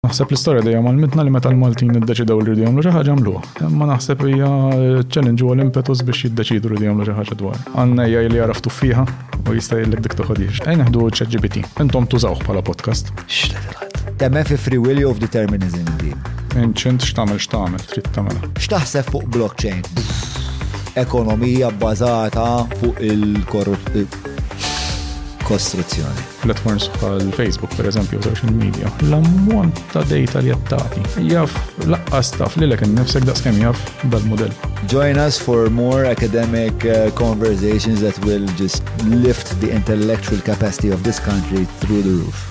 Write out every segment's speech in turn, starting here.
Naħseb l-istorja dejjem għalmitna li meta l-Maltin iddeċidew li rridu jagħmlu xi ħaġa għamluha. Imma naħseb hija ċ-challenge huwa l-impetus biex jiddeċidu rridu jagħmlu xi ħaġa dwar. Għandna AI li jagħraf tuffieħa u jista' jgħidlek dik toħodhiex. Ejn neħdu ChatGPT. Intom tużawh bħala podcast. Temmen fi free will of determinism din. Inċint x'tagħmel x'tagħmel trid tagħmel. X'taħseb fuq blockchain? Ekonomija bbażata fuq il-kostruzzjoni. Platforms bħal Facebook, per eżempju, social media, l-ammont ta' data li jattati. Jaf, laqqas taf li l-ekin nifsek daqskem jaf dal-model. Join us for more academic uh, conversations that will just lift the intellectual capacity of this country through the roof.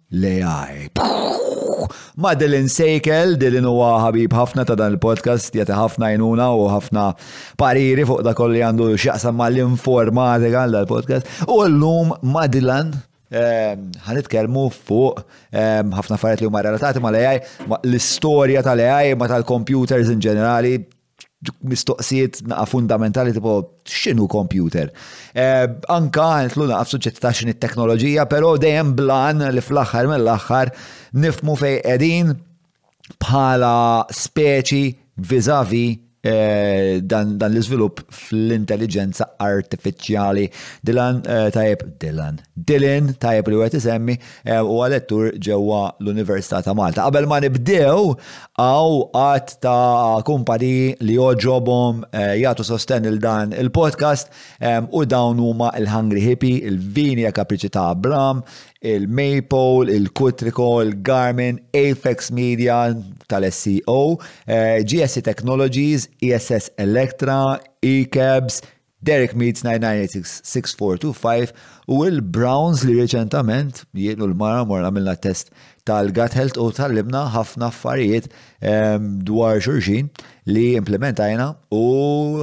l-AI. Ma Dylan Sejkel, Dylan huwa ħabib ħafna ta' dan il-podcast, jagħti ħafna jnuna u ħafna pariri fuq da kolli għandu x'jaqsam mal-informatika għal dal-podcast. U llum ma Dylan ehm, ħanitkellmu fuq ehm, ħafna affarijiet li huma relatati mal-AI, l-istorja tal-AI, ma tal-computers in ġenerali, mistoqsijiet naqa fundamentali tipo x'inhu kompjuter. Eh, anka għentlu naqa f'suġġetti ta' x'in it-teknoloġija, però dejjem blan li fl-aħħar mill-aħħar nifmu fej qegħdin bħala speċi vizavi eh, dan, dan l-iżvilupp fl-intelligenza artifiċjali. Dilan eh, tajb, Dilan, Dilin tajb li għet isemmi eh, u għalettur ġewwa l-Università ta' Malta. Qabel ma nibdew, Hawn għadd ta' kumpaniji li jogħġobhom jagħtu sostenn lil dan il-podcast u dawn huma il-Hungry Hippie, il-Vinia Kapriċi ta' Abram, il-Maypole, il-Kutriko, il-Garmin, Apex Media tal-SEO, GSC Technologies, ESS Electra, ECABS, Derek Meads 9986-6425 u il-Browns li reċentament jien u l-mara morna minna test tal-gut health u tal-limna ħafna affarijiet ehm, dwar xurxin li implementajna u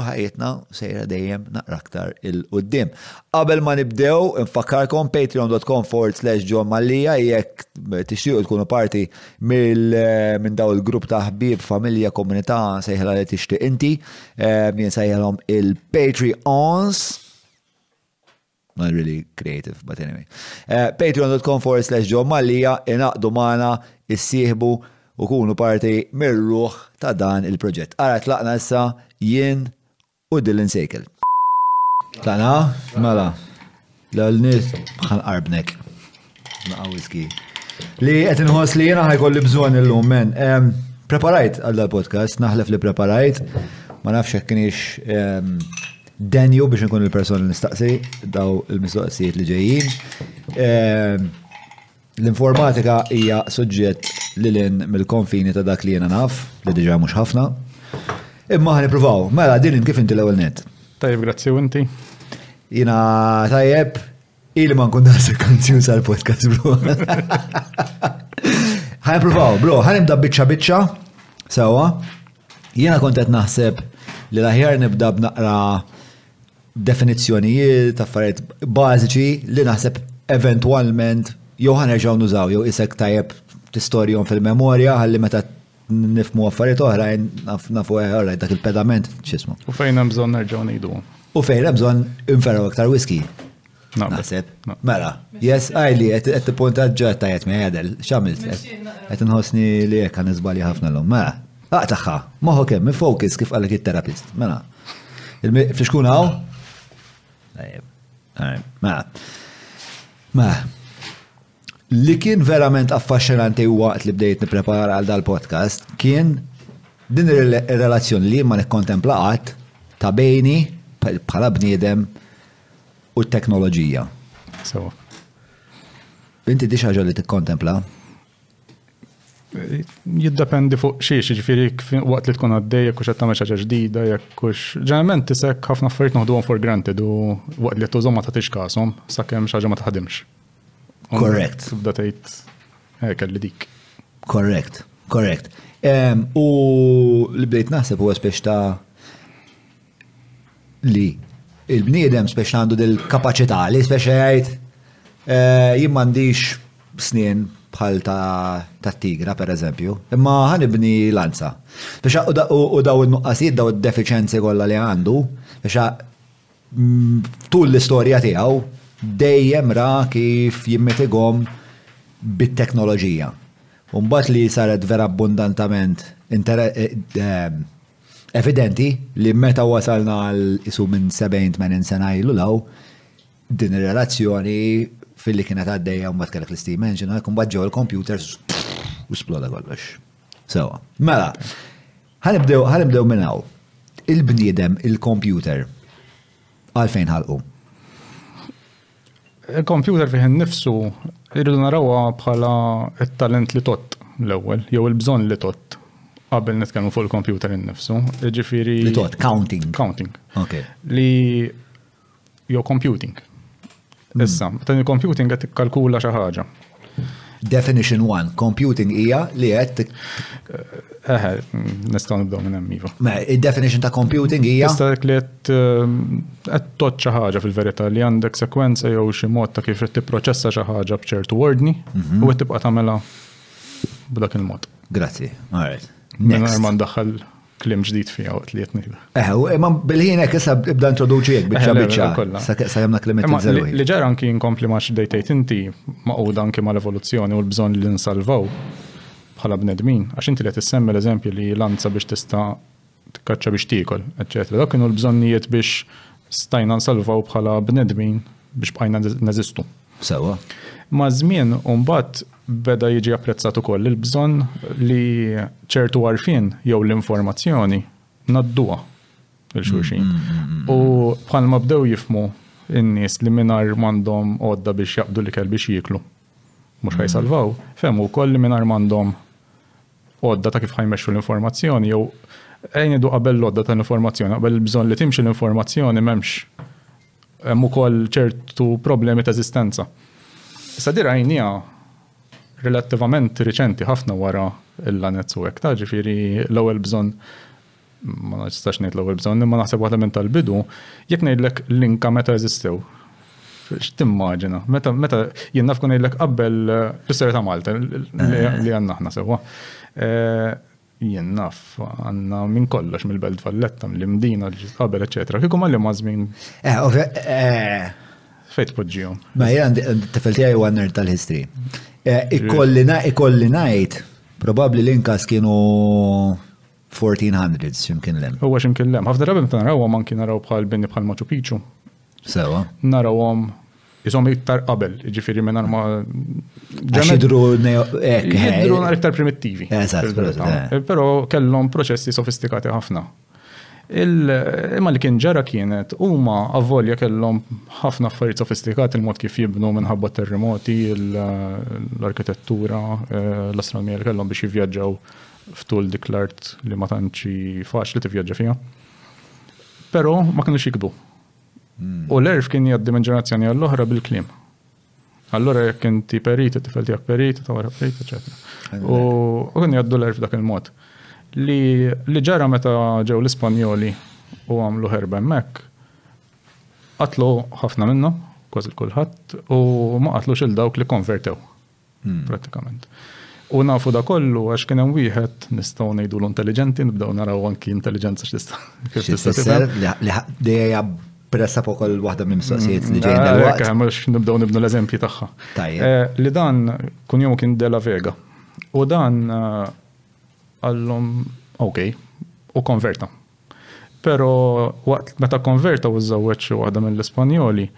ħajitna sejra dejjem naqra aktar il-qoddim. Qabel ma nibdew, nfakkarkom patreon.com forward slash John Mallia jekk tixtiequ tkunu parti eh, minn daw il-grupp ta' ħbieb, familja, komunità sejħla li tixtieq inti. Eh, jien sajjelhom il-Patreons. Not really creative, but anyway. Eh, Patreon.com forward slash Joe Mallia inaqdu maħna, issieħbu u kunu parti mirruħ ta' dan il-proġett. Ara tlaqna issa jien u Dylan Sejkel. Tlaqna, mela. L-nies bħal qarbnek. Naqa' whisky. Li qed inħoss li jiena ħajkolli bżonn illum men. Preparajt għal dal-podcast, naħlef li preparajt, ma nafx hekk kienx denju biex nkun il-persona nistaqsi daw il-mistoqsijiet li ġejjin. L-informatika hija suġġett li lin mill-konfini ta' dak li jiena naf, li diġà mhux ħafna. Imma ħa nippruvaw. Mela, din kif inti l-ewwel net? Tajjeb, grazzi u inti. Jiena tajjeb, ili ma nkun daqshekk anzjuż għal podcast bro. Ħa nippruvaw, bro, ħa nibda biċċa biċċa, sewwa. Jiena kont qed naħseb li l-aħjar nibda b'naqra definizzjonijiet, affarijiet bażiċi li naħseb eventwalment jew ħanerġgħu nużaw jew isek tajjeb tistorjhom fil-memorja ħalli meta nifmu affarijiet oħrajn nafu eh, oħrajn dak il-pedament x'ismu. U fejn hemm bżonn nerġgħu ngħidu. U fejn hemm bżonn infergħu iktar whisky. Naħseb. Mela, yes, għajli, għet t-punta ġat tajet me għadel, xamilt, għet nħosni li jek għan izbali ħafna l-lum, mela. Aqtaħħa, moħu kem, focus kif għalek il-terapist, mela. Fliexkun għaw? Mela. Mela. Li kien verament affaxxinanti waqt li bdejt niprepara għal dal-podcast kien din ir-relazzjoni li ma nikkontempla qatt ta' bejni bħala bniedem u t-teknoloġija. Sewa. Inti di xaġa li tikkontempla? Jiddependi fuq xiex, ġifiri waqt li tkun għaddej, jekk xed tagħmel xaġa ġdida, jekk ġeneralment tisek ħafna affarijiet noħduhom for granted u waqt li tużhom ma tagħtix kasom sakemm xaġa ma taħdimx. Korrekt. Tibda tgħid eh, kelli dik. Korrekt, korrekt. U li bdejt naħseb huwa spiex ta' li il-bniedem speċi għandu del kapacità li speċi jgħid eh, jien m'għandix snien bħal ta' tigra per eżempju, imma ħanibni lanza. Biex u daw il-nuqqasijiet daw il-deficienzi kollha li għandu, biex mm, tul l-istorja tiegħu dejjem ra kif jimmitigom bit-teknoloġija. Umbat li saret vera abbundantament eh, eh, evidenti li meta wasalna għal isu minn 70-80 sena ilu law, din ir-relazzjoni fil-li kienet għaddejja mbagħad kellek l-steam engine, għalhekk mbagħad ġew il-computers u sploda kollox. Sewa. Mela, ħanibdew ħanibdew minn hawn. Il-bniedem, il-computer, għalfejn ħalqu? Il-kompjuter fih innifsu irridu narawha bħala t-talent li tott l-ewwel, jew il-bżonn li tott qabel nitkellmu fuq il-kompjuter innifsu. Ġifieri. Li tott, counting. Counting. Okay. Li jew computing. Hmm. Issa, meta il-computing qed tikkalkula xi ħaġa. Definition 1, computing hija li qed Eħe, nistgħu nibdew minn hemm iva. Id-definition ta' computing hija. Tista' dik li qed ehm, qed toċċa ħaġa fil-verità li għandek sekwenza jew xi mod ta' kif qed tipproċessa xi ħaġa b'ċertu ordni mhm. u qed tibqa' tagħmela b'dak il-mod. Grazzi, all right. Next. Ma ndaħħal Klim ġdid fija waqt li jtni. Eħe, u imma bil-ħin hekk issa ibda introduċi hekk biċċa biċċa. Sa sa jemna klimet inżelu. Li ġara anki inkompli ma x'dejtejt inti maquda anki mal-evoluzzjoni u l-bżonn li nsalvaw bħala bnedmin, għax inti li tissemmi l-eżempju li lanza biex tista' tikkaċċa biex tiekol, eċċetera. Dak kienu l-bżonnijiet biex stajna nsalvaw bħala bnedmin biex bqajna neżistu. sewwa. Maż-żmien, mbagħad, beda jiġi apprezzat ukoll il-bżonn li ċertu għarfien jew l-informazzjoni ngħadduha lil xulxin. U bħalma bdew jifhmu n-nies li mingħajr m'għandhom għodda biex jaqbdu l-ikel biex jieklu mhux ħajsalvaw, fehmu wkoll li mingħajr m'għandhom għodda ta' kif ħajmexxu l-informazzjoni jew ejn ngħidu qabel l-għodda tal-informazzjoni, qabel il-bżonn li timxi l-informazzjoni m'hemmx Hemm ukoll ċertu problemi ta' eżistenza. Issa di rajnija relattivament riċenti ħafna wara l-anezz u hekk ta' ġifieri l-ewwel bżonn ma nistax ngħid l-ewwel bżonn imma naħseb waħda minn tal-bidu jekk ngħidlek l-inka meta eżistew. X'timmaġina? Meta meta jien naf kun ngħidlek qabel l-istorja ta' Malta li għandna aħna sewwa. Eh, Jien naf, għanna minn kollox mill-Belt Valletta, mill-Imdina, l-Ġisqabel, eccetera. Kikum għalli mażmin. Eh, ovvja. Eh. Fejt poġġijom. Ma jgħan, t-tifel tijaj u għanner tal-history. Eh, ikolli najt, probabli l-inkas kienu 1400 ximkien lem. Huwa ximkien lem. Ħafna drabi meta naraw għaman kien naraw bħal bini bħal Machu Picchu. Sewa. Narawhom jisom iktar qabel, ġifiri minn ma. Ġidru ek. Ġidru eh. iktar primittivi. Eh, Pero kellhom proċessi sofistikati ħafna. Imma li kien ġara kienet, huma avvolja kellhom ħafna affarijiet sofistikati il-mod kif jibnu minħabba terremoti, l-arkitettura, eh, l-astronomija li kellhom biex jivvjaġġaw ftul dik l-art li ma tantxi faċli tivvjaġġa fiha. Però ma kienux jikbu. U l-erf kien jgħaddi minn ġenerazzjoni għall-oħra bil-kliem. Allura jekk inti perit, it-tifel tiegħek perit, ta' wara perit, eċetera. U kien jgħaddu l-erf dak il-mod. Li ġara meta ġew l-Ispanjoli u għamlu ħerba hemmhekk, qatlu ħafna minnhom, kważi kulħadd, u ma qatlux il dawk li konvertew. prattikament. U nafu da kollu għax kien hemm wieħed nistgħu ngħidulu intelliġenti, nibdew naraw anki intelliġenza x'tista' kif tista' tisher. Dejja pressa fuq kull waħda minn mistoqsijiet li ġejjin ah, dal-waqt. Mhux nibdew nibnu l-eżempji tagħha. Tajjeb. Eh, li dan kun jom kien Della Vega. U dan eh, għallhom ok, u konverta. Pero waqt meta konverta u żżewweġ xi waħda mill-Ispanjoli,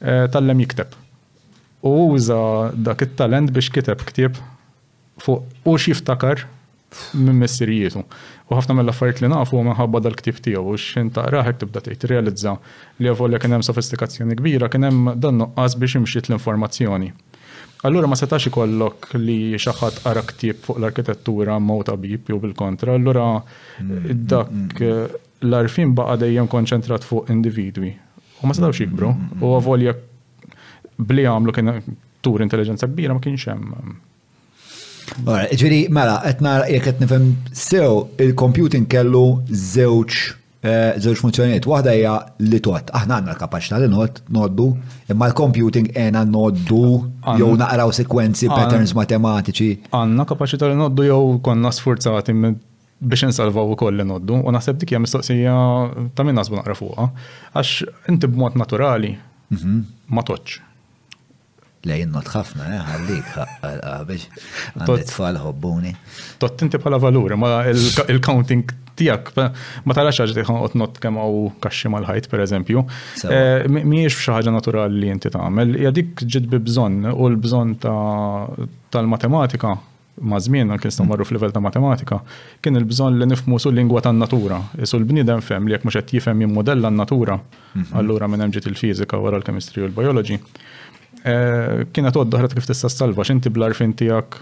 eh, tallem jikteb. U uża dak it-talent biex kiteb ktieb fuq u x'jiftakar minn missirjietu. U ħafna mill-affarijiet li nafu huwa minħabba dal-ktieb tiegħu u x'ħin taqrah hekk tibda tgħid, tirrealizza li avolja kien hemm sofistikazzjoni kbira, kien hemm dan-nuqqas biex imxiet l-informazzjoni. Allura ma setax ikollok li xi ħadd qara ktieb fuq l-arkitettura mot tabib jew bil-kontra, allura dak l-għarfien baqa' dejjem konċentrat fuq individwi. U ma setgħux jikbru. U avolja bli għamlu kien tur intelligenza kbira ma kienx hemm. Ġviri, mela, etna jek qed nifhem sew il-computing kellu żewġ eh, żewġ funzjonijiet. Waħda hija li tot. Aħna għandna l-kapaċità li not noddu, imma l-computing għena noddu jew naqraw sekwenzi patterns matematiċi. Għandna kapaċità li noddu jew konna sfurzati minn biex insalvaw ukoll li noddu, u naħseb dik hija mistoqsija ta' min naħsbu naqra fuqha, għax inti b'mod naturali mhm. ma toċċ. Le jinnot ħafna, eh, ħallik, biex għandit tfal ħobbuni. Tot inti bħala valur, ma il-counting tijak, ma tarax ħagġa tiħan qot not kemm għaw kaxxi mal-ħajt, per eżempju. Eh, Miex fxaħġa naturali li inti tagħmel, hija dik ġid bi bżonn u l-bżonn tal-matematika ma' żmien, anke nistgħu marru f'livell ta' matematika, kien il-bżonn li nifhmu su lingwa tan-natura. Isu l-bniedem fem li jekk mhux qed jifhem jimmodella n-natura, mhm. allura minn hemm ġiet il-fiżika wara l-kemistri u l-bioloġi. Eh, kienet għodda ħret kif tista' salva x'inti bl-arfin tiegħek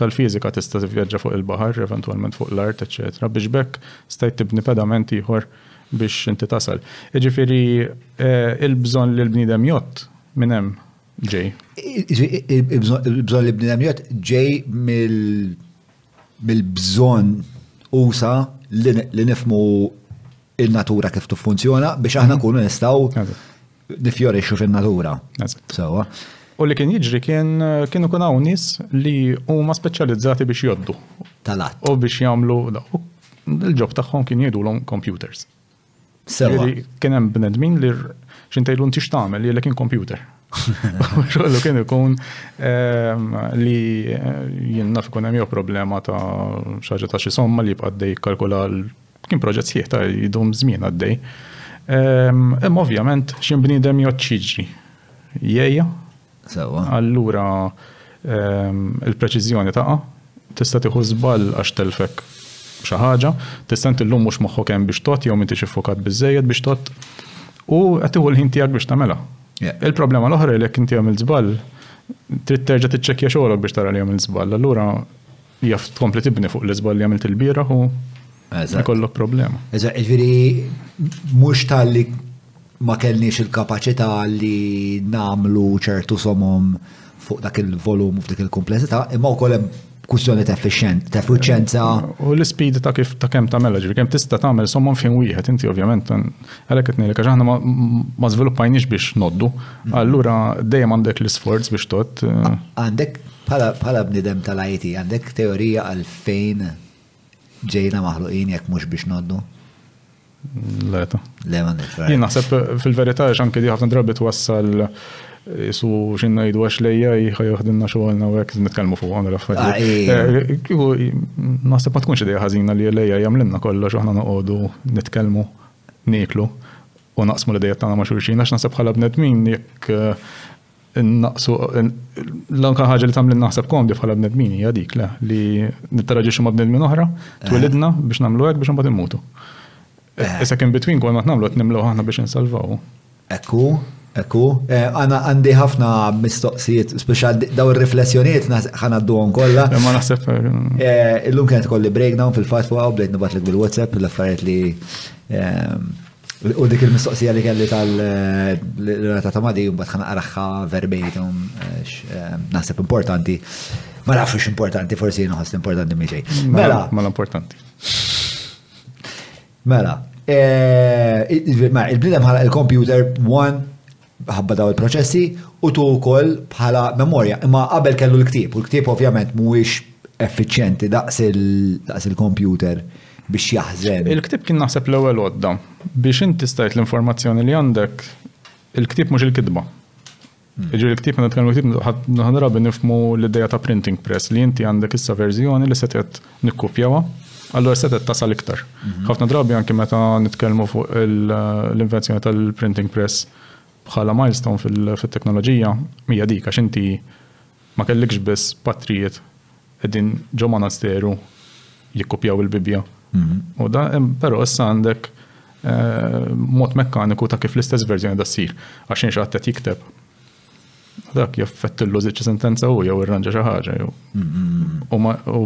tal-fiżika tista' tivvjaġġa fuq il-baħar, eventwalment fuq l-art, eċetera, biex bekk stajt tibni pedament ieħor biex inti tasal. Jiġifieri eh, il-bżonn li l-bniedem jott minn hemm Ġej. Il-bżon li bnidem jgħat ġej mill-bżon usa li nifmu il-natura kif tiffunzjona biex aħna mhm. kunu nistaw nifjorixxu fin-natura. Sewa. U li kien jiġri kien kienu kun hawn nies li huma speċjalizzati biex joddu. Talat. U biex jagħmlu il-ġob tagħhom kien jgħidulhom computers. Sewa. Kien hemm bnedmin li xintejlu ntix tagħmel jellek in computer. Xogħlu kien ikun ehm, li eh, jien naf ikun hemm jew problema ta' xaġa ta' xi somma li jibqa' dej kalkula kien proġett sħiħ ta' jdum żmien għaddej. Ehm, imma ovvjament xi bniedem joċċiġi. Jejja, Sewwa. Allura il-preċiżjoni taqa', tista' tieħu żball għax telfek xi ħaġa, tista' int illum mhux moħħok hemm biex tgħodd jew m'intix iffukat biżżejjed biex tgħodd u qed tieħu l-ħin tiegħek biex tagħmilha. Il-problema l-oħra li jekk inti għamilt żball, trid terġa' tiċċekkja xogħolok biex tara li għamilt żball. Allura Jaf tkompli tibni fuq l-iżbal li għamilt il-bieraħ u jkollok problema. Eżatt, ġifieri mhux tal-li ma kellniex il-kapaċità li nagħmlu ċertu somom fuq dak il-volum u f'dik il-komplessità, imma wkoll hemm kwistjoni ta' effiċjenza. U l-ispidi ta' kif ta' kemm tagħmel, ġifieri kemm tista' tagħmel somom fejn wieħed, inti ovvjament għalhekk qed ngħidlek għax aħna ma żviluppajniex biex noddu. Allura dejjem għandek l-isforz biex tgħodd. Għandek Bħala bniedem tal-IT għandek teorija għalfejn ġejna maħluqin jekk mhux biex ngħoddu? Le, ta. Le, ma nifra. Jien naħseb fil-verità x'anke di ħafna drabi twassal jisu xin najdu għax lejja jħajuħdinna xoħalna u għek nitkelmu fuq għan raffariet. Ah, eh, Kiku, naħseb ma tkunx ideja ħazina li lejja jamlinna kollox uħna naqodu nitkelmu, niklu u naqsmu l-ideja tagħna ma' xulxin għax naħseb bħala bnedmin jekk eh, Innaqsu l-anka ħaġa li tagħmel naħseb komdi bħala bnedmin hija dik le li nittaraġixxu ma' bnedmin oħra, twilidna biex nagħmlu hekk biex imbagħad immutu. Issa kien bitwin kol ma tnamlu qed nimlew aħna biex insalvaw. Ekku, ekku. Għana għandi ħafna mistoqsijiet, speċa daw il-riflessjoniet ħanadduhom kollha. Ma naħseb. Illum kienet kolli breakdown fil-fatt fuq bdejt nibatlek bil-WhatsApp l-affarijiet li U dik il-mistoqsija li kelli tal-rata ta' madi, mbagħad ħana qaraħħa verbatim, eh, naħseb importanti. Ma nafx importanti, forsi nħoss importanti miexej. Mela. Ma importanti. Mela. Eh, mela il-bnidem ħala il-computer, one, ħabba dawn il-proċessi u tu wkoll bħala memorja. Imma qabel kellu l-ktieb u l-ktieb ovvjament mhuwiex effiċjenti daqs il-kompjuter biex jaħżen. Il-ktieb kien naħseb l-ewwel għodda biex inti stajt l-informazzjoni li għandek il-ktieb mhux il-kitba. Hmm. Ġieli l-ktieb meta tkellmu ktieb ħadra nifmu l-idea ta' printing press li inti għandek issa verżjoni li setgħet nikkupjawha, allura setgħet tasal iktar. Ħafna drabi anki meta nitkellmu fuq l-invenzjoni tal-printing press bħala milestone fit-teknoloġija, hija dik għax inti ma kellikx biss patrijiet qegħdin ġo monasteru jikkupjaw il-Bibbja. U da, però issa għandek eh, mod mekkaniku ta' kif l-istess verżjoni da ssir għax inxaqtet jikteb dak jaffettillu żiċ sentenza u jew irranġa xi ħaġa jew. U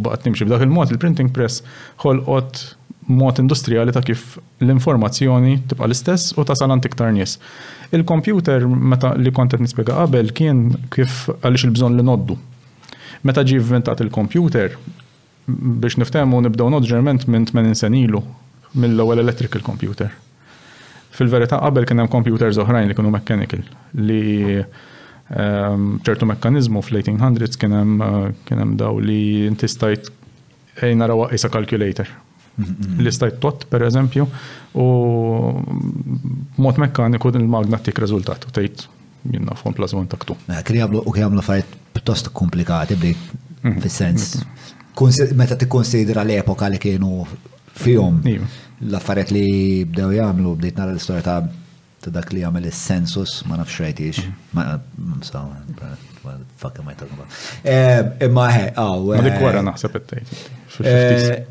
baqgħet nimxi b'dak il-mod il-printing press ħolqot mod industrijali ta' kif l-informazzjoni tibqa' l-istess u tasal għand iktar nies. Il-kompjuter meta li kont qed nispjega qabel kien kif għaliex il-bżonn li noddu. Meta ġie inventat il-kompjuter, Biex niftehmu nibdew nod ġerment minn tmenin sen ilu, mill-ewwel electrical computer. Fil-verità qabel kien hemm computers oħrajn li kienu mechanical li b'ċertu mekkaniżmu fl-1800s kien hemm kien hemm dawn li inti stajt ejn narawha qisha calculator. li stajt tot, per eżempju, u mod mekkaniku din il-magna tik rezultat u tgħid minna fon plus one taktu. Mela, kien jagħmlu u kien jagħmlu fajt pjuttost komplikati bli mhm. fis-sens. Meta tikkonsidra l-epoka li kienu fihom l-affarijiet li bdew jagħmlu bdejt nara l-istorja ta' ta' dak li jagħmel is-sensus, ma nafx rajtix. Ma fucking ma jtagħmel. Eh, imma he, eh, aw. Ma dik wara eh, naħseb qed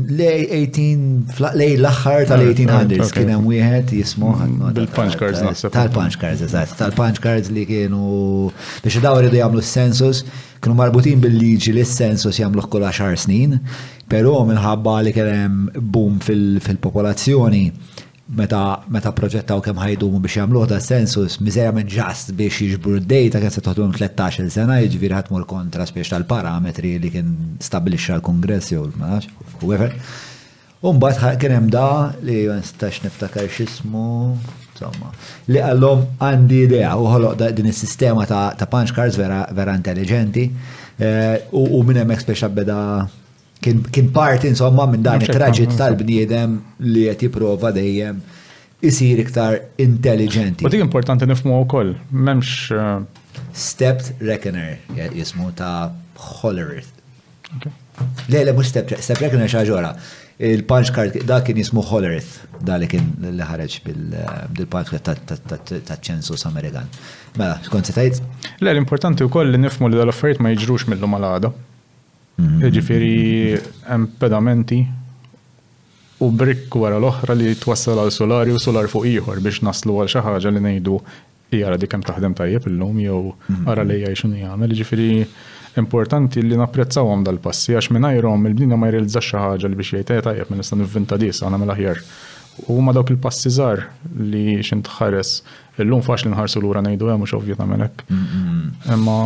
Lej 18, lej l-axħar tal-1800s kien hemm wieħed jismu mm, bil-punch cards naħseb. Tal-punch cards, eżatt. Tal-punch cards li kienu biex daw iridu jagħmlu s-sensus, kienu marbutin bil-liġi li s-sensus jagħmluh kull 10 snin, però minħabba li kien hemm boom fil-popolazzjoni meta meta proġettaw kemm ħajdumu biex jagħmluh da sens u miżerjament ġast biex jiġbru d-dejta kien se toħdulhom tlettax-il sena jiġifieri ħa tmur kontra spiex tal-parametri li kien stabbilixxa l-Kungress jew ma nafx whoever. U mbagħad kien hemm da li ma nistax niftakar x'ismu insomma li qallhom għandi idea u ħoloq din is-sistema ta' punch cards vera vera intelliġenti eh, u minn hemmhekk speċa beda Kien, kien parti insomma minn dan it-traġit tal-bniedem li qed jipprova dejjem isir iktar intelligenti. U dik importanti nifmu wkoll, m'hemmx eh, Stepped Reckoner jismu ta' Hollerith. Okay. Le, le, mux Stepped Step Reckoner xaġora. Il-punch card, da kien jismu Hollerith, da li kien li ħareġ bil-punch eh, card ta' ċensus Amerikan. Mela, kont se Le, l-importanti u koll li nifmu li dal-affarijiet ma jiġrux mill-lum għal-għada. Jiġifieri hemm pedamenti u brikk wara l-oħra li twassal għal sular jew sular fuq ieħor biex naslu għal xi ħaġa li ngħidu hi ara dik kemm taħdem tajjeb illum jew ara l-AI x'inhu jagħmel. Jiġifieri importanti li napprezzawhom dal-passi għax mingħajrhom il-bniedem ma jirrealizzax xi ħaġa li biex jgħid eh tajjeb ma nista' nivvinta di issa nagħmel aħjar. Huma dawk il-passi żgħar li xi ntħares Illum faċli nħarsu lura ngħidu hemm mhux ovvju tagħmel hekk. Imma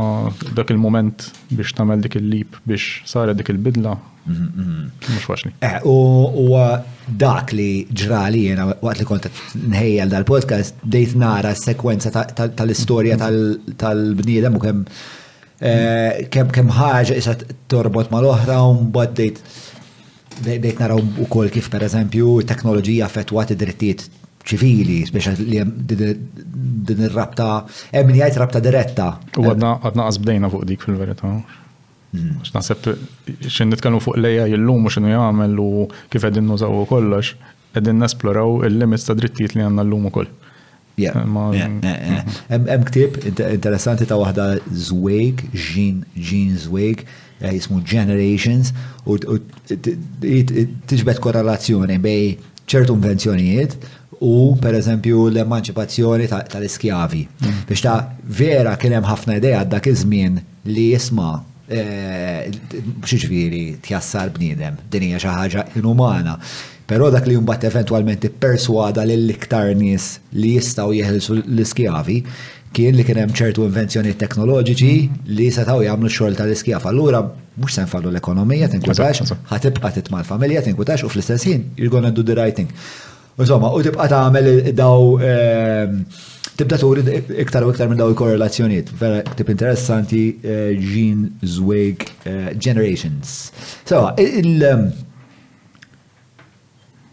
dak il-mument biex tagħmel dik il-lip biex saret dik il-bidla mhux faċli. Eh, u huwa dak li ġrali jiena waqt li kont nħejja dal-podcast bdejt nara s-sekwenza tal-istorja tal-bniedem u kemm eh, kemm kemm ħaġa isa torbot mal-oħra u mbagħad dejt dejt naraw ukoll kif pereżempju t-teknoloġija affettwat id-drittijiet ċivili, speċa li hemm din ir-rabta, hemm li jgħid rabta diretta. U għadna għadna qasbdejna fuq dik fil-verità. Hmm. Naħseb x'in nitkellmu fuq lejja jillum u x'inhu jagħmel u kif qegħdin nużaw kollox, qegħdin nesploraw il-limits ta' drittijiet li għandna llum ukoll. Eh, mhm. Hemm ktieb interessanti ta' waħda Zwejk, Jean Zwejk, Eh, jismu generations u tiġbed korrelazzjoni bej ċertu invenzjonijiet u per eżempju l-emanċipazzjoni tal-iskjavi. Mm. Biex ta' vera kien hemm ħafna idea dak iż-żmien li jisma' eh, xiġifieri tjassar bniedem, din hija xi ħaġa inumana. Però dak li mbagħad eventwalment ipperswada lill-iktar nies li jistgħu jeħilsu l-iskjavi kien li kien hemm ċertu invenzjonijiet teknoloġiċi li setgħu jagħmlu x-xogħol tal-iskjav. Allura mhux se nfallu l-ekonomija, tinkwitax, ħa tibqa' titma' l-familja, tinkwitax u fl-istess ħin you're gonna do the right thing. Insomma, u tibqa' tagħmel daw ehm, tibda turi iktar u iktar minn daw il-korrelazzjonijiet. Vera tip interessanti eh, Jean Zweig eh, Generations. So, il- ehm,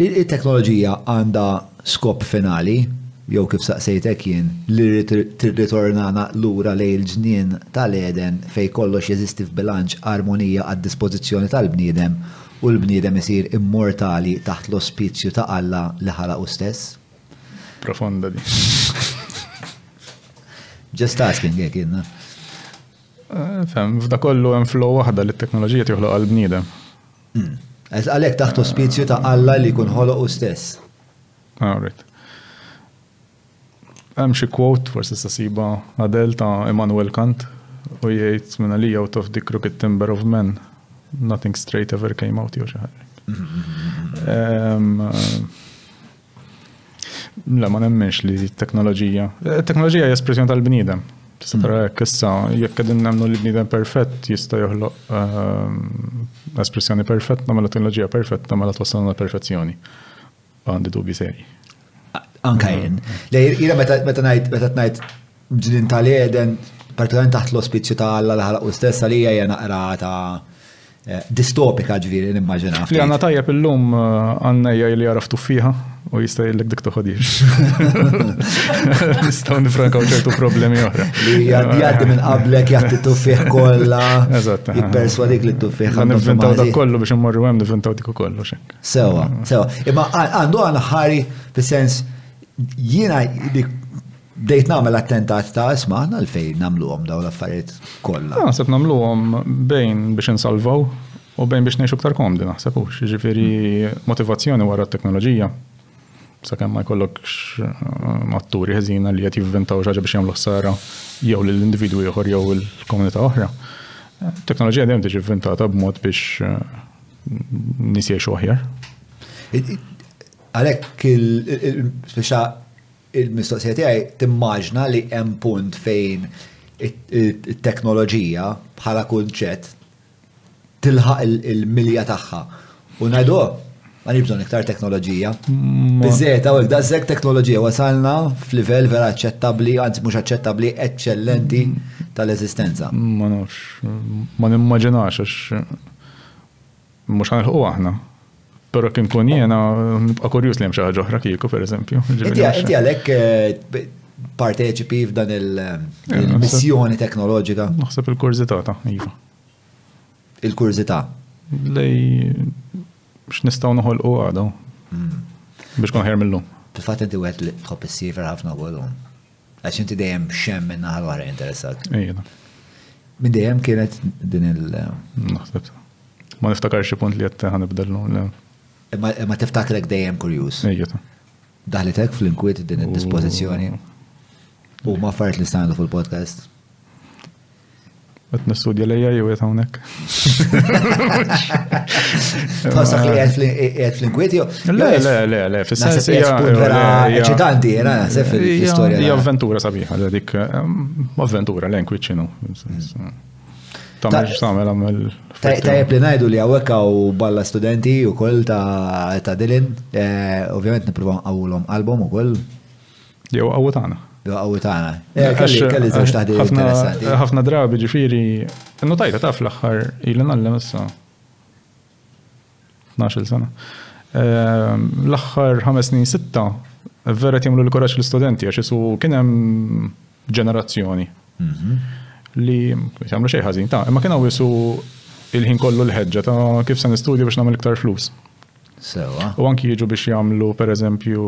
It-teknoloġija għandha skop finali, jew kif staqsejtek jien, li rrid tirritornana lura lejn il-ġnien ta' l-Għeden fejn kollox jeżisti f'bilanċ, armonija għad-dispożizzjoni tal-bniedem u l-bniedem isir immortali taħt l-ospizju ta' Alla li ħalaq hu stess? Profonda din. Just asking jekk jien. F'da kollu hemm flow waħda li t-teknoloġija tjoħloq għall-bniedem. Hm. Għax għalhekk taħt ospizju ta' Alla li jkun ħoloq hu stess. Ah, right. Hemm xi quote forsi se siba Adel ta' Immanuel Kant u jgħid minn għalija out of the crooked timber of men nothing straight ever came out jew xi ħaġa. Mm-hmm. Ehm, Le, ma nemmenx li t-teknoloġija. Teknoloġija hija espressjoni tal-bniedem. Tista' tara hekk issa jekk qegħdin nemmnu li bniedem perfett jista' joħloq ehm, espressjoni perfetta mela teknoloġija perfetta mela twassalna perfezzjoni. Għandi dubi serji. Anka jien. Le, jiena meta ngħid meta ngħid Ġnien tal-Għeden, partikolarment taħt l-ospiċju ta' Alla li ħalaqu stess, għalija hija naqra ta' eh, distopika ġviri nimmaġina. Li għanna tajjeb illum eh, għannejja li għaraf tuffiħa u jista' jillek dik toħodiex. Nistgħu nifrankaw ċertu problemi oħra. Li jgħaddi minn qablek jgħaddi tuffiħ kollha. Eżatt. Jipperswadik li tuffiħ. Nivvintaw dak kollu biex immorru hemm nivvintaw dik ukoll. Sewa, sewa. Imma għandu għal ħari fis-sens jiena Bdejt nagħmel attentat ta' isma' aħna għalfejn nagħmluhom dawn l-affarijiet kollha. Naħseb nagħmluhom bejn biex insalvaw u bejn biex ngħixu aktar komdi naħseb hux. Jiġifieri motivazzjoni wara t-teknoloġija. Sakemm ma jkollokx eh, atturi ħeżina li qed jivvintaw xi ħaġa biex jagħmlu ħsara jew lill-individwi ieħor jew il-komunità oħra. Teknoloġija dejjem tiġi vvintata b'mod biex eh, nies jgħixu aħjar. Għalhekk il-speċa Il-mistoqsija tiegħi timmaġna li hemm punt fejn it-teknoloġija bħala kunċett tilħaq il-milja tagħha u ngħidu oh, ma nix bżonn iktar teknoloġija. Biżejjed hawnhekk dażżek teknoloġija wasalna f'livell vera aċċettabbli, anzi mhux aċċettabbli, eċċellenti tal-eżistenza. Ma nafx, ma nimmaġinax għax Mhux ħanilħqu aħna. Però kien kun jiena nibqa' kurjuż li hemm xi ħaġa oħra kieku pereżempju. Inti għalhekk eh, parteċipi f'dan il-missjoni teknoloġika? Naħseb il-kurżità ta' iva. Il-kurżità? Lej x'nistgħu noħolqu għadu. Hmm. Biex kun ħer mill-lum. Fil-fatt inti wieħed li tħobb is-siever ħafna wkoll Għax inti dejjem xem minn naħa l-oħra interessat. Ejjena. Minn dejjem kienet din il- Naħseb. Ma niftakar xi punt li qed ħanibdel le. Ma tiftakrek dejjem kurjuż. Ejjena. Daħlitek fl-inkwiet din id-dispożizzjoni. U ma affarijiet li standu fil-podcast. Għet nistudja lejja jew għet għonek. Tħassak li għet fl-inkwiet jew? Le, le, le, le, fil-sens li għet vera eċitanti, jena, sef fil-istoria. Hija avventura sabiħa, dik avventura l-inkwiet xinu. Tamel xtamel għamel. Tajab li najdu li għawek għaw balla studenti u koll ta' Dilin, eh, ovvijament niprofaw għawlom album u koll Jew qawwi tagħna. Jew qawwi tagħna. Eh, kelli żewġ taħdi interessanti. Ħafna drabi ġifieri, innu tajta taf l-aħħar il nallem issa. 12 sena. Ehm, l-aħħar ħames snin sitta, vera jagħmlu l-kuraġġ l-istudenti għax isu kien hemm ġenerazzjoni mhm. li jagħmlu xejn ħażin ta' imma kien hawn isu il-ħin kollu l-ħeġġa ta' kif se nistudju biex nagħmel iktar flus. Sewa. U anki jiġu biex jagħmlu pereżempju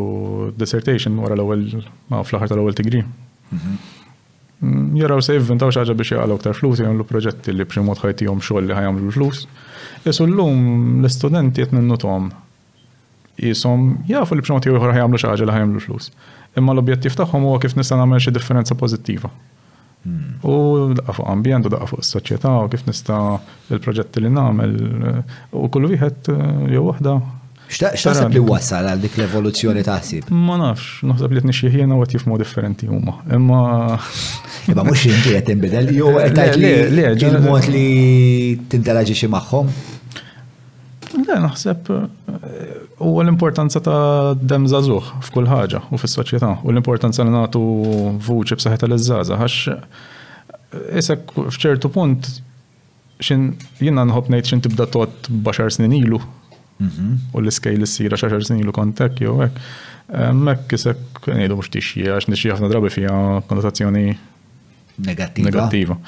dissertation wara l-ewwel fl-aħħar tal-ewwel degree. Mhm. Mm, jaraw se jivvintaw xaġa biex jgħalu aktar flus, jgħamlu proġetti li b'xi mod ħajtijom xogħol li ħajamlu l-flus. Isu l-lum l-istudenti qed ninnutom jisom jafu li b'xi mod ieħor ħajamlu xaġa li ħajamlu l-flus. Imma l-objettiv tagħhom huwa kif nista' nagħmel xi differenza pożittiva. U daqqa fuq ambjent u daqqa fuq is-soċjetà u kif nista' il-proġetti li nagħmel u kull wieħed jew waħda. X'taħseb li wassal għal dik l-evoluzzjoni ta' ħsieb? Ma nafx, naħseb li qed nixxieħ jiena u qed jifhmu differenti huma. Imma Imma mhux inti qed tinbidel jew qed tgħid li il-mod li tinteraġixxi magħhom? Le, naħseb eh, u l-importanza ta' dem zazuħ f'kull ħaġa u fis-soċjetà u l-importanza li nagħtu vuċi b'saħħet tal żaza għax eh, isek f'ċertu punt xin jiena nħobb ngħid xin tibda tot baxar snin ilu mhm. u l-iskejl issira xaxar snin ilu kontek jew hekk. Eh, Mek isek ngħidu mhux tixji għax nixji ħafna drabi fiha konnotazzjoni negattiva.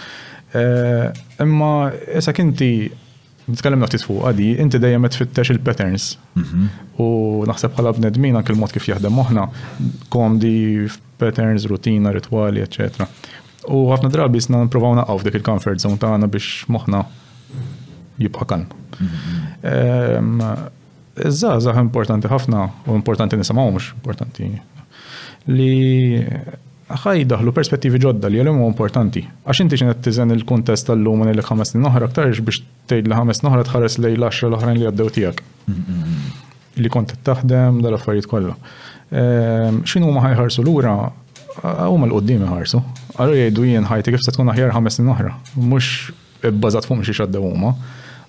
Imma isek inti Tkellimna ftit fuqha di, inti dejjem qed tfittex il-patterns. Mhm. U naħseb bħala bnedmin anke l-mod kif jaħdem moħħna komdi f'patterns, rutina, ritwali, eċetera. U ħafna drabi sna nipprovaw naqgħu f'dik il-comfort zone tagħna biex moħħna jibqa' kalm. Ehm, Iż-żgħażagħ importanti ħafna u importanti nisimgħux, importanti li Ħa jiddaħħlu perspettivi ġodda li għalihom huwa importanti. Għax inti x'inhi qed tiżen il-kuntest tal-lum u ngħidlek ħames snin oħra aktarx biex tgħidli ħames snin oħra tħares lejn l-għaxra l-oħrajn li għaddew tiegħek. Li kont qed taħdem dal-affarijiet kollha. Ehm, x'inhu ma ħajħarsu lura huma l-qudiem iħarsu. Għallu jgħidu jien ħajti kif se tkun aħjar ħames snin oħra. Mhux ibbażat fuq xi xaddew huma.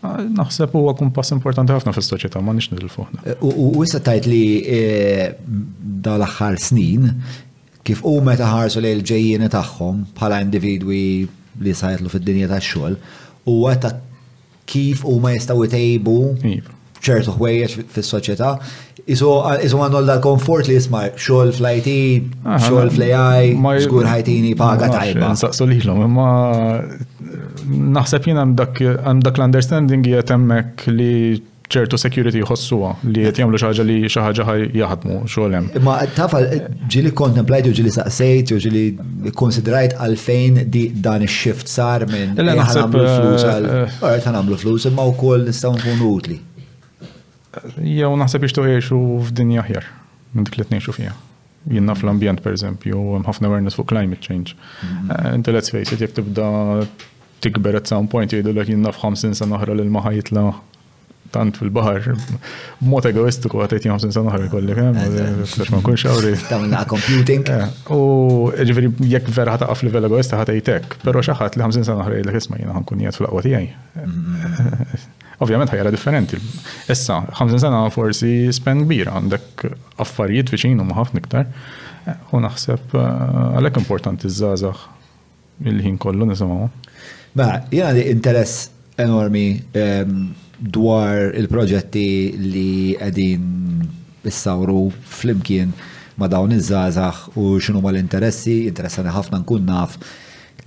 Naħseb huwa kumpass importanti ħafna fis-soċjetà ma nix nidil fuq. U issa tajt li e, dal-aħħar snin Kif hu meta ħarsu lejn il-ġejjieni tagħhom bħala individwi li sa jidħlu fid-dinja tax-xogħol, huwa ta' kif huma jistgħu jtejbu iva. ċertu ħwejjeġ fis-soċjetà. Isu għandhom dal-komfort li jisma' xogħol fl-IT, xogħol fl-AI, żgur ħajtini paga tajba. Nsaqsu lilhom, imma naħseb jien għandak l-understanding jgħet hemmhekk li ċertu security jħossuha li qed jagħmlu xi ħaġa li xi ħaġa ħaj jaħdmu xogħol hemm. Imma tafa ġili kontemplajt u ġili saqsejt u ġili konsidrajt għalfejn di dan ix-shift sar minn li ħanamlu eh, flus għal eh, eh. ħanamlu flus imma wkoll nistgħu nkunu utli. Jew naħseb jixtu jgħixu f'dinja aħjar minn dik li tnejxu fiha. Jien naf l-ambjent per eżempju, hemm ħafna awareness fuq climate change. Mhm. Eh, inti let's face it, jekk tibda tikber at some point jgħidu l jien naf 50 sena oħra li l-maħa jitla tant fil-bahar, mod egoistiku għatajt jgħam sinsan uħra kolli, eh, għax ma kunx għawri. Tamna computing. Eh, u ġifiri, jek vera ħata għaf livell egoista ħatajtek, pero xaħat li 50 sena uħra jgħidlek isma jina ħankun jgħat fl-aqwa tijaj. Mm-hmm. Ovvjament ħajra differenti. Issa, 50 sena forsi spen kbir għandek affarijiet viċin u ħafna iktar. U naħseb eh, għalhekk importanti żgħażagħ il-ħin kollu nisimgħu. Ma, mela, jena li interess enormi ehm, dwar il-proġetti li qegħdin issawru flimkien ma' dawn iż-żgħażagħ u x'inhuma l-interessi, interessani ħafna nkun naf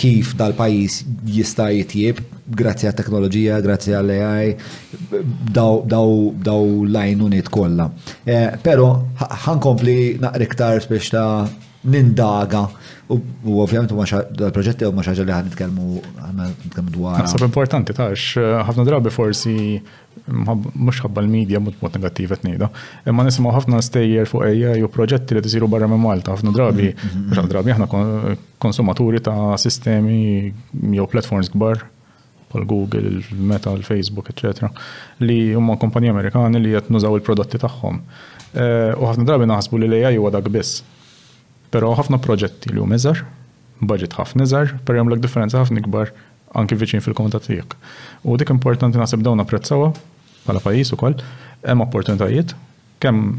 kif dal-pajjiż jista' jitjieb grazzi għat-teknoloġija, grazzi għall-AI, daw l-għajnuniet kollha. Eh, però ħankompli naqra iktar biex ta' nindaga u ovvjament huma dal-proġetti huma xi ħaġa li ħad nitkellmu nitkellmu dwar. Naħseb importanti tax eh, ħafna drabi forsi mhux ħabba l-medja mhux mod negattiv qed ngħidha, imma nisimgħu ħafna stejjer fuq ejja jew proġetti li tisiru barra minn Malta ħafna drabi, mhux mm-hmm. ħafna drabi aħna konsumaturi ta' sistemi jew platforms kbar bħal Google, il-Meta, il-Facebook, etc. li huma kompanija Amerikani li qed nużaw il-prodotti tagħhom. Eh, u ħafna drabi naħsbu li l-AI huwa dak biss. Però ħafna proġetti li huma iżgħar, budget ħafna iżgħar, per jagħmlek differenza ħafna ikbar anki viċin fil-komunità tiegħek. U dik importanti naħseb dawn apprezzawha bħala pajjiż ukoll, hemm opportunitajiet kemm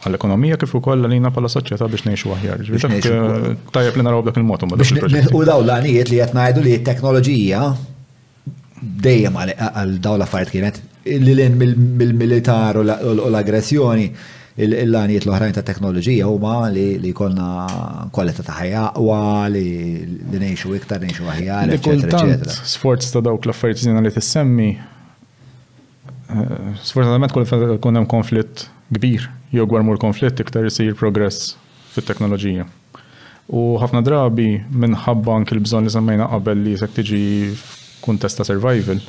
għall-ekonomija kif ukoll għalina bħala soċjetà biex ngħixu aħjar. Eh, tajjeb li naraw dak il-mod biex U dawn l-għanijiet li qed ngħidu li t-teknoloġija dejjem għal dawn l-affarijiet kienet li l mill-militar u l-aggressjoni Il-għanijiet l-oħrajn tat-teknoloġija huma li jkollna kwalità ta' ħajja aqwa, li ngħixu iktar, ngħixu aħjar, eċċetera, eċċetera. Li kultant sforz ta' dawk l-affarijiet żiena li tissemmi, sfortunatament kull fejn ikun hemm konflitt kbir jew gwarmur konflitt iktar isir progress fit-teknoloġija. U ħafna drabi minħabba anki l-bżonn li semmejna qabel li se tiġi f'kuntest ta' survival,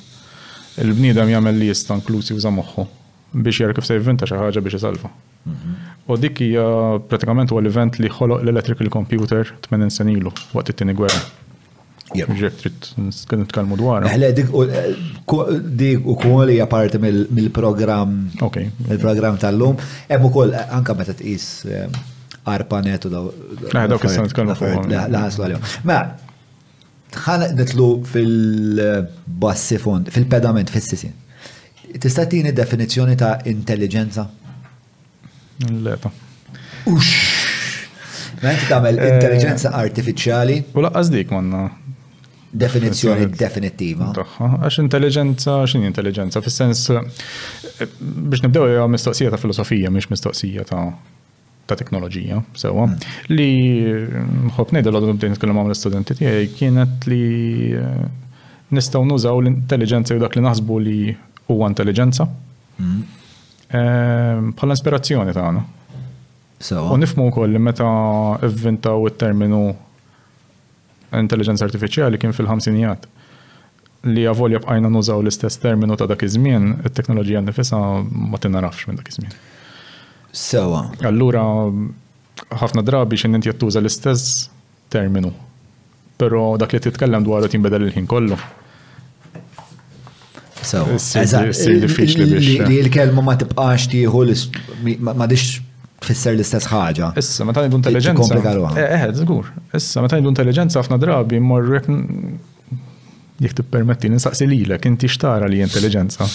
il-bniedem jagħmel li jista' inkluż juża moħħu biex jara kif se jivvinta xi ħaġa biex isalva. Mhm. U dik hija pratikament huwa l-event li ħoloq l-electrical computer 80 sen ilu waqt it-tieni gwerra. Ġek trid nitkellmu dwar. Eħle dik u kol hija parti mill-programm mill-programm tal-lum. Hemm ukoll anke meta tqis eh, arpanet u daw. Dawk is-sen nitkellmu fuq. Laħaslu għalihom. Ma Tħaneq nitlu fil-bassi fond, fil-pedament, fis-sisin. Tista' tini definizzjoni ta' intelligenza? Leta. Ux! Menti tagħmel eh, intelligenza artifiċjali. U laqqas dik manna. Definizzjoni definittiva. Għax intelligenza, x'in intelligenza? Fis-sens eh, biex nibdew hija mistoqsija ta' filosofija, mhix mistoqsija ta' ta' teknoloġija, sewa, hmm. li nħobb ngħid l-għadu nibdej nitkellem għamil studenti tiegħi kienet li eh, nistgħu nużaw l-intelligenza jew dak li naħsbu li huwa intelligenza hmm. eh, bħala ispirazzjoni tagħna. U nifmu wkoll li meta ivvintaw it-terminu intelliġenza artifiċjali kien fil-ħamsinijat, li avolja bqajna nużaw l-istess terminu ta' dak iż-żmien, it-teknoloġija nnifisha ma tingħarafx minn dak iż-żmien. Sewa. Allura ħafna drabi xi inti tuża l-istess terminu, però dak li titkellem dwaru tinbidel il-ħin kollu. Li l-kelma ma tibqax tieħu ma dix tfisser l-istess ħaġa. Issa, meta ngħidu intelligenza. Eh, eh, żgur. Issa, meta ngħidu intelligenza ħafna drabi mmorrek jekk tippermetti nistaqsi lilek inti xtara li intelligenza.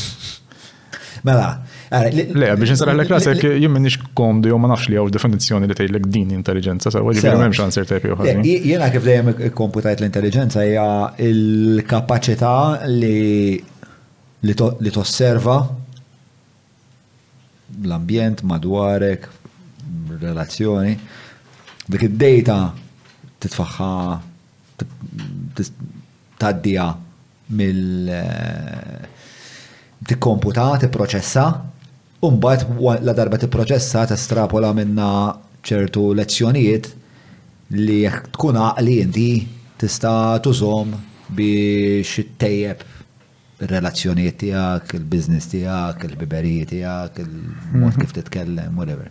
Mela, Le, biex nsara l klasek jien minix komdu jew ma nafx li hawn definizzjoni li tgħidlek din intelligenza sewa ġifieri m'hemmx answer tajb jew ħażin. Jiena kif dejjem ikkomputajt l-intelligenza hija l-kapaċità li tosserva l-ambjent madwarek, relazzjoni, dik id-data titfaħħa tgħaddiha mill tikkomputa, tipproċessa, u mbagħad la darba tipproċessa testrapola minna ċertu lezzjonijiet li jekk tkun għaqli inti tista' tużhom biex ittejjeb ir-relazzjonijiet tiegħek, il-business tiegħek, il-ħbiberijiet tiegħek, il-mod kif titkellem, whatever.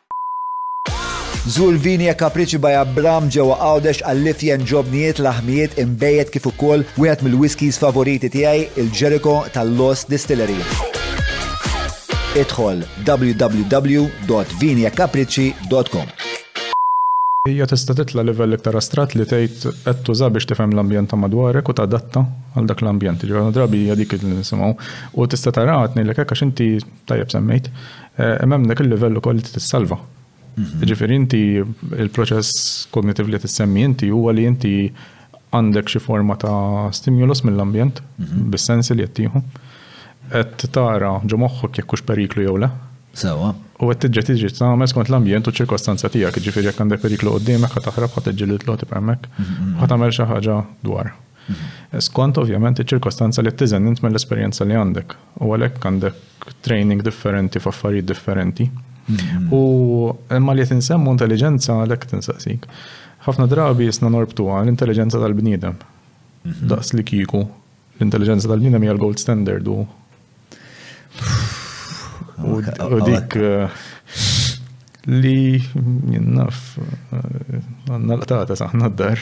Żur Vini e Kapriċi by Abram ġewwa Għawdex għall-ifjen ġobnijiet, laħmijiet, inbejjed kif ukoll wieħed mill-whiskies favoriti tiegħi, il-Jericho tal-Lost Distillery. Idħol www.viniecapricci.com. Hija tista' titla' livell iktar astratt li tgħid qed tuża biex tifhem l-ambjent ta' madwarek u tadatta għal dak l-ambjent. Jiġifieri ħafna drabi hija dik li nisimgħu u tista' taraha tgħidlek hekk għax inti tajjeb semmejt Imma hemm dak il-livell ukoll li tissalva. Jiġifieri inti il-proċess kognitiv li tissemmi inti huwa li inti għandek xi forma ta' stimulus mill-ambjent, mhm. bis-sensi li qed tieħu, qed tara ġo moħħok jekk hux periklu jew le. Sewa. U qed tiġġa tiġi tagħmel skont l-ambjent u ċirkostanza tiegħek, jiġifieri jekk għandek periklu qudiemek ħa taħrab ħa tiġġieled l hemmhekk, mhm, mhm, ħa tagħmel xi ħaġa dwar. Skont ovvjament iċ-ċirkostanza li tiżen int mill-esperjenza li għandek. U għalhekk għandek training differenti f'affarijiet differenti. Mm-hmm. U imma li tinsemmu intelligenza għalhekk tinsaqsik. Ħafna drabi jisna norbtu għal intelligenza tal-bniedem. Mm-hmm. Daqs li kiku l-intelligenza tal-bniedem hija l-gold standard u u dik eh, li jinnaf eh, għanna l-qtata saħna d-dar.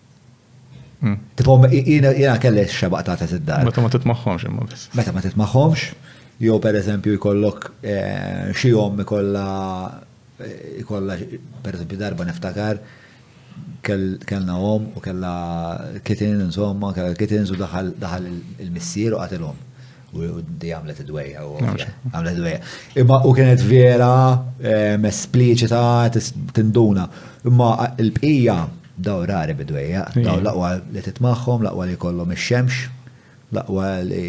Tipo, jena kelli xebaq ta' test id-dar. Meta ma titmaħħomx imma biss. Meta ma titmaħħomx, jew per eżempju jkollok eh, xi jom ikolla eh, ikolla per eżempju darba niftakar kellna om u kella kitin insomma, kella kitin u daħal il-missier u qatilhom. U di għamlet id-dwejja, u għamlet id-dwejja. Imma u kienet vera espliċita tinduna. Imma il-bqija daw rari bidwejja, daw laqwa li titmaħħom, laqwa li kollom ix-xemx, laqwa li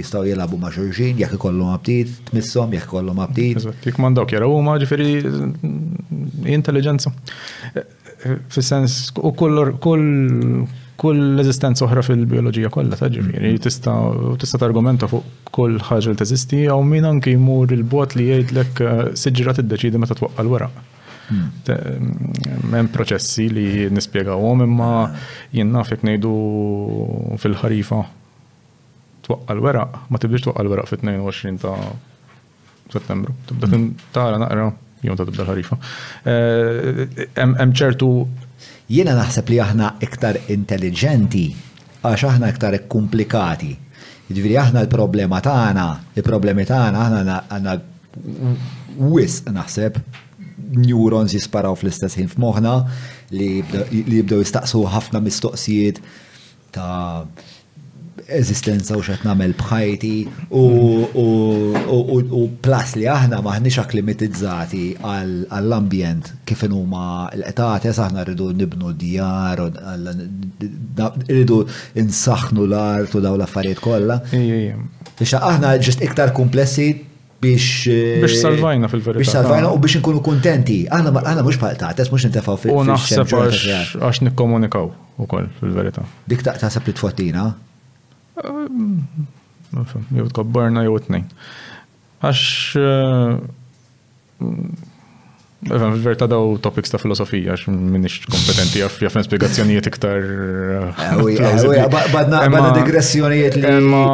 jistaw jilabu ma' xurxin, jekk ikollhom aptit, tmissom, jekk ikollhom aptit. Jekk mandawk jaraw huma ġifieri intelligenza. Fis-sens, u kull eżistenza oħra fil-bioloġija kollha ta' ġifieri, mm-hmm. tista' tista' targumenta fuq kull ħaġa li teżisti jew min anki jmur il-bot li jgħidlek eh, siġra tiddeċidi meta twaqqa' l-weraq. Mm. Mm, hemm proċessi li nispjegawhom imma ah. jien naf jekk ngħidu fil-ħarifa twaqqa' l-weraq, ma tibdix twaqqa' l-weraq fit-22 ta' Settembru. Tibda mm. tara naqra, jew ta' tibda ħarifa. Eh, hemm ċertu. Jiena naħseb li aħna iktar intelligenti għax aħna iktar komplikati. Ġifieri aħna l-problema tagħna, il-problemi tagħna aħna għandna wisq naħseb neurons jisparaw fl-istess ħin f'moħħna li jibdew jistaqsu ħafna mistoqsijiet ta' eżistenza u x'qed nagħmel bħajti u plus li aħna maħniex akklimatizzati għall-ambjent kif huma l-qtates aħna rridu nibnu djar u rridu nsaħħnu l-art u dawn l-affarijiet kollha. Ejja, ejja. Biex aħna ġust iktar kumplessi biex. Eh, biex salvajna fil-verità. Biex salvajna u biex nkunu kontenti. Għana mux paltates, mux nintefaw fil-verità. U naħseb għax nikkomunikaw u koll fil-verità. Dik ta' tasab li tfottina? Jew tkabbarna jew t-nejn. Għax eh, Evan, fil-verta daw topics ta' filosofija, għax minix kompetenti għaf jafna spiegazzjonijiet iktar. Badna badna digressjonijiet li. Emma,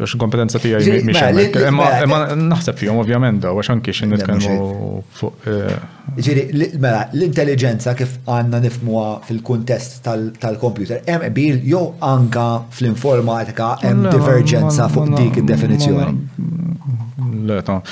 għax kompetenza tijaj miex għamek. Emma, naħseb fihom ovvjament daw, għax anki xin nitkellmu fuq. Eh, Ġiri, mela, l-intelligenza kif għanna nifmuha fil-kuntest tal-kompjuter, hemm bil jew anka fl-informatika hemm divergenza fuq dik id-definizzjoni. Le, ta'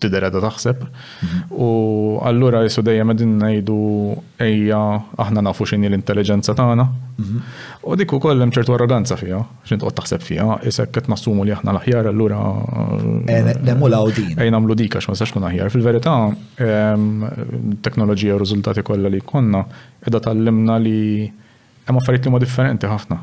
tidher qiegħda taħseb. U allura qisu dejjem qegħdin ngħidu ejja aħna nafu x'inhi l-intelliġenza tagħna. U dik ukoll hemm ċertu arroganza fiha, x'int toqgħod taħseb fiha, isek qed nassumu li aħna l-aħjar allura. Nemmu l din. Ejn nagħmlu dika x'ma sax kun aħjar. Fil-verità, ehm, teknoloġija u riżultati kollha li konna qiegħda tallimna li hemm affarijiet li ma differenti ħafna.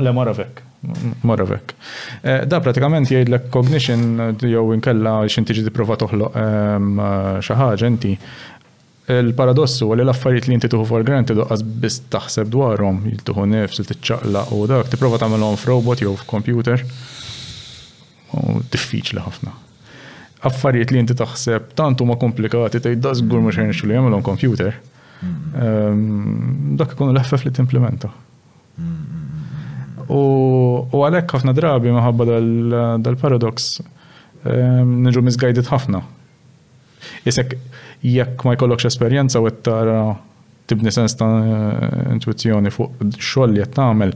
Le mor of hekk. Mor of hekk. Eh, da pratikament jgħidlek cognition jew inkella x'inti ġi tipprova toħloq ehm, xi ħaġa inti il-paradossu li l-affarijiet li inti tuħu for granted uqqas biss taħseb dwarhom, jiltuħu nifs, tiċċaqla u dak, tipprova tagħmelhom f'robot jew f'kompjuter. U diffiċli ħafna. Affarijiet li inti taħseb tant huma komplikati tgħid da żgur mhux ħajn li jagħmilhom kompjuter. Ehm, dak ikun l-ħfef li timplementa. U għalhekk ħafna drabi maħabba dal-paradox ehm, niġu misguided ħafna. Isek jekk ma jkollokx esperjenza u qed tara tibni sens ta' intuizzjoni fuq xogħol li qed tagħmel,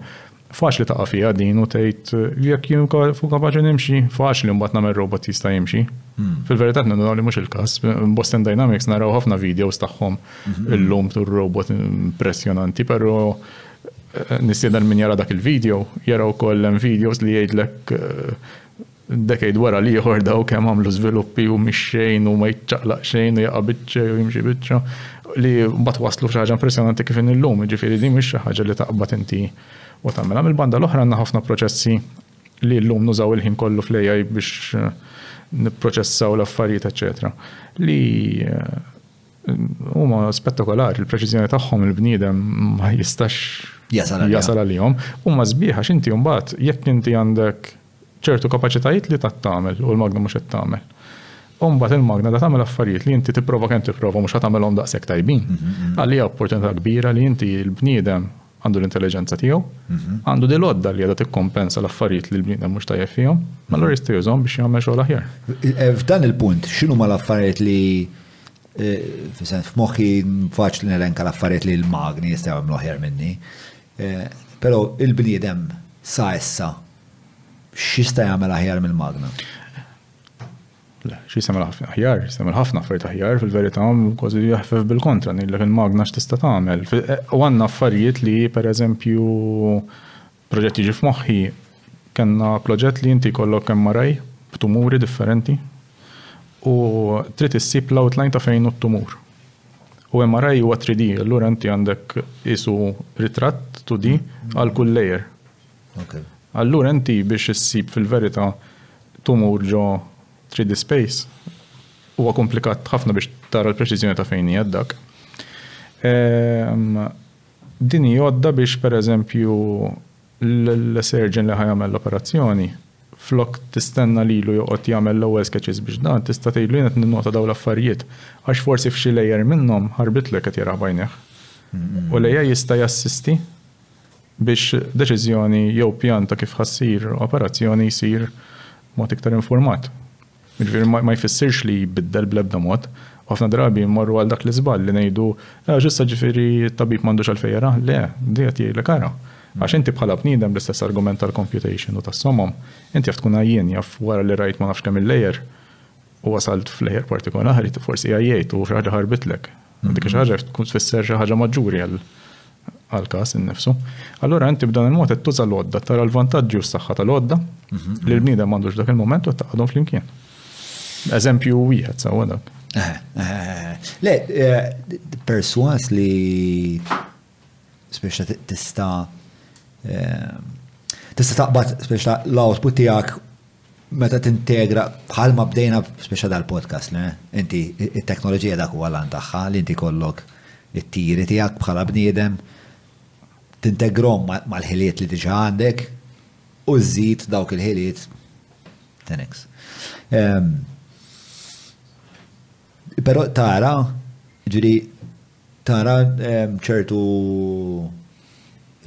faċli taqa' fiha din u tgħid jekk jien fu kapaċi nimxi, faċli mbagħad nagħmel robot jista' jimxi. Hmm. Fil-verità qed nindunaw li mhux il-każ. Boston Dynamics naraw ħafna videos tagħhom mhm. illum tur robot impressjonanti, però eh, nistieden min jara dak il-video, jara wkoll hemm videos li jgħidlek eh, Decade wara l-ieħor daw kemm għamlu żviluppi u mhix xejn u ma jiċċaqlaq xejn u jaqa' biċċa u jimxi biċċa li mbagħad waslu f'xi ħaġa impressjonanti kif in illum, jiġifieri din mhix xi ħaġa li taqbad inti u tagħmilha. Mill-banda l-oħra għandna ħafna proċessi li llum nużaw il-ħin kollu fl-AI biex eh, nipproċessaw l-affarijiet, eċetera. Li eh, huma spettakolari, il-preċiżjoni tagħhom il-bniedem ma jistax jasal għalihom. Huma sbieħa x'inti mbagħad jekk inti għandek ċertu kapaċitajiet li ta' tagħmel u l-magna mhux qed tagħmel. U mbagħad il-magna da tagħmel affarijiet li inti tipprova kemm tipprova mhux ħa tagħmilhom daqshekk tajbin. Għalija opportunità kbira li inti l-bniedem għandu l-intelliġenza tiegħu, għandu din l-għodda li għadha tikkompensa l-affarijiet li l-bniedem mhux tajjeb fihom, allura jista' jużhom biex jagħmel xogħol aħjar. F'dan il-punt, x'inhuma l-affarijiet li f'moħħi faċli nelenka l-affarijiet li l-magni jistgħu jagħmlu aħjar minni, però il-bniedem sa issa X'jista' jagħmel aħjar mill-magna? Le, x'jista' jagħmel ħafna aħjar, jista' jagħmel ħafna affarijiet aħjar, fil-verità kważi jaħfef bil-kontra ngħidlek il-magna x'tista' tagħmel. Eh, u għandna affarijiet li pereżempju proġett jiġi f'moħħi kellna proġett li inti kollok MRI b'tumuri differenti u trid issib l-outline ta' fejn t-tumur. U MRI huwa 3D, allura inti għandek isu ritratt 2D għal kull layer Allura inti biex issib fil-verità tumur ġo 3D space huwa komplikat ħafna biex tara l-preċiżjoni ta' fejn hija dak. Din hi għodda biex pereżempju l-surgeon li ħajamel l-operazzjoni flok tistenna lilu joqgħod jagħmel l-ewwel sketches biex dan tista' tgħidlu jien qed ninnota dawn l-affarijiet għax forsi f'xi layer minnhom ħarbitlek qed jaraha b'għajnejh. U l-AI jista' jassisti? biex deċiżjoni jew pjan ta' kif ħa ssir operazzjoni jsir b'mod iktar infurmat. Jiġifieri ma jfissirx li jbiddel bl-ebda mod. U ħafna drabi mmorru għal dak l-iżball li ngħidu, ah issa ġifieri t-tabib m'għandux għalfejn jara. Le, di qed jgħidlek ara. Għax inti bħala bniedem bl-istess argument tal-computation u tas-somom, inti jaf tkun għajjien, jaf wara li rajt ma nafx kemm-il layer, u wasalt fl-aħjar partikolari, forsi għajjejt u xi ħaġa ħarbitlek. Mm-hmm. Dik xi ħaġa tkun tfisser xi ħaġa maġġuri għal għal każ innifsu. Allura inti b'dan il-mod qed tuża l-għodda, tara l-vantaġġi u s-saħħa tal-għodda mm-hmm. li l-bniedem m'għandux dak il-moment u taqgħodhom flimkien. Eżempju wieħed sewwa dak. Eh, eh, le, eh, perswas li speċa tista tista taqbad speċa l-output tiegħek Meta tintegra bħalma bdejna speċa dal-podcast li inti it-teknoloġija dak huwa lan tagħha li inti kollok it-tiri tiegħek bħala bniedem tintegrom mal-ħiliet li diġa għandek u żżid dawk il-ħiliet 10x. Ehm, Pero tara, ġiri, tara ehm, ċertu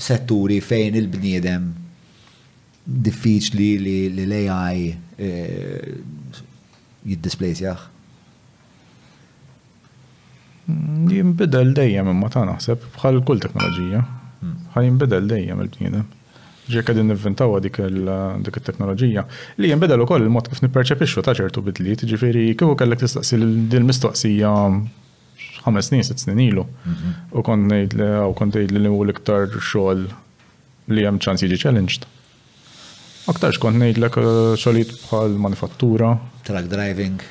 setturi fejn il-bniedem diffiċli li l-AI eh, jiddisplacjah? Mm, jimbidel dejjem imma ta' naħseb bħal kull teknoloġija. Hmm. Ħa jimbidel dejjem il-bniedem. Ġie qegħdin nivvintaw dik it-teknoloġija li jimbidel ukoll il-mod kif nipperċepixxu ta' ċertu bidliet, ġifieri kieku kellek tistaqsi din mistoqsija ħames snin, sitt snin ilu. Mhm. U kont ngħid li kont ngħid li l-iktar xogħol li hemm ċans jiġi challenged. Aktarx kont ngħidlek xogħlijiet bħal manifattura. Truck driving.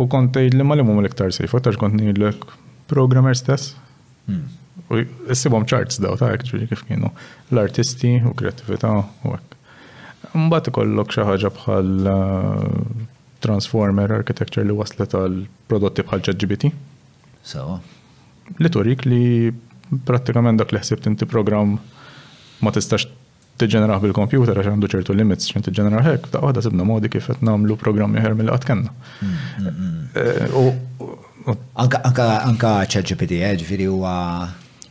U kont tgħid li ma li mhum l-iktar safe, aktarx kont ngħidlek programmer stess. Hmm. U issibhom charts daw ta' hekk ġifieri kif kienu l-artisti u kreattività u hekk. Mbagħad ikollok xi ħaġa bħal eh, transformer architecture li waslet għal prodotti bħal ċeġibiti. Sawa. li turik li prattikament dak li ħsibt inti programm ma tistax tiġġeneraħ bil-kompjuter għax għandu ċertu limits x'in tiġġeneraħ hekk, ta' waħda sibna modi kif qed nagħmlu programm ieħor mill qatt kellna. Anka ChatGPT, eh, ġifieri huwa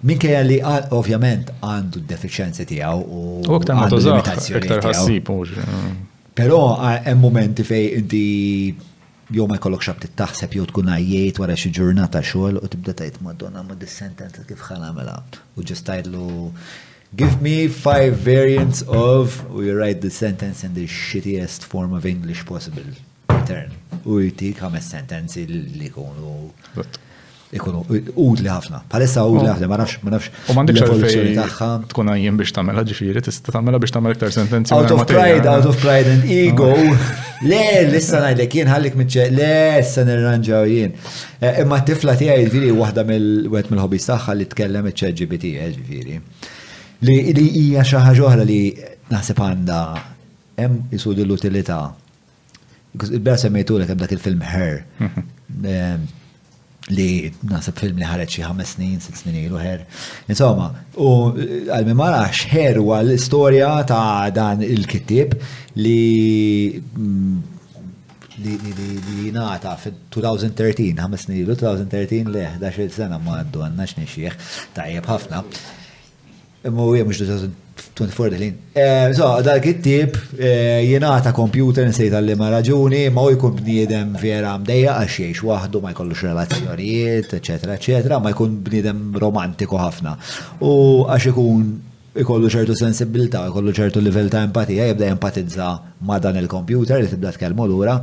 minkejja li ovvjament għandu d-defiċjenzi tiegħu u għandu limitazzjoni. Però hemm momenti fejn inti Jew ma jkollokx aptit taħseb jew tkun għajjejt wara xi ġurnata xogħol u tibda tgħid Madonna ma dis-sentenza kif ħa nagħmilha. U ġust tgħidlu Give me five variants of u you write the sentence in the shittiest form of English possible. Return. U jtik ħames sentenzi li jkunu. ikunu utli ħafna. Palissa utli ħafna, ma nafx, ma nafx. U m'għandekx evoluzzjoni tagħha. Tkun għajjem biex tagħmilha ġifieri, tista' tagħmilha biex tagħmel iktar sentenzi. Out of pride, out of pride and ego. Le, lissa ngħidlek jien ħallik miċċe, le, se nirranġaw jien. Eh, imma t-tifla tiegħi ġifieri waħda mill-wet mill-hobbies tagħha li tkellem iċ-chat GPT eh, ġifieri. Li hija xi ħaġa oħra li naħseb għandha hemm isu l-utilità Bla semmejtulek hemm dak il-film Her li naħseb film li ħareġ xi ħames snin, sitt snin ilu ħer. Insomma, u għalmi ma rax ħer huwa l-istorja ta' dan il-kittib li mm, li jingħata fil-2013, ħames snin ilu 2013 le 11 sena ma għaddu għandna x'nixxieħ tajjeb ħafna. Imma u mhux diġà 24 dil-ħin. Eh, so, dak it-tip eh, jingħata kompjuter nsejt li ma raġuni, ma u jkun bniedem vera mdejja għax jgħix waħdu, ma jkollux relazzjonijiet, eċetera, eċetera, ma jkun bniedem romantiku ħafna. U għax ikun ikollu ċertu sensibilità, ikollu ċertu livell ta' empatija, jibda empatizza ma' dan il-kompjuter li tibda tkellmu lura.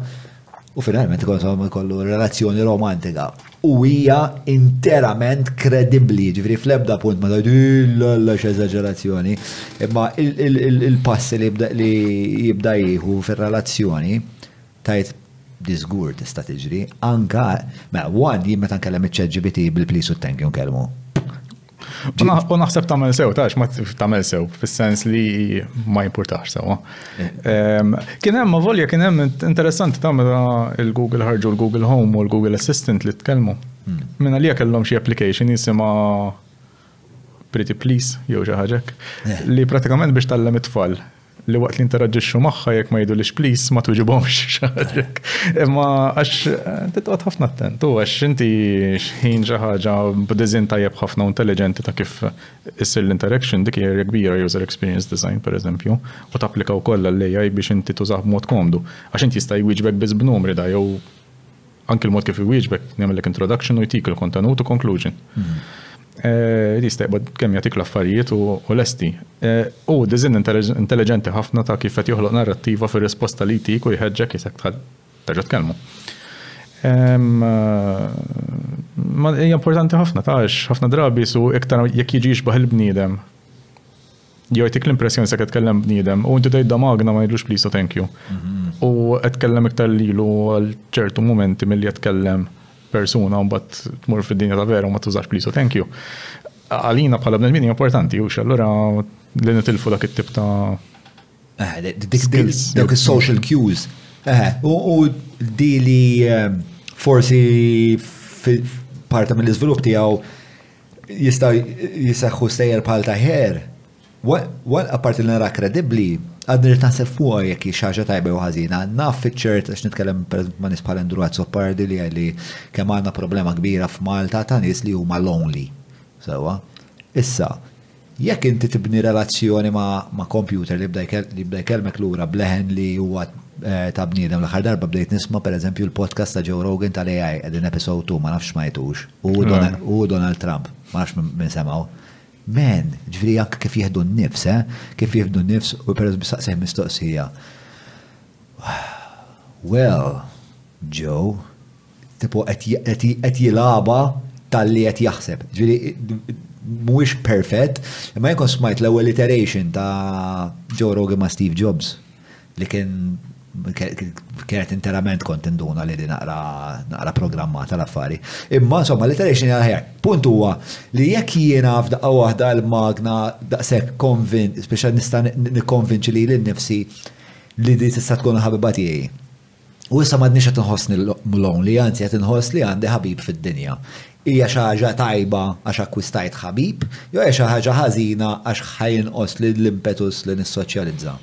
U finalment ikollhom ikollu relazzjoni romantika. U hija interament kredibbli, ġifri fl-ebda punt ma tgħidilla x'eżaġerazzjoni, imma il-passi li jibda jieħu fir-relazzjoni tajt diżgur tista' tiġri, anka mela one jien meta nkellem iċ-ChatGPT bil-please u thank you nkellmu. U naħseb tamel sew, tax, ma tamel sew, fil-sens li ma jimportax sewa. Ehm, kien hemm volja kien hemm interessanti ta' meta il-Google ħarġu l-Google Home u l-Google Assistant li tkellmu. Hmm. Minna li kellhom xi application jisima Pretty Please jew xi ħaġek eh. li pratikament biex tallem it-tfal li waqt li interaġġixxu magħha jekk ma jgħidulix please ma twiġibhomx xaġek. Imma għax titqgħod ħafna attent u għax inti xħin xi ħaġa b'diżin tajjeb ħafna u intelligenti ta' kif issir l-interaction dik hija kbira user experience design pereżempju u tapplika wkoll għall-AI biex inti tużah b'mod komdu. Għax inti jista' jwieġbek biss b'numri da jew Anki l-mod kif iwieġbek, jagħmellek introduction u jtik il-kontenut u conclusion. Eh, jista' jqbad kemm jagħtik l-affarijiet u lesti. Eh, u diżin intelligenti ħafna ta' kif qed joħloq narrattiva fir-risposta li jtik u jħeġġek jisek tal terġa' tkellmu. Eh, ma hija importanti ħafna ta' ħafna drabi su iktar jekk jiġi jixbaħ il-bniedem Jgħodik l-impressjoni sa' tkellem bniedem u inti tgħid damagna ma jidlux please u thank you. Mhm. U qed tkellem iktar lilu għal ċertu momenti milli qed tkellem persuna mbagħad tmur fid-dinja ta' vera u ma tużax please u thank you. Għalina bħala bnedmin importanti u allura li nitilfu dak it-tip ta' eh, Dak is-social cues. Eh, u di li eh, forsi parta mill-iżvilupp tiegħu Jistaw jisaxħu stejjer bħal ta' ħer. Wal apart li nara kredibbli, għad nirrid naħseb fuqha jekk hi xaġa tajba jew ħażina. Naf fiċ-ċert għax nitkellem ma' nies bħal Andrew Azzopardi li għalli kemm għandna problema kbira f'Malta ta' nies li huma lonely. Sewwa. Issa, Jekk inti tibni relazzjoni ma' kompjuter li jibda jkellmek lura b'leħen li huwa ta' bniedem, l-aħħar darba bdejt nisma' pereżempju l-podcast ta' Joe Rogan tal-AI, qegħdin episode two, ma nafx smajtux, hu u Donald Trump, ma nafx min semgħu. Man, ġifieri anke kif jieħdu n-nifs, eh? Kif jieħdu n-nifs u pereżempju saqsih mistoqsija. Well, Joe, Tipo qed jilgħabha talli qed jaħseb. Ġifieri mhuwiex perfett, imma jien kont smajt l-ewwel iteration ta' Joe Rogan ma' Steve Jobs li kien kienet interament kont induna li naqra programmata l-affari. Imma insomma l-iteration hija ħjar. Punt huwa li jekk jiena f'daqqa waħda l-magna daqshekk konvint, speċjal nista' nikkonvinċi lili nnifsi li di tista' tkun il-ħabiba tiegħi. U issa m'għadniex qed inħossni lonely, anzi qed inħoss li għandi ħabib fid-dinja. Hija xi ħaġa tajba għax akkwistajt ħabib, jew hija xi ħaġa ħażina għax ħajinqos li l-impetus li nissoċjalizza?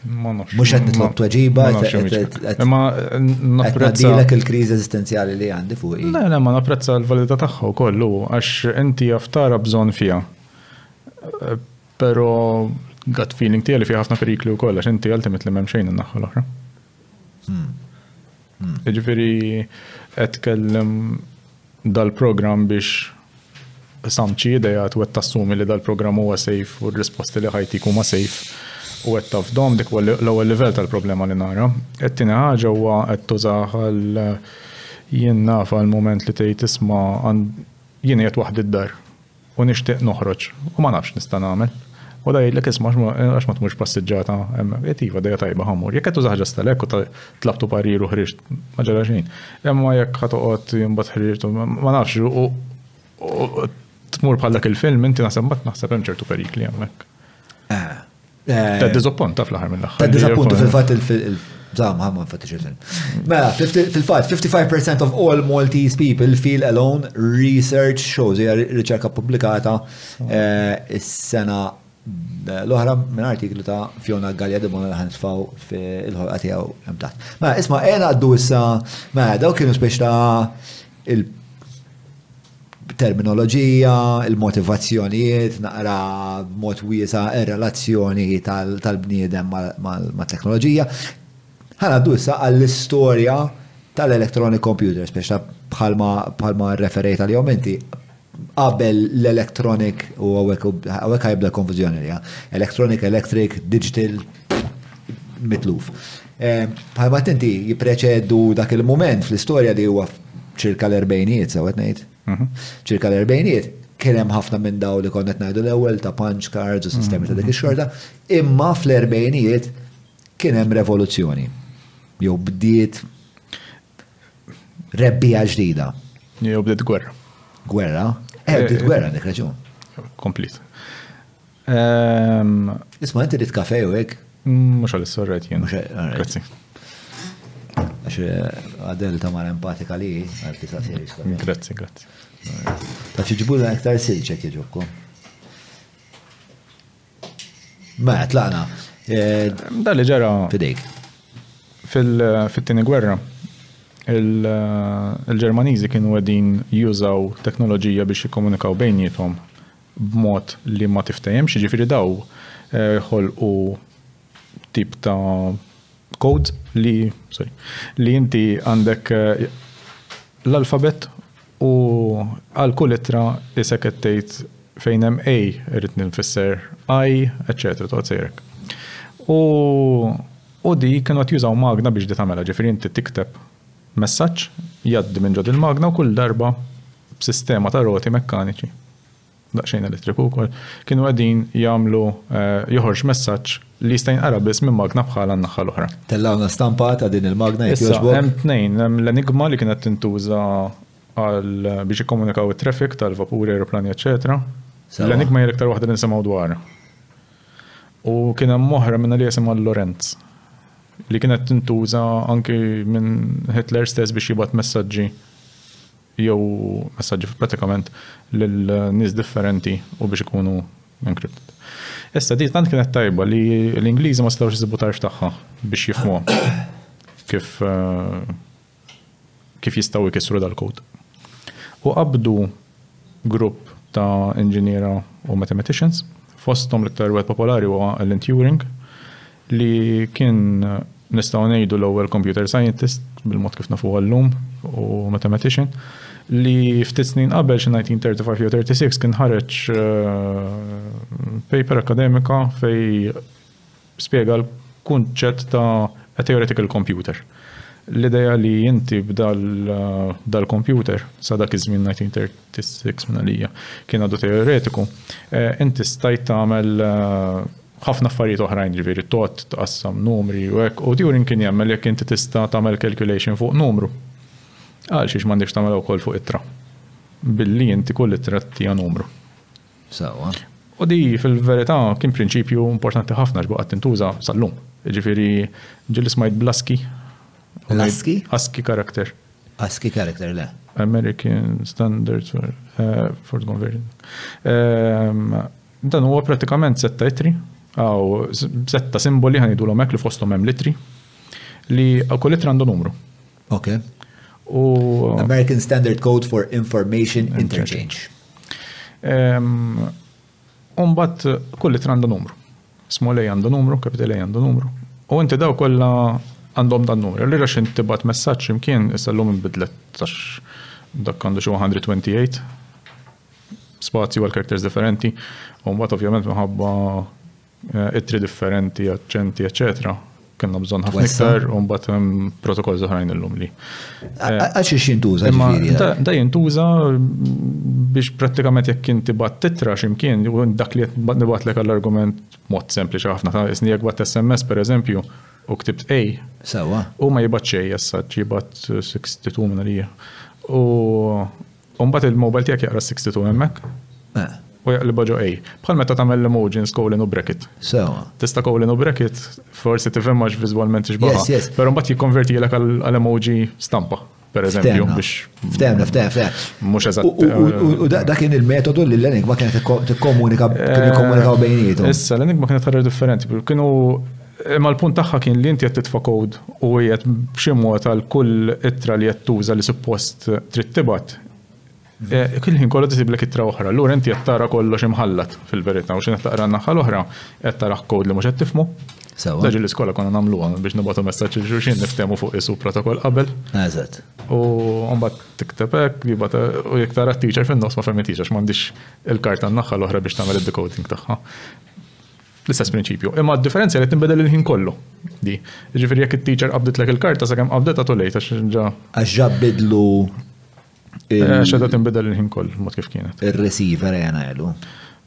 Mhux qed nitlob tweġiba, imma napprezza il-kriżi eżistenzjali li għandi fuq. Le, le, ma napprezza l-validità tagħha wkoll għax inti jaftara bżonn fiha Pero gut feeling tiegħi li fi ħafna perikli wkoll għax inti ultimately m'hemm xejn in-naħa l-oħra. Hmm. Hmm. Jiġifieri qed tkellem dal-programm biex samċi ideja u qed tassumi li dal-programm huwa sejf u r-risposti li ħajti huma sejf u qed tafdom dik l-ewwel livell tal-problema li nara. Qed tieni ħaġa huwa qed tużaħ għal jien naf għal moment li tgħid isma' jien qed waħdi d-dar U nixtieq noħroġ u ma nafx x'nista' nagħmel. U Alla jgħidlek isma' għax ma tmurx passiġġata hemmhekk. Għidt iva dehja tajba ħa mmur. Jekk qed tuża ħaġa stalhekk u tlabtu parir u ħriġt, ma ġara xejn. Imma jekk ħa toqgħod imbagħad ħriġt u ma nafx u tmur bħal dak il-film inti naħseb mbagħad naħseb hemm ċertu perikli hemmhekk. Eh, ta' dizappunta fl-ħar mill-ħar. Ta' dizappunta fil-fat il-bżam ħamma nfattix il-film. Mela, fil-fat, 55% of all Maltese people feel alone research shows, hija riċerka publikata eh, is-sena eh, l-oħra minn artiklu ta' Fiona Gallia de Bona l faw fil-ħolqa tiegħu imtat. Mela, isma' għena għaddu issa, mela, daw kienu spiex ta' il- b'terminoloġija, il-motivazzjonijiet, naqra b'mod wiesa' ir-relazzjoni tal-bniedem mat-teknoloġija. Ħa ngħaddu issa għall-istorja tal-electronic computers, biex bħalma rreferejt għalihom inti, qabel l-electronic u hawnhekk ħa jibda l-konfużjoni li hawn, electronic, electric, digital, mitluf. Bħalma tinti jipreċedu dak il-moment fl-istorja li huwa ċirka l-erbejnijiet, sawet ngħid. Mhm. ċirka l-erbejnijiet, kien hemm ħafna minn daw li konnet ngħidu l-ewwel ta' punch cards u sistemi ta' dik mhm. ix-xorta, imma fl-erbejnijiet kien hemm revoluzzjoni. Jew bdiet Rebbiegħa ġdida. Jew bdiet gwerra. Gwerra? Eh, eh bdiet gwerra dik reġun. Komplit. Ehm, Isma' inti rid kafe u hekk? Mm, mhux għalissa rajt jien. Grazzi. Għax eh, għadel ta' mara empatika li għal tisa' seri. Grazzi, grazzi. Ta' ċiġbulna iktar silċek jġobkom. Ma tlaqna. Eh, da li ġara. Fidejk. Fil-tini gwerra, il-Ġermaniżi kienu għedin jużaw teknoloġija biex jikkomunikaw bejnietom b'mod li ma tiftajem, ġifiri daw eh, ħolqu tip ta' kod li, sorry, li inti għandek eh, l-alfabet u għal kull ittra isek qed tgħid fejn hemm A irrid ninfisser I, eċetera, toqgħod sejrek. U u di kienu qed jużaw magna biex di tagħmela, ġifieri inti tikteb messaġġ jgħaddi minn ġod il-magna u kull darba b'sistema ta' roti mekkaniċi daqsxejn elettriku wkoll, kienu qegħdin jagħmlu joħorġ messaġġ li jista' jinqara biss minn magna bħalha n-naħa l-oħra. Tellgħuna stampa ta' din il-magna jekk jogħġbok. Issa hemm tnejn, hemm l-Enigma li kienet tintuża għal biex jikkomunikaw it-traffic tal-vapuri, ajruplani, eċċetera. L-Enigma hija l-iktar waħda li nisimgħu dwarha. U kien hemm oħra minn li jisimha Lorenz li kienet tintuża anki minn Hitler stess biex jibgħat messaġġi jew messaġġi fil-predikament lil nies differenti u biex ikunu encrypted. Issa di tant kienet tajba li l-Ingliżi ma setgħux isibu tarf tagħha biex jifhmuha kif eh, kif jistgħu jkissru dal-kod. U qabdu grupp ta' inġiniera u mathematicians, fosthom l-iktar wieħed popolari huwa Alan Turing, li kien nistgħu ngħidu l-ewwel computer scientist bil-mod kif nafuha llum u mathematician, li ftit snin qabel xi 1935 jew 36 kien ħareġ eh, paper akademika fej spjega l-kunċett ta' a theoretical computer. L-idea li inti b'dal-computer sa dak iż-żmien 1935 T-six minn għalija kien għadu teoretiku. Inti stajt tagħmel ħafna affarijiet oħrajn ġifieri tot tqassam numri u hekk u Turing kien jemmel jekk inti tista' tagħmel calculation fuq numru. Għal xiex m'għandekx tagħmel wkoll fuq ittra. Billi inti kull ittra tija numru. Sawa. U di fil-verità kien prinċipju importanti ħafna x'baqgħet tintuża sal-lum. Ġifieri ġieli smajt blaski. Blaski? Aski karakter. ASCII character, le. American Standards for the Conversion. Dan huwa pratikament setta itri, għaw setta simboli ħanidu l-omek li fostom hemm litri, li kull itra għandu numru. Ok. U. American Standard Code for Information Interchange. U mbagħad kull ittra għandha numru. Small A għandu numru, capital A għandu numru. U inti daw kollha għandhom dan numru. Allura x'int tibgħat messaġġ imkien issa llum inbidlet għax dak għandu xi 128 spazju għal characters differenti. U mbagħad ovvjament minħabba Eh, ittri differenti, aċċenti, eccetera. Kenna bżon ħafna iktar, un bat protokoll zaħrajn l-lum li. Eh, għax ix jintuża ġifiri. Da jintuża biex pratikament jekk inti bat titra ximkien, dak li nibat l argument mod sempliċi ħafna, ta' isni jek bat SMS per eżempju, u ktibt A. Sawa. U ma jibat xej, jessa, jibat 62 minna li. U U mbagħad il-mobile tiegħek jaqra 62 hemmhekk. Eh. U jaqlibha ġo ej. Bħal meta tagħmel l-emojins colon u bracket. Sewa. Tista' colon u bracket, forsi tifhimha x'viżwalment tixbaħha. Yes, yes. Però mbagħad jikkonvertilek għal emoji stampa per eżempju, biex. Ftemna, ftemna, ftemna. Mux eżatt. U eh, dak kien il-metodu li l-enigma kienet t-komunika, kienet t-komunika bejnietu. Issa, l-enigma kienet ħarra differenti, kienu Imma l-punt tagħha kien li inti qed titfa' code u qiegħed b'xi mod għal kull ittra li qed tuża li suppost trid tibgħat, il-ħin kollu tisiblek ittra oħra. Allura inti qed tara kollox imħallat fil-verità u x'inhi qed taqra n-naħa l-oħra qed tara code li mhux qed tifhmu. Sewwa. Daġi l-iskola konna nagħmluha biex nibgħatu messaġġ il xulxin niftehmu fuq isu protokoll qabel. Eżatt. U mbagħad tikteb hekk, jibgħat u jekk tara t-teacher fin-nofs ma fehmitix għax m'għandix il-karta n-naħa l-oħra biex tagħmel id-decoding tagħha. L-istess prinċipju. Imma d-differenza li tinbidel il-ħin kollu. Di. Ġifieri jekk it-teacher qabditlek il-karta sakemm qabdet għadu lejt għax ġa. Għax ġa bidlu. Eh, Xedha tinbidel il-ħin kollu mod kif kienet. Ir-receiver għena eh, għelu.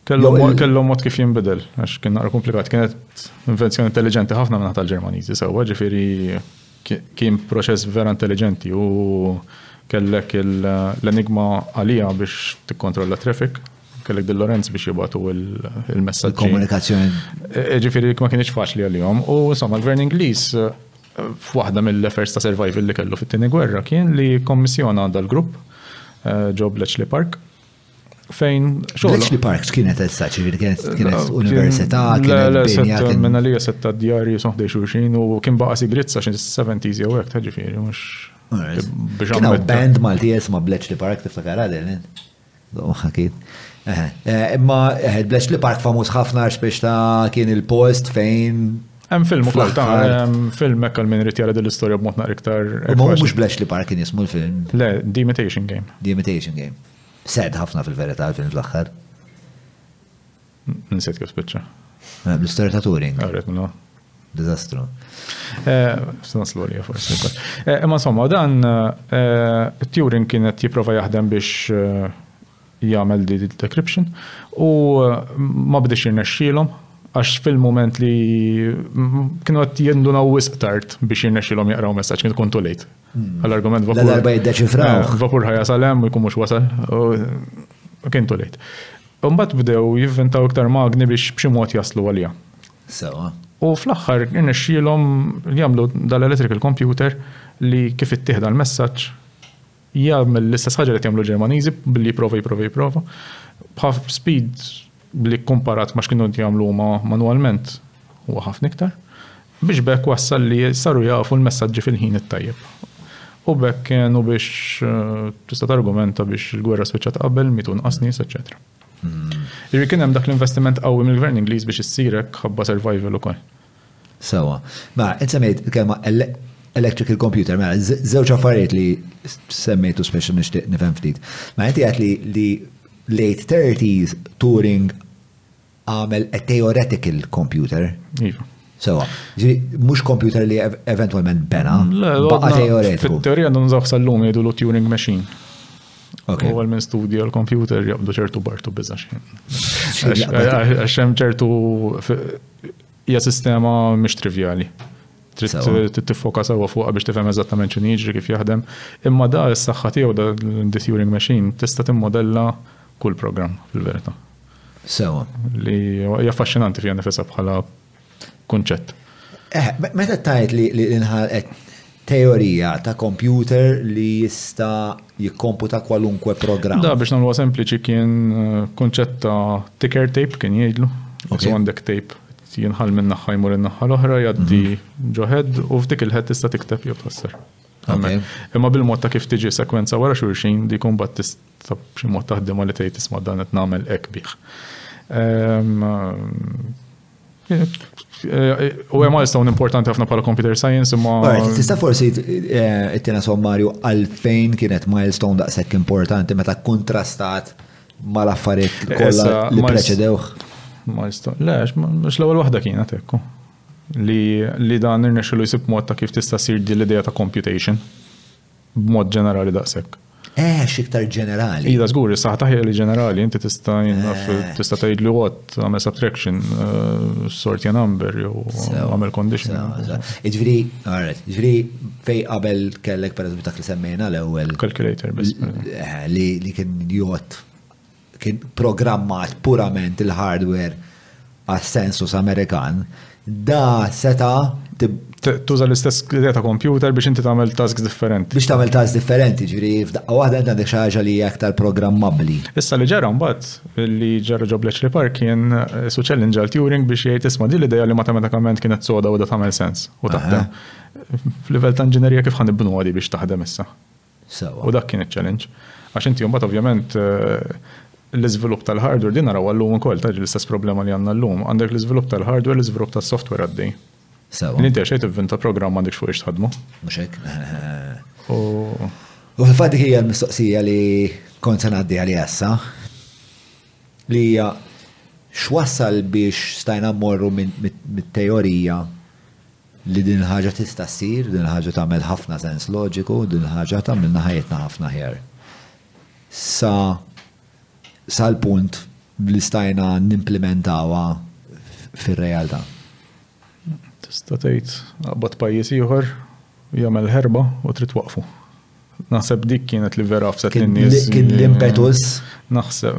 Kellhom mod kif jinbidel, għax kien naqra komplikat, kienet invenzjoni intelligenti ħafna minn tal-Ġermaniżi sewwa, ġifieri Kien proċess vera intelliġenti u kellek l-Enigma għaliha biex tikkontrolla traffic, kellek Di Lorenz biex jibgħatu l-messaġġi. Komunikazzjoni. Ġifieri ma kienx faċli għalihom. U insomma l-Gvern Ingliż f'waħda mill-efforts ta' survival li kellu fit-tieni gwerra kien li kommissjona dal-grupp ġo Bletchley Park fejn xogħol. Bletchley Parks kienet issa ċivili, kienet kienet università, kienet binja. Minna li jaset ta' djari soħdej xurxin u kien baqa sigrit sa' 70s jew hekk ta' ġifieri mhux. Kien hawn band Malti jisma' Bletchley Park tiftakar għadel. Ħakit. Eh, imma eh, Bletchley Park famuż ħafna għax biex ta' kien il-post fejn Hemm film ukoll ta' film hekk għal min irid jara din l-istorja b'mod naqra iktar. Ma mhux Bletchley Park kien jismu l-film. Le, The Imitation Game. The Imitation Game. Sed ħafna fil-verità l-film fl-aħħar. Nsiet kif spiċċa. Eh, l-istorja ta' Turing. Għarret minnu. Dizastru. Eh, Snas l forsi. Eh, imma insomma, dan Turing kienet jiprofa jaħdem biex jagħmel di decryption u ma bdiex jirnexxielhom għax fil-mument li kienu qed jindunaw wisq tard biex jirnexxielhom jaqraw messaġġ kien ikun too late. Hmm. Għall-argument vapur. Darba jiddeċifraw. Eh, vapur ħajja salem u jkun mhux wasal. Kien too late. Mbagħad bdew jivventaw iktar magni biex b'xi mod jaslu għalija. Sewa. U fl-aħħar irnexxielhom jagħmlu dal-electrical computer li kif ittieħda l-messaġġ Jagħmel l-istess ħaġa li qed jagħmlu l-Ġermaniżi billi jipprova jipprova jipprova b'half speed li kkumparat ma' x'kienu jagħmlu huma manwalment huwa ħafna iktar biex bekk wassal li saru jafu l-messaġġi fil-ħin it-tajjeb. U bekk kienu biex eh, tista' targumenta biex il-gwerra spiċċat qabel mitu nqas nies, eċetera. Irri kien hemm dak l-investiment qawwi mill-Gvern Ingliż biex issirek ħabba survival ukoll. Sewwa. Mela, int semmejt il-kelma electrical computer, mela, żewġ affarijiet li semmejt u speċi nixtieq nifhem ftit. Mela, inti għedt li late 30s Turing għamel a theoretical computer. Iva. Sewa, mux computer li eventualment bena, baqa teoretiku. Fit-teorija għandhom zaħx sal-lum jgħidu l Turing machine. U għal minn studja l-computer jgħabdu ċertu bartu bizza xejn. Għaxem ċertu Hija sistema mhix trivjali. Trid tiffoka sewwa fuqha biex tifhem eżattament x'inhu jiġri kif jaħdem. Imma da s-saħħa tiegħu da l-Turing Machine tista' timmodella kull programm fil-verità. Sewa. Li hija affaxxinanti fiha nifisha bħala kunċett. Eh, meta tajt li l-inħal Teorija ta' kompjuter li jista' jikkomputa kwalunkwe programm. Da, biex nagħmluha sempliċi, kien kunċett ta' ticker tape kien jgħidlu. So għandek tape jinħall minn naħħa jmur in-naħħa l-oħra, jgħaddi ġo head u f'dik il-head tista' tikteb jew tħassar. Imma bil-mod ta' kif tiġi sekwenza wara xulxin dik imbagħad tista' b'xi mod taħdimha li tgħid isma' dan qed nagħmel hekk bih. U hemm milestone importanti ħafna bħala computer science imma. Tista' forsi eh, ittina sommarju għalfejn kienet milestone daqshekk importanti meta kontrastat mal-affarijiet eh, kollha li preċedewh. Milestone. Le, mhux l-ewwel waħda kienet ekku. Li dan irnexxilu jsib mod ta' kif tista' sir din l-idea ta' computation. b'mod ġenerali daqshekk. Eh, xiktar ġenerali. Ida żgur, is-saħħa taħjar li ġenerali, inti tista' eh. tista' tgħidli what għamel subtraction, eh, sort jan number jew għamel condition. Iġviri, għaret, iġviri fej qabel kellek per eżempju dak li semmejna l-ewwel. Calculator biss. Eh, li kien jgħod kien programmat purament il-hardware għas-sensus Amerikan, da seta' tuża l-istess idea ta' kompjuter biex inti tagħmel tasks differenti. Biex tagħmel tasks differenti, ġifieri f'daqqa waħda inti għandek xi ħaġa li hija aktar programmabbli. Issa li ġara mbagħad li ġara ġo Bletchley Park kien su challenge għal Turing biex jgħid isma' din l-idea li matematikament kienet soda u da tagħmel sens u taħdem. F'livell ta' inġinerija kif ħanibnuha di biex taħdem issa? Sewwa. U dak kien iċ-challenge. Għax inti mbagħad ovvjament l-iżvilupp tal-hardware din narawha llum ukoll tgħid l-istess problema li għandna llum. Għandek l-iżvilupp tal-hardware, l-iżvilupp tas-software għaddej. Sewwa. Li inti għax tgħid ivvinta programm m'għandekx fuq ix tħaddmu. Mhux hekk. U fil-fatt dik hija l-mistoqsija li kont se ngħaddi għalija issa li hija x'wassal biex stajna mmorru mit-teorija li din il-ħaġa tista' ssir, din il-ħaġa tagħmel ħafna sens loġiku, din il-ħaġa tagħmilna ħajjitna ħafna aħjar. Sa sal-punt li stajna nimplimentawha fir-realtà. Tista' tgħid qabad pajjiż ieħor jagħmel ħerba u trid twaqfu. Naħseb dik kienet li vera fset in-nies. Kien l-impetus. Naħseb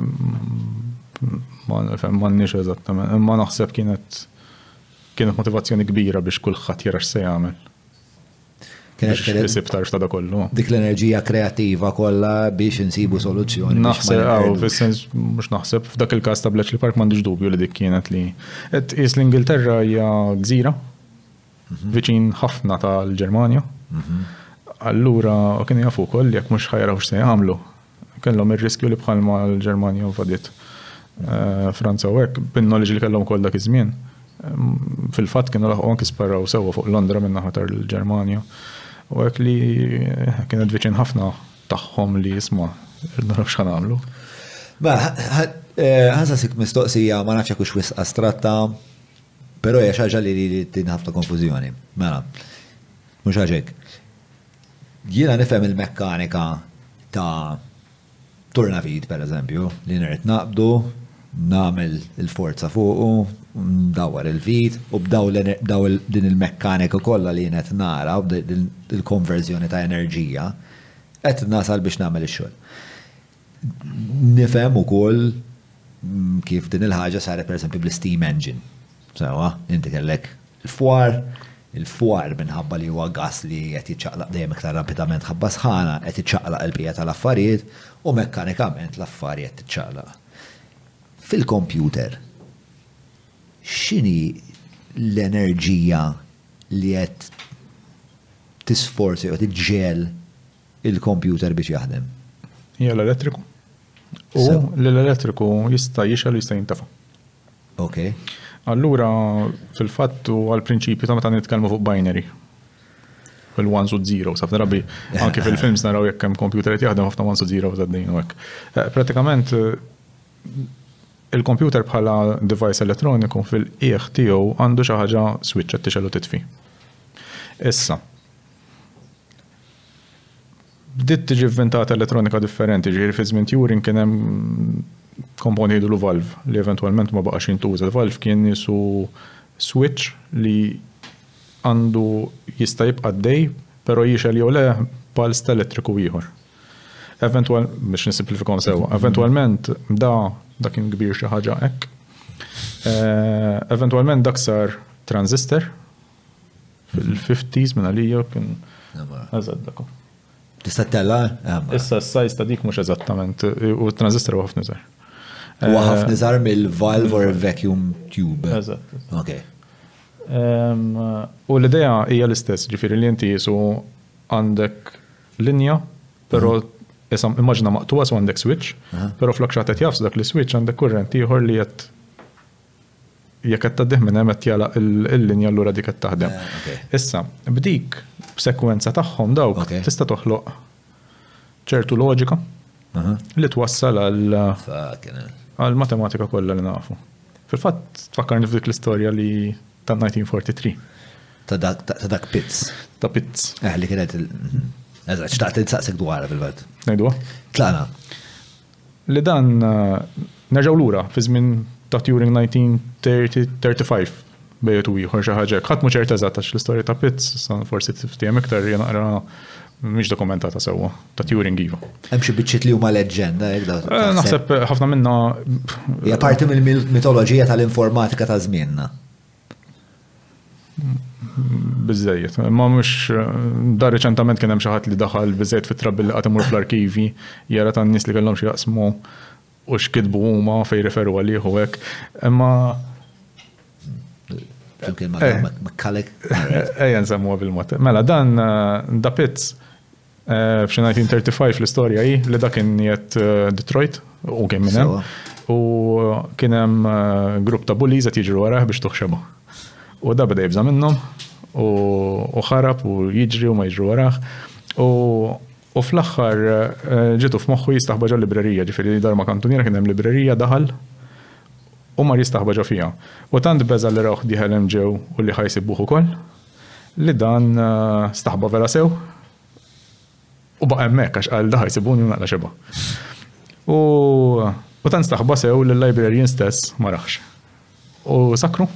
ma nifhem m'għandniex eżattament, imma naħseb kienet Kienet motivazzjoni kbira biex kulħadd jara x'se jagħmel. Kienet kienet. Isib tarf ta' da kollu. Dik l-enerġija kreattiva kollha biex insibu soluzzjoni. Naħseb, għaw, fil-sens, mux naħseb, f'dak il-kas ta' Bletchley Park mandiġ dubju li dik kienet li. Et is l-Ingilterra hija gżira, mhm. viċin ħafna tal-Ġermanja. Mhm. Allura, kien jafu koll, jek mux ħajraw x'se jagħmlu. Kellhom ir-riskju li bħalma l-Ġermanja invadiet Franza u hekk, bin-knowledge li kellhom ukoll dak iż-żmien. Fil-fatt kienu laħqu anki sparraw sewwa fuq Londra minn naħa tal-Ġermanja. U hekk li kienet viċin ħafna tagħhom li jisma' naraw x'ħan għamlu. Ma, ħansa sik mistoqsija ma nafx hekk wisq astratta, però hija xi ħaġa li li tin ħafna konfużjoni. Mela, mhux għax hekk. Jiena nifhem il-mekkanika ta' turnavit, pereżempju, li nirrid naqbdu, nagħmel il-forza fuqu, ndawwar il-vit, u b'daw din il-mekkanika kollha li jien qed nara, b'din il-konverżjoni ta' enerġija, qed nasal biex nagħmel ix-xogħol. Nifhem ukoll kif din il-ħaġa saret pereżempju bl-steam engine. Sewwa, inti kellek il-fwar, il-fwar minħabba li huwa gass li qed jiċċaqlaq dejjem iktar rapidament ħabba sħana, qed iċċaqlaq il-bqija tal-affarijiet u mekkanikament l-affar qed tiċċaqlaq. Fil-kompjuter, x'inhi l-enerġija li qed tisforza jew tiġġegħel il-kompjuter biex jaħdem? Hija l-elettriku. U l-elettriku jista' jixgħel u jista' jintefa'. Ok. Allura, fil-fatt huwa l-prinċipju ta' meta nitkellmu fuq binary. Il-ones u zeros, ħafna drabi, anke fil-films naraw jekk hemm kompjuter qed jaħdem ħafna ones u zeros għaddejn hekk. Eh, pratikament il-kompjuter bħala device elettroniku fil-qieħ tiegħu għandu xi ħaġa switch qed tixgħel u titfi. Issa, bdiet tiġi inventata elettronika differenti, ġifieri fi żmien Turing kien hemm komponi jidulu valve li eventwalment ma baqax jintuża. Il-valve kien jisu switch li għandu jista' jibqa' dej, però jixel jew le pals ta' elettriku ieħor. Eventwal, biex nisimplifikom sewwa, eventwalment da da kien kbir xi ħaġa hekk. Eh, eventwalment dak sar transistor, Fil-50s minn għalija kien. Eżatt dak. Tista' tella? Issa s-sajz ta' dik mhux eżattament u t-transistor huwa ħafna iżgħar. Huwa ħafna iżgħar mill-valve or vacuum tube. Eżatt. Ok. U l-idea hija l-istess, ġifieri li inti jisu għandek linja, però immaġina maqtuwa su għandek switch, però flok xatet jafs dak l-switch għandek kurrent ieħor li qed Jekk qed tgħaddih minn hemm qed jagħlaq il-linja allura dik qed taħdem. Issa, b'dik b'sekwenza tagħhom dawk tista' toħloq ċertu loġika li twassal għal matematika kollha li nafu. Fil-fatt tfakkarni f'dik l-istorja li ta' 1943. Ta' dak Pitts. Ta' Pitts. Eh, li kienet il- Eżatt, xtaqt il-saqsek dwarha fil-fatt. Ngħidu? Tlaqna. li dan nerġgħu lura fiż-żmien ta' Turing 1935 bejgħet u ieħor xi ħaġa hekk. Ħadd mhu ċert eżatt għax l-istorja ta' Pitts issa forsi tiftihem iktar hija naqra mhix dokumentata sewwa, ta' Turing iva. Hemm xi biċċiet li huma leġġenda hekk dawn. Eh, naħseb ħafna minnha. Hija parti mill-mitoloġija tal-informatika ta' żmienna. Biżejjed. Ma mhux dar riċentament kien hemm xi ħadd li daħal biżejjed fit-trabbi li qatt imur fl-arkivi jara tan-nies li kellhom xi jaqsmu u x'kitbu huma fejn referu għalih u hekk. Imma Flimkien ma' eh. kalek. Ejja nsemmuha bil-mod. Mela dan eh, da pizz F'xi 1935 fl-istorja hi li dak kien jett Detroit u kien minn hemm. U kien hemm grupp ta' bullies qed jiġru warah biex tuħxebu. U da beda jibża' minnhom u ħarab u jiġri u ma jiġru warah. U fl-aħħar ġietu f'moħħu jistaħba ġol-librerija, ġifieri dar ma' kantuniera kien hemm librerija daħal u mar jistaħba ġo fiha. U tant beża' li rawh dieħel hemm ġew u li ħa jsib buh ukoll. li dan staħba vera sew u baqa' hemmhekk għax qal daħar jsibuni naqla xeba. U u tant staħba sew li l-librarian stess ma raħx. U sakru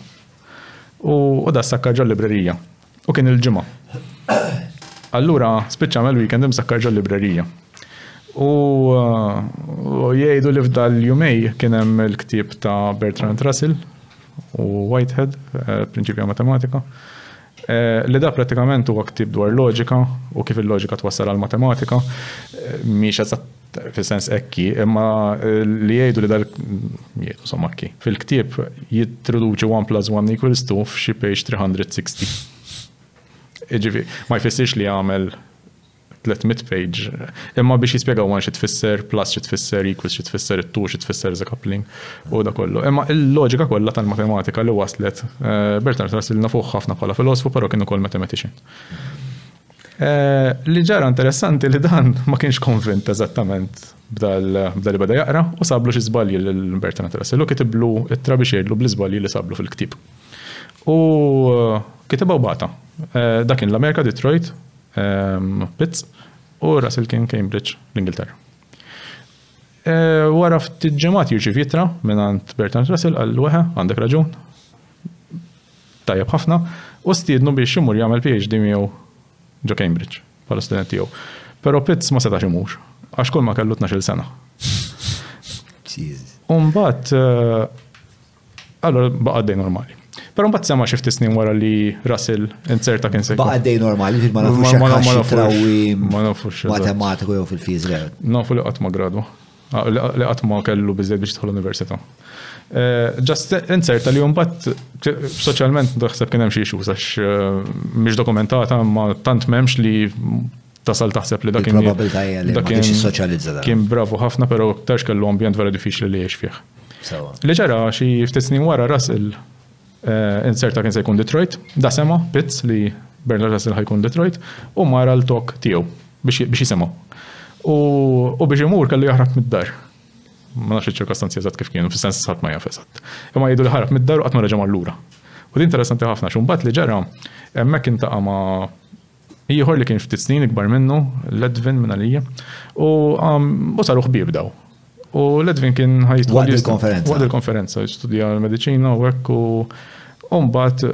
u da sakkar ġol-librerija. U kien il-ġimgħa. Allura spiċċa mel weekend imsakkar ġol-librerija. U jgħidu li f'dal jumej kien hemm il-ktieb ta' Bertrand Russell u Whitehead, prinċipja matematika, li da pratikament huwa ktib dwar loġika u kif il-loġika twassal għal matematika, mhix eżatt fis-sens ekki, imma li jgħidu li dal jgħidu somma ekki. Fil-ktieb jittroduċi 1 plus 1 equals 2 f'xi page 360. Iġifi, ma jfissirx li jagħmel Tliet mitt page. Imma biex jispjega one xi tfisser, plus xi tfisser, equals xi tfisser, it-two xi tfisser as a coupling u dak kollu. Imma il-loġika kollha tal-matematika li waslet Bertrand Russell li nafuh ħafna bħala filosfu però kien ukoll mathematician. Li ġara interessanti li dan ma kienx konvint eżattament b'dan li beda jaqra u sablu xi żbalji lil Bertrand Russell u kitiblu ittra biex jgħidlu bl-iżbalji li sablu fil-ktieb. U kitibha u bagħatha. Dak kien l-Amerika, Detroit, Pitz u Russell kien Cambridge, l-Ingilterra. Eh, wara ftit ġemat jirċi vitra minn għand Bertrand Russell għal weħa, għandek raġun. Tajjeb ħafna, u stiednu biex imur jagħmel PhD miegħu ġo Cambridge bħala student tiegħu. Però Pitts ma setax imur għax kull ma kellu 12 sena. Umbat eh, Allura baqa' għaddej normali. Però mbagħad sema' xi ftit snin wara li Russell inzerta kien se. Baqa' għaddej normali fil ma nafux hekk għax jitrawi ma nafux matematiku jew fil-fiżika. Nafu li qatt ma gradwa. Li qatt ma kellu biżejjed biex jidħol l-università. Eh, ġast inzerta li mbagħad soċjalment daħseb kien hemm xi issues għax eh, mhix dokumentata ma tant m'hemmx li tasal taħseb li dak Il-probabilità hija li ma kienx issoċjalizza dan. Kien bravu ħafna però aktarx kellu ambjent vera diffiċli li jgħix fih. Sewa. Li ġara xi ftit snin wara Russell eh, inserta kien se jkun Detroit, da sema Pitts li Bernard Russell ħajkun Detroit u mara l-tok tiegħu biex biex jisimgħu. U u biex imur kellu jaħrab mid-dar. Ma nafx iċ-ċirkostanzi eżatt kif kienu, fis-sens ħadd ma jaf eżatt. Imma jgħidu li ħarab mid-dar u qatt ma reġa' mal-lura. U din interessanti ħafna x'un bat li ġara hemmhekk intaqa' ma' Ieħor li kien ftit snin ikbar minnu, Ledvin minn għalija, u u saru ħbieb daw. U Ledvin kien ħajt. Waqt il-konferenza. Waqt il-konferenza, studja l-medicina u hekk u mbagħad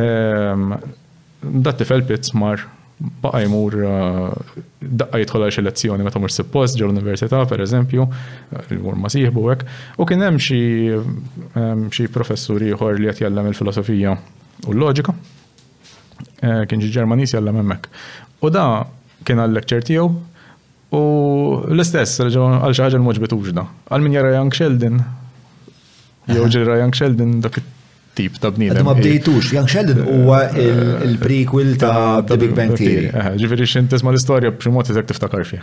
ehm, dat tifel pizz mar baqa jmur eh, daqqa jidħol għal xi lezzjoni meta mur suppost ġew l-università pereżempju, eh, mur ma sieħbu hekk, u kien hemm xi ehm, xi professur ieħor li qed jgħallem il-filosofija u l-loġika. Eh, kien ġi Ġermaniż jalla memmek. U da kien għal-lecture tiegħu u l-istess għal xi ħaġa l-mhux bituġda. Għal min jara Young Sheldon, jew ġirra Young Sheldon dak tip ta' bniedem. Ma bdejtux, Young Sheldon eh, huwa eh, il-prequel ta' The Big Bang Theory. Ġifieri x'int tisma' l-istorja b'xi mod tiftakar fih.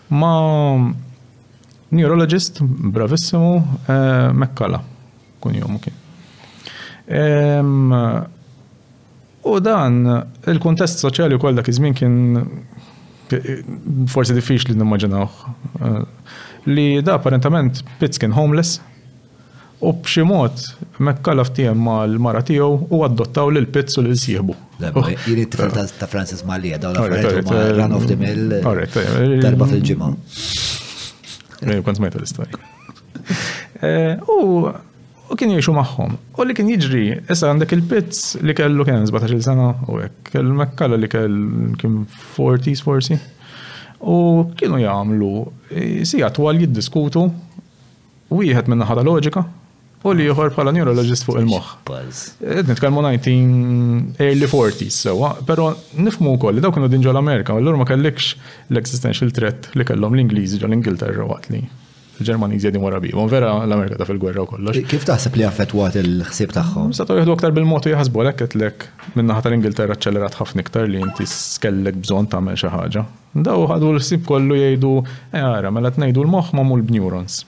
Ma' neurologist bravissimu Mekkala, kun jomu kien. U dan, il-kuntest soċjali wkoll dak iż-żmien kien forsi diffiċli nimmaġinawh. Li da apparentament Pitts kien homeless, U b'xi mod, Mccullough ftiehem mal-mara tiegħu u addottaw lil Pitts u lil sieħbu. Jien it-tifel ta' Francis Mallia, dawn l-affarijiet huma run of the mill darba fil-ġimgħa. Kont smajta l-istorja. U u kien jiexu maħħom. U li kien jiġri, issa għandek il-pizz li kellu kien 17 sena u hekk, kellu mekkala li kellu kien 40s forsi. U kienu jagħmlu sija twal jiddiskutu Wieħed min-naħa ta' loġika u l-ieħor bħala neurologist fuq il-moħħ. Qed nitkellmu 19 early 40s sewwa, però nifhmu wkoll li dawk kienu din ġol Amerika, allura ma kellikx l-existential threat li kellhom l-Ingliżi ġol Ingilterra waqt li l-Ġermaniżi qegħdin wara bihom. Vera l-Amerika ta' fil-gwerra u kollox. Kif taħseb li affettwat il-ħsieb tagħhom? Sa jieħdu aktar bil-mod u jaħsbu għalhekk qedtlek min-naħa tal-Ingilterra ċċellerat ħafna iktar li inti kellek bżonn tagħmel xi ħaġa. Daw ħadu l-ħsieb kollu jgħidu, eh ara, mela qed ngħidu l-moħħ magħmul b'neurons.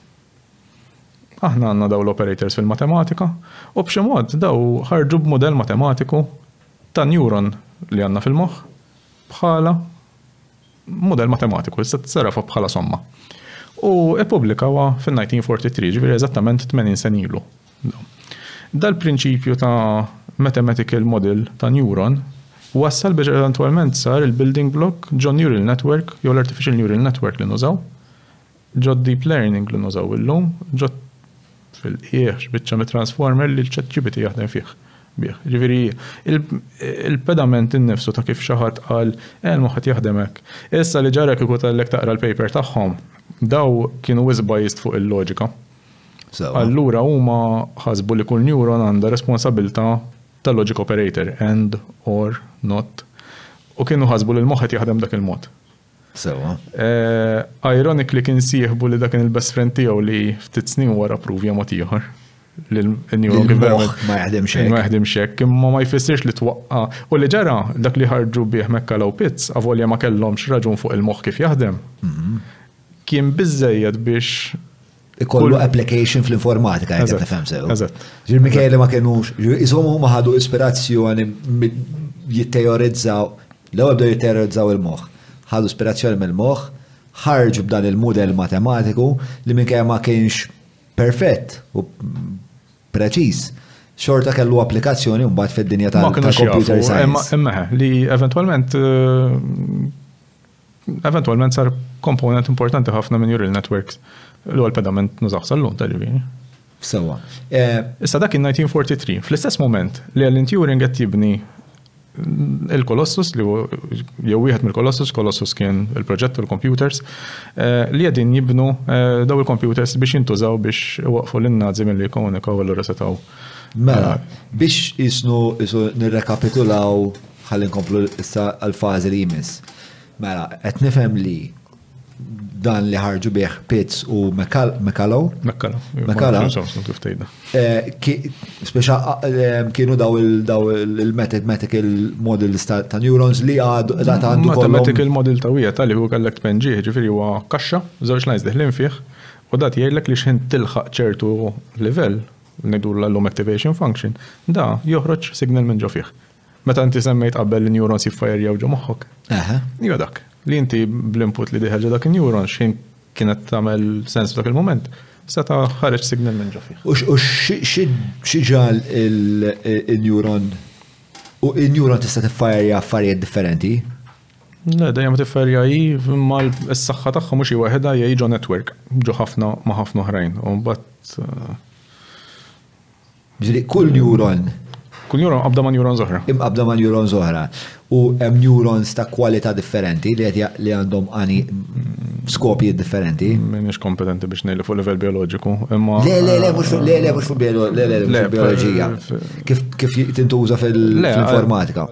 Aħna għandna daw l-operators fil-matematika u b'xi mod daw ħarġu b'mudell matematiku ta' neuron li għandna fil-moħħ bħala mudell matematiku, issa tsarrafa bħala somma. U ippubblikawha fin-1943, ġifieri eżattament 80 sen ilu. Dal-prinċipju ta' mathematical model ta' neuron wassal biex eventwalment sar il-building block ġon-neural network jew l-artificial neural network li nużaw, ġod-deep learning li nużaw illum, ġo fil-qiegħ x'biċċa mit-transformer li l-ChatGPT jaħdem fih, bih. Jiġifieri il-pedament innifsu ta' kif xi ħadd qal, eh l-moħħ qed jaħdem hekk. Issa li ġara kieku kellek taqra l-paper tagħhom, dawn kienu wisq biased fuq il-loġika. Allura huma ħasbu li kull neuron għandha responsabilità ta' logic operator, and, or, not, u kienu ħasbu li l-moħħ qed jaħdem b'dak il-mod. Sewwa. Ironically kien sieħbu li dak kien il-best friend tiegħu li ftit snin wara pruvja mod ieħor li l-neuron kien vera ma jaħdimx hekk. Ma jaħdimx hekk, imma ma jfissirx li twaqqa. U li ġara dak li ħarġu bih Mekka law pizz, avolja ma kellhomx raġun fuq il-moħħ kif jaħdem. Mhm. kien biżżejjed biex ikollu application fl-informatika, jekk qed nifhem sew. Ġir Michele ma kienux, jisom huma ħadu ispirazzjoni jitteorizzaw, l-ewwel bdew jitteorizzaw il-moħħ. Ħadu ispirazzjoni mill-moħħ, ħarġu b'dan il-mudell matematiku li minkejja ma kienx perfett u preċiż xorta kellu applikazzjoni mbagħad fid-dinja tal-computer science. Imma li eventwalment eh, Eventualment sar komponent importanti ħafna minn Ural Networks li għal pedament nużaw sal-lum ta' ġivini. Sewa. Eh, Issa dak in 1943, fl-istess moment li Alan Turing qed jibni il-Kolossus li jew wieħed mill-Kolossus, Kolossus kien il-proġett u l-computers, eh, li qegħdin jibnu eh, daw il-computers biex jintużaw biex waqfu lin-Nazi milli jkomunikaw allura setgħu. Mela, biex jisnu nirrekapitulaw Ħalli nkomplu issa għal-fażi li jmiss. Mela, qed nifhem li dan li ħarġu bih Pitts u Mekalo. Mekalo. Mekalo. kif tgħidha. Eh, speċa eh, kienu daw il-mathematical models ta' neurons li għad dat għandu kollha. Mathematical model ta' wija tal-li hu kellek tpenġieħ, ġifieri huwa kaxxa, żewġ lines deħlin fih, u dat jgħidlek li xħin tilħaq ċertu livell, nidur l-allum activation function, da joħroġ signal minn ġo fih. Meta inti semmejt qabel li neurons jiffajerjaw ġo moħħok. Eħe. Iva dak. Li inti bl-input li diħel ġo dak il-neuron xejn kienet tagħmel sens f'dak il-moment, seta ħareġ signal minn ġo fih. U xieġal il-neuron u il-neuron tista' tiffajerja affarijiet differenti? Le, dejjem tiffajerja hi imma s-saħħa tagħha mhux hi waħedha hija ġo network, ġo ħafna ma' ħafna oħrajn. U mbagħad eh, Jiġifieri kull neuron. Kull neuron mqabbda ma' neurons oħra. Imqabbda ma' neurons oħra. U hemm neurons ta' kwalità differenti li qed li għandhom għani skopijiet differenti. M'iniex kompetenti biex ngħidlu fuq livell bioloġiku, imma. Le, le, le, mhux le, le, mhux fuq bioloġija. Kif kif tintuża fil-informatika.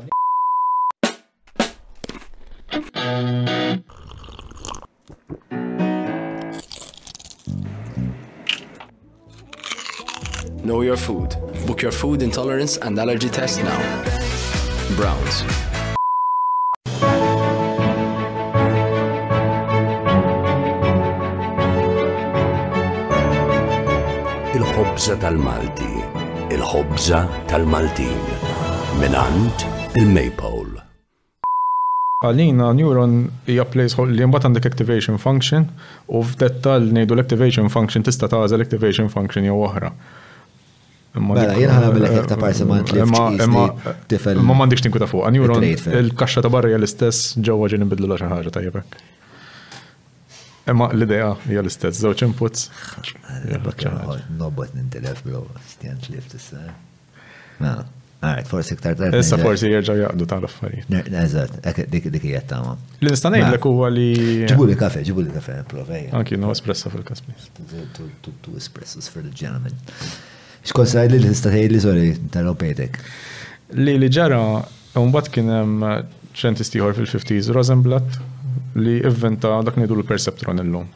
Know your food. Book your food intolerance and allergy test now. Browns. Il-ħobza tal-Malti. Il-ħobza tal-Maltin. Minant il-Maple. Għalina neuron hija placeholder li mbagħad għandek activation function u f'dettall ngħidu l-activation function tista' tagħżel activation function jew oħra. Mela, jien ħana mill ta' parsi ma ntli imma tifel. Imma m'għandix tinkwita fuq. Neuron il-kaxxa ta' barra hija l-istess ġewwa ġin inbidlu la xi ħaġa tajjeb hekk. Imma l-idea hija l-istess, żewġ inputs. Nobot nintilef bro, stjan tlift issa. Għart, forsi iktar tard. Issa forsi jirġaw jaqdu tal-affarijiet. Eżat, dik dik hija tama. Li nista' ngħidlek huwa li. Ġibu li kafe, ġibu li kafe, provej. Anki no espresso fil-kas biss. Tu espresso fil-ġeneramen. Xkol sajt li tista' tgħid li sori taraw pejtek. Li li ġara, mbagħad kien hemm ċentistiħor fil-50s Rosenblatt li ivventa dak nidu l-perceptron illum.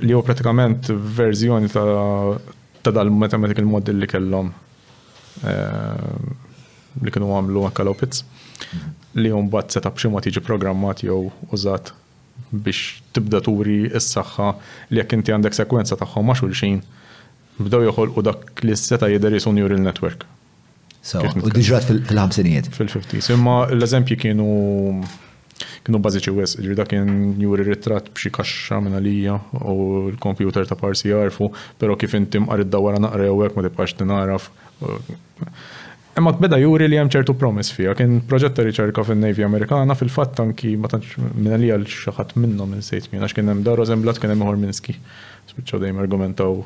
Li huwa pratikament verżjoni ta' dal-mathematical model li kellhom eh, li kienu għamlu anka l-opits li jom bat seta b'xi mod jiġi programmat jew użat biex tibda turi s-saħħa li jekk inti għandek sekwenza tagħhom ma' xulxin bdew joħolqu dak li seta' jidher jisu neural network. Sewa, u diġrat fil-ħamsinijiet. Fil-50s. Imma l-eżempji kienu kienu bażiċi wis, ġri da kien juri ritrat b'xi kaxxa minn għalija u l-kompjuter ta' parsi jarfu, pero kif intim qarid dawara naqra jew hekk ma tibqax tinaraf. Imma beda juri li hemm ċertu promise fija. Kien proġett ta' riċerka fin-Navy Amerikana fil-fatt anki ma tantx minn għalija l xi ħadd minnhom insejt minn għax kien hemm Daro Zemblat kien hemm ieħor Minsky. Spiċċaw dejjem argumentaw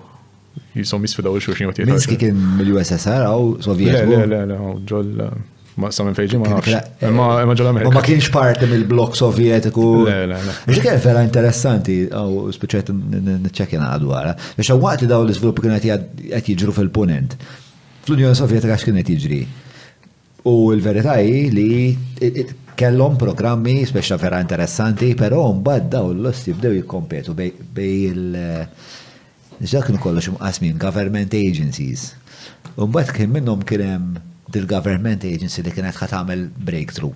jisom jisfidaw il-xurxin u tietar. Minski kien mill-USSR għaw Sovjetiku? Le, le, le, għaw ġol eh, ma sa minn fejġi ma nafx. Eh, ma ġol Amerika. Ma kienx parti mill-blok Sovjetiku. Le, le, le. Biex kien vera interessanti, għaw speċet n-ċekina għadwara. Biex għawat li daw l-izvilupp kien għet jġru fil-punent. Fl-Unjoni Sovjetika x'kien qed jiġri. U l-verità hi li kellhom programmi speċa vera interessanti, però mbagħad daw l-osti bdew jikkompetu bej il- Issa kienu kollox imqasmin government agencies. U mbagħad kien minnhom kien hemm dil-government agency li kienet ħa tagħmel breakthrough.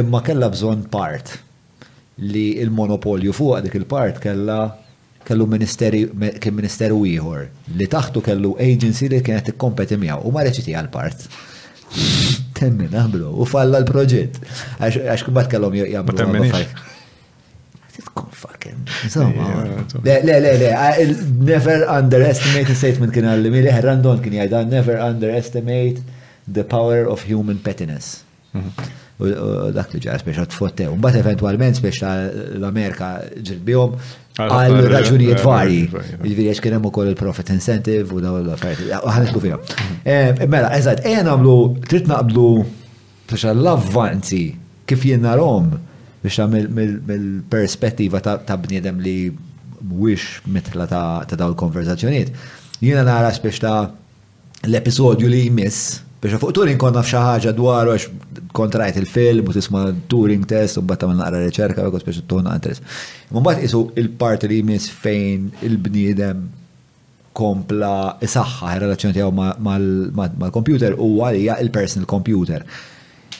Imma kellha bżonn part li l-monopolju fuqha dik il-part kellha kellu ministeri kien ministeru ieħor li taħtu kellu agency li kienet tikkompeti miegħu u ma reċiti għall-part. Temmina bro, u falla l-proġett. Għax kumbat kellhom jagħmlu. Le, le, le, le, never underestimate the statement kien għalli, mi liħer randon kien jgħida, never underestimate the power of human pettiness. Mhm. U dak li ġar speċa tfottew. Mbagħad eventwalment speċa l-Amerika ġilbihom għal raġunijiet varji. Ġifieri għax kien hemm ukoll il-profit incentive u dawn l-affarijiet. Ħanisku fihom. Mhm. Eh, mela, eżatt, ejja nagħmlu trid naqblu Għax l-avvanzi kif jien narahom, biex tagħmel mill-perspettiva ta' bniedem li mhuwiex midħla ta' dawn il-konversazzjonijiet, jiena nara spiss ta' l-episodju li jmiss, biex fuq Turing kont naf xi ħaġa dwaru għax kont rajt il-film u tisma' Turing test u mbagħad tagħmel naqra riċerka u kont spiss tieħu naqra interess. Imma mbagħad qisu l-parti li jmiss fejn il-bniedem kompla isaħħaħ ir-relazzjoni tiegħu mal-kompjuter u għalija il-personal computer.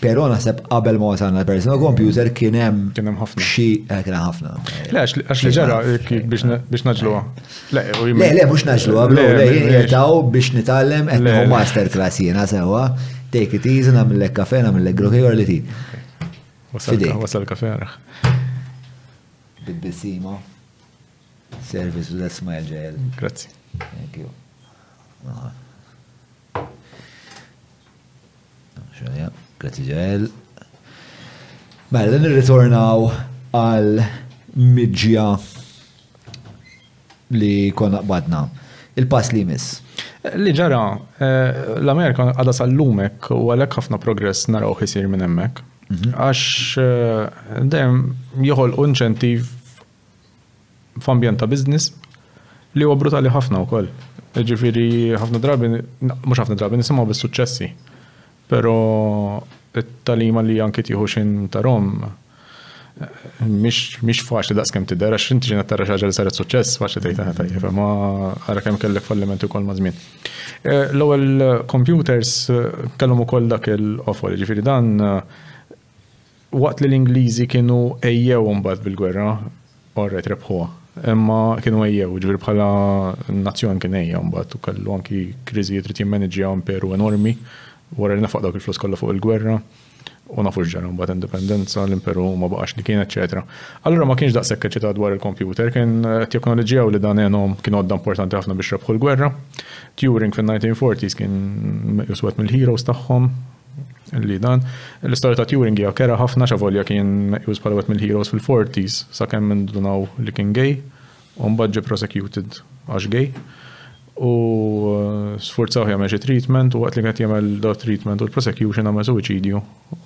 Però naħseb qabel ma wasalna l-personal computer kien hemm kien hemm ħafna xi eh, kien hemm ħafna. Le għax li ġara biex naġluha. Le, le, mhux naġluha, le, le, taw biex nitgħallem qed nieħu masterclass jiena sewwa. Take it easy, nagħmillek kafe, nagħmillek groki li ti. Wasal kafe għarħ. Bid-bisima. Service u let's smile ġejl. Grazzi. Thank you. Xalja, grazzi ġejl. Mela, nirritornaw għal midġja li konna qbadna. Il-pass li jmiss. Li ġara, eh, l-Amerika għada sal-lumek u għalek ħafna progress naraw jisir minn emmek. Mhm. Għax eh, dem joħol unċentiv f'ambjent ta' business li huwa brutali ħafna wkoll. Jiġifieri ħafna drabi, mhux ħafna drabi, nisimgħu bis-suċċessi. Però it-talima li anki tieħu xi ta' rom mhix faċli daqskemm tidher għax inti xi tara xi ħaġa li saret suċċess faċli tgħid aħna tajjeb, imma ara kemm kellek fallimenti wkoll ma' żmien. L-ewwel computers kellhom ukoll dak il-qofol, jiġifieri dan Waqt li l-Ingliżi kienu għejjew imbagħad bil-gwerra, orret rebħuha. Imma kienu għejjew, ġifieri bħala nazzjon kien għejja mbagħad u kellu anki kriżijiet rid jimmaniġġja imperu enormi wara li nefaq dawk il-flus kollha fuq il-gwerra u nafu x'ġara mbagħad indipendenza, l-imperu ma baqax li kien, eċċetera. Allura ma kienx daqshekk eċitat dwar il-kompjuter, kien qed jaknoliġġjaw li dan għenhom kien għodda importanti ħafna biex rebħu l-gwerra. Turing fin-1940s kien meqjus wieħed mill-heroes tagħhom, li dan. L-istorja ta' Turing hija kera ħafna xavolja kien meqjus bħala wet mill-heroes fil-40s sakemm indunaw li kien gay u mbagħad ġie prosecuted għax gay. U eh, sfurzaw jagħmel xi treatment u waqt li qed jagħmel daw treatment u l-prosecution għamel suwiċidju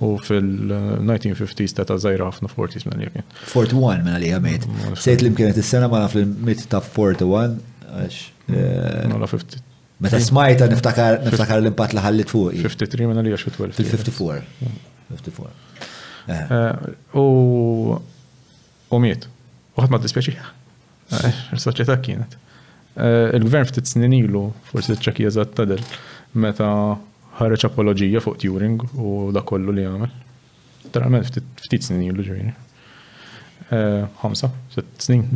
u fil-1950s ta' ta' żgħira ħafna 40s minn kien. 41 minn għalija mejt. Sejt li mkienet is-sena ma naf li mit ta' 41 għax. Mela eh, 50. Meta smajta niftakar niftakar l-impatt li ħallit fuq. 53 minn li għaxu 12. Fil-54. 54. U u miet. Uħat ma dispjaċi. Il-soċjetà eh, kienet. Eh, il-gvern ftit snin ilu, forsi ċekki eżatt tadel, meta ħareġ apologija fuq Turing u da kollu li għamel. Terament ftit snin ilu ġviri. Eh, ħamsa, sitt snin,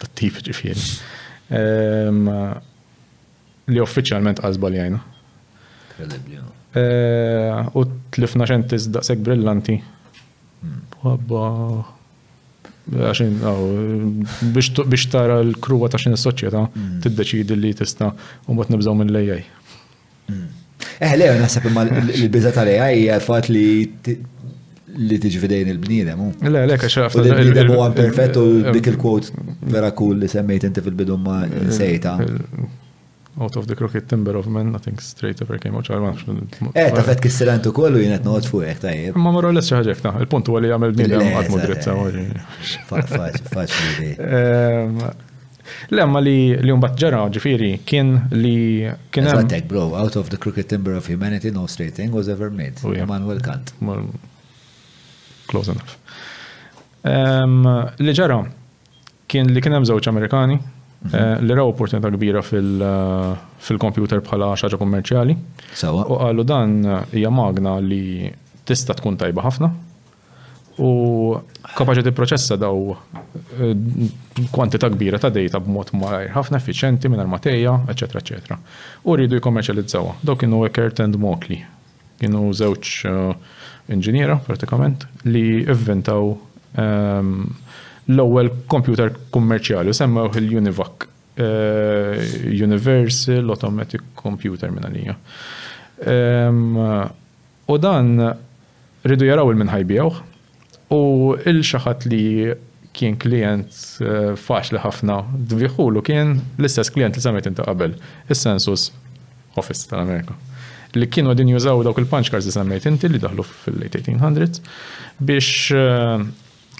tat-tip ġifiri. Ehm, li uffiċjalment qal żbaljajna. Kredibbli, no? Eh, u tlifna xentis daqshekk brillanti. Hmm. Bħabba għaxin, biex tara l-kruwa ta' xin s-soċieta, hmm. t-deċidi li tista' un bat nibżaw minn l-AI. Hmm. Eh, le, naħseb imma l-biza tal-AI għal-fat li li tiġi fidejn il-bniedem. Le, le, għax għafna. Il-bniedem huwa perfett u dik il-quote vera cool li semmejt inti fil-bidu ma insejta. Out of the crooked timber of men, nothing straight ever came out, ċar maħx. Eh, ta' fett kissilantu kollu jenet noħt fuq jek tajib. Ma marru l-essi ħagġek, ta' il-punt u għalli għamil bniedem għad mudrizza. Faċ, faċ, faċ, Le, ma li mbagħad ġara, ġifieri, kien li kien hemm. Eżatt hekk, bro, out of the crooked timber of humanity no straight thing was ever made. Oh, Immanuel Kant. Close enough. Li ġara kien li kien hemm żewġ Amerikani mhm. eh, li raw opportunità kbira fil-kompjuter bħala xaġa kummerċjali. Sawa. U qalu dan hija magna li tista' tkun tajba ħafna u kapaċi tipproċessa daw eh, kwantità kbira ta' data b'mod malajr ħafna effiċenti minn armateja, eċetera, eċetera. U rridu jkommerċjalizzawha. Daw kienu Eckert and Mokli. Kienu żewġ eh, inġiniera pratikament li ivvintaw ehm, l-ewwel computer kummerċjali semmew il-Univac eh, Universal Automatic Computer minn għalija. Ehm, U dan riedu jaraw 'il min ħa jbigħuh. U 'il xi ħadd li kien klijent faċli ħafna tbiegħhulu kien l-istess klijent li semmejt inti qabel, is-Census Office tal-Amerika, li kienu qegħdin jużaw dawk il-punch cards li semmejt inti li daħlu fil-late 1800s biex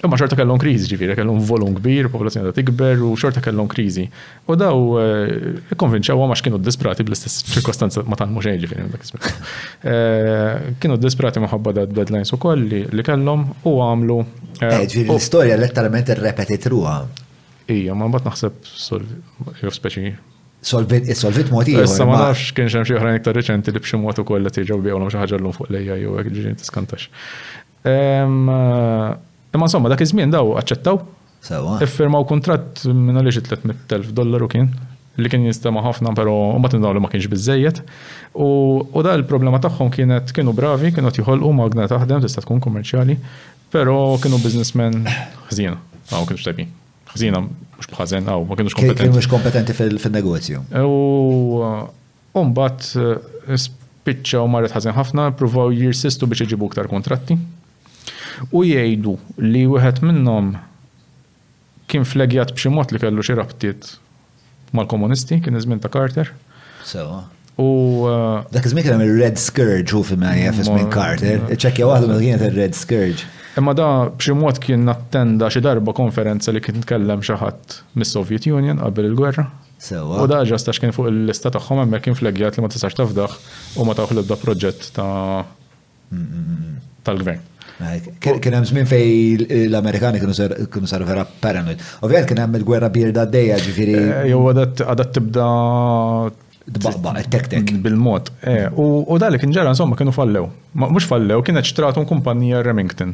Imma xorta kellhom kriżi ġifieri, kellhom volum kbir, popolazzjoni ta' tikber u xorta kellhom kriżi. U daw eh, ikkonvinċewhom għax kienu disprati bl-istess ċirkostanza ma tagħmlu xejn ġifieri dak iż eh, Kienu disprati minħabba da deadlines ukoll li kellhom u għamlu. Eh, ġifieri l-istorja letteralment irrepetit ruha. Ija, ma mbagħad naħseb speċi solvit solvit mod ieħor. Issa ma nafx kien hemm xi oħrajn iktar reċenti li b'xi mod ukoll qed jiġu bihom xi ħaġa llum fuq lejja jew hekk ġiġi tiskantax. Imma insomma, dak iż-żmien daw aċċettaw. Sewa. Iffirmaw kuntratt minn għaliex 300,000 dollaru kien li kien jinstema' ħafna però mbagħad indaw li ma kienx biżejjed. U da il-problema tagħhom kienet kienu bravi, kienu qed joħolqu magna taħdem tista' tkun kummerċjali, però kienu businessmen ħżiena. Hawn kienx tajbin. Ħżiena mhux bħażen hawn ma kienux kompetenti. Kienu mhux kompetenti fin-negozju. U U mbagħad spiċċaw marret ħażin ħafna, ppruvaw jirsistu biex iġibu iktar kuntratti. U jgħidu li wieħed minnhom kien flegjat b'xi mod li kellu xi rabtiet mal-komunisti, kien iż-żmien ta' Carter. Sewa. U uh, dak iż-żmien kien hemm ir-Red Scourge hu fim jaf ismin Carter, iċċekkja waħda minn kienet ir-Red Scourge. Imma da b'xi mod kien attenda xi darba konferenza li kien tkellem xi ħadd mis-Soviet Union qabel il-gwerra. Sewwa. U da ġast għax kien fuq il-lista tagħhom hemmhekk kien fleggjat li ma tistax tafdah u ma tawh l-ebda proġett ta' tal-gvern. Kien hemm żmien fej l-Amerikani kienu saru vera paranoid. Ovvjament kien hemm il-gwerra bierda għaddejja ġifieri. Eh, jew għadat tibda tbaqbaq it-tek-tek. Bil-mod. Eh, u dali kien ġara insomma kienu fallew. Mhux fallew kienet xtratum kumpanija Remington.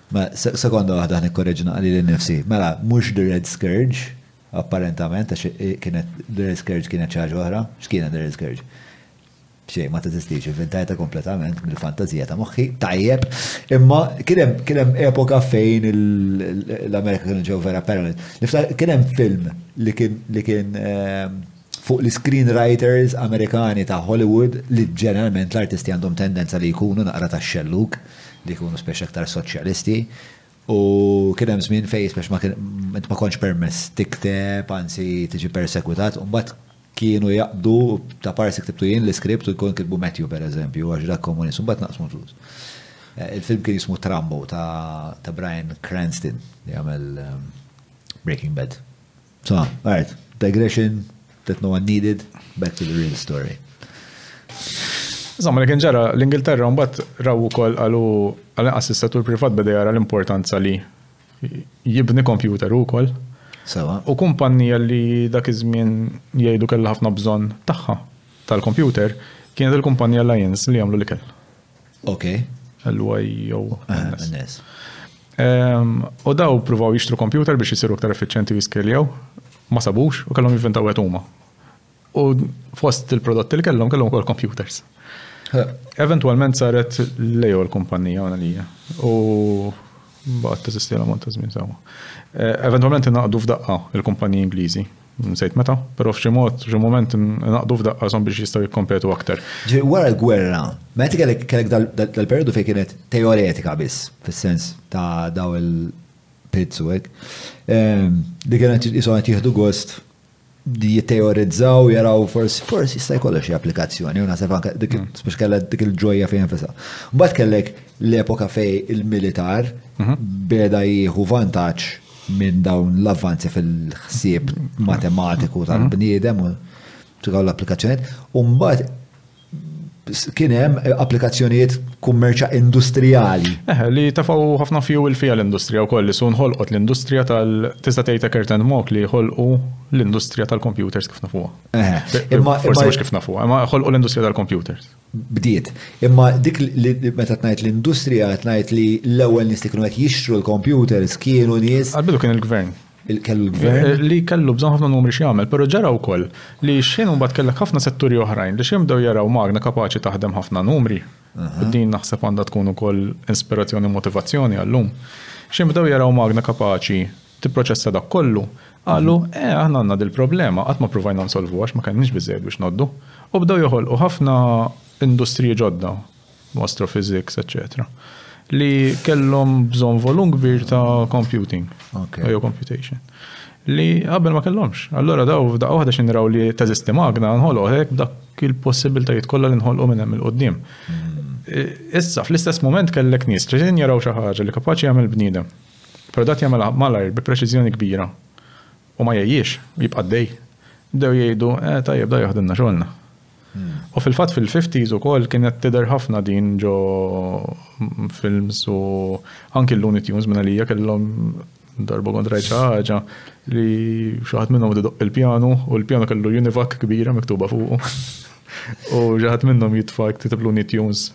Mela, sekonda waħda ħa nikkorreġi naqra lili nnifsi. Mela, mhux The Red Scourge, apparentament, għax kienet, The Red Scourge kienet xi ħaġa oħra. X'kienet The Red Scourge? Xejn, ma teżistix, inventajtha kompletament mill-fantażija ta' moħħi. Tajjeb, imma kien hemm kien hemm epoka fejn l-Amerika kienu ġew vera paranoid. Niftakar kien hemm film li kien li kien fuq l-iscreenwriters Amerikani ta' Hollywood li ġeneralment l-artisti għandhom tendenza li jkunu naqra tax-xellug, li jkunu spex aktar soċjalisti u kien hemm żmien fejn spex ma kien int ma kontx permess tikteb anzi tiġi persegwitat u mbagħad kienu jaqbdu ta' parsi ktibtu jien l-iskript u jkun kitbu Matthew pereżempju għax dak komunist u mbagħad naqsmu l-flus. Il-film kien jismu Trambo ta' Brian Cranston li għamel Breaking Bad. So, alright, digression that no one needed, back to the real story. Zamma li kien ġara l-Ingilterra mbagħad raw ukoll għalu għal inqas is-settur privat beda jara l-importanza li jibni kompjuter ukoll. Sewa. U kumpannija li dak iż-żmien jgħidu kellha ħafna bżonn tagħha tal-kompjuter kienet il-kumpanija Alliance li jagħmlu l-ikel. Ok. L-Y jew. U daw provaw jixtru kompjuter biex jisiru aktar effiċenti u jiskeljaw, ma sabux u kellhom jivvintaw għet huma. U fost il-prodotti li kellhom kellhom ukoll kompjuters. Eventualment saret lejo l-kumpanija għana lija. U baqgħet teżisti l-ammont ta' żmien sewwa. Eventualment ingħaqdu f'daqqa il-kumpaniji Ingliżi. Nsejt meta, però f'xi mod, f'xi mument ingħaqdu f'daqqa son biex jistgħu jikkompetu aktar. Ġifieri wara l-gwerra, meta kellek kellek dal-perjodu fejn kienet teoretika biss, fis-sens ta' daw il-pits u hekk, li kienet qishom qed jieħdu gost li jitteorizzaw, jaraw forsi forsi jista' jkollha xi applikazzjoni u naħseb anke dik biex kellha dik il-ġojja fejn fisha. Mbagħad kellek l-epoka fejn il-militar beda jieħu vantaġġ minn dawn l-avvanzi fil-ħsieb matematiku tal-bniedem u tukaw l-applikazzjoniet. Umbat kien hemm applikazzjonijiet kummerċa industrijali. Eh, li tafaw ħafna fiju il fija l-industrija wkoll li sun ħolqot l-industrija tal tista' tgħid Curtain Mok li ħolqu l-industrija tal-computers kif nafuha. Eh, imma kif nafuha, imma ħolqu l-industrija tal-computers. bdiet. Imma dik li meta tnajt l-industrija qed ngħid li l-ewwel nies li kienu qed jixtru l-kompjuters kienu nies. Qalbilu kien il-gvern. Kellu l-gvern. Li kellu bżonn ħafna numri x'jagħmel, però ġara wkoll li x'ħin imbagħad kellek ħafna setturi oħrajn li x'ħin bdew jaraw magna kapaċi taħdem ħafna numri, u din naħseb għandha tkun ukoll inspirazzjoni u motivazzjoni għal-lum, x'ħin bdew jaraw magna kapaċi tipproċessa dak kollu, qalu, eh, aħna għandna dil-problema, qatt ma ppruvajna nsolvuha għax ma kellniex biżżejjed biex ngħoddu. U bdew joħolqu ħafna industriji ġodda, astrophysics, eċċetera, li kellhom bżonn volum kbir ta' computing, jew computation, li qabel ma kellhomx. Allura daw f'daqqa waħda xi naraw li teżisti magna, nħolqu hekk b'dak il-possibiltajiet kollha li nħolqu minn hemm il-qudiem. Issa, fl-istess mument kellek nies li qegħdin jaraw xi ħaġa li kapaċi jagħmel bniedem. Però dat jagħmilha malajr bi preċiżjoni kbira u ma jgħejjiex, jibqa' għaddej. Bdew jgħidu, eh tajjeb da joħdilna xogħolna. U fil-fatt fil-fifties ukoll kienet tidher ħafna din ġo films u anki l-Looney Tunes minn għalija kellhom darba kont rajt xi ħaġa li xi ħadd minnhom idoqq il-pjanu u l-pjanu kellu Univac kbira miktuba fuqu. U xi ħadd minnhom jitfa' jikteb Looney Tunes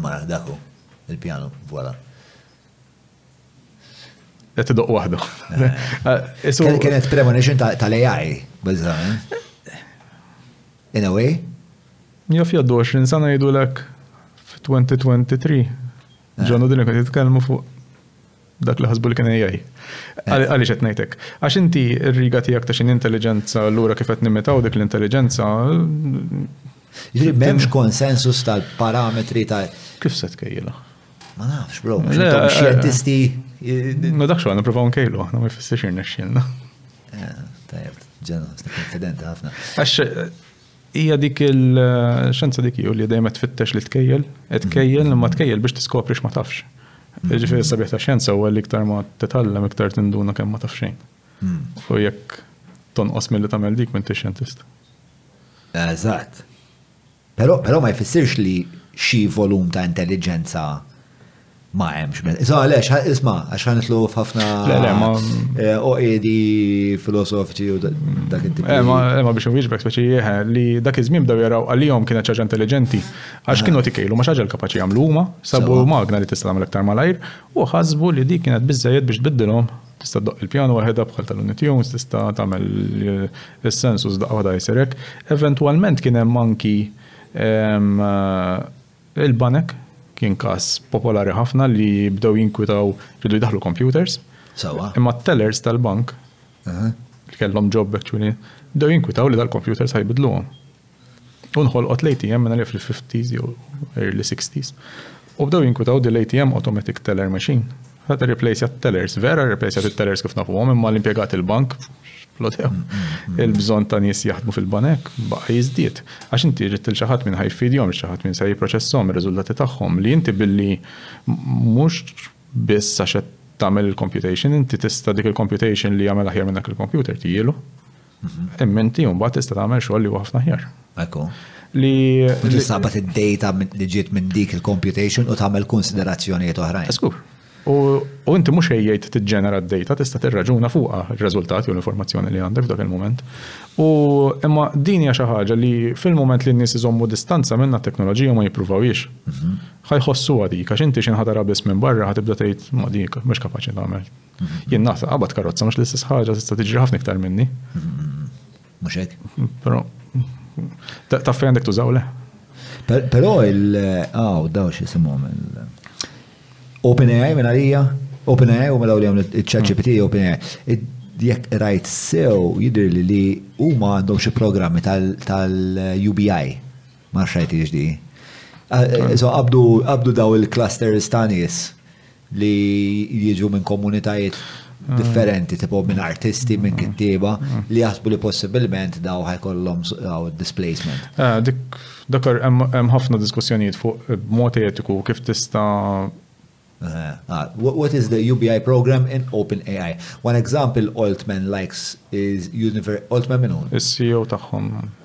Mara, dak hu il-pjanu, voilà. Qed idoqq waħdu. Kienet premonition tal-AI, biżżejjed. In a way? Jaf jaddu 20 sena jgħidulek f'2023. Ġonu din qed jitkellmu fuq dak li ħasbu li kien AI. Eh. Għaliex qed ngħidlek? Għax inti r-riga tiegħek ta' x'in intelliġenza lura kif qed nimitaw dik l-intelliġenza. Jiġri m'hemmx konsensus tal-parametri ta' Kif se tkejjilha? Ma nafx, bro, mhux xjentisti. Ma dak xogħol nippruvaw nkejlu aħna ma jfissirx irnexxielna. Eh, tajjeb, ġenerosni, konfidenti ħafna. Għax Hija dik il-xenza dik hi li dejjem qed tfittex li tkejjel, qed tkejjel imma tkejjel biex tiskopri x'ma tafx. Ġifieri s-sabiħ ta' xjenza huwa li iktar ma titgħallem iktar tinduna kemm ma taf xejn. U jekk tonqos milli tagħmel dik m'intix xjentist. Eżatt. Però ma jfissirx li xi volum ta' intelliġenza ma hemmx minn. Iżda għalex, isma, għax ħan nitlu f'ħafna eh, oqedi filosofiċi u dak it-tip. Eh, ma eh, biex nwieġbek speċi jieħe li dak iż-żmien bdew jaraw għalihom kienet ċaġa intelligenti. Għax kienu tikejlu ma ċaġa l-kapaċi jagħmlu huma, sabu magna li tista' tagħmel aktar malajr u ħasbu li dik kienet biżejjed biex tbiddilhom tista' doq il-pjano waħedha bħal tal-unitunes, tista' tagħmel is-sensus daqqa waħda jserek. Eventwalment kien hemm anki ehm, Il-banek, kien każ popolari ħafna li bdew jinkwitaw riedu jdaħħlu computers. Sewwa. Imma t-tellers tal-bank, li kellhom ġob actually, bdew jinkwitaw li dal-computers ħa jbiddluhom. U nħolqot l-ATM minn għalija fil-50s jew early 60s. U bdew jinkwitaw li l-ATM automatic teller machine Għad replaced tellers, vera replaced tellers kif nafuhom, imma l-impjegat il-bank, plotew, mm, mm, mm. il-bżon ta' nies jaħdmu fil-banek, baqa jizdiet. Għax inti rrit il-ċaħat minn ħajfidjom, ċaħat minn sa' jiproċessom il-rizultati tagħhom, li inti billi mux biss għax tagħmel il-computation, inti tista' dik il-computation li jagħmel aħjar minn dak il-computer tijilu. Imma inti mbagħad tista' tagħmel xogħol li huwa ħafna ħjar. Ekku. Li tistabat id-data li ġiet minn dik il-computation u tagħmel konsiderazzjonijiet oħrajn. Eskur. U inti mhux ħejjejt tiġġenera d-data tista' tirraġuna fuqha r-riżultati u l-informazzjoni li għandek f'dak il-mument. U imma din hija xi ħaġa li fil-mument li n-nies iżommu distanza minna t-teknoloġija ma jippruvawiex. Mhm. Ħajħossu għadik, għax inti xi nħadar biss minn barra ħatibda tgħid ma dik mhux kapaċi tagħmel Jien naħseb qabad karozza mhux l-istess ħaġa tista' tiġri ħafna iktar minni. Mhux hekk. Però taf fejn għandek tużaw le. Però il aw daw xi simhom il OpenAI minn għalija, OpenAI u mela li għamlu iċ-ChatGPT mm. OpenAI. Jekk rajt sew jidher li li huma għandhom xi programmi tal-UBI ma xajt jiġdi. Ah, eh, so għabdu daw il-clusters ta' nies li jiġu minn komunitajiet mm. differenti, tipo minn artisti, minn kittiba, mm. li jasbu li possibilment daw ħajkollhom daw displacement. Eh, dik, dakar, hemm ħafna diskussjonijiet fuq eh, mod etiku kif tista' eh, ah, what is the UBI program in Open AI? One example Altman likes is Univer Altman minu? Is-CEO tagħhom.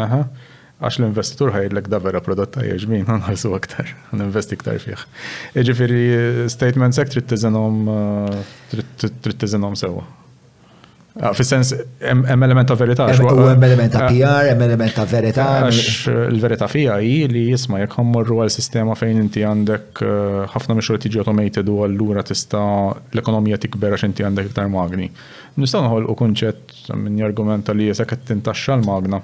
Aha, għax l-investitur ħa jgħidlek da vera prodott tajjeb xbin, ħa nħallsu aktar, ħa ninvesti iktar fih. Jiġifieri statements hekk trid tiżinhom trid tiżinhom sewwa. Ah, fis-sens, hemm element ta' verità. Hemm element ta' ah. PR, hemm element ta' verità. Għax eh, il-verità fija hi li jisma' jekk ħammorru għal sistema fejn inti għandek eh, ħafna mixru tiġi automated u allura tista' l-ekonomija tikber għax inti għandek iktar magni. Nistgħu noħolqu kunċett min jargumenta li jekk qed tintaxxa l-magna,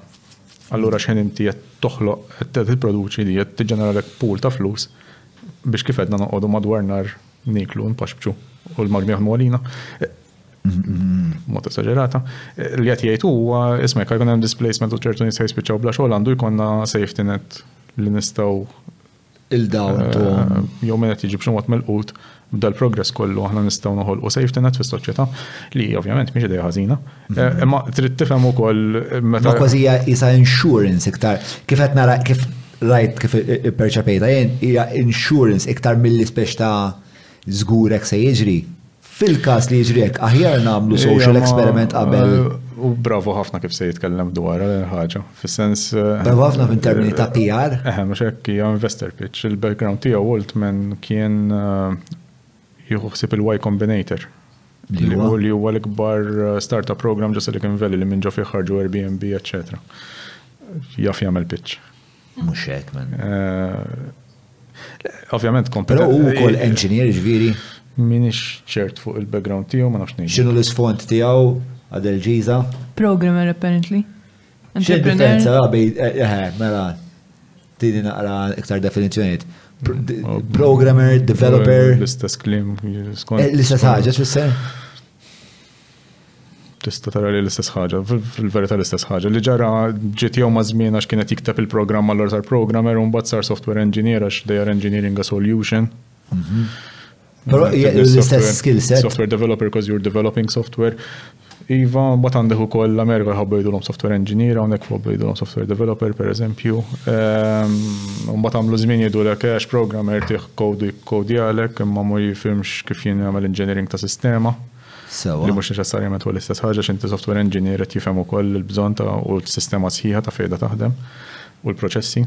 allura x'ħin inti qed toħloq, qed tipproduċi li qed tiġġeneralek pool ta' flus biex kif għedna noqogħdu madwar nar niklu npaxbġu u l-magni jaħdmu għalina. Mod esaġerata. Li qed jgħid huwa isma' jekk jkun hemm displacement u ċertu nies jispiċċaw bla xogħol għandu jkollna safety net li nistgħu il-dawn eh, jew meta tiġi b'xi mod melqut b'dal progress kollu aħna nistgħu noħolqu safety net fis-soċjetà li ovvjament mhix idea ħażina. Eh, mhm. Imma trid tifhem ukoll eh, meta. Ma kważi hija insurance iktar kif qed nara kif rajt kif perċepejta jien hija insurance iktar mill-ispeċ ta' Żgur hekk se jiġri. Fil-każ li jiġri hekk, aħjar nagħmlu social experiment qabel. U bravo ħafna kif se jitkellem dwar il-ħaġa. Eh, Fis-sens. Eh, bravo ħafna fin termini ta' PR. Eh, eh, mhux hekk hija investor pitch. Il-background tiegħu Waltman kien jieħu ħsieb il-Y Combinator. Li huwa li huwa l-ikbar startup program ġo Silicon Valley li minn ġo fih ħarġu Airbnb, eċetera. Jaf jagħmel pitch. Mhux hekk men. Eh, ovvjament kompetenti. Però hu wkoll engineer ġifieri. Minix ċert fuq il-background tiegħu ma nafx ngħid. X'inhu l-isfond tiegħu għad il-ġiża? Programmer apparently. Xi differenza bej eh, eh, mela tini naqra iktar definizjoniet. Programmer, developer. L-istess klim. Eh, l-istess ħagġa, xisser? Tista' tara li l-istess ħaġa, fil-verità l-istess ħaġa, li ġara ġiet jew ma' żmien għax kienet jikteb il-programm allura sar programmer u mbagħad sar software engineer għax they are engineering a solution. Mhm. Però l-istess skill set. Software developer because you're developing software. Iva, bat għandek u koll l-Amerika jħobbu jidulom software engineer, għandek jħobbu jidulom software developer, per eżempju. Ehm, Mbat għamlu zmin jidu l għax programmer tiħ kodu jikkodja għalek, imma mu jifimx kif jien għamil engineering ta' sistema. Sewwa. Li mhux neċessarjament huwa l-istess ħaġa għax inti software engineer irid jifhem ukoll il-bżonn ta' u s-sistema sħiħa ta' fejda taħdem u l-proċessi.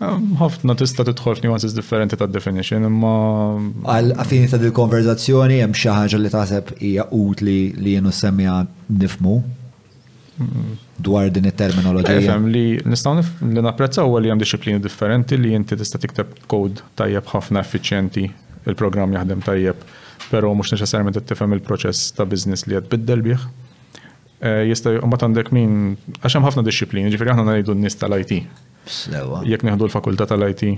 Ħafna tista' tidħol f'nuances differenti ta' definition imma. Għal fini ta' dil-konverzazzjoni hemm xi ħaġa li taħseb hija utli li jien u semmiha nifmu? dwar din it-terminoloġija. Nifhem li nistgħu li napprezzaw li hemm dixxiplini differenti li inti tista' tikteb kod tajjeb ħafna effiċjenti il-programm jaħdem tajjeb, però mhux neċessarjament qed tifhem il-proċess ta' business li qed biddel bih. Eh, jista' mbagħad għandek min għax hemm ħafna dixxiplini, ġifieri aħna ngħidu n-nies tal-IT. Jekk neħdu l-fakultà tal-IT,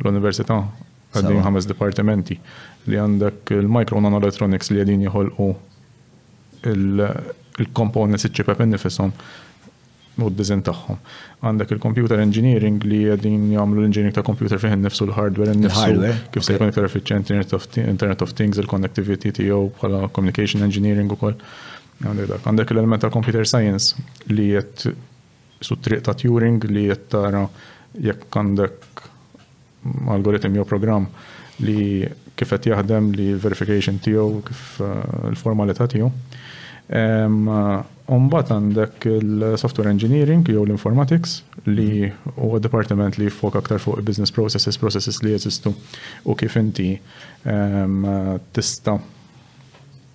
l-università, għaddin ħames dipartimenti li għandek il-micro nanoelectronics li għedin jħolqu il-components iċ-ċipep innifishom u d-diżin tagħhom. Għandek il-computer engineering li qegħdin jagħmlu l-engineering ta' computer fih innifsu l-hardware innifsu kif se jkun iktar effiċjenti Internet of Things, il-connectivity tiegħu bħala communication engineering ukoll. Għandek l-element ta' computer science li qed Su t-triq ta' Turing li qed tara jekk għandek algoritm jew programm li kif qed jaħdem li l-verification tiegħu kif il-formalità tiegħu. Mbagħad għandek il-software engineering jew l-informatics li huwa dipartiment li jiffoka aktar fuq il-business processes, processes li jeżistu u kif inti tista'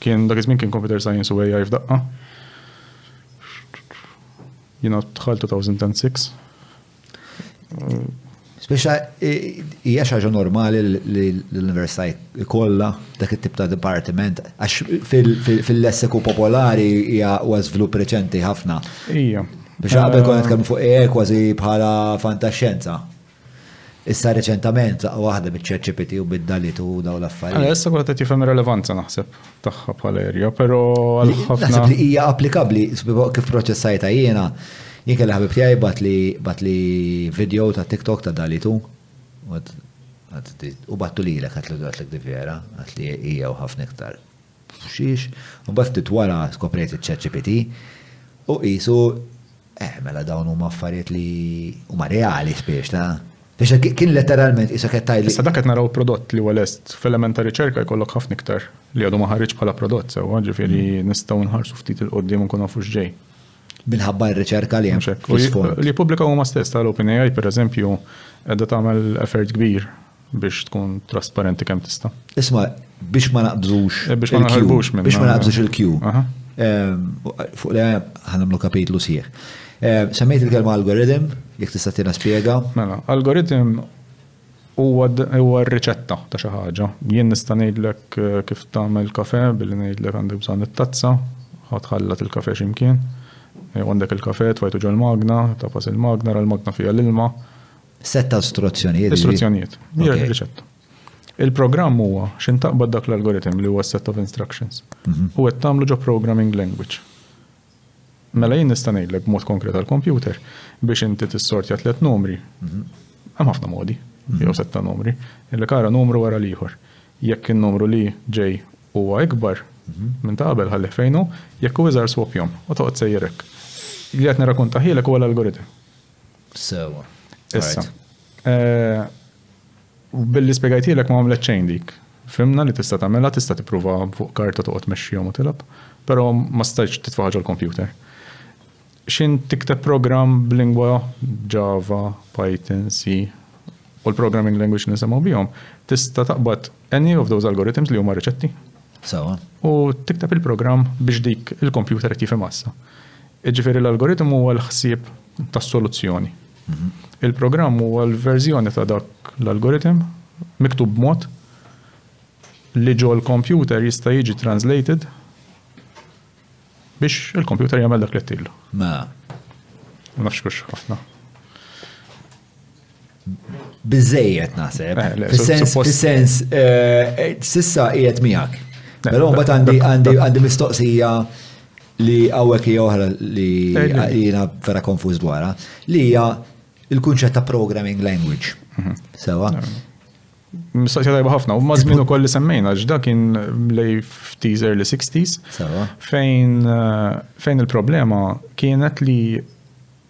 Kien dak iż-żmien kien computer science u AI f'daqqa. Jiena dħalt 2006. Speċa hija xi ħaġa normali li l-università jkollha dak it-tip ta' dipartiment għax fil-lessiku popolari hija huwa żvilupp reċenti ħafna. Hija. Biex qabel kont kemm fuq hekk kważi bħala fantaxxenza. Issa reċentament laqgħu waħda miċ-ċerċipiti u bid-dalit u dawn l-affarijiet. Għala, issa kulħadd qed jifhem ir-relevanza naħseb tagħha bħala erja, però għal ħafna. Naħseb li hija applikabbli kif proċessajta jiena. Jien kelli ħabib tiegħi bat li bat li video ta' TikTok ta' dalitu. U battu lilek għatlu għatlek di vera, għatli hija u ħafna iktar f'xiex, u mbagħad ftit wara skoprejt iċ-ChatGPT u qisu eh mela dawn huma affarijiet li huma reali spiex ta' Biex kien letteralment isa qed tgħidli. Issa dak qed naraw prodott li huwa lest f'element ta' riċerka jkollok ħafna iktar li għadu ma ħareġ bħala prodott sewwa, ġifieri nistgħu nħarsu ftit 'il quddiem u nkunu nafu x'ġej. minħabba r-riċerka li hemm. Li pubblika huma stess tal-OpenAI pereżempju qiegħda tagħmel effort kbir biex tkun trasparenti kemm tista'. Isma' biex ma naqbżux. Eh, biex ma naqbżux minn. Biex ma naqbżux il-Q. Ehm, fuq li ħanamlu kapitlu sieħ. Ehm, semmejt il-kelma algoritm, jek tista' tina spiega. Mela, algoritm Huwa huwa r-riċetta ta' xi ħaġa. Jien nista' ngħidlek kif tagħmel kafè billi ngħidlek għandek bżonn it-tazza, ħa tħallat il-kafè xi mkien, jew għandek il-kafè tfajtu ġol-magna, tagħfas il-magna, ra l-magna fiha l-ilma. Sett ta' struzzjonijiet. Istruzzjonijiet. Hija r-riċetta. Il-programm huwa x'int taqbad dak l-algorithm li huwa s-set of instructions u qed tagħmlu ġo programming language. Mela jien nista' ngħidlek b'mod konkret għall-kompjuter biex inti tissortja tliet numri. Hemm ħafna modi, jew sett ta' numri, li kara numru wara l-ieħor. Jekk in-numru li ġej huwa ikbar minn ta' qabel ħallih fejn hu, jekk hu iżgħar swappjahom u toqgħod sejjer hekk. Li qed nirrakuntahielek huwa l-algorithm. Sewwa. Issa, Billi spjegajtilek ma għamlet xejn dik. Fhimna li tista' tagħmilha, tista' tipprova fuq karta toqgħod tmexxihom u tilgħab, però ma stajtx titfaha ġol-kompjuter. X'int tikteb programm b'lingwa Java, Python, C, u l-programming language li nsemgħu bihom, tista' taqbad any of those algorithms li huma riċetti. Sewwa. U tikteb il-programm biex dik il-kompjuter qed jifhimha issa. Jiġifieri l-algoritm huwa l-ħsieb tas-soluzzjoni. Il-programm huwa l-verżjoni ta' dak l-algoritm miktub b'mod li ġo l-kompjuter jista' jiġi translated biex il-kompjuter jagħmel dak li ttillu. Ma. Mela. Ma nafx kux ħafna. Biżejjed naħseb. Eh, Fis-sens, eh, sissa qiegħed miegħek. Eh, Però mbagħad għandi għandi għandi mistoqsija li hawnhekk hija oħra li jiena vera konfuż dwarha, li hija il-kunċett ta' programming language. Mhm. Sewa. Mistoqsija tajba ħafna, u mażmin ukoll li semmejna, ġda kien lej f'teaser li 60s, fejn fejn il-problema kienet li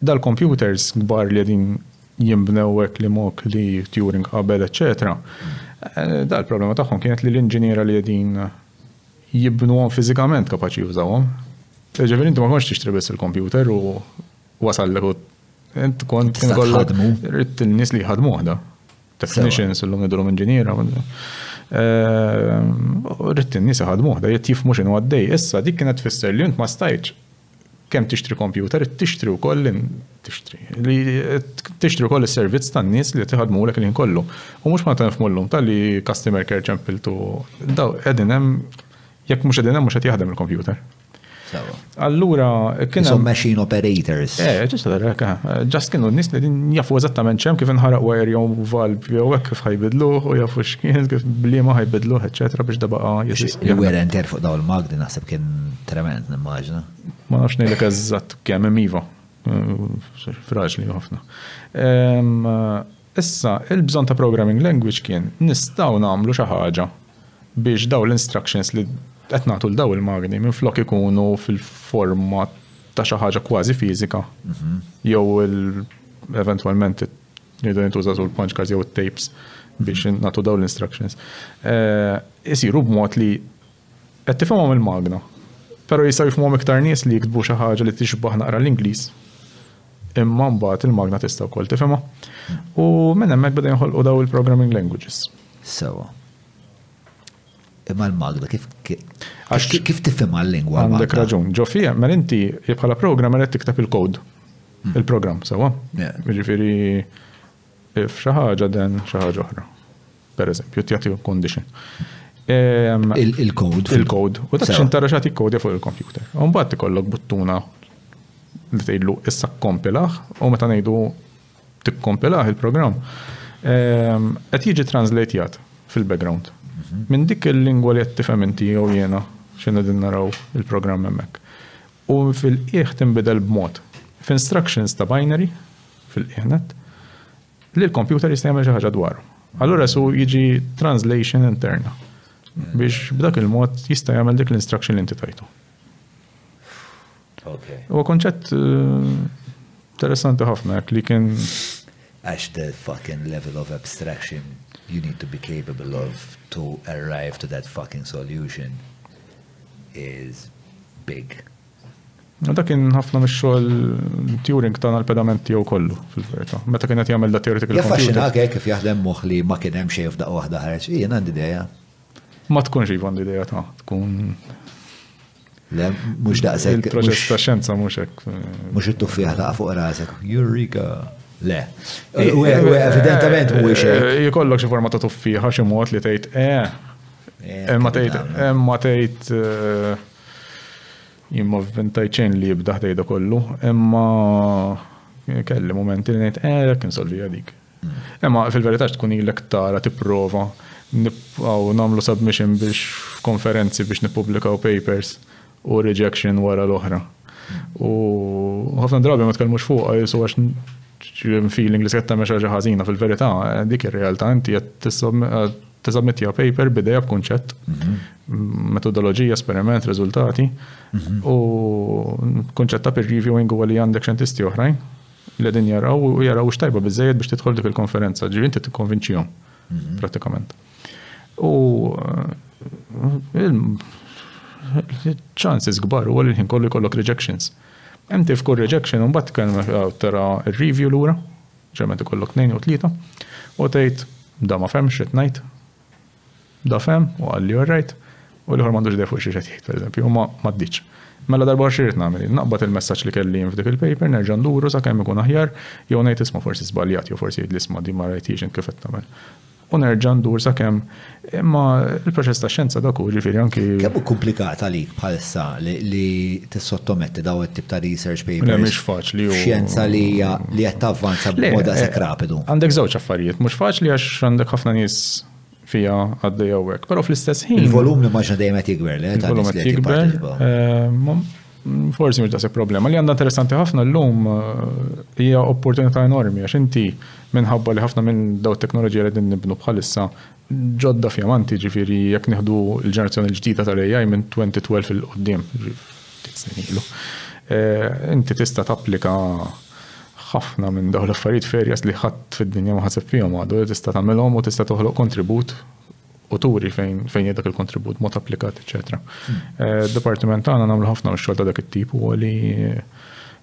Dal-kompjuters kbar li qegħdin jinbnew hekk li mock li Turing qabel eċċetera, dal problema tagħhom kienet li l-inġiniera li qegħdin jibnuhom fiżikament kapaċi jużawhom. Ġifieri inti ma kontx tixtri biss il-kompjuter u wasallek u int kont kien kollok rrid nies li jħadmuh da. Technicians illum idhru inġiniera. Ehm, rrid nies iħadmuh da jittifmu x'inhu għaddej. Issa dik kienet tfisser li int ma stajtx kemm tixtri kompjuter, qed tixtri wkoll tixtri. Li tixtri wkoll is-servizz tan-nies li qed iħaddmulek il-ħin kollu. U mhux ma nifhmu llum tal-li customer care ċempiltu daw qegħdin hemm jekk mhux qegħdin hemm mhux qed jaħdem il-kompjuter. Allura kien hemm machine operators. Eh, ġust ġast kienu n-nies li din jafu eżattament ċem kif inħaraq wire jew valb jew hekk kif ħajbidluh u jafu x'kien kif bliema ħajbidluh, eċetera biex dabaqa' jisir. Il-wire fuq dawn il-magdi naħseb kien Trement nimmaġina. Ma nafx ngħidlek eżatt kemm hemm iva. Fraġli ħafna. Issa, il-bżonn ta' programming language kien nistgħu nagħmlu xi ħaġa biex dawn l-instructions li qed nagħtu l dawn il-magni minflok ikunu fil-forma ta' xi ħaġa kważi fiżika. Mhm. Jew eventwalment jridu jintuża sul punch cards jew tapes biex nagħtu dawn l-instructions. Eh, isiru b'mod li Qed tifhimhom il-magna. Però jistgħu jifhmuhom iktar nies li jiktbu xi ħaġa li tixbah naqra l-Ingliż. Imma mbagħad il-magna tista' wkoll tifhimha. U minn hemmhekk beda jinħolqu daw il-programming languages. Sewa. Imma l-magna kif kif tifhimha l-lingwa? Għandek raġun. Ġo fija, mela inti bħala programmer qed tikteb il-kod. Hmm. Il-programm, sewa. Jiġifieri If xi ħaġa then xi ħaġa oħra. Per eżempju, tjati condition. Ehm, Il-code. Il-code. U dak xintara xati kodja fuq il-computer. Un bat ikollok buttuna li tgħidlu issa kompilaħ u meta ngħidu tikkompilaħ il-programm ehm, qed jiġi translatjat fil-background. Mhm. Minn dik il-lingwa li qed tifhem inti jew jiena x'inna din naraw il-programm hemmhekk. U fil-qiegħ tinbidel b'mod. F'instructions ta' binary, fil-qiegħ nett, li l-kompjuter jista' jagħmel xi ħaġa dwarhom. Allura su jiġi translation interna biex b'dak il-mod jista' jagħmel dik l-instruction li inti tajtu. Okay. U konċett eh, interessanti ħafna li kien għax the fucking level of abstraction you need to be capable of to arrive to that fucking solution. is big. Dak kien ħafna mix-xogħol Turing tagħna l-pedament tiegħu kollu fil-verità. Meta kien qed jagħmel da theoretical computer. Jaffaxxina għek kif jaħdem moħħ li ma kien hemm xejn f'daqqa waħda ħareġ. Jien għandi idea. Ma tkunx iva għandi idea ta' tkun Le, mux daqsek. Il-proċess ta' xenza mux ek. Mux it-tuffieħ ta' fuq rasek. Eureka. Le. U evidentament mux. Jikollok xie forma ta' tuffieħa xie mod li tgħid eh Emma tgħid, emma tgħid eh, jien ma vvintajt xejn li jibda ħdejda kollu, emma eh, kelli momenti li ngħid eh jekk insolvija dik. Mm. Emma fil-verità tkun ilek tara tipprova nibqgħu nagħmlu submission biex konferenzi biex nippubblikaw papers u rejection wara l-oħra. U ħafna drabi ma tkellmux fuqha jisu għax feeling li se qed tagħmel xi ħażina fil-verità, dik ir-realtà inti qed tiżammettija paper bidejja b'kunċett, mhm. metodoloġija, esperiment, riżultati, mhm. u kunċett ta' peer reviewing huwa li għandek xentisti oħrajn li din jaraw u jaraw x'tajba biżejjed biex tidħol dik il-konferenza, ġivi inti tikkonvinċihom mhm. pratikament. U chances kbar u li ħin kollu jkollok rejections. Inti f'kull rejection un bat kelma tara review lura, ġerment ikollok tnejn u tlieta, u tgħid da ma femx x'qed ngħid, da fem u qalli orrejt, u l-ieħor m'għandux idea fuq xi qed jgħid pereżempju, u ma ddiċ. Mela darba oħra x'irid nagħmel? Naqbad il-messaġġ li kelli jien f'dik il-paper, nerġa' nduru sakemm ikun aħjar, jew ngħid isma' forsi żbaljat, jew forsi jgħidli isma' din ma rajthiex int kif qed tagħmel. U nerġa' ndur sakemm imma l-proċess ta' xjenza dak hu ġifieri anki. Kemm hu komplikat għalik bħalissa li tissottometti daw it-tip ta' research papers? Le mhix faċli hu. Xjenza li hija li qed tavvanza b'mod daqshekk rapidu. Għandek żewġ affarijiet, mhux faċli għax għandek ħafna nies fiha għaddejja u hekk, però fl-istess ħin. Il-volum nimmaġina dejjem qed jikber, le? Il-volum qed jikber. Forsi mhux daqshekk problema li għandha interessanti ħafna llum eh, hija opportunità enormi għax inti minħabba li ħafna minn daw teknoloġija li din nibnu bħalissa ġodda fjamanti ġifiri jekk nieħdu l-ġenerazzjoni l-ġdida tal-AI minn 2012 fil-qoddim, ilu. Eh, inti tista' tapplika ħafna minn dawn l-affarijiet ferjas li ħadd fid-dinja ma ħaseb fihom għadu, tista' tagħmilhom u tista' toħloq kontribut u turi fejn fejn dak il-kontribut mod applikat, eċetera. Hmm. Eh, Departiment tagħna nagħmlu ħafna mix-xogħol ta' dak it-tip u li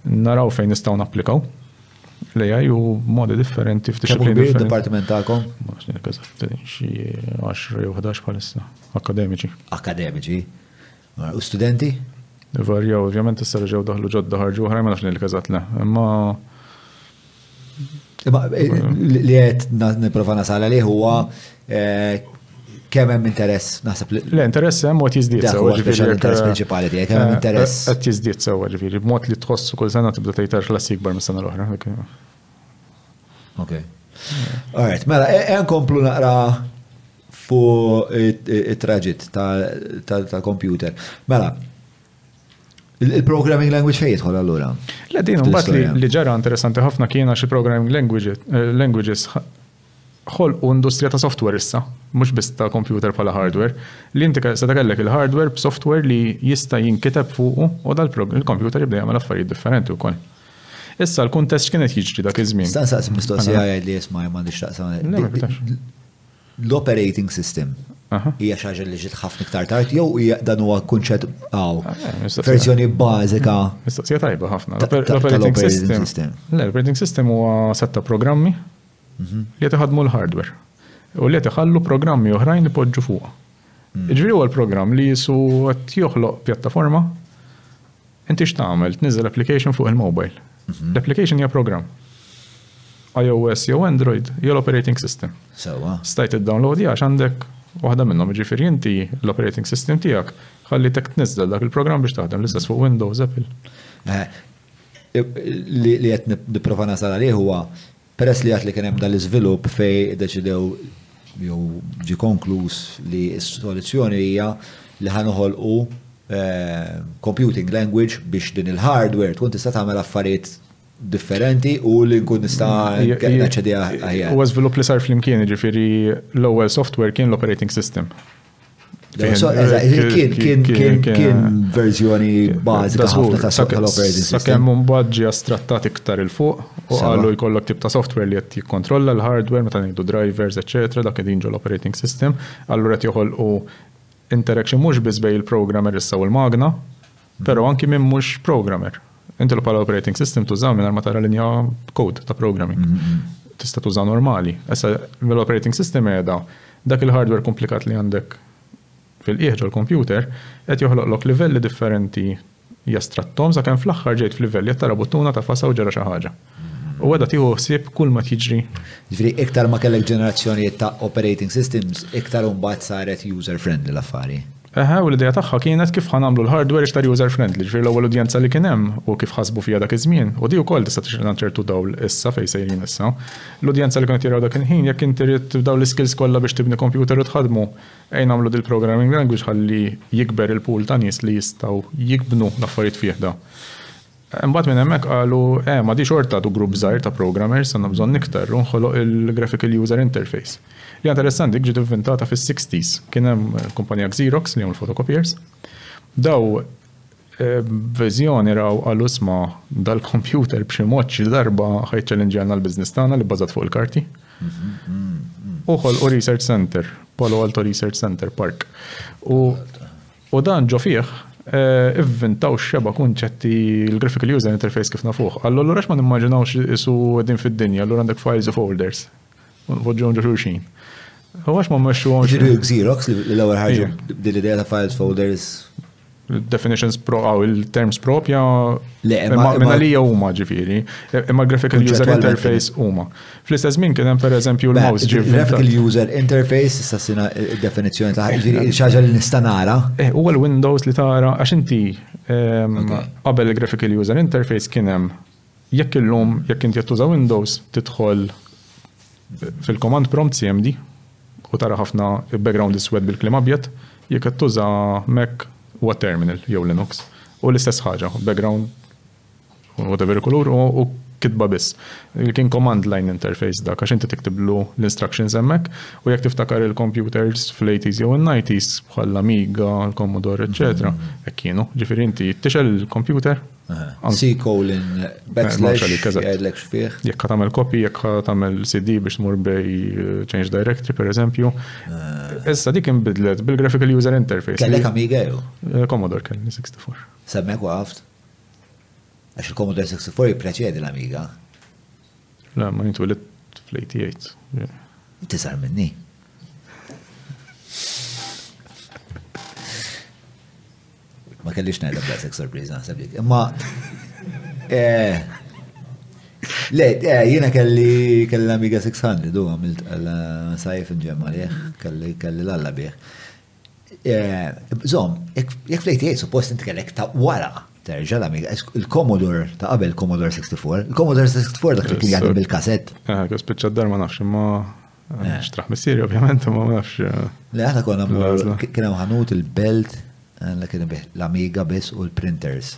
naraw fejn nistgħu napplikaw l-AI u modi differenti f'disciplini differenti. Departiment tagħkom? Ma xni l-kaza, xi 10 jew 11 bħalissa, akademiċi. Akademiċi. U studenti? Ivarjaw, ovvjament issa reġgħu daħlu ġodda ħarġu oħrajn ma nafx li l-każat le. Imma Imma li qed nipprova nasal għalih huwa eh, kemm hemm interess naħseb li. Le, interess hemm u qed jiżdied sewwa ġifieri. Interess prinċipali tiegħek hemm eh, interess. Eh, qed jiżdied sewwa ġifieri b'mod li tħossu kull sena tibda tgħid għax klassi ikbar mis-sena l-oħra. Ok. Alright, mela, e, e nkomplu naqra fuq it-traġit tal-kompjuter. Mela, il-programming language fejn jidħol allura? Le din imbagħad li ġara interessanti ħafna kien għax il-programming languages eh, ħolqu industrija ta' software issa, mhux biss ta' computer bħala hardware, li inti se kellek il-hardware b'software li jista' jinkiteb fuqu u dal-computer jibda jagħmel affarijiet differenti wkoll. Issa l-kuntest kienet jiġri dak iż-żmien. Sta' saqs mistoqsija li jisma' ma għandix taqsam. l-operating system hija xi ħaġa li ġiet ħafna iktar tard jew hija dan huwa kunċett hawn. Eh, verżjoni bażika. Mistoqsija tajba ħafna. L-operating system. L-operating system huwa setta programmi mhm. li qed iħadmu l-hardware u li qed iħallu programmi oħrajn li poġġu fuq. Mm. Ġifieri huwa l-programm li jisu qed joħloq pjattaforma Inti x'tagħmel? Tniżżel application fuq il-mobile. L-application hija programm. iOS jew Android hija l-operating system. Sewwa. Stajt id-download għax għandek waħda minnhom, jiġifieri inti l-operating system tiegħek ħallitek tniżżel dak il-programm biex taħdem l-istess fuq Windows, Apple. Li qed nipprova nasal għalih huwa Peress li għad li kien hemm dan l-iżvilupp fejn iddeċidew jew ġie konkluż li s-soluzzjoni hija li ħa noħolqu computing language biex din il-hardware tkun tista' tagħmel affarijiet differenti u li nkun nista' naċċedi aħjar. Huwa żvilupp li sar flimkien, jiġifieri l-ewwel software kien l-operating system. Kien verżjoni bażika ħafna ta' software operating system. Sakemm mbagħad ġie astrattat iktar il fuq u qalu jkollok tip ta' software li qed jikkontrolla l-hardware meta ngħidu drivers, eċetera, dak qegħdin ġol operating system, allura qed joħolqu interaction mhux biss bejn il-programmer issa u l-magna, Però anki min mhux programmer. Inti l bħala operating system tużaw mingħajr ma tara linja code ta' programming. Mm-hmm. Tista' tużaw normali. Issa l-operating system qiegħda dak il-hardware komplikat li għandek fil-qieħ ġol-kompjuter qed joħloqlok livelli differenti jastrattom sakemm fl-aħħar ġejt f'livell li qed tara buttuna ta' fasa u ġara xi ħaġa. U għadha tieħu ħsieb kull ma tiġri. Ġifieri iktar ma kellek ġenerazzjonijiet ta' operating systems, iktar imbagħad saret user friendly l-affari. Eħe, u l-idea tagħha kienet kif ħa nagħmlu l-hardware iktar user friendly, ġifieri l-ewwel udjenza li kien hemm u kif ħasbu fiha dak iż-żmien, u di wkoll tista' tixraq dan ċertu dawl issa fejn sejrin issa. L-udjenza li kienu qed jaraw dak il-ħin, jekk inti rrid dawn l-iskills kollha biex tibni kompjuter u tħaddmu, ejn agħmlu dil-programming language ħalli jikber il-pool ta' nies li jistgħu jibnu l-affarijiet fiħda. Imbagħad minn hemmhekk qalu, eh, ma di xorta għadu grupp żgħir ta' programmers, għandna bżonn iktar, u nħoloq il-Graphical User Interface. Li interessanti, dik ġiet inventata fis-60s. Kien hemm kumpanija Xerox li jagħmlu fotokopiers. Daw Eh, viżjoni raw għal usma dal-kompjuter b'xi mod xi darba ħaj ċellenġjana l-biznis tagħna li bbażat fuq il-karti. Uħol u Research Center, Palo Alto Research Center Park. U U dan ġo fih ivvintaw xeba' kunċetti l-Graphical User Interface kif nafuh. Qallu allura għax ma nimmaġinawx qisu qegħdin fid-dinja, allura għandek files u folders. U npoġġuhom ġo xulxin. U għax ma mmexxuhomx. Jiġifieri Xerox li l-ewwel ħarġu b'din l-idea ta' files, folders. Definitions aw il-terms propja. Le, imma. Imma għalija huma ġifieri. Imma l-Graphical User Interface huma. Fl-istess żmien kien hemm pereżempju l-mouse ġie Graphical user interface issa sina d-definizzjoni ta' xaġa li nista' nara. Eh, huwa l-Windows li tara għax inti ehm, qabel il-graphical user interface kien hemm jekk illum jekk inti qed tuża Windows tidħol fil-command prompt CMD u tara ħafna background iswed bil-kliem abjad jekk qed tuża Mac huwa terminal jew Linux u l-istess ħaġa background whatever kulur u kitba biss. Li kien command line interface dak għax inti tiktiblu l-instructions hemmhekk u jekk tiftakar il-computers fl-80s jew in-90s bħal l-Amiga, l-Commodore, eċċetera, hekk kienu. Ġifieri inti tixgħel il-computer. C colon backslash jgħidlek x'fih. Jekk tagħmel copy, jekk tagħmel CD biex tmur bej eh, change directory pereżempju. Issa dik inbidlet bil-graphical user interface. Kellek Amiga jew? Eh, Commodore kelli 64. Semmek waqaft? Għax il-Commodore 64 jippreċedi l-Amiga. La, ma jintwilet fl-88. Tisar minni. Ma kellix najda bla sex surprise naħseb dik. Imma eh, Le, eh, jina kelli kelli Amiga 600 du għamilt għalla sajf nġemma liħ, kelli kelli l-alla bieħ. Zom, jek fl-88 suppost inti kellek ta' wara terġa l-Amiga, il-Commodore ta' qabel il-Commodore 64, il-Commodore 64 dak li kien jgħaddi bil-kasett. Eh, kif spiċċa d-dar ma nafx imma eh, eh. xtraħ missieri ovvjament ma nafx. Le aħna konna kien hemm ħanut il-belt li kien bih l-Amiga biss u l-printers.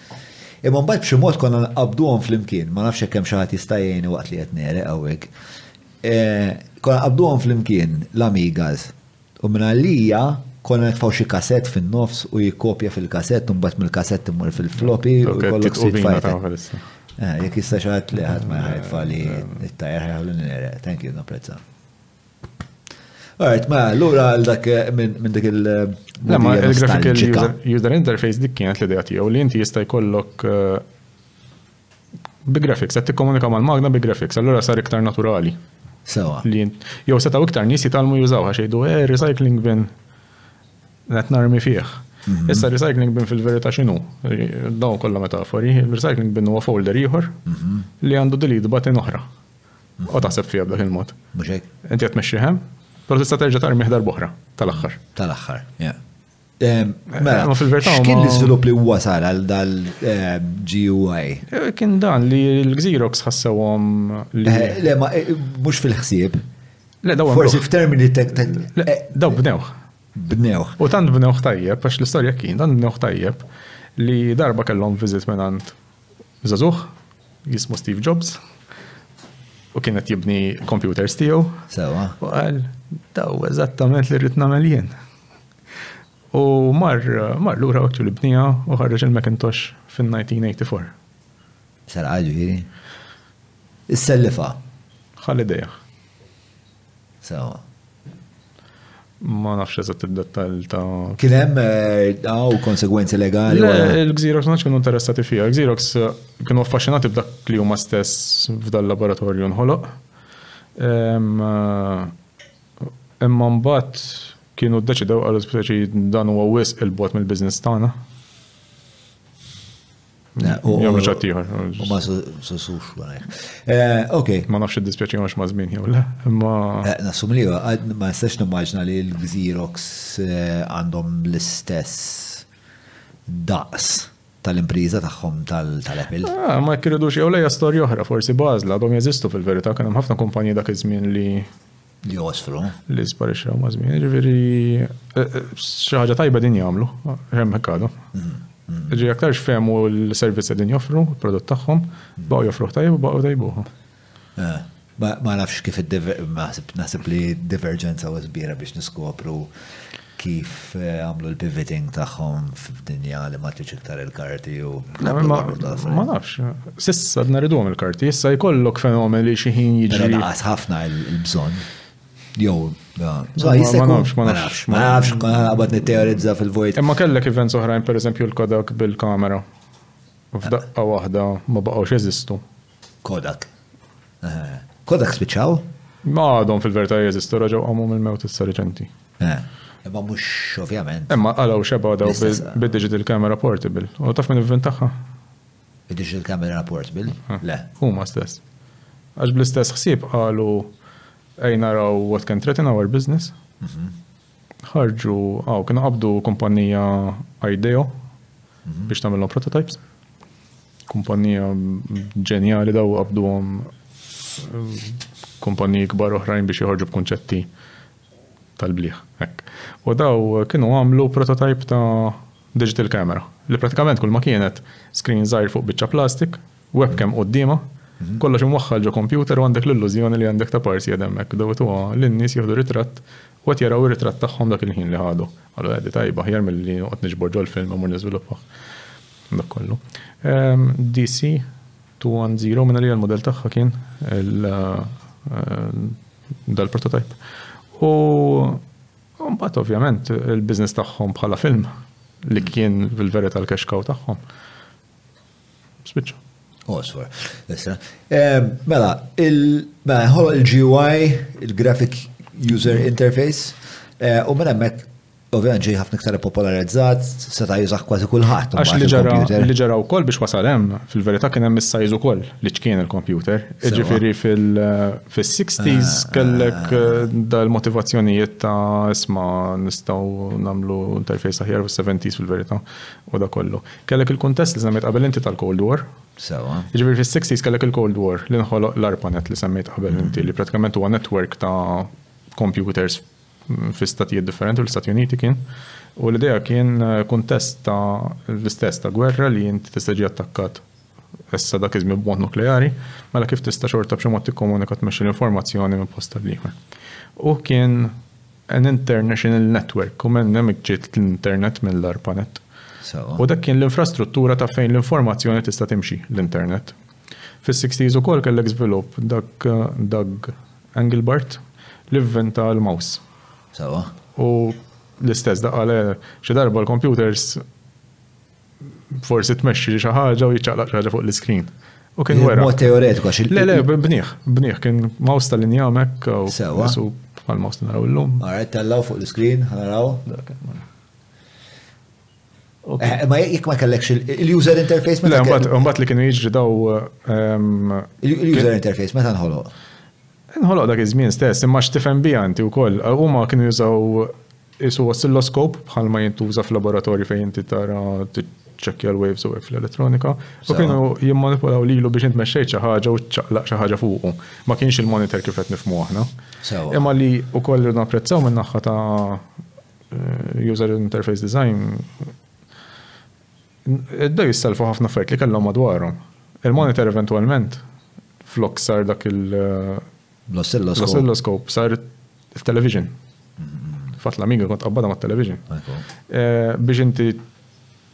Imma mbagħad b'xi mod konna nqabduhom flimkien, ma nafx hekk hemm xi ħadd jista' jgħinni waqt li qed negħreq hawnhekk. Konna nqabduhom flimkien l-Amigas u minn għalija konna nitfgħu xi kasett fin-nofs u jikkopja fil-kasett u mbagħad mill-kasett immur fil-floppy u jkollok Street Fighter. Jekk jista' xi ħadd li ħadd ma jħajfa li t-tajr ħajħallu negħreq. Thank you, napprezza. Alright, ma l-ura għal dak eh, minn dik il- eh, La ma il-graphical user interface dik kienet l-idea tiegħu li inti jista' jkollok eh, bi graphics, qed tikkomunika mal-magna bi graphics, allura sar iktar naturali. Sewa. Li jew setgħu iktar nies jitalmu jużaw għax jgħidu eh recycling bin qed narmi fih. Mhm. Issa recycling bin fil-verità x'inhu? Dawn kollha metafori, recycling bin huwa folder ieħor mhm. li għandu delete button oħra. U taħseb fiha b'dak il-mod. Mhux hekk. Inti qed tmexxi hemm, però tista' terġa' tarmih darb'oħra tal-aħħar. Tal-aħħar, ja. Ehm, mela, eh, ma fil-verità. X'kien l-iżvilupp li wasal għal dal-GUI? Ehm, eh, kien dan li l-Xerox ħassewhom li. Eh, le, ma mhux fil-ħsieb. Le, daw. Forsi f'termini tek. Daw bnew. Bnew. U tant bnew tajjeb, għax l-istorja kien, tant bnew tajjeb li darba kellhom viżit minn Żagħżugħ jismu Steve Jobs u kien qed jibni computers tiegħu. Sewa. U qal daw eżattament li rrid nagħmel jien. U mar mar lura għaktu li bnija u ħarġ il-Macintosh fin-1984. Sar għajdu jiri. Is-sellifa. Ħalli dejja. Sewwa. Ma nafx eżatt id-dettall ta'. Kien hemm daw eh, konsegwenzi legali. Il-Xerox ma kienu interessati fija. Il-Xerox eh, kienu affaxxinati b'dak li huma stess f'dal laboratorju nħoloq. Ehm, eh, imma mbagħad kienu ddeċidew qalu speċi dan huwa wisq il-bot mill-biżness tagħna. Jgħamlu ċat tiħor. U ma susux għalek. Eh, ok. Ma nafx id-dispjaċi għax ma zmin jew le. Ma. Eh, Nasum li ma nistax nimmaġna li l-Xerox eh, għandhom l-istess daqs tal-impriża tagħhom tal-Apple. Ah, ma jkirridux jew lejja storja oħra, forsi bażla għadhom jeżistu fil-verità, kien hemm ħafna kumpanji dak iż-żmien li Li josfru. Li sparixxew ma' żmien. Ġifieri xi ħaġa tajba din jagħmlu, hemm hekk għadhom. Ġifieri aktarx fehmu l-servizz li din joffru, prodott tagħhom, baqgħu joffruh tajjeb u baqgħu tajbuh. Ma nafx kif naħseb li diverġenza u kbira biex niskopru Kif għamlu l-pivoting tagħhom f'dinja li ma tridx iktar il-karti u. Ma nafx. Sissa dna ridhom il-karti, issa jkollok fenomen li xi ħin jiġi. Però naqas ħafna l-bżonn. Jew ma nafx, ma nafx. Ma nafx, qabad nitteorizza fil-vojt. Imma kellek events oħrajn pereżempju l-Kodak bil-kamera. F'daqqa waħda ma baqgħux jeżistu. Kodak. Eh, Kodak spiċċaw? Ma għadhom fil-verità jeżistu raġgħu qamu mill-mewt issa reċenti. Eh, imma mhux ovvjament. Imma għalaw xeba daw bid-digital camera portable. U taf minn inventaħħa? Bid-digital camera portable? Eh, Le. Huma stess. Għax bl-istess ħsieb qalu ej naraw what can threaten our business. Mhm. Ħarġu, għaw, kienu qabdu kumpanija IDEO mhm. biex tamillom prototypes. Kumpanija ġenjali daw qabduhom kumpaniji kbar oħrajn biex joħorġu b'kunċetti tal-bliħ. U daw kienu għamlu prototype ta' digital camera li pratikament kull ma kienet screen żgħir fuq biċċa plastik, webcam qudiema, mhm. kollox imwaħħal ġo kompjuter u għandek l-illużjoni li għandek ta' parsi għedem hekk daw tuha lin-nies jieħdu ritratt u qed jaraw ir-ritratt tagħhom dak il-ħin li ħadu. Għallu għeddi tajba ħjar milli noqgħod niġbor ġol-film u mur niżviluppaħ. Dak kollu. DC 210 minn għalija l-modell tagħha kien dal-prototype. U mbagħad ovvjament il-business tagħhom bħala film li kien fil-verità l-cash cow tagħhom. Spiċċa. Oswa. Issa. Mela, mela ħolo il-GUI, il-Graphic User Interface, u minn hemmhekk Ovvjament ġej ħafna iktar popolarizzat, seta' jużah kważi kulħadd. Għax li ġara li ġara wkoll biex wasal hemm, fil-verità kien hemm is-size ukoll li ċkien il-kompjuter. Jiġifieri fil-60s ah. kellek eh, dal-motivazzjonijiet ta' isma' nistgħu nagħmlu interface aħjar fis-70s fil-verità u da kollu. Kellek il-kuntest li semmejt qabel inti tal-Cold War. Sewa. Jiġifieri fis-60s kellek il-Cold War li nħoloq l-ARPANET li semmejt qabel inti li pratikament huwa network ta' computers fi statijiet differenti, l-Istati Uniti kien, u l-idea kien eh, kuntest ta' l-istess ta' gwerra li inti tista' ġi attakkat issa dak iżmi b'mod nukleari, mela kif tista' xorta b'xi mod tikkomunika tmexxi l-informazzjoni minn post tal-ieħor. U kien an international network, u minn hemm ġiet l-internet mill-arpanet. U dak kien l-infrastruttura ta' fejn l-informazzjoni tista' timxi l-internet. Fis-sixties ukoll kellek żvilupp, dak Doug Engelbart li vventa l-mouse. Sewwa. U l-istess daqqa le xi darba l-kompjuters forsi tmexxi xi ħaġa u jiċċaqlaq xi ħaġa fuq l-iskrin. U kien wera. Mod teoretiku xi. Le, le, bniħ, bniħ kien mouse tal-injam hekk u. Sewwa. Su bħal mouse naraw illum. Ara tellaw fuq l-iskrin, naraw. Ma jekk ma kellekx il-user interface meta. Mbagħad li kienu jiġri daw. Ehm, il-user interface meta nħoloq. Nħoloq dak iż-żmien stess, imma x'tifhem biha inti wkoll. Huma kienu jużaw isu oscilloscope bħal ma jintuża f'laboratorju fejn inti tara tiċċekkja l-waves u fl-elettronika. U kienu jimmanipulaw lilu biex int mexxejt xi ħaġa u ċċaqlaq xi ħaġa fuqu. Ma kienx il-monitor kif qed nifhmu aħna. Imma li wkoll napprezzaw minn naħa ta' user interface design, iddew jisselfu ħafna affarijiet li kellhom madwarhom. Il-monitor eventwalment flok sar dak il- l-oscilloscope sar il-television. Mm-hmm. Fat la minga kont qabbada ma' television. Eh, biex inti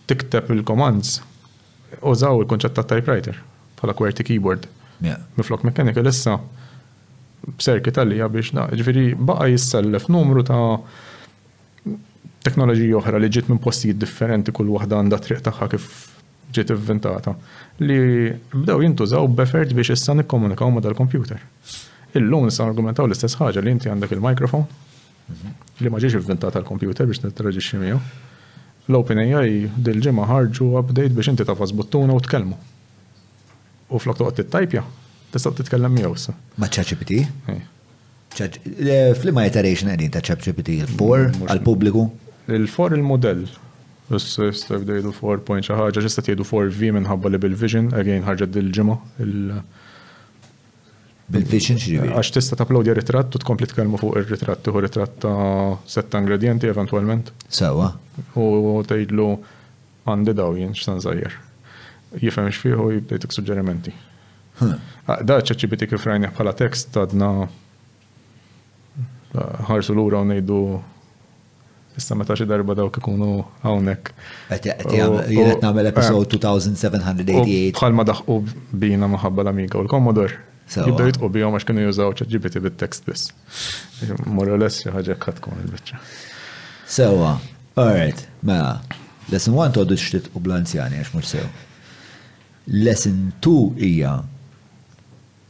tikteb il-commands Użaw il-kunċett ta' typewriter bħala QWERTY keyboard. Minflok mechanical issa b'serki tal-lija biex da. Ġifieri baqa' jissellef numru ta' teknoloġija oħra li ġiet minn postijiet differenti kull waħda għandha triq tagħha kif ġiet ivvintata li bdew jintużaw b'effert biex issa nikkomunikaw ma' dal-kompjuter. Illum nistgħu nargumentaw l-istess ħaġa li inti għandek il-microphone li ma ġiex ivvintat għall-kompjuter biex tinteraġixxi miegħu. L-OpenAI dil-ġimgħa ħarġu update biex inti tafas buttuna u tkellmu. U flok toqgħod tittajpja, tista' titkellem miegħu issa. Ma' ChatGPT? Flima iteration qegħdin ta' ChatGPT il-4 għall-pubbliku? Il-4 il-modell. Issa jista' jibda jgħidu 4 point xi ħaġa, ġista' tgħidu 4V minħabba li bil-vision, again ħarġet dil-ġimgħa Bil-vision x'jiġifieri? Għax tista' tapplowdja ritratt u tkompli tkellmu fuq ir-ritratt, tieħu ritratt ta' sett ta' ingredjenti eventwalment. Sewwa. U tgħidlu għandi dawl jien x'se nżajjar. Jifhem x'fih u jibda jtik suġġerimenti. Da ċ-ChatGPT kif rajnih bħala tekst għadna nħarsu lura u ngħidu. Issa meta xi darba dawk ikunu hawnhekk. Qed jien qed nagħmel episode 2788. Bħalma daħqu bina maħabba l-Amiga u l-Commodore. Jibdew jitqu bihom għax kienu jużaw ċaġibiti bit-text biss. More or less xi ħaġa kat tkun il-biċċa. Sewa, alright, mela. Lesson 1 tgħoddu xtit u bl-anzjani għax mhux sew. Lesson 2 hija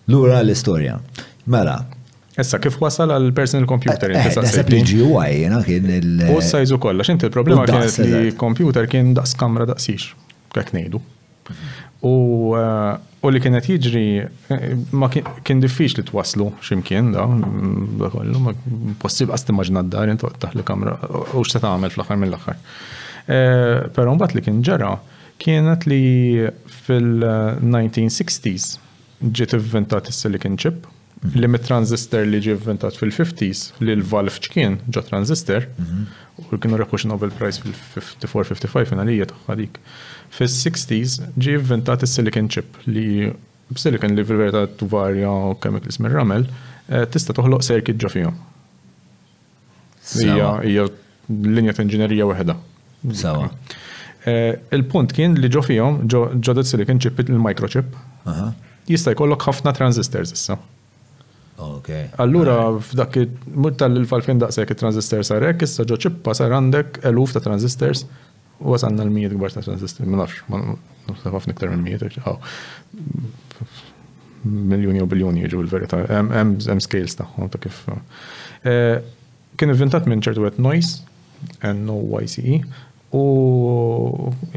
Lura għall-istorja. Mela, Issa, kif wasal għal personal computer inti sa' Naħseb li GUI jena kien il- U s-sajzu kollha, x'inti il-problema U d-daqs, kienet li eżatt. computer kien daqs kamra daqsix, kek ngħidu. U eh, u li kienet jiġri eh, ma kien- kien diffiċli twasslu x'imkien da, mm, da kollu, ma possib qas timmaġna d-dar inti toqgħod taħli kamra u x'se tagħmel fl-aħħar mill-aħħar. Eh, Però mbagħad li kien ġara kienet li fil-1960s Ġiet ivvintat is-silicon chip, li mit-transistor li ġie vvintat fil-fifties, li l-valve x'kien ġo transistor, u kienu rebħu xi Nobel Prize fil-54, 55 in għalija tagħha dik. Fis-sixties ġie vvintat is-silicon chip li b'silicon li fil-verità tvarja chemicals mir-ramel, tista' toħloq circuit ġo fihom. Hija hija linja ta' inġinerija waħda. Sawa. Eh, il-punt kien li ġo fihom, ġo dat silicon chip il-microchip, jista' jkollok ħafna transistors issa. Ok. Allura f'dak mhux tal-falfin daqshekk it-transistor sarek, issa ġo ċippa sar għandek eluf ta' transistors U għasanna l-mijiet gbar ta' transistor, ma nafx, ma nafx ħafna iktar minn mijiet, għaw. Miljoni u biljoni jiġu l-verita. Hemm scales tagħhom ta' kif. Eh, kien inventat minn ċertu għet noise, N-O-Y-C-E, u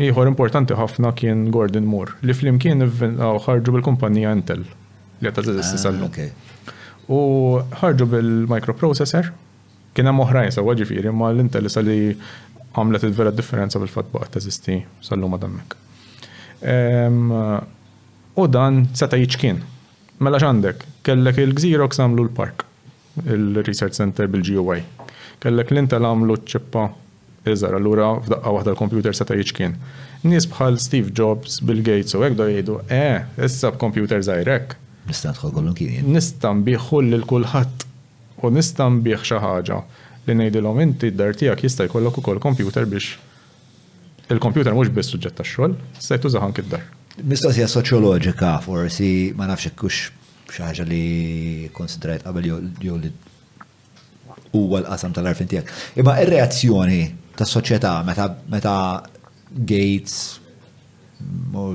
ieħor importanti ħafna kien Gordon Moore, li flimkien ħarġu bil-kumpanija Intel, li għatta t-tizissi ah, sal U ħarġu bil-microprocessor, Kien hemm oħrajn sewwa ġifieri imma l-Intel issa li għamlet il-vera differenza fil-fatt baqgħet teżisti sal-lum għadha hemmhekk. U dan seta' jiċkien. Mela x'għandek? Kellek il-Xerox għamlu l-park, il-research center bil-GUI. Kellek l-Intel għamlu ċ-ċippa iżgħar, allura f'daqqa waħda l-kompjuter seta' jiċkien. Nies bħal Steve Jobs, Bill Gates u hekk do jgħidu, eh, issa b'kompjuter żgħir hekk. Nista' nidħol kollu kien. Nista' nbigħ lil kulħadd U nista' nbigħ xi ħaġa li ngħidilhom inti d-dar tiegħek jista' jkollok ukoll kompjuter biex il-kompjuter mhux biss suġġett tax-xogħol, tista' tużah anki d-dar. Mistoqsija soċjoloġika forsi, ma nafx jekk hux xi ħaġa li kkunsidrajt qabel jew li huwa l-qasam tal-għarfien tiegħek. Imma r-reazzjoni tas-soċjetà meta Gates u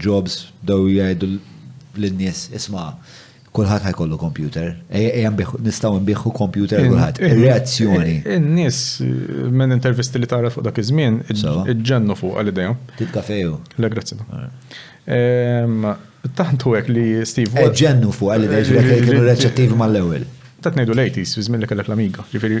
Jobs bdew jgħidu lin-nies isma' Kulħadd ħajkollu kompjuter. Ejja nistgħu nbieħu kompjuter għal kulħadd. Ir-reazzjoni. In-nies minn intervisti li tara fuq dak iż-żmien iġġennu fuq għal idejhom. Tit kafeju. Le grazzi. Ehm, Tantu hekk li Steve. Iġġennu fuq għal idejhom li kienu reċettivi mal-ewwel. Ta' tnejdu lejtis, żmien li kellek l-amiga. Ġifieri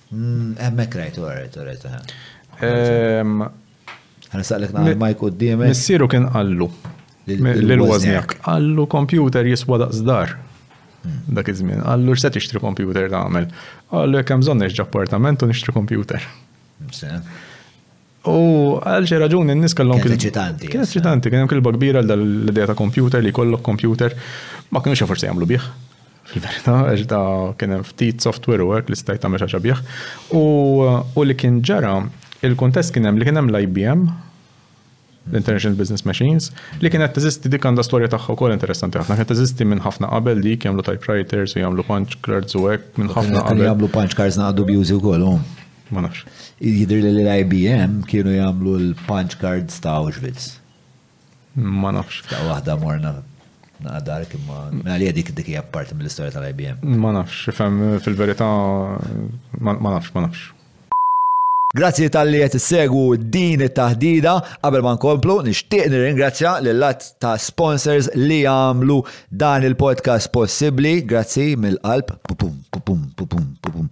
Hemmhekk rajt u rajt u rajt. Għana saqlek naqra majk u d-dime. Missieru kien qallu. L-wazniak. Qallu kompjuter jiswa daqsdar. Hmm. Dak iż-żmien. Qallu x'se tixtri kompjuter tagħmel. Qallu jekk hemm bżonn nixġi appartament u nixtri kompjuter. U għal xi raġuni n-nies kellhom kien. Eċitanti. Kien eċitanti, kien hemm kilba kbira l-idea ta' kompjuter li jkollok kompjuter ma kienux jafu se jagħmlu bih. Fil-verità, għax da kien hemm ftit software u hekk li stajt tagħmel xi bih. U li kien ġara, il-kuntest kien hemm li kien hemm l-IBM l-International Business Machines, li kienet teżisti dik għandha storja tagħha wkoll interessanti ħafna. Kienet teżisti minn ħafna qabel dik jagħmlu typewriters u jagħmlu punch cards u hekk minn ħafna qabel. Jagħmlu punch cards naqdu bjużi wkoll. Ma nafx. Jidri li l-IBM kienu jagħmlu l-punch cards ta' Auschwitz. Ma nafx. Ta' waħda morna naqdar kim ma għalija dik dik hija parti mill-istorja tal-IBM. Ma nafx, fem fil-verità ma nafx, ma nafx. Grazzi tal-li qed issegwu din it-taħdida. Qabel ma nkomplu, nixtieq nirringrazzja lil att ta' sponsors li għamlu dan il-podcast possibbli. Grazzi mill-qalb. Pupum, pupum, pupum, pupum.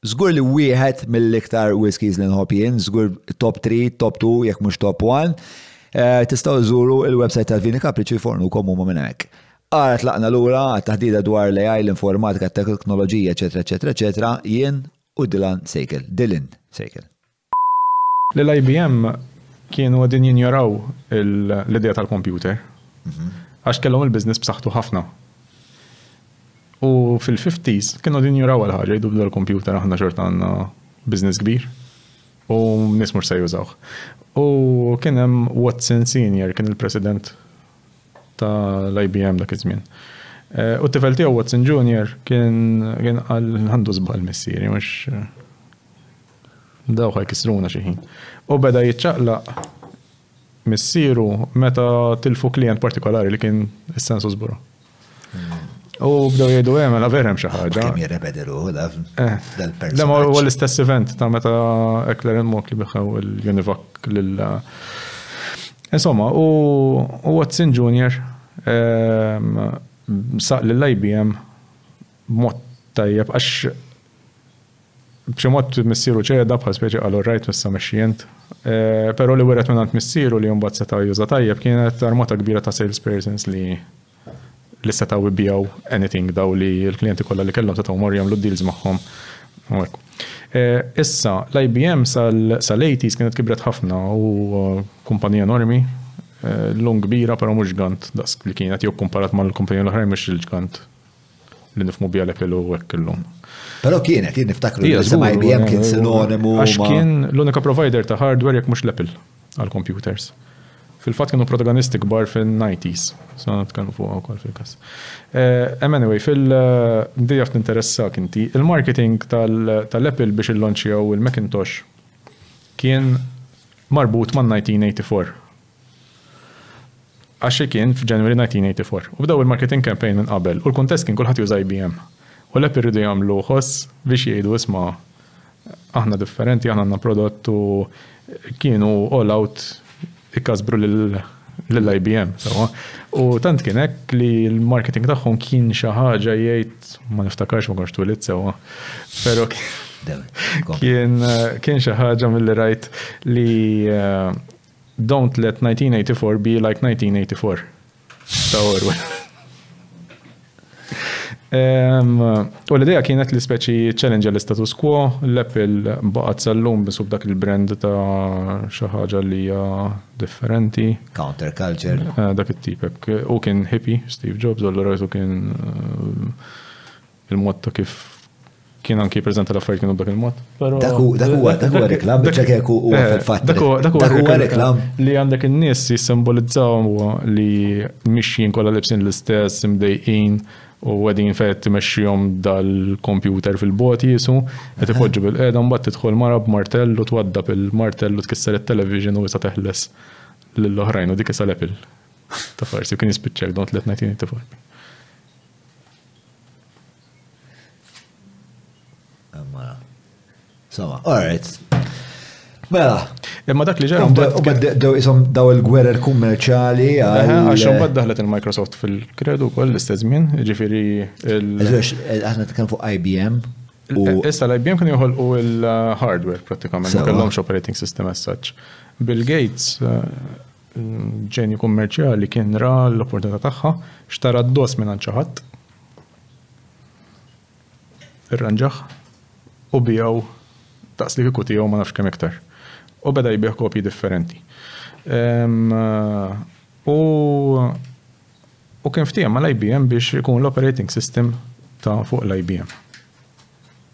Żgur li wieħed mill-iktar whiskies li nħobb jien, żgur top 3, top 2, jekk mhux top 1. Eh, tistgħu żuru il-website tal-Vini Kapriċu jfornukom huma minn hekk. Ara tlaqna lura għat-taħdida dwar l-AI, l-informatika, t-teknoloġija, eċetera, eċetera, eċetera, jien u Dylan Sejkel. Dylan Sejkel. Li l-IBM kienu qegħdin jinjoraw l-idea tal-kompjuter għax kellhom il-business b'saħħtu ħafna. U fil-50s kienu qegħdin jinjoraw għal ħaġa jidubdu l-kompjuter aħna xorta għandna business kbir u nies mhux se jużawh. U kien hemm Watson Senior kien il-president ta' l-IBM dak iż-żmien. Eh, u t-tifel tiegħu Watson Junior kien kien qal għandu żball missieri mhux Dawk ħajkissruna xi ħin. U beda jiċċaqlaq missieru meta tilfu klijent partikolari li kien is-sensus buru. Hmm. U bdew jgħidu hemm eh, mela vera hemm xi ħaġa. Kemm jirrebedilu eh. dal-persuna. Dema huwa l-istess event ta' meta Ekler Mok li biħew il-Univac lil Insomma, u Watson Jr. Ehm, saq lill-IBM mod tajjeb għax B'xi mod missieru ċeda bħal speċi qalu r-rajt issa mexxi int. Però li wiret mingħand missieru li mbagħad seta' juża tajjeb kienet armata kbira ta' salespersons li li setgħu jbigħu anything daw li l-klijenti kollha li kellhom setgħu jmorru jagħmlu deals magħhom u hekk. Issa, l-IBM sal-80s kienet kibret ħafna u kumpanija enormi, llum kbira però mhux ġgant daqs li kienet jew kkumparat mal-kumpaniji l-oħrajn mhix il-ġgant. li nifmu bija l-epilu hekk illum. Però kienet, jien niftakru li sema IBM kien sinonimu. Għax kien l-unika provider ta' hardware jekk mhux l-Apple għal-computers. Fil-fatt kienu protagonisti kbar fin-90s, so nitkellmu fuq ukoll fil-każ. Eh, anyway, fil-dijaf eh, interessak inti, il-marketing tal-Apple biex il-launch jew il-Macintosh kien marbut man-1984 Għax hi kien f'January 1984 u bdew il-marketing campaign minn qabel u l-kuntest kien kulħadd juża IBM. U l-app irridu jagħmlu ħoss biex jgħidu isma' aħna differenti, aħna għandna prodott u kienu all out ikkasbru lil IBM. U tant kien hekk li l-marketing tagħhom kien xi ħaġa jgħid ma niftakarx ma kontx twilid sewwa. Però kien xi ħaġa milli rajt li Don't let 1984 be like 1984 ta' Orwell. U l-ideja kienet li speċi challenge l-status quo, l-Apple baqgħet sal-lum bisu b'dak il-brand ta' xi ħaġa li hija differenti. Counter culture. Eh, dak it-tipek. U kien hippie, Steve Jobs, allura jisu kien eh, il-mod ta' kif kien anki preżenta l-affarijiet kienu b'dak il-mod. Dak huwa dak huwa reklam, dak heku huwa eh, fil-fatt. Dak huwa reklam. Li għandek in-nies jissimbolizzaw li mixjin kollha libsin l-istess, imdejqin u għedin fejt timexxihom dal-kompjuter fil-bot jisu, qed ipoġġu bil-qeda mbagħad tidħol mara b'martell u twaddab il-martell u tkisser it-television u issa teħles lill-oħrajn u dik isa l-epil. Ta' farsi, kien jispiċċek, don't let 1985. Soma, alright. Mela. Imma dak li ġew. Daw isom daw il-gwerer kummerċali. Għaxom bad daħlet il-Microsoft fil-kredu koll l-istess żmien, ġifieri Aħna tkellem fuq IBM. Issa l-IBM kienu joħolqu il-hardware prattikament, ma kellhomx operating system as such. Bill Gates eh, ġenju kummerċjali kien ra l-opportunità tagħha, xtara d-dos minn ċaħat Irranġah u biegħu daqs li kieku tiegħu ma nafx kemm iktar. U beda jbigħ kopji differenti. U u kien ftiehem mal-IBM biex ikun l-operating system ta' fuq l-IBM.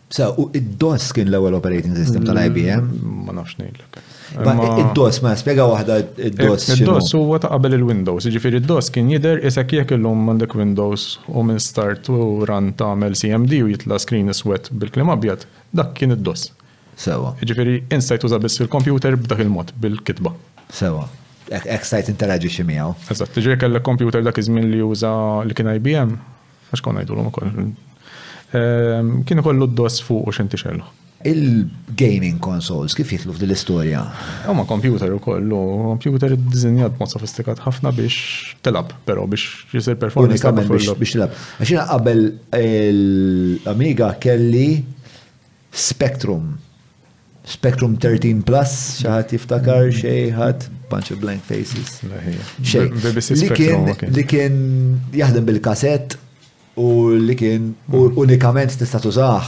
So, u id-DOS kien l-ewwel operating system mm. tal-IBM? Ma nafx ngħidlek. Id-DOS ma spjega waħda id-DOS. Id-DOS huwa ta' qabel il-Windows, jiġifieri id-DOS kien jidher isek jekk illum għandek Windows u minn start u run tagħmel CMD u jitla' screen iswed bil-klim abjad, dak kien id-DOS. Sewa. Jiġifieri instajt tuża biss il-computer b'dak il-mod bil-kitba. Sewa. Ek stajt interaġi xi miegħu. Eżatt, tiġri kellek computer dak iż-żmien li juża li kien IBM, Għax kon ngħidulhom ukoll. Ehm, kien ikollu d-dos fuq u xinti xellu. Il-gaming consoles kif jitlu f'din l-istorja? Huma kompjuter ukoll, u kompjuter iddiżinjat mod sofistikat ħafna biex telab, però biex jisir performance. Unikament biex telab. Għaxina qabel l-Amiga kelli Spectrum Spectrum 13 Plus, xi ħadd jiftakar xejn ħadd, bunch of blank faces. Li kien li kien jaħdem bil-kasett u li kien unikament tista' tużah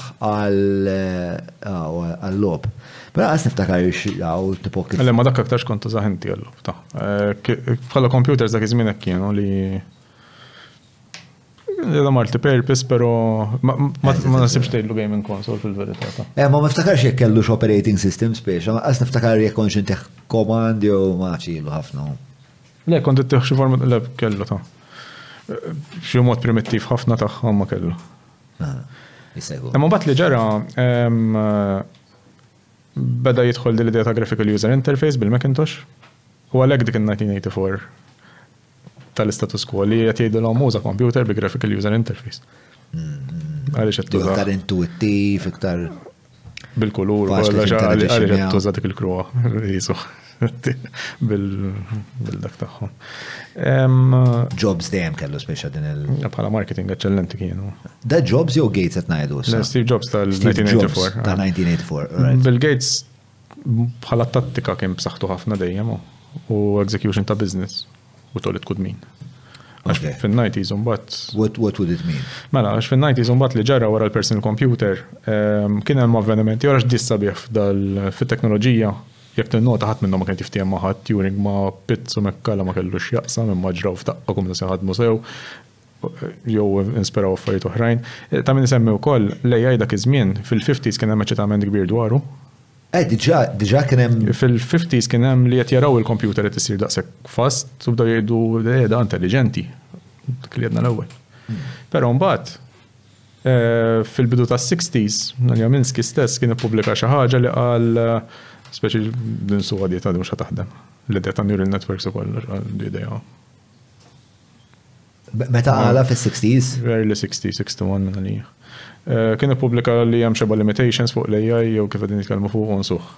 għall-lob. Però għas niftakar x'għaw tipo kif. Ma dak aktarx kont tużah inti għall-lob ta'. Eh, bħala computers dak iż-żmien kienu li Jena multi-purpose, pero ma nasibx tgħidlu gaming console fil-verità. Eh, ma niftakarx jekk kellu operating system spiex, ma qas niftakar jekk konx intih command jew ma ċilu ħafna. Le, kont ittih xi forma le kellu ta' xi mod primittiv ħafna tagħhom ma kellu. Ah, Imma bat li ġara beda jidħol l-idea ta' graphical user interface bil-Macintosh u għalhekk dik in-1984 tal-istatus quo li qed jgħidilhom uża computer bi graphical user interface. Għaliex qed tuża. Iktar intuittiv, iktar bil-kulur, għaliex qed tuża dik il-kruha jisu bil-dak tagħhom. Jobs dejjem kellu speċa din il- Bħala marketing eċċellenti kienu. Da Jobs jew Gates qed ngħidu. Steve Jobs tal-1984. Tal-1984. Bill Gates Bħala tattika kien b'saħħtu ħafna dejjem u execution ta' business u tolit kud min. Għax fin-90s imbagħad. What would it mean? Mela, għax fin-90s imbagħad li ġara wara l-personal computer ehm, kien hemm avvenimenti għax dissa bih fit-teknoloġija jekk tinnota ħadd minnhom ma kien tiftijem ma' ħadd Turing ma' pizzu mekkala ma kellux jaqsam imma ġraw f'daqqa kum se ħadmu sew jew inspiraw affarijiet oħrajn. Eh, ta' min semmi wkoll l-AI dak iż-żmien fil-50s kien hemm eċitament kbir dwaru. Eh, diġà diġà kien hemm. Fil-50s kien hemm li qed jaraw il-kompjuter qed isir daqshekk fast u bdew jgħidu eh, da intelliġenti. Dak li għedna l-ewwel. Hmm. Però mbagħad eh, fil-bidu tas-60s, Jaminski stess kien ippubblika xi ħaġa li qal speċi din suwa dieta mhux taħdem. L-idea ta' neural networks ukoll l-idea Meta għala fis-60s? Early 60, 61 minn għalija. Eh, kien ippubblika li hemm xeba limitations fuq l-AI jew kif qegħdin nitkellmu fuq u nsuħ.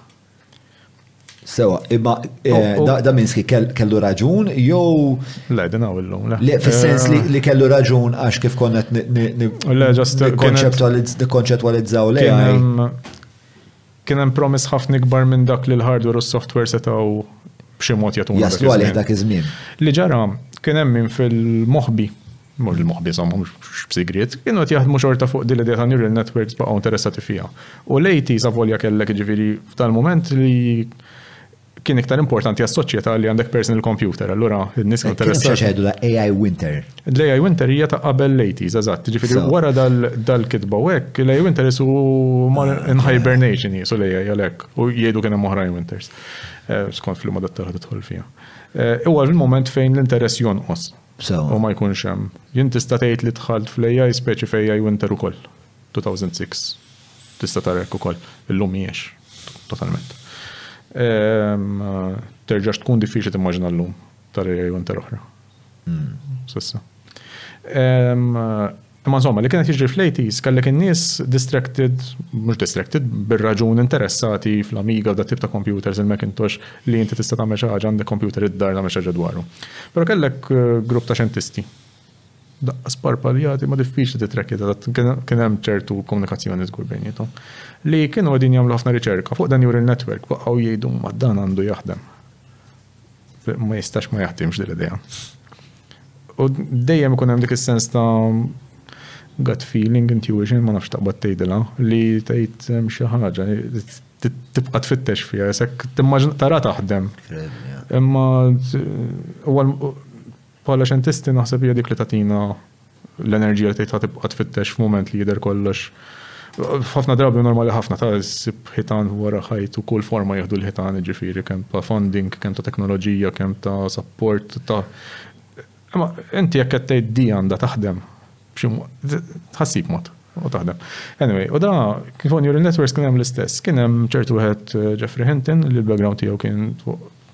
Sewa, imma eh, oh, oh. da Minski kellu raġun jew. Le, din għaw illum. Le, fis-sens eh. li kellu raġun għax kif konna konċettualizzaw l-AI. Kien hemm promise ħafna ikbar minn dak li l-hardware u s-software setgħu b'xi mod jagħtuna. Jaslu għalih dak iż-żmien. Li ġara, kien hemm min fil-moħbi, mhux il-moħbi żomm, mhux b'sigriet, kienu qed jaħdmu xorta fuq din l-idea ta' neural networks baqgħu interessati fiha. U l-80s avolja kellek jiġifieri f'dal-mument li kien iktar importanti għas-soċjetà li għandek personal computer. Allura, n-nies kienu interessati. Xi ħedu AI Winter. L-AI Winter hija ta' qabel l-80s, eżatt. Ġifieri wara dal-kitba u hekk, l-AI Winter isu ah, in hibernation jisu l-AI għalhekk u jgħidu kien hemm oħrajn Winters. Eh, skont fil-ma dattara tidħol fiha. Eh, huwa fil-moment fejn l-interess jonqos. U ma jkunx hemm. Jien tista' tgħid li dħalt fl-AI speċi fl-AI Winter ukoll. 2006. Tista' tara hekk ukoll. Illum mhijiex, totalment. Terġax tkun diffiċli timmaġina llum tara jgħu inter oħra. Sissa. Imma insomma, li kienet jiġri fl-80s kellek in-nies distracted, mhux distracted, bir-raġun interessati fl-Amiga u dat tip ta' computers il-Macintosh li inti tista' tagħmel xi ħaġa għandek computer id-dar tagħmel xi ħaġa dwaru. Però kellek eh, grupp ta' xjentisti daqqa sparpaljati imma diffiċli tittrakkja ta' kien hemm ċertu komunikazzjoni żgur bejniethom, li kienu qegħdin jagħmlu ħafna riċerka fuq dan juri n-netwerk baqgħu jgħidu ma dan għandu jaħdem. Ma jistax ma jaħdimx din l-idea. U dejjem ikun hemm dik is-sens ta' gut feeling, intuition, ma nafx taqbad tgħidilha, li tgħid hemm xi ħaġa tibqa' tfittex fiha, sekk timmaġin tara taħdem. Imma Bħala xjentisti naħseb hija dik li tagħtina l-enerġija li tgħidha tibqa' tfittex f'mument li jidher kollox ħafna drabi normali ħafna ta' ssib ħitan wara ħajt u kull forma jieħdu l-ħitan jiġifieri kemm ta' funding, kemm ta' teknoloġija, kemm ta' sapport ta' imma inti jekk qed tgħid di għandha taħdem b'xi ħassib mod u taħdem. Anyway, u da kif on your networks kien hemm l-istess. Kien hemm ċertu wieħed eh, Jeffrey Hinton li l-background tiegħu kien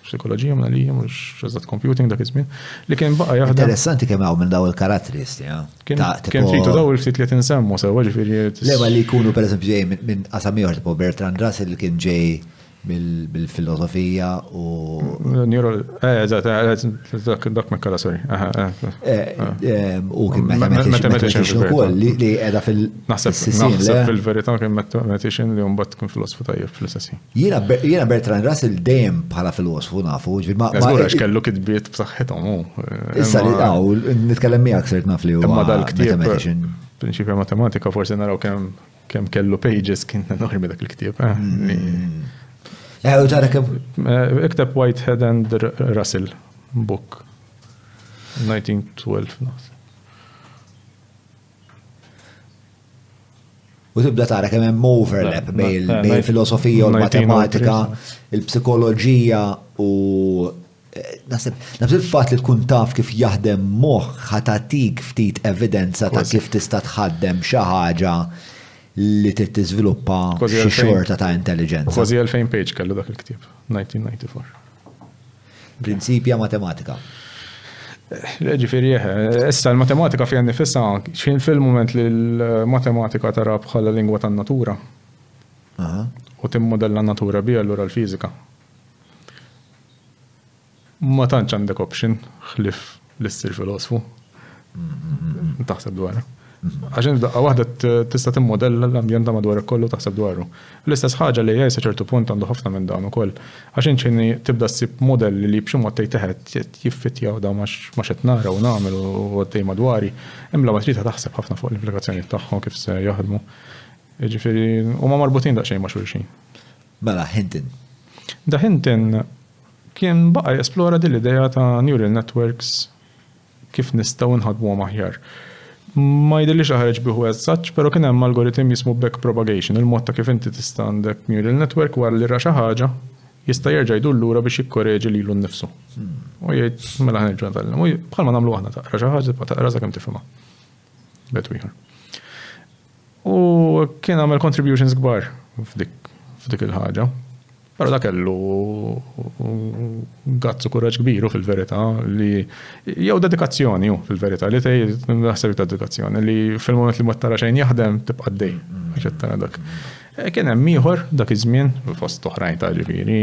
Psikoloġija minn għalija mhux eżatt computing dak iż-żmien li kien baqa' jaħdem. Interessanti kemm hawn minn daw il-karatteristi, eh? Kemm fitu daw il-ftit li tinsemmu sewwa ġifieri. Lema li jkunu pereżempju ġej minn qasam ieħor tipo Bertrand Russell li kien ġej bil-filosofija u. Neuro, eh, eżatt, eh, dak mekkala, sorry. U kien mathematician ukoll li qiegħda fil-. Naħseb fil-verità kien mathematician li mbagħad kien filosofu tajjeb fl-istessin. Jiena Bertrand Russell dejjem bħala filosfu nafu, ġifieri ma. Żgura x'kellu kitbiet b'saħħithom hu. Issa li hawn eh, nitkellem miegħek sirt naf li huwa. Imma dal-ktieb prinċipja matematika forsi naraw kemm kemm kellu pages kien enormi dak il-ktieb. Eh, mm. eh, u tara kemm. Ikteb Whitehead and Russell book 1912 naf. U tibda tara kemm hemm overlap bejn il-filosofija u l-matematika, il-psikoloġija u eh, Nasib, nasib fatt li tkun taf kif jaħdem moħ ħatatik ftit evidenza ta' kif tista' tħaddem xi ħaġa li trid tiżviluppa xi xorta ta' intelligenza. Kważi 2000 page kellu dak il-ktieb, 1994. Prinċipja matematika. Ġifiri, issa l-matematika fija nifissa, xħin fil-moment li l-matematika tara bħala lingwa tan natura u timmodella natura bi allura l-fizika. Ma tantx għandek option xlif Li ssir filosfu. Taħseb dwarha. Għax inti daqqa waħda tista' timmodella l-ambjent ta' madwar kollu taħseb dwaru. L-istess ħaġa li jgħid sa ċertu punt għandu ħafna minn dawn ukoll. Għax inċini tibda ssib modelli li b'xi mod tgħid teħed jiffittjaw dawn ma xed nara u nagħmel u għaddej madwari, imbla ma trid taħseb ħafna fuq l-implikazzjonijiet tagħhom kif se jaħdmu. Ġifieri huma marbutin daqsxejn ma' xulxin. Mela, Hinton. Da Hinton Kien baqa' jesplora din l-idea ta' neural networks kif nistgħu nħaddmuhom aħjar. Ma jidhirlix li ħareġ bih hu as such, però kien hemm algorithm jismu back propagation, il-mod ta' kif inti tista' għandek neural network wara li ra xi ħaġa jista' jerġa' jdur lura biex jikkoreġi lilu nnifsu u jgħid mela ħa nerġa' nitgħallem. Bħalma nagħmlu aħna, taqra xi ħaġa tibqa' taqra sakemm tifhimha. U kien għamel contributions kbar f'dik il-ħaġa. Pero da kellu gazzu kuraġġ kbiru fil-verità li jew dedikazzjoni jew fil-verità li tej naħseb ta' dedikazzjoni li fil-moment li ma tara xejn jaħdem tibqa' dej għax tara dak. E, kien hemm ieħor dak iż-żmien fost oħrajn ta' ġifieri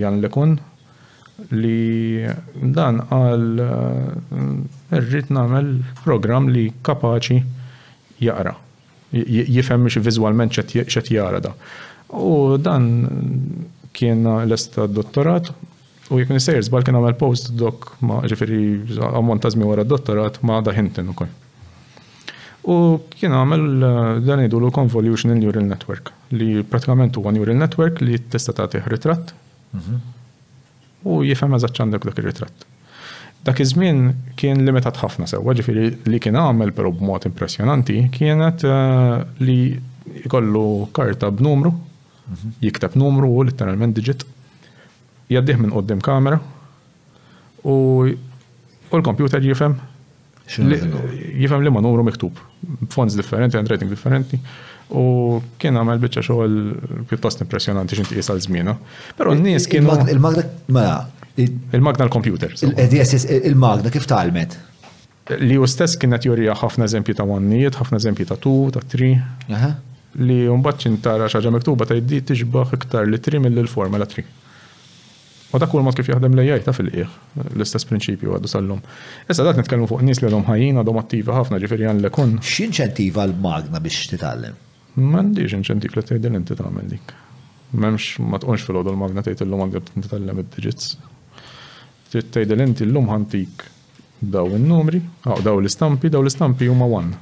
Jan Lekun li dan qal eh, rrid nagħmel programm li kapaċi jaqra. Jifhem xi viżwalment x'qed jara da. U dan kien lesta dottorat u jekk nisejr żball kien għamel post dok ma' ġifieri ammont ta' żmien wara d-dottorat ma' da Hinton ukoll. U kien għamel eh, dan jgħidu l-convolutional neural network li pratikament huwa neural network li tista' tagħtih ritratt Mhm. U jifhem eżatt għandek dak ir-ritratt. Dak iż-żmien kien limitat ħafna sewwa, ġifieri li kien għamel però b'mod impressjonanti kienet eh, li jkollu karta b'numru, mhm. jikteb numru u letteralment digit, jaddih minn qoddim kamera u u l-kompjuter jifhem Jifem li ma numru miktub, fonts differenti, handwriting differenti, u kien għamel bieċa xogħol pjuttost impressjonanti xinti jisal zmina. Pero n-nies kienu. Il-magna, mela. Il-magna l-computer. Il-magna kif talmet? Li u stess kienet jorija ħafna eżempji ta' wannijiet, ħafna eżempji ta' tu, ta' tri. Li un baċċin tara xaġa miktuba ta' jiddi tiġbaħ iktar li tri mill-forma la tri. U dak hu l-mod kif jaħdem l-AI ta' fil-qiegħ. L-istess prinċipju għadu sal-lum. Issa qed nitkellmu fuq nies li għadhom ħajjin, għadhom attivi ħafna, ġifieri Anne LeCun. X'jinċentiva l-magna biex titgħallem? M'għandhiex inċentiv li tgħidilha inti tagħmel dik. M'hemmx, ma tqumx filgħodu l-magna tgħid illum għandek bdejt nitgħallem id-digits. Trid tgħidilha inti llum ħa ntik dawn in-numri, dawn l-istampi, dawn l-istampi huma one.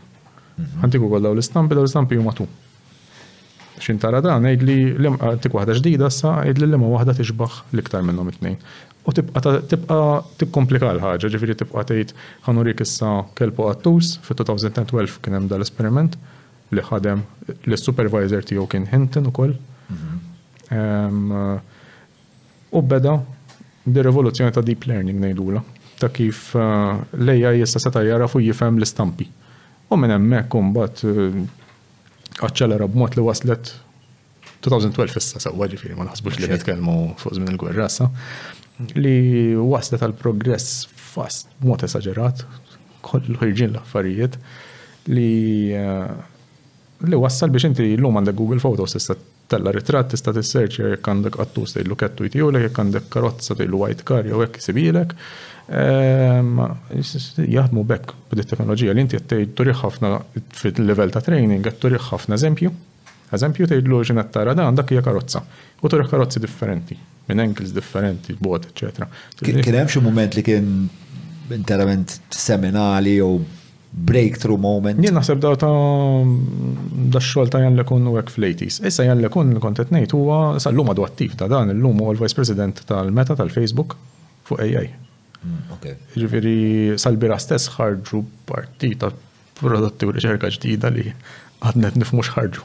Ħa ntik ukoll dawn l-istampi, dawn l-istampi huma two. X'int tara dan, għidli liema għatik waħda ġdida issa, għidli liema waħda tixbah l-iktar minnhom it-tnejn. U tibqa' tibqa' tikkomplika l-ħaġa, ġifieri tibqa' tgħid ħa nurik issa kelb u qattus, fit-2012 kien hemm dal-esperiment li ħadem li s-supervisor tiegħu kien Hinton ukoll. U beda bir-rivoluzzjoni ta' deep learning ngħidulha, ta' kif l-AI issa seta' jagħraf u jifhem l-istampi. U minn hemmhekk imbagħad aċċelera b'mod li waslet 2012 issa sewwa ġifieri ma naħsbux li nitkellmu fuq żmien il-gwerra issa li waslet għal progress fast b'mod esaġerat kollu ħirġin l-affarijiet li eh, li wassal biex inti l-lum għandek Google Photos tista' Tella' ritratt tista' tisserċja jekk għandek qattus tgħidlu kettu jtiehulek jekk għandek karozza tgħidlu white car jew hekk isibhielek. Jaħdmu b'hekk b'din it-teknoloġija li inti qed tgħid turih ħafna fil-livell ta' training qed turih ħafna eżempju. Eżempju tgħidlu x'inhu qed tara dan dak hija karozza. U turih karozzi differenti minn angles differenti, bogħod, eċċetera. Kien hemm xi mument li kien interament seminali jew breakthrough moment. Jien naħseb daw ta' da xogħol ta' Jan Lekun u hekk fl-80s. Issa Jan Lekun li kont qed ngħid huwa sal-lum għadu attiv ta' dan illum huwa l-Vice President tal-Meta tal-Facebook fuq AI. Mm, Ġifieri sal-bira stess ħarġu partita prodotti u riċerka ġdida li għadnet nifmux ħarġu.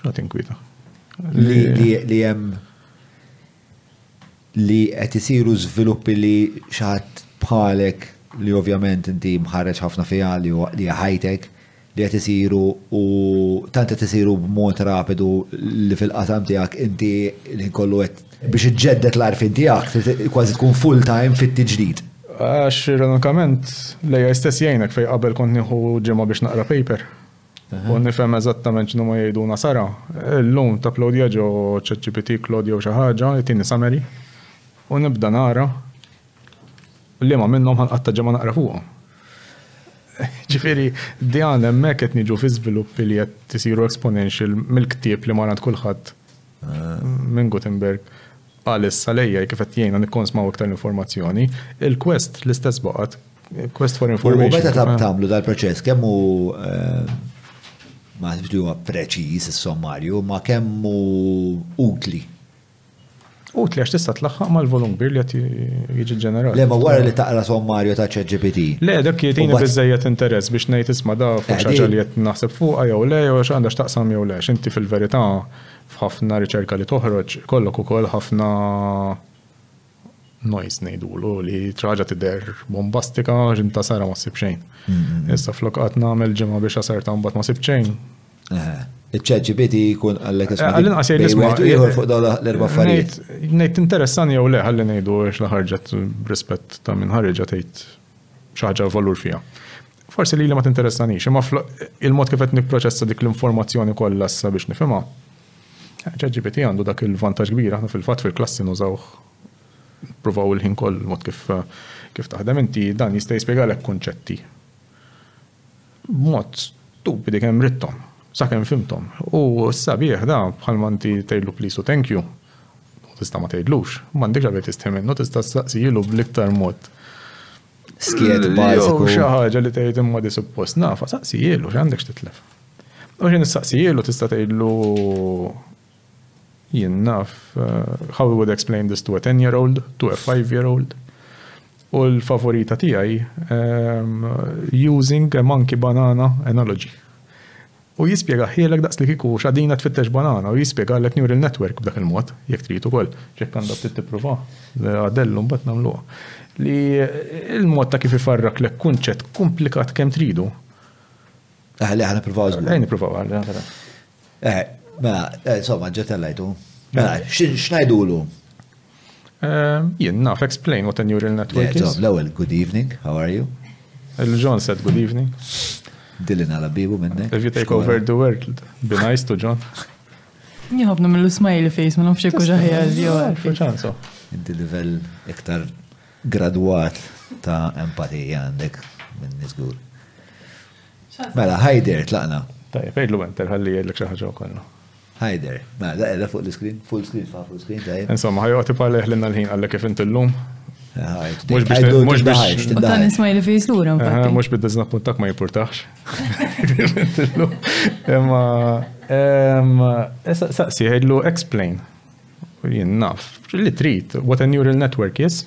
Għat inkwieta. Li jem li qed isiru żviluppi li xaħat bħalek li ovvjament inti mħarreġ ħafna fija li ħajtek li qed isiru u tant qed isiru b'mod rapidu li fil-qasam tiegħek inti li kollu qed biex iġġedded l-arfin tiegħek kważi tkun full time fit-tiġdid. Għax ironikament lejja stess jgħinek fej qabel kont nieħu ġimgħa biex naqra paper. U nifhem eżattament x'inhuma jgħiduna Sara. Illum tapplowdja ġo ChatGPT, Claude jew xi ħaġa, jtini summary, u nibda nara liema minnhom ħanqatta' ġimgħa naqra fuqhom. Ġifieri, Diane hemmhekk qed niġu fi żviluppi li qed isiru exponential mill-ktieb li ma ngħad kulħadd Minn Gutenberg qal issa l-AI kif qed jgħinna nikkonsmaw iktar l-informazzjoni, il-Quest l-istess baqgħet, Quest for Information. U meta tagħmlu dal-proċess kemm hu ma li huwa preċiż is-sommarju, ma kemm hu utli? Utli għax tista' tlaħħaq mal-volum kbir li qed jiġi ġenerat. Le ma wara li taqra sommarju ta' ChatGPT. Le dak jagħtini biżejjed interess biex ngħid isma' da fuq xi ħaġa li qed naħseb fuqha jew le jew għax għandha x'taqsam jew le, x'inti fil-verità F'ħafna riċerka li toħroġ ikollok ukoll ħafna noise ngħidulu li traġa tidher bombastika għax inta sara ma ssib xejn. Mm-hmm. Issa flok qatt nagħmel ġimgħa biex għasarta mbagħad ma sib xejn. Iċ-ċeġibiti jkun għallek isma' għallin qasir nisma' ieħor fuq dawn l-erba' affarijiet. Ngħid interessani jew le ħalli ngħidu għax la ħarġet rispett ta' minn ħarġa tgħid xi ħaġa valur fiha. Forsi li ma tinteressanix, imma il-mod kif qed nipproċessa dik l-informazzjoni kollha issa biex nifhimha. ChatGPT għandu dak il-vantaġġ kbir aħna fil-fatt fil-klassi nużawh provaw il-ħin koll mod kif kif taħdem inti dan jista' jispjegalek kunċetti. B'mod stupidi kemm ridthom, sakemm fhimthom. U s-sabiħ da, bħalma inti tgħidlu please u thank you, u tista' ma tgħidlux, m'għandekx għalfejn tistħi minnu, tista' ssaqsilu bl-iktar mod skiet, bażiku. Jew xi ħaġa li tgħid imma di suppost nafha, saqsilu x'għandek x'titlef. U xi nistaqsilu tista' tgħidlu, Jien naf, how you would explain this to a ten year old, to a five year old? U l-favorita tiegħi, using a monkey banana analogy. U jispjegahielek daqs li kieku xadina tfittex banana u jispjegalek neural network b'dak il-mod, jekk trid ukoll, jekk għandha ftit tipprova, għadellu mbagħad nagħmluha. Li l-mod ta' kif ifarraklek kunċett komplikat kemm tridu. Eħe, le, ħa nippruvaw żgur. Ejja nippruvaw, għalli. Eh, mela, eh, insomma, ġetellajtu. Mela, xnajdulu? Eh, jien naf, explain what a neural network is. L-ewel, good evening, how are you? Il-John said good evening. Dillin għala bibu minnek. If you take over the world, be nice to John. Jħobna mill smile face, ma nafx ikku ġaħja l-jor. Inti livell iktar gradwat ta' empatija għandek minn nizgur. Mela, Haider, tlaqna. Tajjeb, għidlu enter, ħalli jgħidlek xi ħaġa wkoll. Haider, mela, daqqa fuq l-iskrin, full screen, fa' full screen, tajjeb. Insomma, ħajqgħod iparla jeħlilna l-ħin għallek kif int illum. Mhux biex mhux biex. Ta' nisma' li fejs lura mbagħad. Mhux biex diżna puntak ma jimpurtax. Imma saqsi jgħidlu explain. Jien naf, li trid, what a neural network is?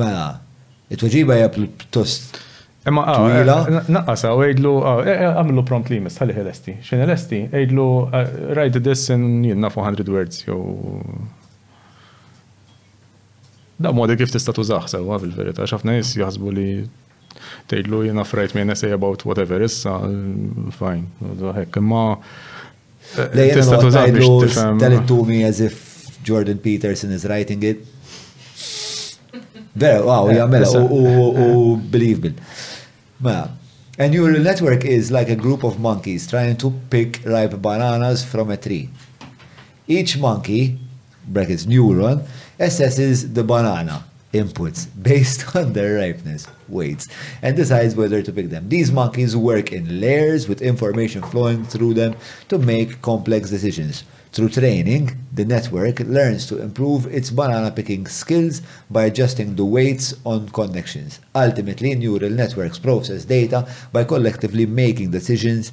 Mela, it-tweġiba hija pjuttost Imma ah, twila. eh, naqqasa u għidlu, ah, eh, eh, għamlu prompt li jmiss, ħalli ħelesti. Xejn ħelesti, għidlu, ah, write this in, jien nafu 100 words, jew. Da modi kif tista' tużaħ sewwa fil-verità, x'ħafna nies jaħsbu li Tgħidlu jiena frajt me say about whatever issa, fajn, hekk, imma. Tista' tuża biex tifhem. Tell it to me as if Jordan Peterson is writing it. Vera, wow, jgħamela, u believe me. Ma, a neural network is like a group of monkeys trying to pick ripe bananas from a tree. Each monkey brackets neuron, assesses the banana inputs based on their ripeness weights and decides whether to pick them. These monkeys work in layers with information flowing through them to make complex decisions. Through training, the network learns to improve its banana picking skills by adjusting the weights on connections. Ultimately, neural networks process data by collectively making decisions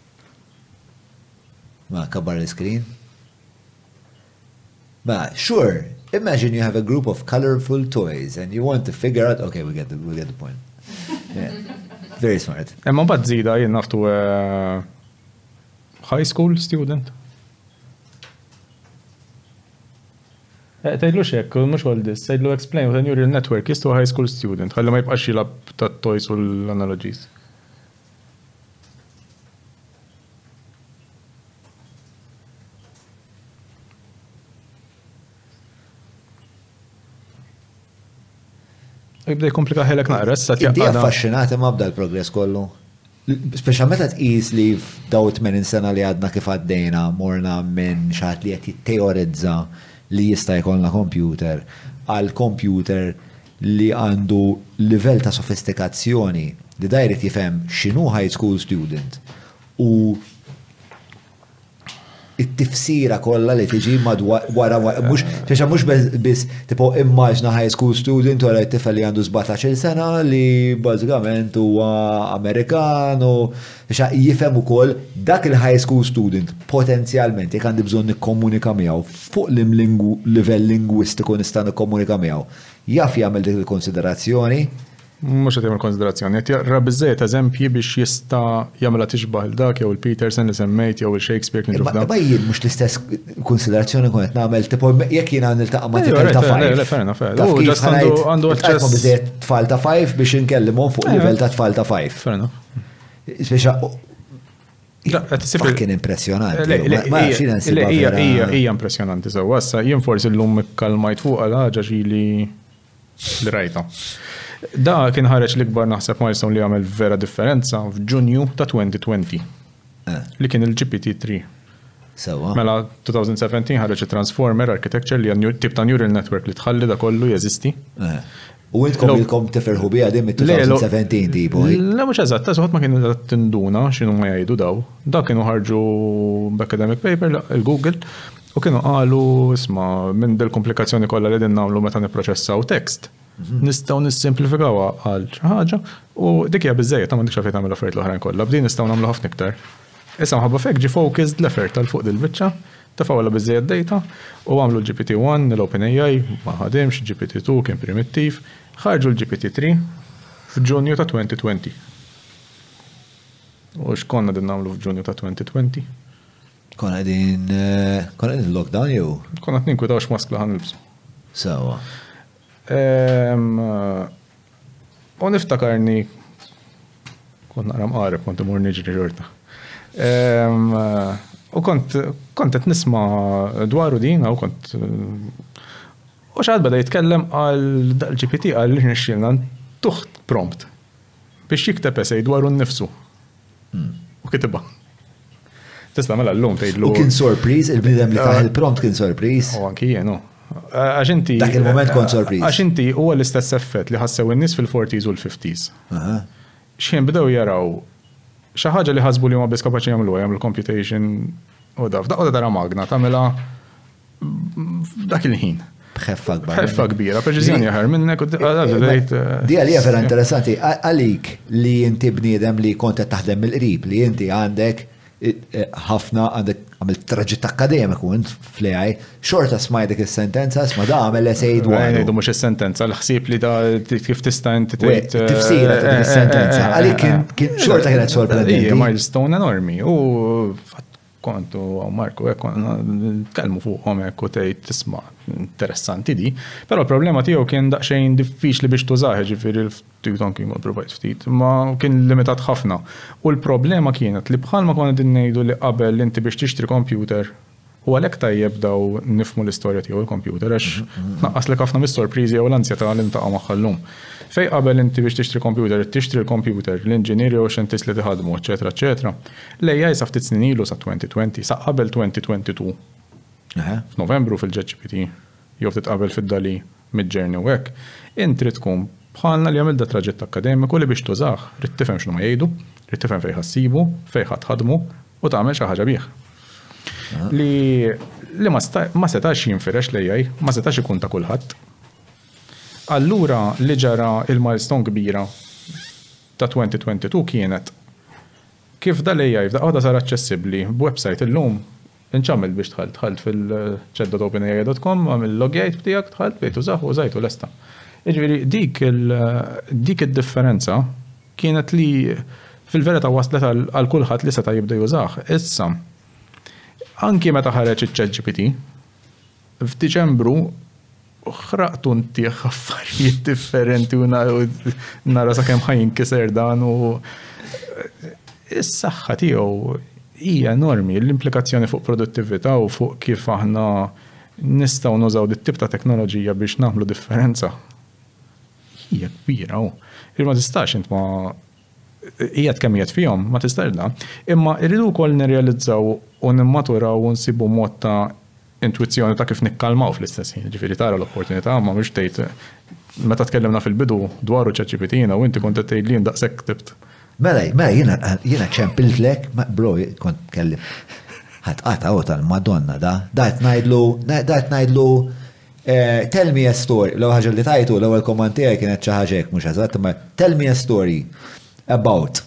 Mela kabbar l-iskrin. Mela, sure, imagine you have a group of colorful toys and you want to figure out, okay, we get the, we get the point. Yeah. Very smart. Imma bad zida jien naftu eh, high school student. Eh, Tajdlu xek, mux għal dis, tajdlu explain with a neural network, jistu high school student, għallu ma jibqax jilab ta' toys u l-analogies. Ibda jkomplika ħelek naqra, sa tjaqqa. Ibda affaxxinati ma bda l-progress kollu. Speċa meta tqis li f'daw 80 sena li għadna kif għaddejna morna minn xaħat li qed jitteorizza li jista' jkollna kompjuter għal kompjuter li għandu livell ta' sofistikazzjoni li da jrid jifhem x'inhu high school student u t-tifsira kollha li tiġi madwar wara mhux xi mhux biss tipo immaġna high school student wara t-tifel li għandu 17-il sena li bażikament huwa Amerikan u jifhem ukoll dak il-high school student potenzjalment jekk għandi bżonn nikkomunika miegħu fuq lim livell lingwistiku nista' nikkomunika miegħu. Jaf jagħmel dik il-konsiderazzjoni? Mhux qed jagħmel konsiderazzjoni, qed jaqra biżżejjed eżempji biex jista' jagħmilha tixbah il dak jew il-Peterson li semmejt jew il-Shakespeare kien ġuf dak. Ma jien mhux l-istess konsiderazzjoni kun qed nagħmel tipo jekk jiena niltaqa' ma' tifel ta' fajf. Le, ferna, ferna. Taf kif għandu aċċess ma' biżżejjed tfal ta' fajf biex inkellimhom fuq livell ta' tfal ta' fajf. Ferna. Speċa Dak kien impressjonanti. Hija impressjonanti sew issa jien forsi llum ikkalmajt fuq għal ħaġa xi li rajta. Da kien ħareġ l-ikbar naħseb milestone li għamel vera differenza f'Ġunju ta' 2020 eh. li kien il-GPT-3. Sewa. Mela 2017 ħareġ transformer architecture li għanju tip ta' neural network li tħalli da kollu jeżisti. Eh. U intkom ilkom tifirħu biha din mit-2017 tipo. Le mhux eżatt, ta' ma kienu qed tinduna x'inhu ma jgħidu daw. Dak kienu ħarġu b'academic paper il-Google u kienu qalu isma' minn dil-komplikazzjoni kollha li din nagħmlu meta nipproċessaw text. Mhm. Nistgħu nissimplifikawha għal xi ħaġa u dik hija biżejjed ta' m'għandekx għalfejn tagħmel affarijiet l-oħrajn kollha. B'din nistgħu nagħmlu ħafna iktar. Issa mħabba fek ġi focused l-effort tal fuq dil-biċċa Tefgħu għala biżżejjed dejta u għamlu l-GPT one, l-Open AI ma ħadimx, GPT two kien primittiv, ħarġu l-GPT three f'Ġunju ta' 2020. U x'konna din nagħmlu f'Ġunju ta' 2020? Konna din, konna din lockdown jew? Konna t-ninkwitaw x'maskla ħan nilbsu. Sawa. U niftakarni kont naqra mqareb kont imur niġri xorta. U kont kont qed nisma' dwaru din u kont u xaħat beda jitkellem għal dal-GPT għal li nixxielna tuħt prompt biex jikteb esej dwaru nnifsu. Hmm. U kitibha. Tista' mela l-lum tgħidlu. U kien sorpriż, il-bniedem li taħ eh, il-prompt kien sorpriż. U anki jenu. Eh, għax inti. Dak il-moment kont sorpriż. Għax inti huwa l-istess effett li ħassew in-nies fil-40s u l-50s. Xien bdew jaraw xi ħaġa li ħasbu li huma biss kapaċi jagħmlu jagħmlu computation u daf. Daqqa tara magna tagħmilha f'dak il-ħin. Bħeffa kbira. Bħeffa kbira, preċiżjoni ħar minnek u d-dejt. Di għalija vera interessanti, għalik li inti bniedem li konta taħdem mill-qrib, li inti għandek eh, ħafna għandek għamil traġit akademiku int fl-AI, xorta smajtek il-sentenza, sma da għamil esej dwar. Għajdu mux il-sentenza, l-ħsib li da kif tista inti tgħid. Eh, Tifsira ta' eh, il-sentenza, għalik kien xorta kienet sorprendenti. Milestone enormi, u Kont u Marku hekk konna nitkellmu fuqhom hekk u tgħid tisma' interessanti di, però l-problema tiegħu kien daqsxejn diffiċli biex tużah, ġifieri ftit anki kont provajt ftit, ma kien limitat ħafna. U l-problema kienet li bħalma konna qegħdin ngħidu li qabel inti biex tixtri kompjuter u għalhekk tajjeb daw nifhmu l-istorja tiegħu l-kompjuter għax tnaqqaslek ħafna mis-sorpriżi jew l-anzjetà li niltaqa' magħha llum. Fejn qabel inti biex tixtri kompjuter tixtri l-kompjuter, l-inġinier jew ix-xjentist li tiħaddmu, eċċetera, eċċetera. L-AI sa ftit snin ilu, sat-2020, sa qabel 2022, f'Novembru fil-ChatGPT, jew ftit qabel fid-DALL-E, Midjourney u hekk, int trid tkun bħalna li għamilt dat-traġett akkademiku li biex tużah ridt tifhem x'numa jgħidu, ridt tifhem fejn ħa ssibu, fejn ħa tħaddmu u tagħmel xi ħaġa bih. Li li ma ma setax jinfirex l-AI, ma setax ikun ta' kulħadd. Allura li ġara il-milestone kbira ta' 2022 kienet, Kif dal-AI f'daqqa waħda sar aċċessibbli b'websajt illum, int x'għamilt biex dħalt? Dħalt fil-chat dot openai dot com, għamilt loggjajt tiegħek, dħalt, bdejt tużah u użajtu lesta. Jiġifieri dik il, dik id-differenza kienet li fil-verità wasslet għal kulħadd li seta' jibda jużah. Issa, anki meta ħareġ iċ-ChatGPT, F'Diċembru ħraqtu ntih affarijiet differenti u nara sakemm ħajn kiser dan u is-saħħa tiegħu hija enormi l-implikazzjoni fuq produttività u fuq kif aħna nistgħu nużaw dit-tip ta' teknoloġija biex nagħmlu differenza hija kbira u ma tistax int ma qiegħed kemm qiegħed fihom, ma tista' illa, imma rridu wkoll nirrealizzaw u nimmaturaw u nsibu mod ta' intwizzjoni ta' kif nikkalmaw fl-istess ħin. Jiġifieri tara l-opportunità imma mhux tgħid meta tkellimna fil-bidu dwaru ChatGPT jiena u inti kont qed tgħidli jien daqshekk ktibt. Mela, mela jiena jiena ċempiltlek, bro kont tkellimt. Ħadd qatgħu tal-Madonna da, da qed ngħidlu, da qed ngħidlu Tell me a story, l-ewwel ħaġa li tajtu, l-ewwel komand tiegħi kienet xi ħaġa hekk mhux eżatt, imma tell me a story about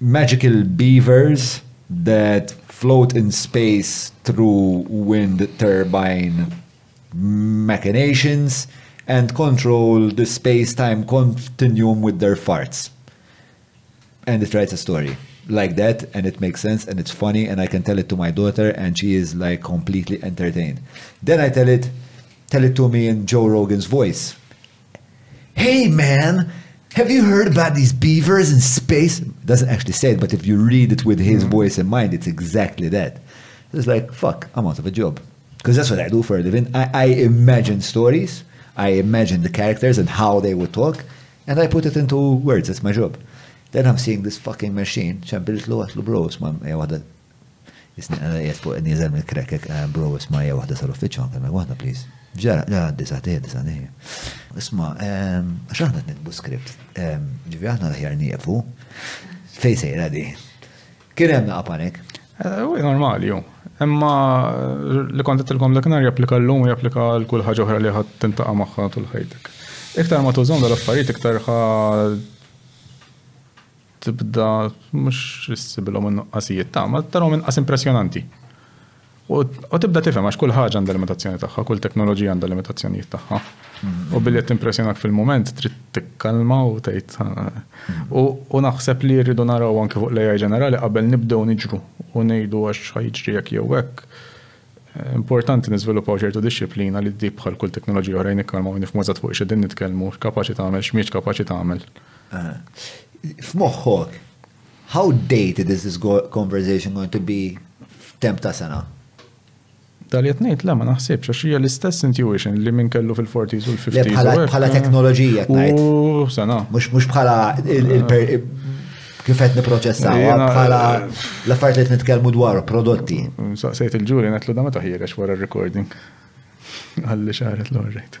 magical beavers that float in space through wind turbine machinations and control the space-time continuum with their farts. And it writes a story like that and it makes sense and it's funny and I can tell it to my daughter and she is like completely entertained. Then I tell it tell it to me in Joe Rogan's voice. Hey man, have you heard about these beavers in space? Doesn't actually say it, but if you read it with his voice in mind, it's exactly that. It's like, fuck, I'm out of a job. Because that's what I do for a living. I, I imagine stories, I imagine the characters and how they would talk, And I put it into words, it's my job. Then I'm seeing this fucking machine, ċembiltlu għatlu bro, isma hija wahda. Isni għana jgħet fuq nizel mill krekek eh, bro, isma hija wahda sal-uffiċċju, għankelmek wahda, please. Ġara, la, disa tejja, disa tejja. Isma, ehm, għax aħna t-nikbu skript, ehm, ġivi aħna l-ħjar nieqfu, fej sejra di. Kien hemm naqa' panik. U normali hu. Imma li kont tilkom dakinhar japplika llum u japplika għal kull ħaġa oħra li ħadd tintaqa' magħha tul ħajtek. Iktar ma tużhom dal-affarijiet iktar ħa tibda mhux issibilhom in-nuqqasijiet ta' ma tarhom inqas impressjonanti. U tibda tifhem għax kull ħaġa għandha limitazzjoni tagħha, kull teknoloġija għandha limitazzjonijiet tagħha. Mm-hmm. U billi qed timpressjonak fil-mument trid tikkalma u tgħid. Mm-hmm. U naħseb li rridu naraw anke fuq l-AI ġenerali qabel nibdew niġru u ngħidu għax ħajġri jekk jew hekk. Eh, importanti niżviluppaw ċertu disċiplina li ddib bħal kull teknoloġija oħra nikkalma u nifhmu eżatt fuq x'edin nitkellmu, x'kapaċi tagħmel, x'miex kapaċi tagħmel. Eh, f'moħħok How dated is this conversation going to be f'temp ta' sena? Dali qed ngħid le ma naħsibx għax hija l-istess intuition li min kellu fil-40s u l-50s. Bħala teknoloġija qed ngħid. U sena. Mhux bħala kif qed niproċessaw bħala l-affarijiet li nitkellmu dwar prodotti. Saqsejt il-ġuri netlu da meta ħierex wara r-recording. Għalli xaret l-orrejt.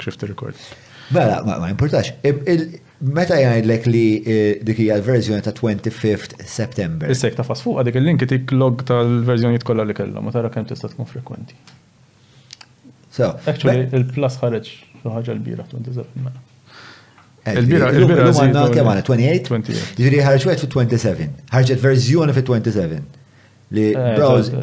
X'if tirrikord? Mela, ma importax. Meta jgħidlek li eh, dik hija l-verżjoni ta' 25th September. Issek ta' fasfuqa dik il-link tik log tal-verżjonijiet kollha li kellhom u tara kemm tista' tkun frekwenti. So, actually il-plus ħareġ xi ħaġa l-bira 27 mela. Eh, il-bira il-bira għandna kemm għandna 28? Ġifieri ħarġet fit-27. Ħarġet verżjoni fit-27. Li eh,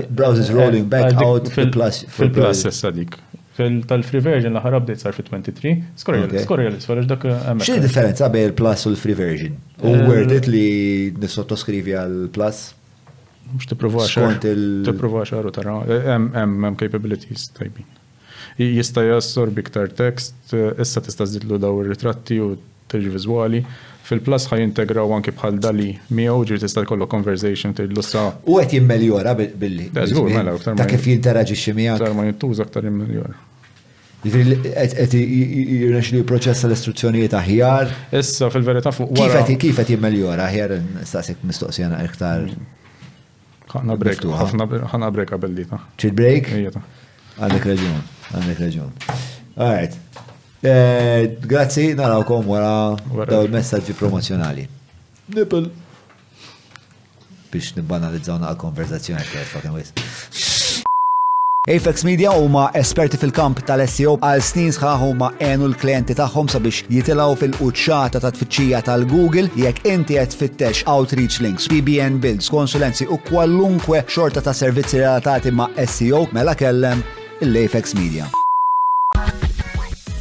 browse is rolling eh, back out fil-plus. Fil-plus issa dik. Tal-free version l-aħħar update sar fit-23, skorri għal isfel dak. Eh, Xi differenza bejn il-plus u l-free version? U worth it li nissottoskrivi għal-plus? Mux t-prova xar. T-prova xar u tara. Hemm capabilities tajbin. Jista' jassorb iktar tekst, issa tista' żidlu daw ir-ritratti u Tridx viżwali? Fil-Plus ħa jintegraw anki bħal DALL-E miegħu, ġifieri tista' jkollok conversation, tillustra. U qed jimmeljora bil-żmien. Le żgur, mela iktar ma. Ta' kif jinteraġixxi miegħek. Iktar ma jintuża iktar jimmeljora. Jiġifieri qed jirnexxilu jipproċessa l-istruzzjonijiet aħjar? Issa fil-verità fuq wara. Kif qed jimmeljora? Aħjar nistaqsik mistoqsija naqra iktar. Ħana break, ħana break qabel li ta. Ċil break? Għandek reġun, għandek reġun. Alright. Eh, grazzi, narawkom wara daw il-messagġi promozjonali. Nipple. Biex nibbanalizzaw naqal konverzazzjoni kif fucking wis. Apex Media huma esperti fil-kamp tal-SEO għal snin sħaħ huma għenu l-klienti tagħhom sabiex jitilgħu fil-quċċata ta' tfittxija tal-Google jekk inti qed tfittex outreach links PBN builds, konsulenzi u kwallunkwe xorta ta' servizzi relatati ma' SEO mela kellem Media.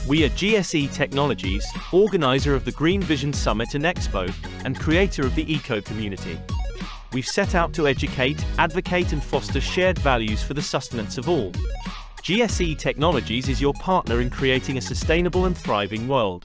We are GSE Technologies, organiser of the Green Vision Summit and Expo, and creator of the Eco Community. We've set out to educate, advocate, and foster shared values for the sustenance of all. GSE Technologies is your partner in creating a sustainable and thriving world.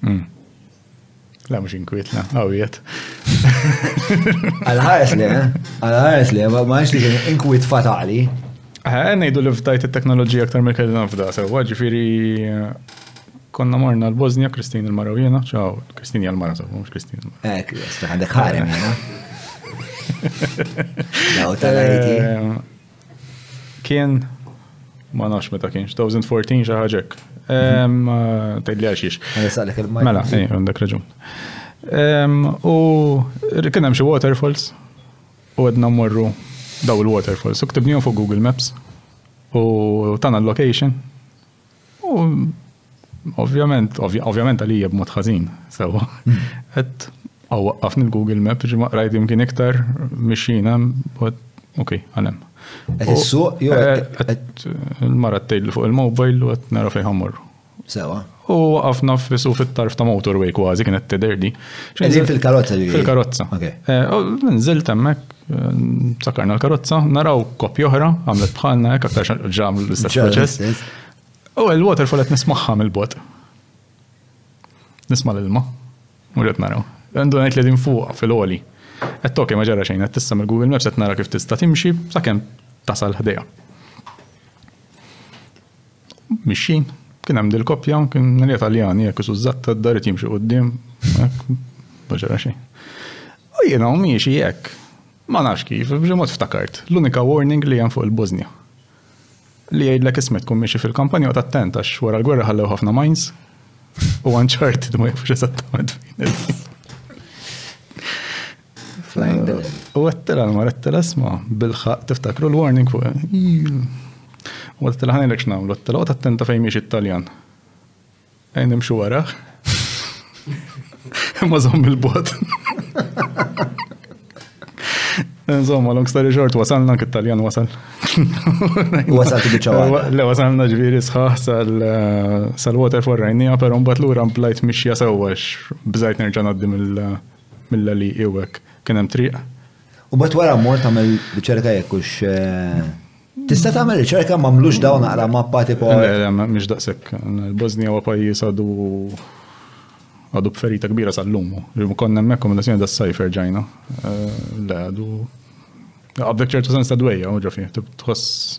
Hmm. La mux inkwietna, għawiet. Għal-ħares li, eh? għal-ħares li, ma għax li inkwiet fatali. Eh, nejdu li fdajt il-teknoloġija aktar mill kellna fda, sewa ġifiri konna morna l-Bosnia, Kristin il-Mara u jena, ċaw, Kristin il-Mara, sewa, mux Kristin il-Mara. Ek, għandek ħarem jena. Daw tal-għajti. Kien ma nafx meta kienx, 2014 xi ħaġa hekk. Tgħidli għal xiex. Mela, eh, għandek raġun. U kien hemm xi waterfalls u għedna mmorru daw il-waterfalls. U ktibnihom fuq Google Maps u tana l-location U ovvjament, ovvjament għalija b'mod ħażin, sewa. Qed għawaqqafni l-Google Map ġi ma qrajt imkien iktar mixjin hemm, but ok, għalem. Qed issuq jew eh, qed il-mara tgħidli fuq il-mobile u qed nara fejn ħammorru. Sewa. U waqafna fissu fit-tarf ta' motorway kważi kienet tiderdi. Qegħdin fil-karozza li. Fil-karozza. Eh, nżilt hemmhekk Sakarna l-karozza, naraw kopja oħra, għamlet bħalna, jek aktar ġam l-istess proċess. U l-waterfall għet nismaħħa mill-bot. Nisma l-ilma, u għet naraw. Għandu għajt li din fuq fil-oli. Għet toki maġara xejn, għet tissa mill-Google Maps, għet nara kif tista timxi, sakem tasal ħdeja. Mixin, kien hemm dil-koppja, kien li Italjani, jekk isu zatta d-darit jimxi qudiem, ġara xejn. U jiena u miexi jekk, ma nafx kif, b'xi mod ftakart, l-unika warning li hemm fuq il-Bosnia. Li jgħidlek isma' tkun miexi fil-kampanja u tattent għax wara l-gwerra ħallew ħafna mines u uncharted ma jafux eżattament fejn. U għattela l-mar, għattela sma, bilħaq tiftakru l-warning fuq. U għattela ħan il-ek xnamlu, għattela għat attenta fejn miex Italjan. Għajn imxu għarax. Ma zom il-bot. Insomma, long story short, wasalna anke Italjan wasal. Wasal ti biċċa Le, wasalna ġviri sħaħ sal-water eh, for rajnija, pero mbagħad lura mplajt mixja sewwax bżajt nerġa' ngħaddi Milla li hi u hekk kien hemm triq. U mbagħad wara mmur tagħmel riċerka jekk hux Tista' tagħmel riċerka ma mlux daw naqra mappa tipo. Le, le, mhix daqshekk. Il-Bosnija huwa pajjiż għadu għadu b'ferita kbira sal-lum. Konna hemmhekk kombinazzjoni da' sajf erġajna. Eh, le, għadu. Għabdek ċertu sens ta' dwejja, ġofi, tħoss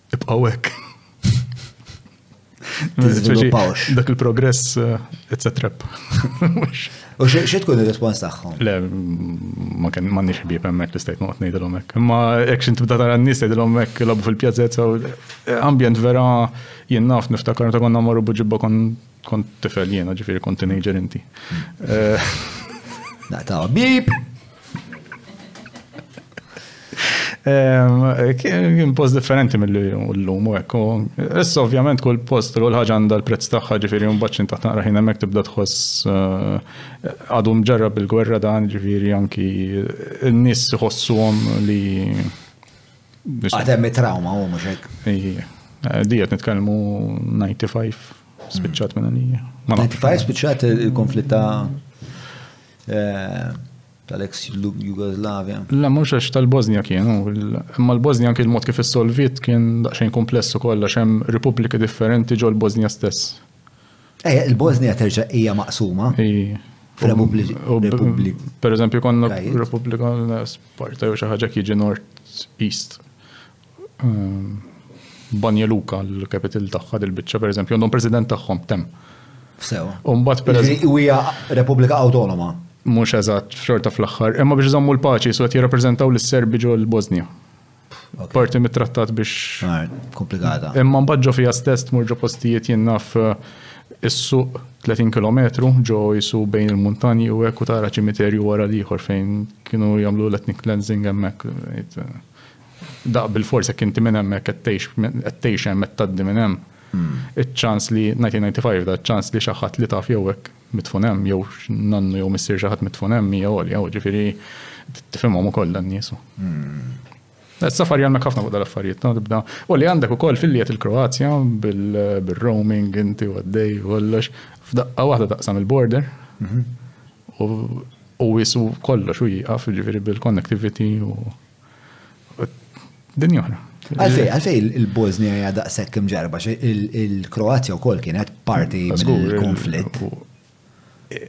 Ibqaw hekk. Dak il-progress, eh, it's a trap. U xie tkun il-respons tagħhom? Le, ma kien ma nix ħbieb hemmhekk li stajt noqgħod ngħidilhom hekk. Imma hekk xi tibda tara n-nies tgħidilhom hekk labu fil-pjazzett eh, ambjent vera jien naf niftakar ta' konna marru buġibba kon Kont tifel jiena, ġifiri kont teenager inti. Naqtaw bib! Kien post differenti mill-lum u ekku. Issa ovvjament kull post kull ħaġa għandha l-prezz tagħha ġifieri mbagħad xi taħt naqra ħin hemmhekk tibda tħoss eh, għadu mġarrab il-gwerra dan ġifieri anki n-nies iħossuhom li Għatem it-trauma u mhux hekk. Ejja. Eh, Dijat nitkellmu 95 spiċċat minn għalija. 95 spiċċat il-konflitt ta' eh, tal-ex Jugoslavia. La mhux għax tal-Bosnia kienu, imma l-Bosnia anke l-mod kif issolvit kien daqsxejn komplessu kollha xem repubblika differenti ġol-Bosnia stess. Ejja, il-Bosnia terġa' hija maqsuma. Repubblika. Per eżempju, konna Repubblika Sparta jew xi ħaġa jiġi North East. Ehm, Banja Luka, l-kapital tagħha dil-biċċa, per eżempju, għandhom president tagħhom tem. Sewa. Umbat per eżempju. Hija Repubblika Awtonoma. Mhux eżatt, xorta fl-aħħar. Imma biex żammu l-paċi, so qed jirrappreżentaw lis-Serbi ġo l-Bosnia. parti mit-trattat biex. Komplikata. Imma mbagħad ġo fija stess tmur ġo postijiet jinnaf eh, is-suq 30 km ġo jisu bejn il-muntanji u hekk u tara ċimiterju wara l-ieħor fejn kienu jagħmlu l-ethnic cleansing hemmhekk. Eh, daq bil-fors jekk inti minn hemmhekk qed tgħix hemm qed tgħaddi minn hemm. Hmm. Iċ-ċans li 1995 da ċans li xi ħadd li taf jew hekk mitfun hemm jew nannu jew missier xi ħadd mitfun hemm hija għolja, ġifieri tifhimhom ukoll dan nies. Hmm. Safari għandek ħafna fuq dal-affarijiet, no, tibda. U li għandek ukoll filjet il-Kroazja bil-roaming inti u għaddej u kollox. F'daqqa waħda taqsam il-border. Mhm. U jisu kollox u jieqaf ġifieri bil-connectivity u. Din oħra. Għalfej, għalfej il-Bosnia hija daqshekk imġarba, il-Kroazja wkoll kienet parti mill-konflitt.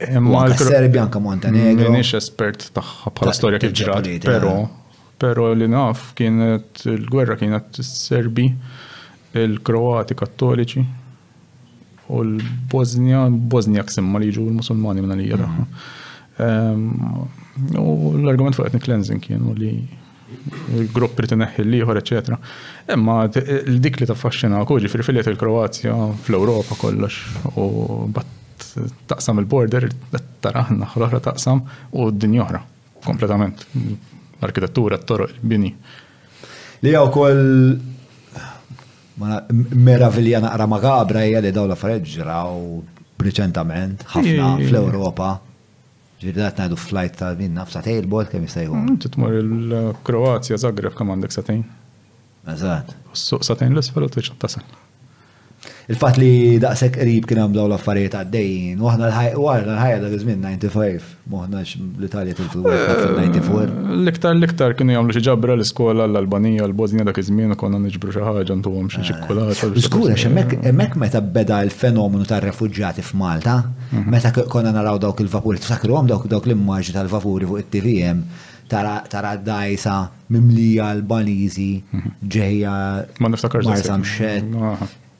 Imma l-Serbja anke Montenegro. M'iniex espert tagħha bħala storja kif ġrat, però però li naf kienet il-gwerra kienet is-Serbi, il-Kroati Kattoliċi, u l-Bosnia, Bosniaks imma li jiġu l-Musulmani minn għalija tagħha. Ehm, u l-argument fuq ethnic cleansing kienu li il-grupp li tineħħi l-liħor, ecc. Imma dik li taffaxxina u ġifri filiet il-Kroazja fl-Ewropa kollox u bat taqsam il-border, taraħna ħloħra taqsam u d-dinja oħra, kompletament. L-arkitettura, t-toroq, bini. Li għaw koll Mela, meravilja naqra makabra hija li dawn l-affarijiet ġraw reċentament ħafna fl-Ewropa. Ġifieri qed ngħidu flight ta' din naf sa tailboat kemm jista' jkun. Inti tmur il-Kroazja Zagreb kemm għandek satejn. Eżatt. Suq satejn l-isfel u tiġi tasal. Il-fatt li daqshekk qrib kien hemm dawn l-affarijiet għaddejjin, u aħna l-ħajja dak iż-żmien 95. Moħnax l-Italja tilfu l-World Cup fil-94. L-iktar l-iktar kienu jagħmlu xi ġabra l-iskola l-Albanija, l-Bosnia dak iż-żmien u konna niġbru xi ħaġa ntuhom xi ċikkulata. Żgur għax hemmhekk meta beda l-fenomenu tar-refuġjati f'Malta, mhm. meta konna naraw dawk il-vapuri, tiftakruhom dawk dawk l-immaġni tal-vapuri fuq it-TVM tara d-dajsa mimlija Albaniżi mhm. ġejja. Ma niftakarx. Marsa mxed.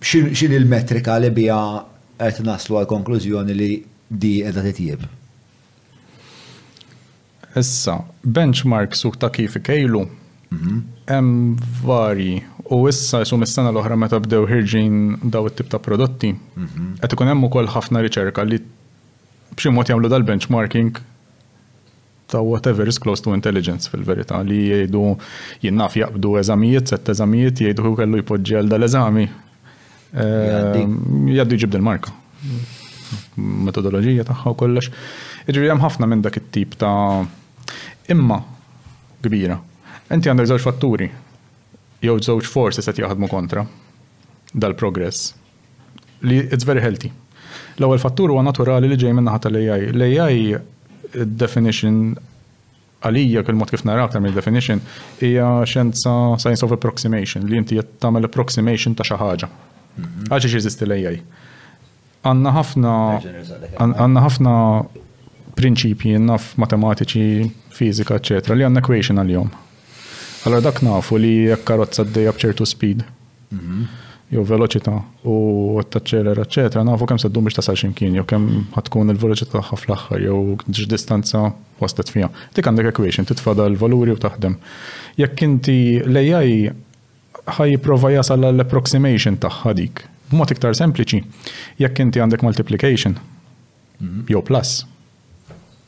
X'inhi l-metrika li biha qed naslu għall-konklużjoni li di qiegħda titjieb? Issa, benchmarks u ta' kif ikejlu, hemm varji. U issa qishu mis-sena l-oħra meta bdew ħierġin dawn it-tip ta' prodotti, qed ikun hemm ukoll ħafna riċerka li b'xi mod jagħmlu dal-benchmarking. ta' whatever is close to intelligence fil-verità li jgħidu jien naf jaqbdu eżamijiet, set eżamijiet jgħidu hu kellu jpoġġi għal dal-eżami. Ehm, jgħaddu jġib dil-marka. Metodoloġija tagħha u kollox. Iġri hemm ħafna minn dak it-tip ta' imma kbira. Inti għandek żewġ fatturi jew żewġ forsi se jaħdmu kontra dal-progress. li it's very healthy. L-ewwel fattur huwa naturali li ġej min-naħa tal-AI. L-AI definition għalija kil-mod kif nara aktar minn definition hija xjenza science of approximation li inti qed tagħmel approximation ta' xi ħaġa. Mhm. Għal xiex jeżisti l-AI. Għandna ħafna għandna ħafna prinċipji naf matematiċi, fizika, eċetera, li għandna equation għal-jom. Allora dak nafu li jekk karozza d-dejja bċertu speed, jew veloċità u taċċelera, eċetera, nafu kemm se ddum biex tasal x'imkien, jew kemm ħatkun il-veloċità tagħha fl-aħħar, jew x'distanza waslet fiha. Dik għandek equation, titfada l-valuri u taħdem. Jekk inti l-AI ħaj jipprova jasal għall-approximation tagħha dik. B'mod iktar sempliċi, jekk inti għandek multiplication, jew plus,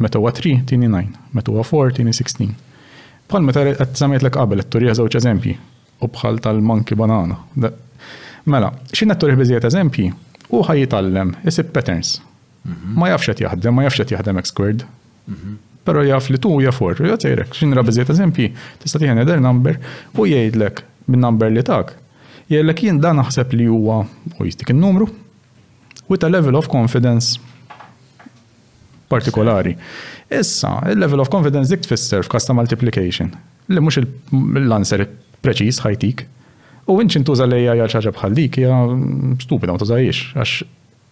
Meta huwa three, tieni nine. Meta huwa four, tieni sixteen. Bħal meta qed semmejtlek qabel qed turih żewġ eżempji u bħal tal-monkey banana. Mela, xi qed turih biżejjed eżempji, hu ħaj jitgħallem isib patterns. Mhm. Ma jafx qed jaħdem, ma jafx qed jaħdem X squared. Mhm. Però jaf li tu jaf or, jgħid sejrek, x'inra biżejjed eżempji, tista' tieħen eder number u jgħidlek minn number li tak. Jgħidlek jien dan naħseb li huwa u jistik in-numru with a level of confidence partikolari. Issa, il-level of confidence dik tfisser f'każ ta' multiplication, li mhux l-answer preċiż ħajtik. U inċin tuża l-AI għal xaġa bħal dik hija stupida ma tużajiex, għax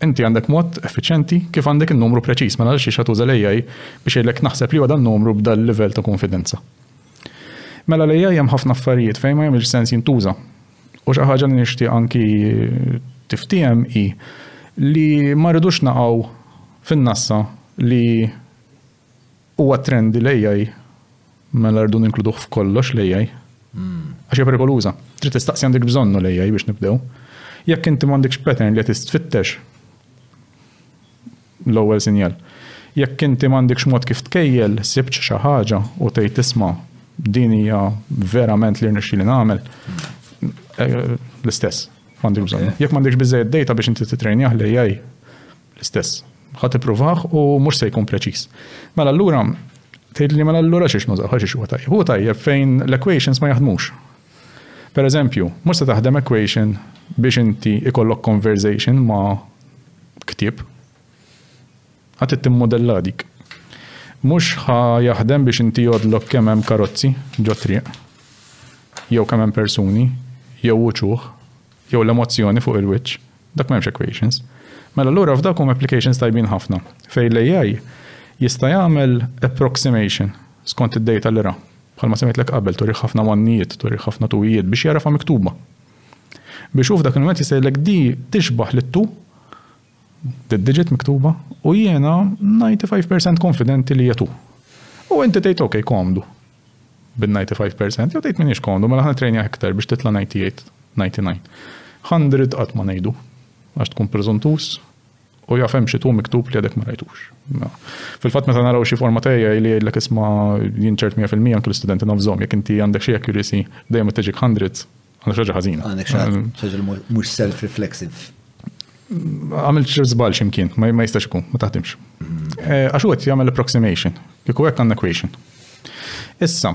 inti għandek mod effiċenti kif għandek il-numru preċiż, ma mela narax xa tuża l-AI biex jgħidlek naħseb li għadan numru b'dal livell ta' konfidenza. Mela l-AI hemm ħafna affarijiet fejn ma jemilx sens jintuża U xi ħaġa li nixtieq anki tiftiehem hi li ma rridux naqgħu fin-nassa li huwa trendi l-AI mela rridu ninkluduh f'kollox l-AI. Hmm. Għax hija perikoluża. Trid tistaqsi għandek bżonnu l-AI biex nibdew. Jekk inti m'għandekx pattern li qed tfittex L-ewwel sinjal. Jekk inti m'għandekx mod kif tkejjel, sibtx xi ħaġa u tgħid isma' din hija verament li rnexxieli nagħmel, l-istess, m'għandek bżonn. Jekk m'għandekx biżejjed dejta biex inti titrejnjah l-AI, l-istess. Ħa tippruvah u mhux se jkun preċiż. Mela allura tgħidli mela allura xiex nużaw, għal xiex huwa tajjeb. Huwa tajjeb fejn l-equations ma jaħdmux. Per eżempju, mhux se taħdem equation biex inti ikollok conversation ma' ktieb. Ħa trid timmodella dik. Mhux ħa jaħdem biex inti jgħodlok kemm hemm karozzi ġo triq, jew kemm hemm persuni, jew uċuħ, jew l-emozzjoni fuq il-wiċċ. Dak m'hemmx equations. Mela lura f'dak huma applications tajbin ħafna fejn l-AI jista' jagħmel approximation skont id-data li ra. Bħalma semmejtlek qabel, turih ħafna wannijiet, turih ħafna tuwijiet biex jagħrafha miktuba. Biex hu f'dak il-mument jista' jgħidlek di tixbaħ lit-tu, d-digit miktuba, u jiena 95% konfidenti li hija tu. U inti tgħid ok, komdu bin-95%, jew tgħid minix komdu, mela ħna trejnja iktar biex titla' 98, 99. 100 qatt ma ngħidu, għax tkun preżuntuż, u jaf hemm xi miktub li għadek ma rajtux. Fil-fatt meta naraw xi forma tejja li jgħidlek isma' jinċert 100% anke l-istudenti nafżhom jekk inti għandek xi accuracy dejjem it-teġik 100 għandek xi ħaġa ħażina. Għandek xi ħaġa mhux self-reflexive. Għamilt xi żball x'imkien, ma jistax ikun, ma taħdimx. Eh, għax huwa jagħmel approximation, kieku hekk għandna equation. Issa,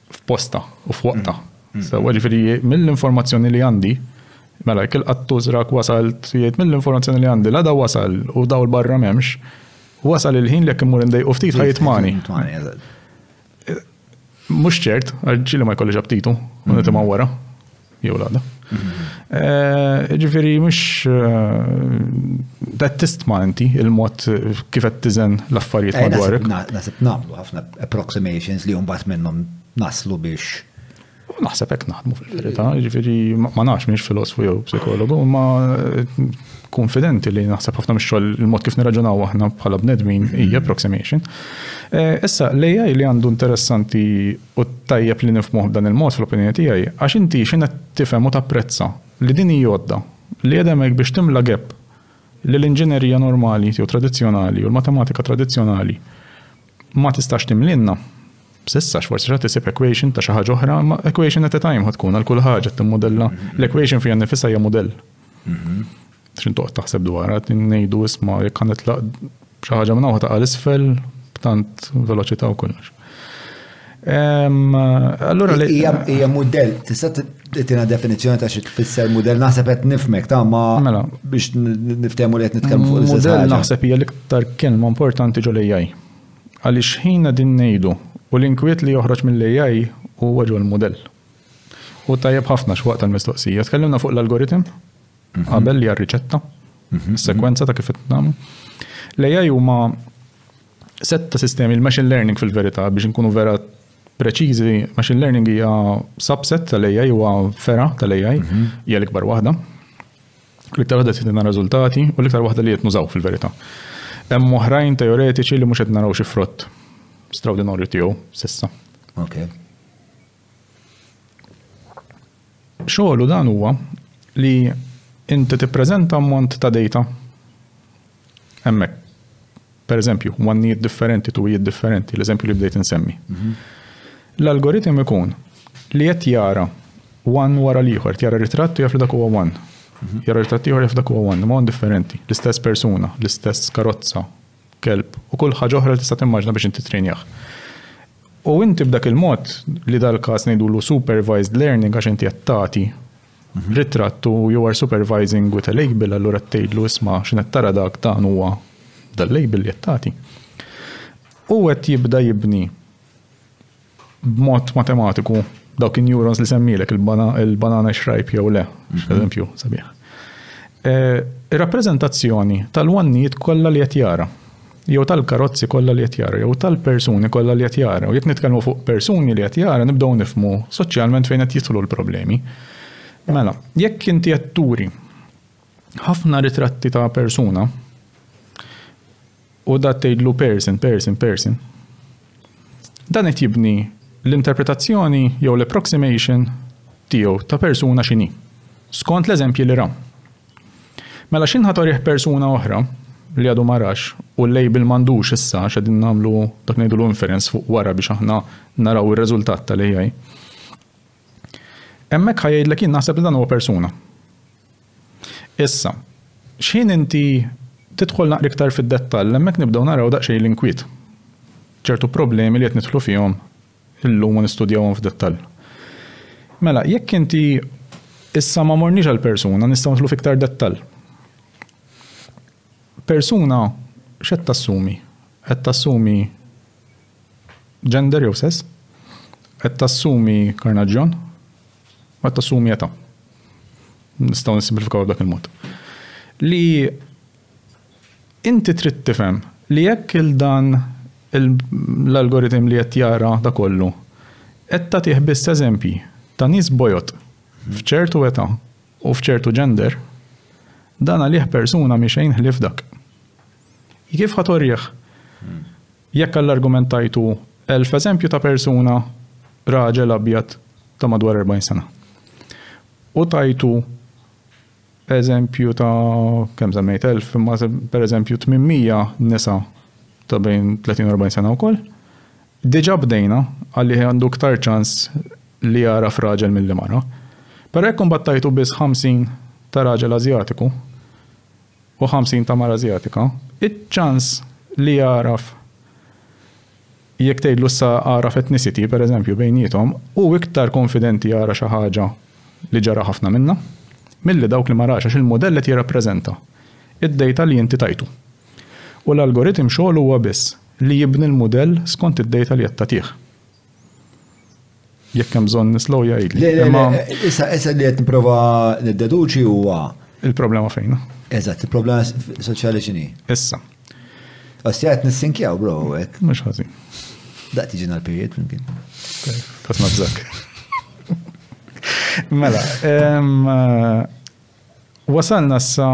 f'posta u f'waqta. Mm. So, ġifiri, mill-informazzjoni li għandi, mela, kil qattuż rak wasal t-sijiet, mill-informazzjoni li għandi, la da wasal u daw l-barra memx, wasal il-ħin li kimmur indej u ftit ħajt mani. Mux ċert, għalġili ma jkollix aptitu, mm. unet ma wara. jew l-għada. Eh, ġifiri, mux dat eh, tistma inti il-mod kif qed tiżen l-affarijiet eh, madwarek. Nasib nagħmlu ħafna approximations li mbagħad minnhom naslu biex. Naħseb hekk naħdmu fil-verità, ġifiri, ma nafx miex filosofu jew psikologu, ma konfidenti li naħseb ħafna mix il-mod kif nirraġunaw aħna bħala bnedmin hija approximation. Issa, l-AI li għandu interessanti U tajjeb li nifhmuh b'dan il-mod, fl-opinjoni tiegħi, għax inti x'inha tifhem u tapprezza li din hi għodda li qiegħda hemmhekk biex timla gap li l-inġinerija normali jew tradizzjonali u l-matematika tradizzjonali ma tistax timlielna? S'issa xi forsi x'għad isib equation ta' xi ħaġa oħra, imma equation at a time ħad tkun għal kull ħaġa timmudella. L-equation fiha nnifisha hija mudell. X'in toqgħod taħseb dwarha, ngħidu isma' jekk għandha tlaq xi ħaġa minn waħda għal isfel b'tant veloċità u kollox. Allura li. Hija mudell, tista' titina definizzjoni ta' xi tfisser mudell naħseb qed nifmek ta' ma mela. biex niftehmu li qed nitkellmu fuq l-istess. Mudell naħseb hija l-iktar kelma importanti ġol AI. Għaliex ħina din ngħidu u l-inkwiet li joħroġ mill-AI huwa ġol mudell. U tajjeb ħafna x'waqt tal-mistoqsija. Tkellimna fuq l-algoritm, Qabel li għarriċetta, mhm. sekwenza ta' kif qed nagħmlu. L-AI huma set ta' sistemi l-machine learning fil-verità biex nkunu vera preċiżi, machine learning hija subset tal-AI huwa fera tal-AI mhm. hija l-ikbar waħda. L-iktar waħda titina riżultati u l-iktar waħda li qed nużaw fil-verità. Hemm oħrajn teoretiċi li mhux qed naraw xi frott straordinarju tiegħu sissa. Okay. Xogħlu dan huwa li inti tippreżenta ammont ta' dejta hemmhekk. Pereżempju, wannijiet differenti, tuwijiet differenti, l-eżempju li bdejt insemmi. Mhm. L-algoritim ikun li qed jara wan wara l-ieħor, jara ritratt u jaf li dak huwa wan. Mhm. Jara ritratt ieħor jaf dak huwa wan, ma' wan differenti, l-istess persuna, l-istess karozza, kelb u kull ħaġa oħra li tista' timmaġina biex inti ttrejnjah. U inti b'dak il-mod li dal-każ ngħidulu supervised learning għax inti qed tagħti mhm. ritratt u you are supervising with a label allura tgħidlu isma' x'in qed tara dak dan huwa dal-label li qed tagħti. U qed jibda jibni b'mod matematiku dawk in-neurons li semmielek il-banana xrajb jew le, mhm. eżempju, sabiħ. Eh, ir-rappreżentazzjoni tal-wannijiet kollha li qed jara jew tal-karozzi kollha li qed jara, jew tal-persuni kollha li qed jara. U jekk nitkellmu fuq persuni li qed jara, nibdew nifmu soċjalment fejn qed jidħlu l-problemi. Mela, jekk inti qed turi ħafna ritratti ta' persuna, U da tgħidlu person, person, person. Dan qed jibni l-interpretazzjoni jew l-approximation tiegħu ta' persuna x'inhi, skont l-eżempji li ra. Mela x'in ħatorih persuna oħra li għadu ma rax u l-label m'għandux issa x'qegħdin nagħmlu dak ngħidulu inference fuq wara biex aħna naraw ir-riżultat tal-AI. Hemmhekk ħa jgħidlek jien naħseb li dan huwa persuna. Issa, x'ħin inti tidħol naqra iktar fid-dettall, hemmhekk nibdew naraw daqsxejn l-inkwiet. Ċertu problemi li qed nidħlu fihom illum u nistudjawhom f'dettall. Mela, jekk inti issa ma morniex għal persuna, nistgħu nidħlu f'iktar dettall. Persuna x'qed tassumi? Qed tassumi gender jew sess? Qed tassumi karnaġġjon? Ma tassumi età. Nistgħu nissimplifikaw b'dak il-mod. Li inti trid tifhem li jekk il dan l-algoritm li qed jara da kollu qed tagħtih biss eżempji ta' nies bojod f'ċertu età u f'ċertu gender, dan għalih persuna mhi xejn ħlief dak. Kif ħa torih Jekk għall-argument tajtu elf eżempju ta' persuna, raġel abjad ta' madwar 40 sena, u tajtu eżempju ta' kemm semmejt elf, imma pereżempju 800 nisa ta' bejn 30 u 40 sena wkoll, diġà bdejna għalli għandu iktar ċans li jagħraf raġel milli mara. Però jekk imbagħad tajtu biss 50 ta' raġel Ażjatiku, u 50 ta' mara Ażjatika, iċ-ċans li jagħraf jekk tgħidlu issa agħraf ethnicity, pereżempju, bejniethom, hu iktar konfidenti jara xi ħaġa li ġara ħafna minnha, milli dawk li ma rax għax il-mudell qed jirrappreżenta d-dejta li inti tajtu. U l-algoritim xogħlu huwa biss li jibni l-mudell skont id-dejta li qed tagħtih. Jekk hemm bżonn nislow jgħid. Le, le, ma issa issa li qed nipprova niddeduċi huwa. Il-problema fejna. Eżatt, il-problema soċjali x'inhi? Issa. Ossi qed nissinkjaw, bro, qed. Mhux ħażin. Da tiġi nal-period minn Tasma bżak. Mela, Wasalna issa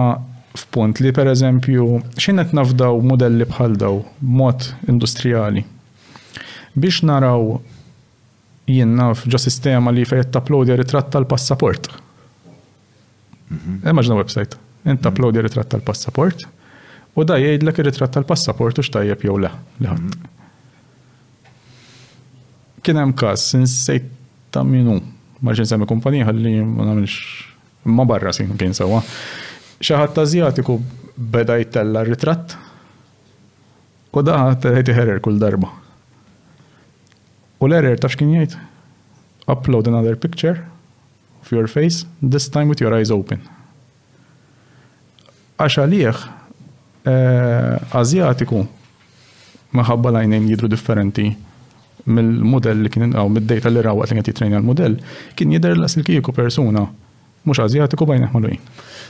f'punt li, pereżempju, x'ħin qed nafdaw mudelli bħal dawn b'mod industrijali biex naraw, jien naf ġo sistema li fejn qed tapplowdja ritratt tal-passaport. Immaġina website. Int tapplowdja ritratt tal-passaport u da jgħidlek ir-ritratt tal-passaport hux tajjeb jew le li ħadt. Kien hemm każ, insejt ta' min hu, ma rridx insemmi kumpanija ħalli ma nagħmilx Imma barra sin kien sewwa. Xi ħadd Ażjatiku beda jittella' r-ritratt u da qed iħerer kull darba. U l-erer taf x'kien jgħid? Upload another picture of your face, this time with your eyes open. Għax għalih Ażjatiku minħabba l-għajnejn jidru differenti mill-modell li kien għaw mid-dejta li rawat li kien jitrejna l-modell, kien jidher l kieku persuna mhux Ażjatiku bajn eħmalujn.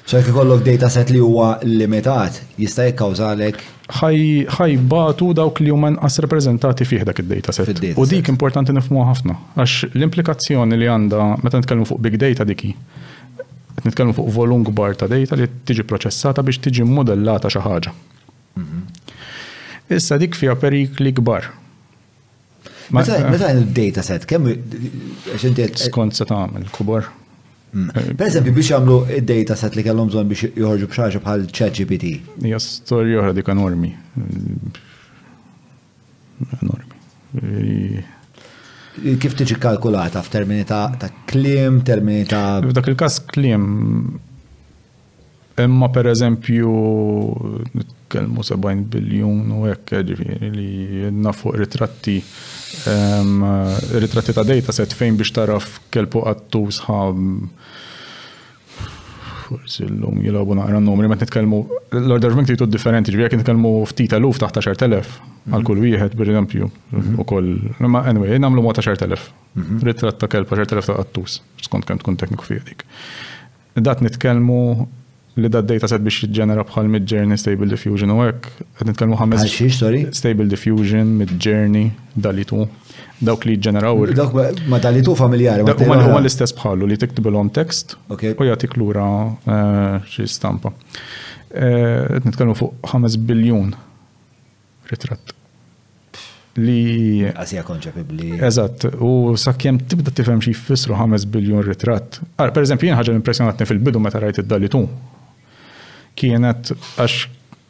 ċert li kollok data set li huwa limitat jista' jikkawżalek. Ħaj batu dawk li huma nqas repreżentati fih dak id-data set. U dik importanti nifhmuha ħafna għax l-implikazzjoni li għandha meta nitkellmu fuq big data diki Qed nitkellmu fuq volum kbar ta' data li tiġi proċessata biex tiġi mmodellata xi ħaġa. Mhm. Issa dik fiha perikli kbar. Meta il-data set, kemm skont se tagħmel kubar? Mm. Eh, per eżempju, biex jagħmlu id-data set li kellhom bżonn biex joħorġu b'xaġa bħal ChatGPT. Hija storja oħra dik enormi. Enormi. Kif tiġi kalkulata f'termini ta' klim, termini ta' F'dak il-każ klim imma per eżempju nitkellmu 70 biljun u hekk ġifieri li jenna fuq ritratti ehm, ritratti ta' data set fejn biex taraf kelpu għattu sħab Forsi l-lum jilabu naqra n-numri, ma t-nitkelmu, l-order bank t-titu differenti, ġvija kien t-kelmu ftit eluf taħt 10.000 għal kull wieħed, per eżempju, mhm. u koll, ma anyway, namlu mot 10.000, mhm. ritrat ta' kelb 10.000 ta' għattus, skont kem tkun tekniku fijedik. Dat nitkelmu li da data set biex jġenera bħal mid-journey stable diffusion u għek, għed nitkelmu ħames. Xiex, sorry? Stable diffusion, mid-journey, dalitu. Dawk li ġeneraw. Dawk ma dali tu familjari. Dawk ma huma l-istess bħalu li tiktbilhom tekst u jagħtik lura eh, xi stampa. Eh, qed nitkellmu fuq 5 biljun ritratt li. Għasija konċepibli. Eżatt, u sakjem tibda tifhem xi jfissru 5 biljun ritratt. Per eżempju, jien ħaġa impressjonatni fil-bidu meta rajt id-dali tu. Kienet għax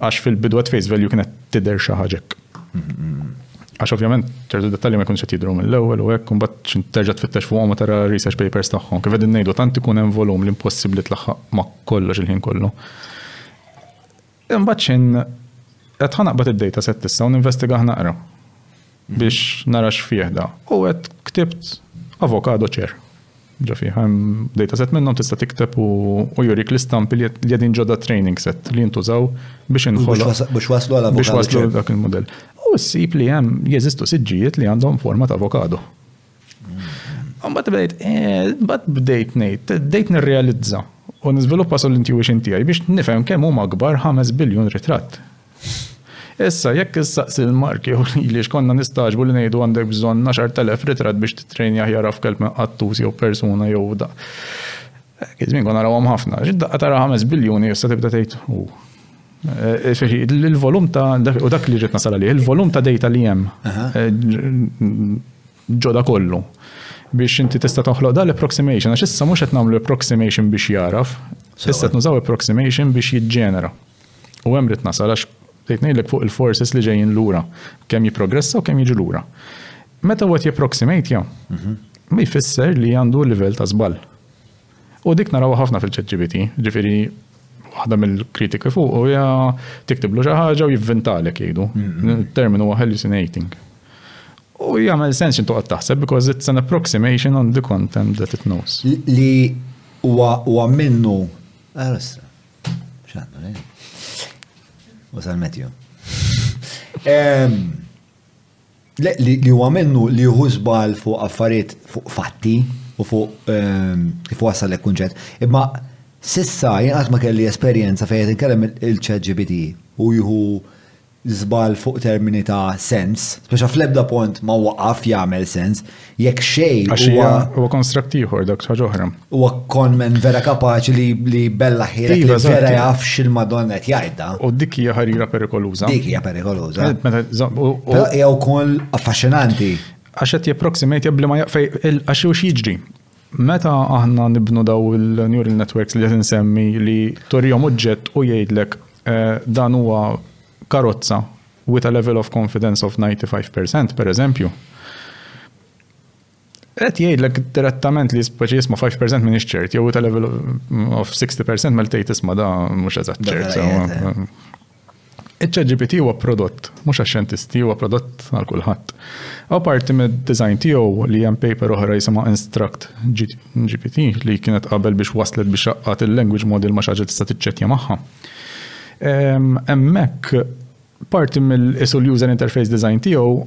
Għax fil-bidu at face value kienet tidher xi ħaġa hekk. Għax ovvjament ċertu dettalji ma jkunx qed jidhru mill-ewwel u hekk imbagħad terġa' tfittex fuqhom u tara research papers tagħhom. Kif qegħdin ngħidu tant ikun hemm volum li impossibbli tlaħħaq ma' kollox il-ħin kollu. Imbagħad xejn qed ħanaqbad id-data set issa u ninvestiga ħnaqra. Biex nara x'fih da. U għedt ktibt avocado chair. Ġa fih hemm dataset minnhom tista' tikteb u jurik l-istampi li qegħdin ġodda training set li jintużaw biex inħollu. Biex waslu għal avocado. Biex waslu dak il-modell. U ssib li hemm jeżistu siġġijiet li għandhom forma ta' avocado. Mbagħad bdejt, eh, mbagħad bdejt ngħid, bdejt nirrealizza u niżviluppa sol intuition tiegħi biex nifhem kemm huma akbar 5 biljun ritratt. Issa, jekk issaqsi l-marki u li xkonna nistaġbu li ngħidu għandek bżonn 10,000 ritratt biex titrejni aħjar għaf kelb minn qattus jew persuna jew da. Kizmin kon narawhom ħafna, ġidda tara 5 biljuni issa tibda tgħid u. Il-volum ta' u dak li ġiet nasal għalih, il-volum ta' data li hemm ġoda kollu biex inti tista' toħloq dan l-approximation, għax issa mhux qed nagħmlu approximation biex jaraf, issa qed nużaw approximation biex jiġġenera. U hemm rid nasal għax tgħid ngħidlek fuq il-forces li ġejjin lura, kemm jipprogressa u kemm jiġu lura. Meta wieħed japproximate jew, mhm. ma jfisser li għandu l-livell ta' żball. U dik narawha ħafna fil-ChatGPT, ġifieri waħda mill-kritiki fuq u hija tiktiblu xi ħaġa u jivvintalek jgħidu. Il-terminu huwa hallucinating. U jagħmel sens xi toqgħod taħseb because it's an approximation on the content that it knows. Li huwa minnu. Għalissa. X'għandu, U sal-metju. Le, li li huwa minnu li jieħu żball fuq affarijiet fuq fatti u fuq ehm, kif wassal hekk kunċett. Imma sissa jien qatt ma kelli esperjenza fejn qed inkellem il- il-chat GPT u jieħu żball fuq termini ta' sens, speċa fl-ebda pont ma waqaf jagħmel sens. jekk xej. Huwa konstrakt ieħor dak ħaġa oħra. Huwa kon men vera kapaċi li li bella ħira li iva, vera jaf xil-Madonna qed jgħidha. U dik hija ħarira perikoluża. Dik hija perikoluża. Però hija wkoll affaxxinanti. Għax qed jipproximate jabli ma jaqfej għax hux jiġri. Meta aħna nibnu daw il-neural networks li qed insemmi li torjom oġġett u jgħidlek eh, dan huwa karozza with a level of confidence of 95 per cent, per eżempju, qed jgħidlek direttament li speċi jisma' 5% minn ċert, jew ta' level of 60% mel tgħid isma' da mhux eżatt ċert. Iċ-ċa GPT huwa prodott, mhux għax-xjentisti huwa prodott għal kulħadd. Aw parti mid-design tiegħu li hemm paper oħra jisimha Instruct GPT li kienet qabel biex waslet biex xaqqat il-language model ma xaġa tista' tiċċettja magħha. Hemmhekk parti mill-isu l-user interface design tiegħu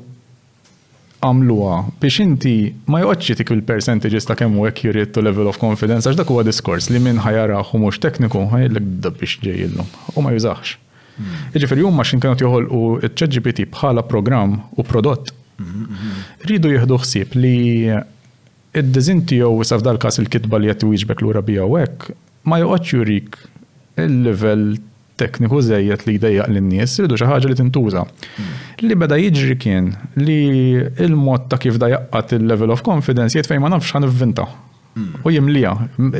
għamluha biex inti ma joqgħodx jitik il-percentages ta' kemm hu accurate to level of confidence għax dak huwa diskors li minn ħajaraħ u mhux tekniku ħajlek dab biex ġej illum u ma jużax. Jiġifieri huma x'in kienu joħolqu ċ-ChatGPT bħala programm u prodott. Ridu jieħdu ħsieb li Id-disinn tiegħu, issa f'dal-każ il-kitba li qed iwieġbek lura biha u hekk, ma joqgħodx jurik il-livell tekniku żejjed li jdejjaq lin-nies, iridu xi ħaġa li tintuża. Li beda jiġri kien li l-mod ta' kif bda jgħaqqad il-level of confidence jgħid fejn ma nafx ħa nivvinta. U jimlieha.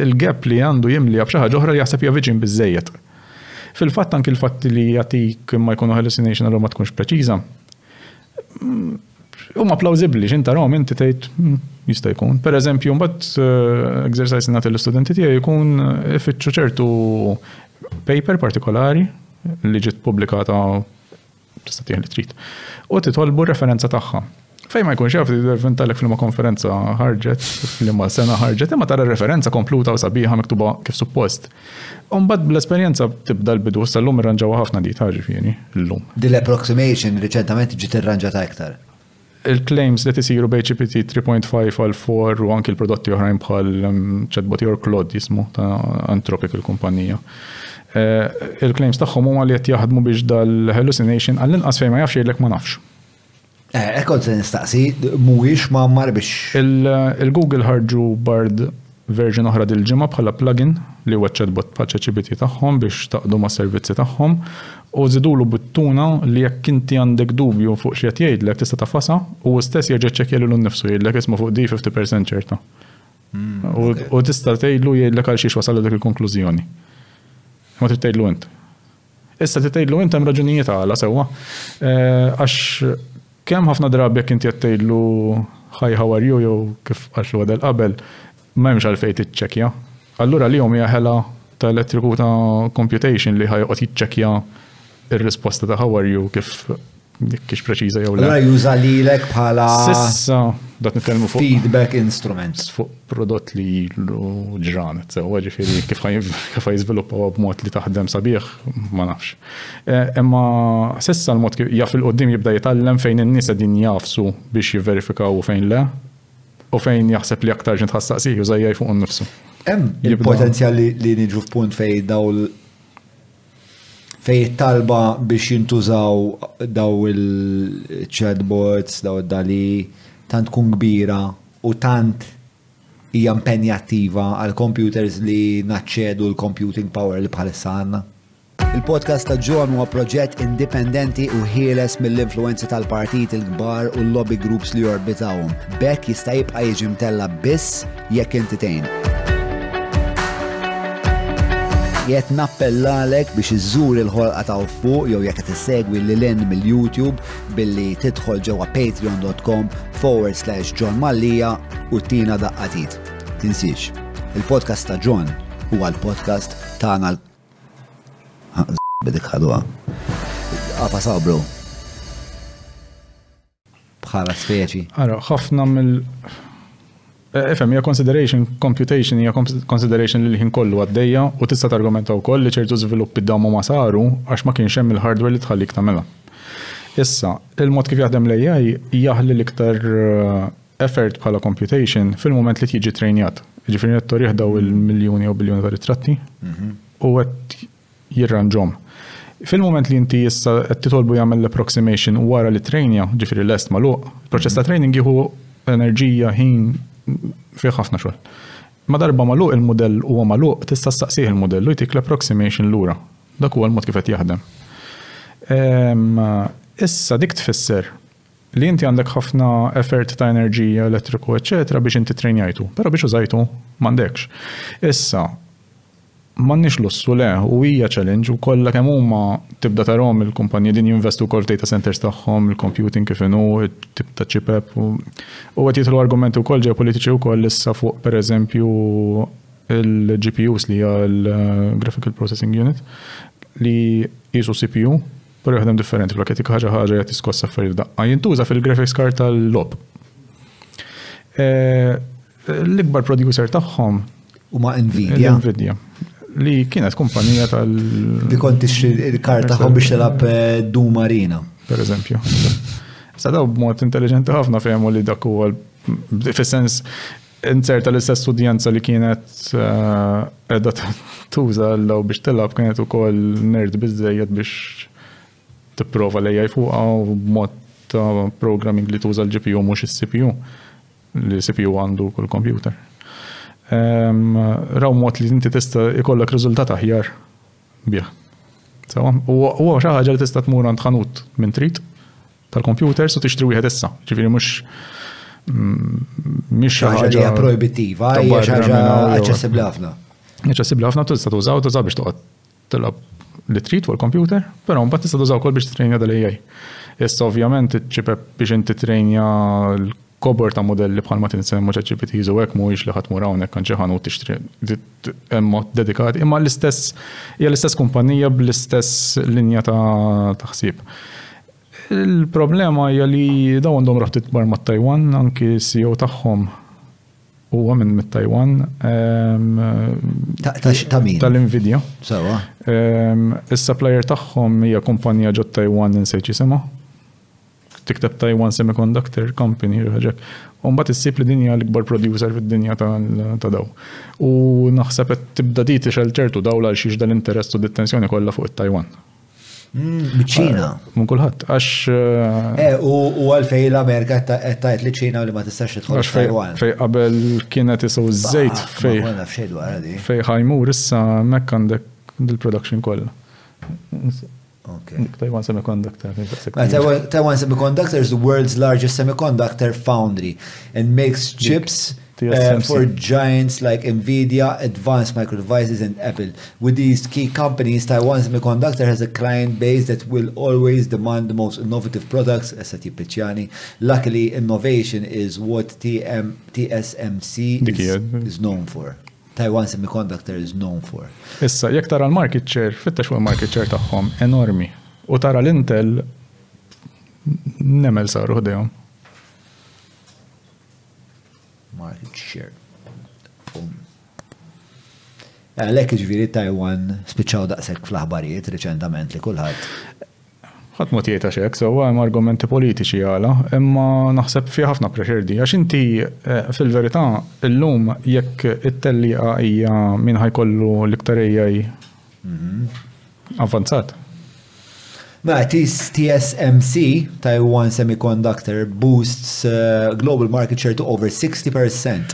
Il-gap li għandu jimlieha b'xi ħaġa oħra li jaħseb hija viċin biżżejjed. Fil-fatt anki l-fatt li jagħtik imma jkunu hallucination allura ma tkunx preċiża, Huma plawzibbli, x'inta rom inti tgħid hmm, jista' jkun. Per eżempju, mbagħad eh, exercise nagħti l-istudenti tiegħi jkun eh, ifittxu ċertu paper partikolari li ġiet pubblikata tista' tieħ li trid. U titolbu referenza tagħha. Fej ma jkunx jaf t-intervent tal-ek fl konferenza ħarġet, fl-imma sena ħarġet, imma tara referenza kompluta u sabiħa miktuba kif suppost. U mbagħad bl-esperjenza tibda l-bidu, issa llum irranġawha ħafna di ta' ġifieri, llum. Din l-approximation riċentament ġiet irranġata iktar. Il-claims li tisiru bejn GPT 3.5 għal 4 u anki l-prodotti oħrajn bħal mm, chatbot jew Claude jismu ta' Anthropic il-kumpanija. Eh, il-claims tagħhom huma li qed jaħdmu biex dal-hallucination għall-inqas fejn ma jafx jgħidlek ma nafx. Eh, kont se nistaqsi, mhuwiex mammar biex. Il-Google ħarġu bard version oħra dil-ġimgħa bħala plugin li huwa chatbot bħal ChatGPT tagħhom biex taqdu ma' servizzi tagħhom u żidulu buttuna li jekk inti għandek dubju fuq xi qed jgħidlek tista' tafasa u stess jerġa' ċċekkja lilu nnifsu jgħidlek isma' fuq di 50% ċerta. Hmm, u tista' tgħidlu jgħidlek għal xiex wasal dik il-konklużjoni. Ma trid tgħidlu int. Issa trid tgħidlu int hemm raġunijiet għala sewwa. Għax kemm ħafna drabi jekk inti qed tgħidlu hi how are you jew kif qaltlu Adele qabel, ma hemmx għalfejn tiċċekkja. Allura għalihom hija ħela ta' elettriku u ta' computation li ħa joqgħod jiċċekkja r-risposta ta' how are you kif Dik kiex preċiża jew le. Ra juża lilek bħala. Sissa, dat nitkellmu fuq. Feedback instruments. Fuq prodott li jilu ġranet, sewa ġifiri kif ħajżviluppaw b'mod li taħdem sabiħ, ma nafx. Eh, imma sissa l-mod kif jaf il-qoddim jibda jitallem fejn in-nies qegħdin jafsu biex jiverifikaw u fejn le, u fejn jaħseb li aktar ġint ħassaqsih jużajja fuq nifsu. Hemm il-potenzjal li niġu f'punt fejn dawl fej it-talba biex jintużaw daw il-chatbots, daw id-dali, tant tkun kbira u tant hija impenjattiva għal computers li naċċedu l-computing power li bħalissa għandna. Il-podcast ta' John huwa proġett indipendenti u ħieles mill-influenzi tal-partit il-kbar u l-lobby groups li jorbitawhom. Bekk jista' jibqa' jiġi mtella biss Jekk inti tgħin. Qed nappellalek biex iżżur il-ħolqa ta' fuq jew jekk qed issegwi lil hinn mill-YouTube billi tidħol ġewwa patreon.com forward slash John Mallia u tina daqqatit. Tinsiex, il-podcast ta' John huwa l-podcast tagħna l- bidik ħadwa. Għafa sabru. bħala speċi. Ara, ħafna mill eh, Ifem, hija consideration, computation hija consideration li l-ħin kollu għaddejja u tista' targumenta wkoll li ċertu żviluppi damu ma saru għax ma kienx hemm il-hardware li tħallik tagħmilha. Issa, il-mod kif jaħdem l-AI jaħli l-iktar eh, effort bħala computation fil-moment li tiġi trejnjat. Ġifieri qed torih daw il-miljuni u biljuni ta' ritratti mhm. u qed jirranġhom. Fil-mument li inti issa qed titolbu jagħmel l-approximation wara li trejnja, ġifieri lest magħluq, il-proċess ta' training jieħu enerġija, ħin, fih ħafna xogħol. Ma darba magħluq il-mudell huwa magħluq, tista' ssaqsih il-mudell u jtik l-approximation lura. Dak huwa l-mod kif qed jaħdem. Ehm, issa dik tfisser Li inti għandek ħafna effort ta' enerġija, elettriku, eċċetera biex inti ttrejnjajtu, però biex użajtu m'għandekx. Issa, m'għandniex lussu le, u hija challenge u kollha kemm huma tibda tarahom il-kumpaniji din jinvestu wkoll f'data centers tagħhom, il-computing kif inhu, tip ta' chip app u qed jidħlu argumenti wkoll ġeopolitiċi wkoll issa fuq pereżempju il-GPUs li hija l-Graphical Processing Unit li jisu CPU Però jaħdem differenti, flok jagħtik ħaġa ħaġa jagħti skoss affarijiet daqqa. Jintuża fil-graphics card tal-lob. Eh, l-ikbar producer tagħhom huma Nvidia. Nvidia li kienet kumpanija tal. Li kont il-kar tagħhom biex telab eh, du marina. Per eżempju. Sa daw b'mod intelligenti ħafna fehmu li dak huwa fis-sens Inzerta l-istess udjenza li kienet eh, edha tuża l-law biex tilab kienet u koll nerd bizzejed biex t-prova li jgħaj fuqa u mod ta' programming li tuża l-GPU mux il-CPU li CPU għandu kull kompjuter. Ehm, raw mod li inti tista' ikollok riżultat aħjar bih. Sawa, u xi ħaġa li tista' tmur għand ħanut minn trid tal-kompjuters u tixtri wieħed issa. Ġifieri mhux mhix xi ħaġa li hija projbittiva, hija xi ħaġa aċċessibbli ħafna. Aċċessibbli ħafna tista' tużaw tuża biex toqgħod tilgħab li trid fuq il-kompjuter, però mbagħad tista' tużaw ukoll biex titrejnja dal-AI. Issa ovvjament iċċipep biex inti trejnja Kobor ta' mudelli bħalma tinsemmu ChatGPTs u hekk mhuwiex li ħa tmur hawnhekk għand xi ħanut tixtri hemm mod dedikat, imma l-istess hija l-istess kumpanija bl-istess linja ta' ħsieb. Il-problema hija li dawn għandhom rabtiet kbar mat-Tajwan, anki CEO tagħhom huwa minn mit-Tajwan. Ehm, ta' min? Tal-Nvidia. Sewa. Ehm, is-supplier tagħhom hija kumpanija ġot Tajwan insejt jisimha. Tikteb Taiwan Semiconductor Company ħaġek. U mbagħad issib li dinja l-ikbar producer fid-dinja ta' daw. U naħseb qed tibda di tixel ċertu dawl għal xiex dal-interess u d-tensjoni kollha fuq it-Taiwan. Mm, Biċ-Ċina. Ah, Mun kulħadd, għax. Eh, eh, u għalfej l-Amerika qed tgħid li ċina li ma tistax tidħol Taiwan. Fej qabel kienet isu żejt fej. Fej ħajmur issa mekk għandek dil-production kollha. Okay. Taiwan Semiconductor. Taiwan, Taiwan Semiconductor is the world's largest semiconductor foundry and makes chips uh, for giants like Nvidia, Advanced Micro Devices, and Apple. With these key companies, Taiwan Semiconductor has a client base that will always demand the most innovative products, as Picciani. Luckily, innovation is what TM, TSMC is, is known for. Taiwan Semiconductor is known for. Issa, jekk tara l-market share, fittex fuq il-market share tagħhom, enormi. U tara l-Intel, nemel saru ħdejhom. Market share. Għalek ġviri Taiwan spiċaw daqsek fl-aħbarijiet reċentament li kullħat. Ħadd mod jgħid għax hekk sewwa hemm argumenti politiċi għala, imma naħseb fiha ħafna pressure di għax inti eh, fil-verità illum jekk it-tellieqa hija min ħajkollu l-iktar AI mhm. avanzat. Ma mela, TSMC, Taiwan Semiconductor, boosts uh, global market share to over 60%.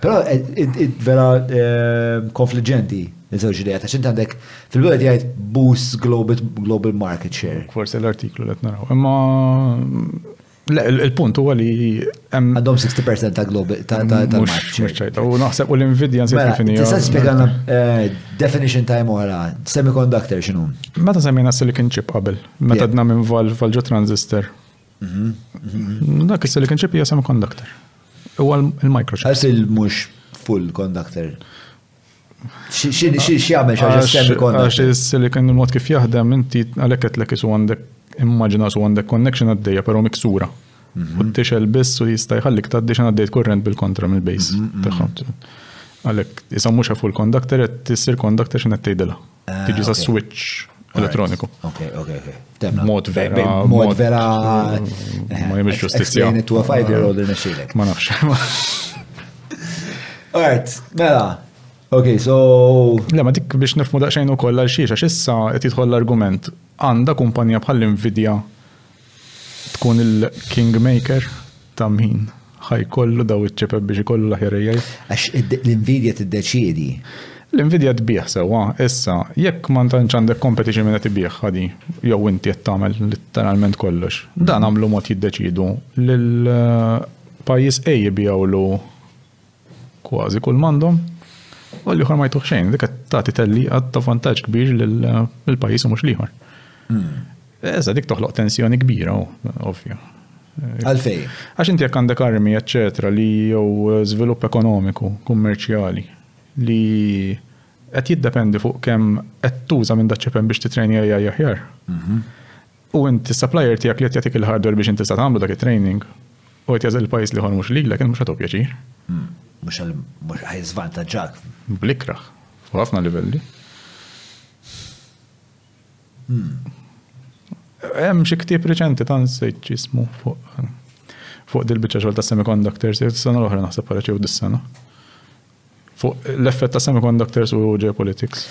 Però vera ehm, konfliġġenti iż-żewġ idea, ta' xint għandek fil-wieħed jgħid boost global market share. Forse l-artiklu li naraw. Imma il-punt huwa li għandhom 60% ta' global ta' market U naħseb u l-Nvidia nsiet mela, kif Tista' spjegana eh, definition ta' oħra, semiconductor x'inhu? Meta semmejna silicon chip qabel, meta dna minn valve għal ġo transistor. Mhm. Dak is-silicon chip hija semiconductor. Huwa l-microchip. Għax il-mhux full conductor. X'jagħmel xi semiconductor? Għax is-silicon il-mod kif jaħdem inti għalhekk qed lek isu għandek immaġina su għandek connection għaddejja però miksura. Mhm. U t-tixel biss u jista' jħallik tgħaddi xi għaddejt kurrent bil-kontra mill-base mhm, tagħhom. Għalhekk isammu xa full conductor qed tissir conductor x'in qed tgħidilha. Ah, Tiġi sa' okay. switch elettroniku. Ok, ok, ok. Temna. Mod vera. Be- be- mod vera. Ma jemx ġustizzja. Explain it to a five-year-old in a shilek. Ma nafx. Alright, mela. Ok, so. Le, ma dik biex nifmu daqxajn u koll għal xiex, għax issa qed jidħol l-argument. Għanda kumpanija bħal Nvidia tkun il-king maker ta' min ħa jkollu dawn iċ-ċipep biex ikollu l-aħjar AI. Għax l-invidja tiddeċiedi. L-invidja tbigħ sewwa, issa jekk ma tantx għandek competition minn qed ibiegħha din, jew inti qed tagħmel litteralment kollox, dan għamlu mod jiddeċiedu lil pajjiż A jbigħulu Kważi kull m'għandhom, u l-ieħor ma jtuh xejn, dik qed tagħti tellieqa ta' vantaġġ kbir lill-pajjiż u mhux l-ieħor. Hmm. Eżda dik toħloq tensjoni kbira, ovvju. Għalfej? Għax inti jekk għandek armi, eċċetra, li jew żvilupp ekonomiku, kummerċjali, li qed jiddependi fuq kemm qed tuża minn daċċepen biex titreni għajja aħjar. Mhm. U int is-supplier tiegħek li qed jagħtik il-hardware biex int tista' tagħmlu dak it-training u qed jagħżel il-pajjiż li ieħor mhux lilek, int mhux ħadd pjaċir. Hmm, mhux mhux ħaj żvantaġġak. Blikraħ, fuq ħafna livelli. Hmm. Hemm xi ktieb riċenti ta' nsejt ġismu fuq fuq dil-biċċa xogħol ta' semiconductors, is-sena l-oħra naħseb ħareġ jew dis-sena. Fuq l-effett ta' semiconductors u geopolitics.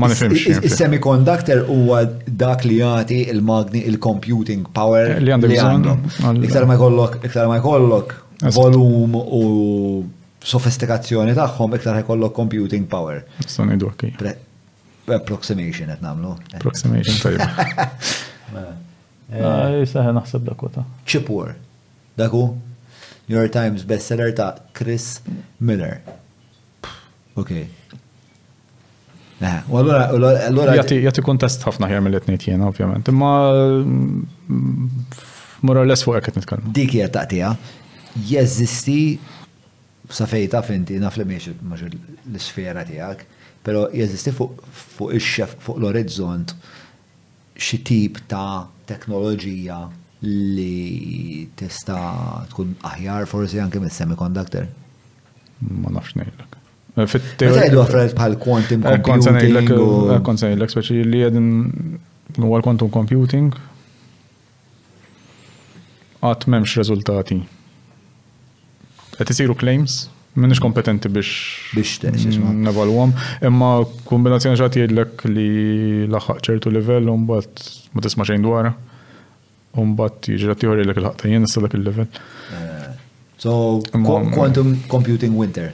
Ma nifhimx. Is-semiconductor huwa dak li jagħti il-magni il-computing power eh, li għandek għandhom. Iktar ma jkollok, iktar ma jkollok volum u sofistikazzjoni tagħhom iktar jkollok computing power. Nista' ngħidu okki. Approximation qed nagħmlu. Approximation tajjeb. Issa naħseb dakota. Chip war. Dak hu? New York Times bestseller ta' Chris Miller. Ok. U allura, u allura. Jati, jati kontest ħafna ħjar mill etnejt jena, ovvjament. Imma, mora l-es fuq għeket nitkellmu. Dik hija taqtija, jeżisti sa fejta finti, naf li miex l-sfera tijak, pero jeżisti fuq ix-xef, fuq l-orizzont, xi tip ta' teknoloġija li tista' tkun aħjar forsi anke mis-semiconductor? Ma nafx ngħidlek. Meta jgħidu affarijiet bħal quantum eh, computing. Kont se ngħidlek eh, speċi li qegħdin huwa l-quantum computing Għad m'hemmx reżultati. Qed isiru claims, m'iniex kompetenti biex biex nevalwhom, imma kombinazzjoni x'għad jgħidlek li laħaq ċertu livell u mbagħad ma tisma' xejn dwarha. U mbagħad jiġi qed jħorrilek il-ħaqta jien issa dak il-livell. Eh, so, quantum computing winter.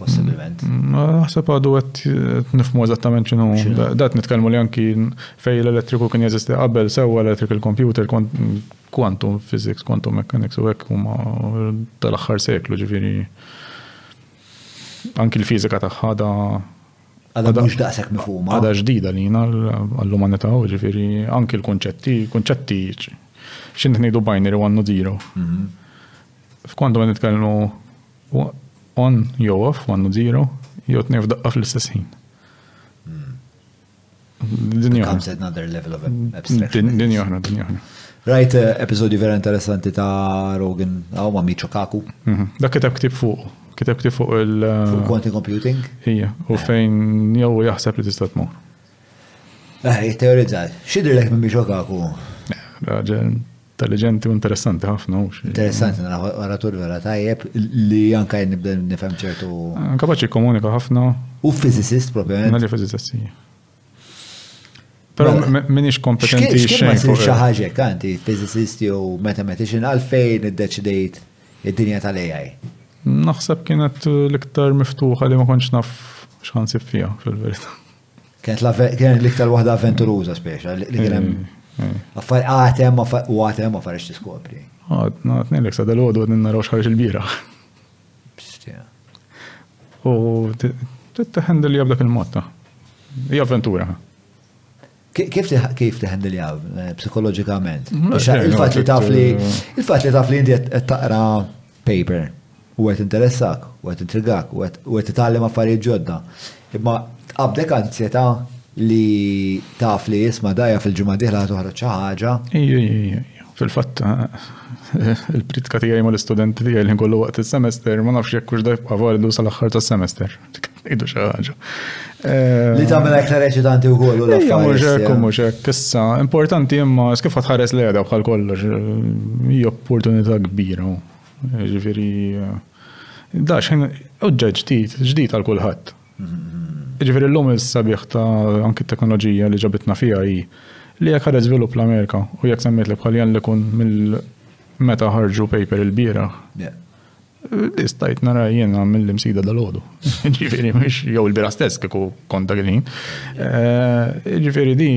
possibilment. Naħseb għadu għet nifmu eżattament ċinu. Dat nitkelmu li anki fej l-elettriku kien jeżisti qabel sewa electrical computer, quantum physics, quantum mechanics, u għek huma tal-axħar seklu ġifiri. Anki l-fizika taħħada. Għada mux daqsek mifuma. Għada ġdida li jina għall-umanita u ġifiri anki l-konċetti, konċetti xint nidu binary one zero. Mhm. F'kontu għan nitkelmu On jew off, one u zero, jew tnej f'daqqa fl-istess ħin. Hmm. Din joħra. another level of abstraction. Din joħra, din joħra. Rajt eh, episodju vera interessanti ta' Rogan, għaw ma' Micho Kaku. Mhm. Dak kitab ktib fuq, kitab ktib fuq il- eh, Fuq quantum computing? Ija, u eh. fejn jew jaħseb li tista' tmur. Ah, jitteorizza, xidri l-ek minn Micho Kaku? Raġel, Intelligenti u interessanti ħafna, u xie. Interessanti, naraw oratur vera tajjeb li anka jien nibda nifhem ċertu. Anka baċi komunika ħafna. U physicist propju. Nali physicist, si. Pero mela, minix kompetenti xejn. Ma sir xi ħaġa kanti physicist jew mathematician għalfejn iddeċidejt id-dinja tal-AI. Naħseb kienet l-iktar miftuħa li ma kontx naf x'ħansib fija fil-verità. Kienet l-iktar waħda avventuruża speċa, li kien hemm mm. affar għatem u għatem affar ix tiskopri. Għad, għad, nilek sa dal-għodu għad naraw xħarġ il-bira. U t-teħendil jab dak il-motta. Hija avventura. Kif kif teħendil jab eh, psikologikament? Il-fat li taf li il-fat li taf li inti qed taqra paper u qed interessak u qed intrigak u qed u qed titgħallem affarijiet ġodda. Imma tqabdek anzjetà li taf li isma' dajja fil-ġimgħa d-dieħla ħa toħroġ xi ħaġa. Iju, iju, iju, iju. Fil-fatt, il-pritka tiegħi mal-istudenti tiegħi li nkollu waqt is-semester ma nafx jekk hux da jibqa' validu sal-aħħar tas-semester. Idu xi ħaġa. Eh, li tagħmel aktar eċitanti wkoll u l-affarijiet. Mhux hekk u mhux hekk. Issa importanti imma kif tħares li għadha bħal kollox eh, hija opportunità kbira. Ġifieri eh, da xejn oġġa ġdid, ġdid għal kulħadd. Ġifieri llum is-sabiħ ta' anki t-teknoloġija li ġabitna fiha hi li jekk ħareġ żvilupp l-Amerika u jekk semmiet li bħal li kun mill meta ħarġu paper il-bieraħ Li stajt nara jien għamil l-imsida dal-ħodu. Ġifiri, mux jow il-bira stess kiku kont dak il-ħin. Eh, Ġifiri di,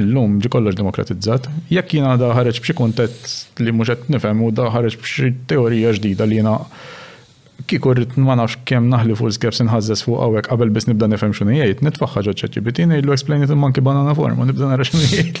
l-lum ġi kollox demokratizzat. Jekk jina da ħareġ b'xi kontett li mux qed nifhem u da ħareġ b'xi teorija ġdida li jina kiku rrit ma nafx kemm naħli full skeps inħazzes fuq għawek qabel bis nibda nifhem x'nu jgħid, nitfaħħa ġo ċeċibiti ngħidlu explain it in monkey banana form u nibda nara x'nu jgħid.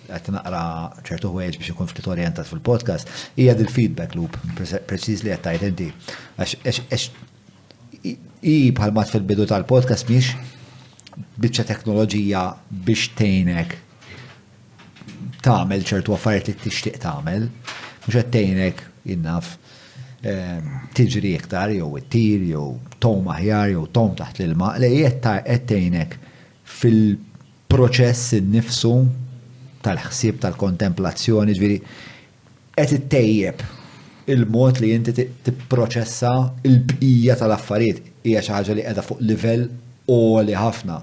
qed naqra ċertu ħwejjeġ biex ikun ftit orjentat fil-podcast, hija dil-feedback loop preċiż li qed tgħid inti. Għax hi bħal mat fil-bidu tal-podcast miex biċċa teknoloġija biex tgħinek tagħmel ċertu affarijiet li tixtieq tagħmel, mhux qed tgħinek innaf ehm, tiġri iktar jew ittir jew tom aħjar jew tom taħt l-ilma, li qed tgħinek fil- proċess innifsu tal-ħsieb tal-kontemplazzjoni, ġifieri qed ittejjeb il-mod li inti tipproċessa l-bqija tal-affarijiet. Hija xi ħaġa li qiegħda fuq livell għoli ħafna.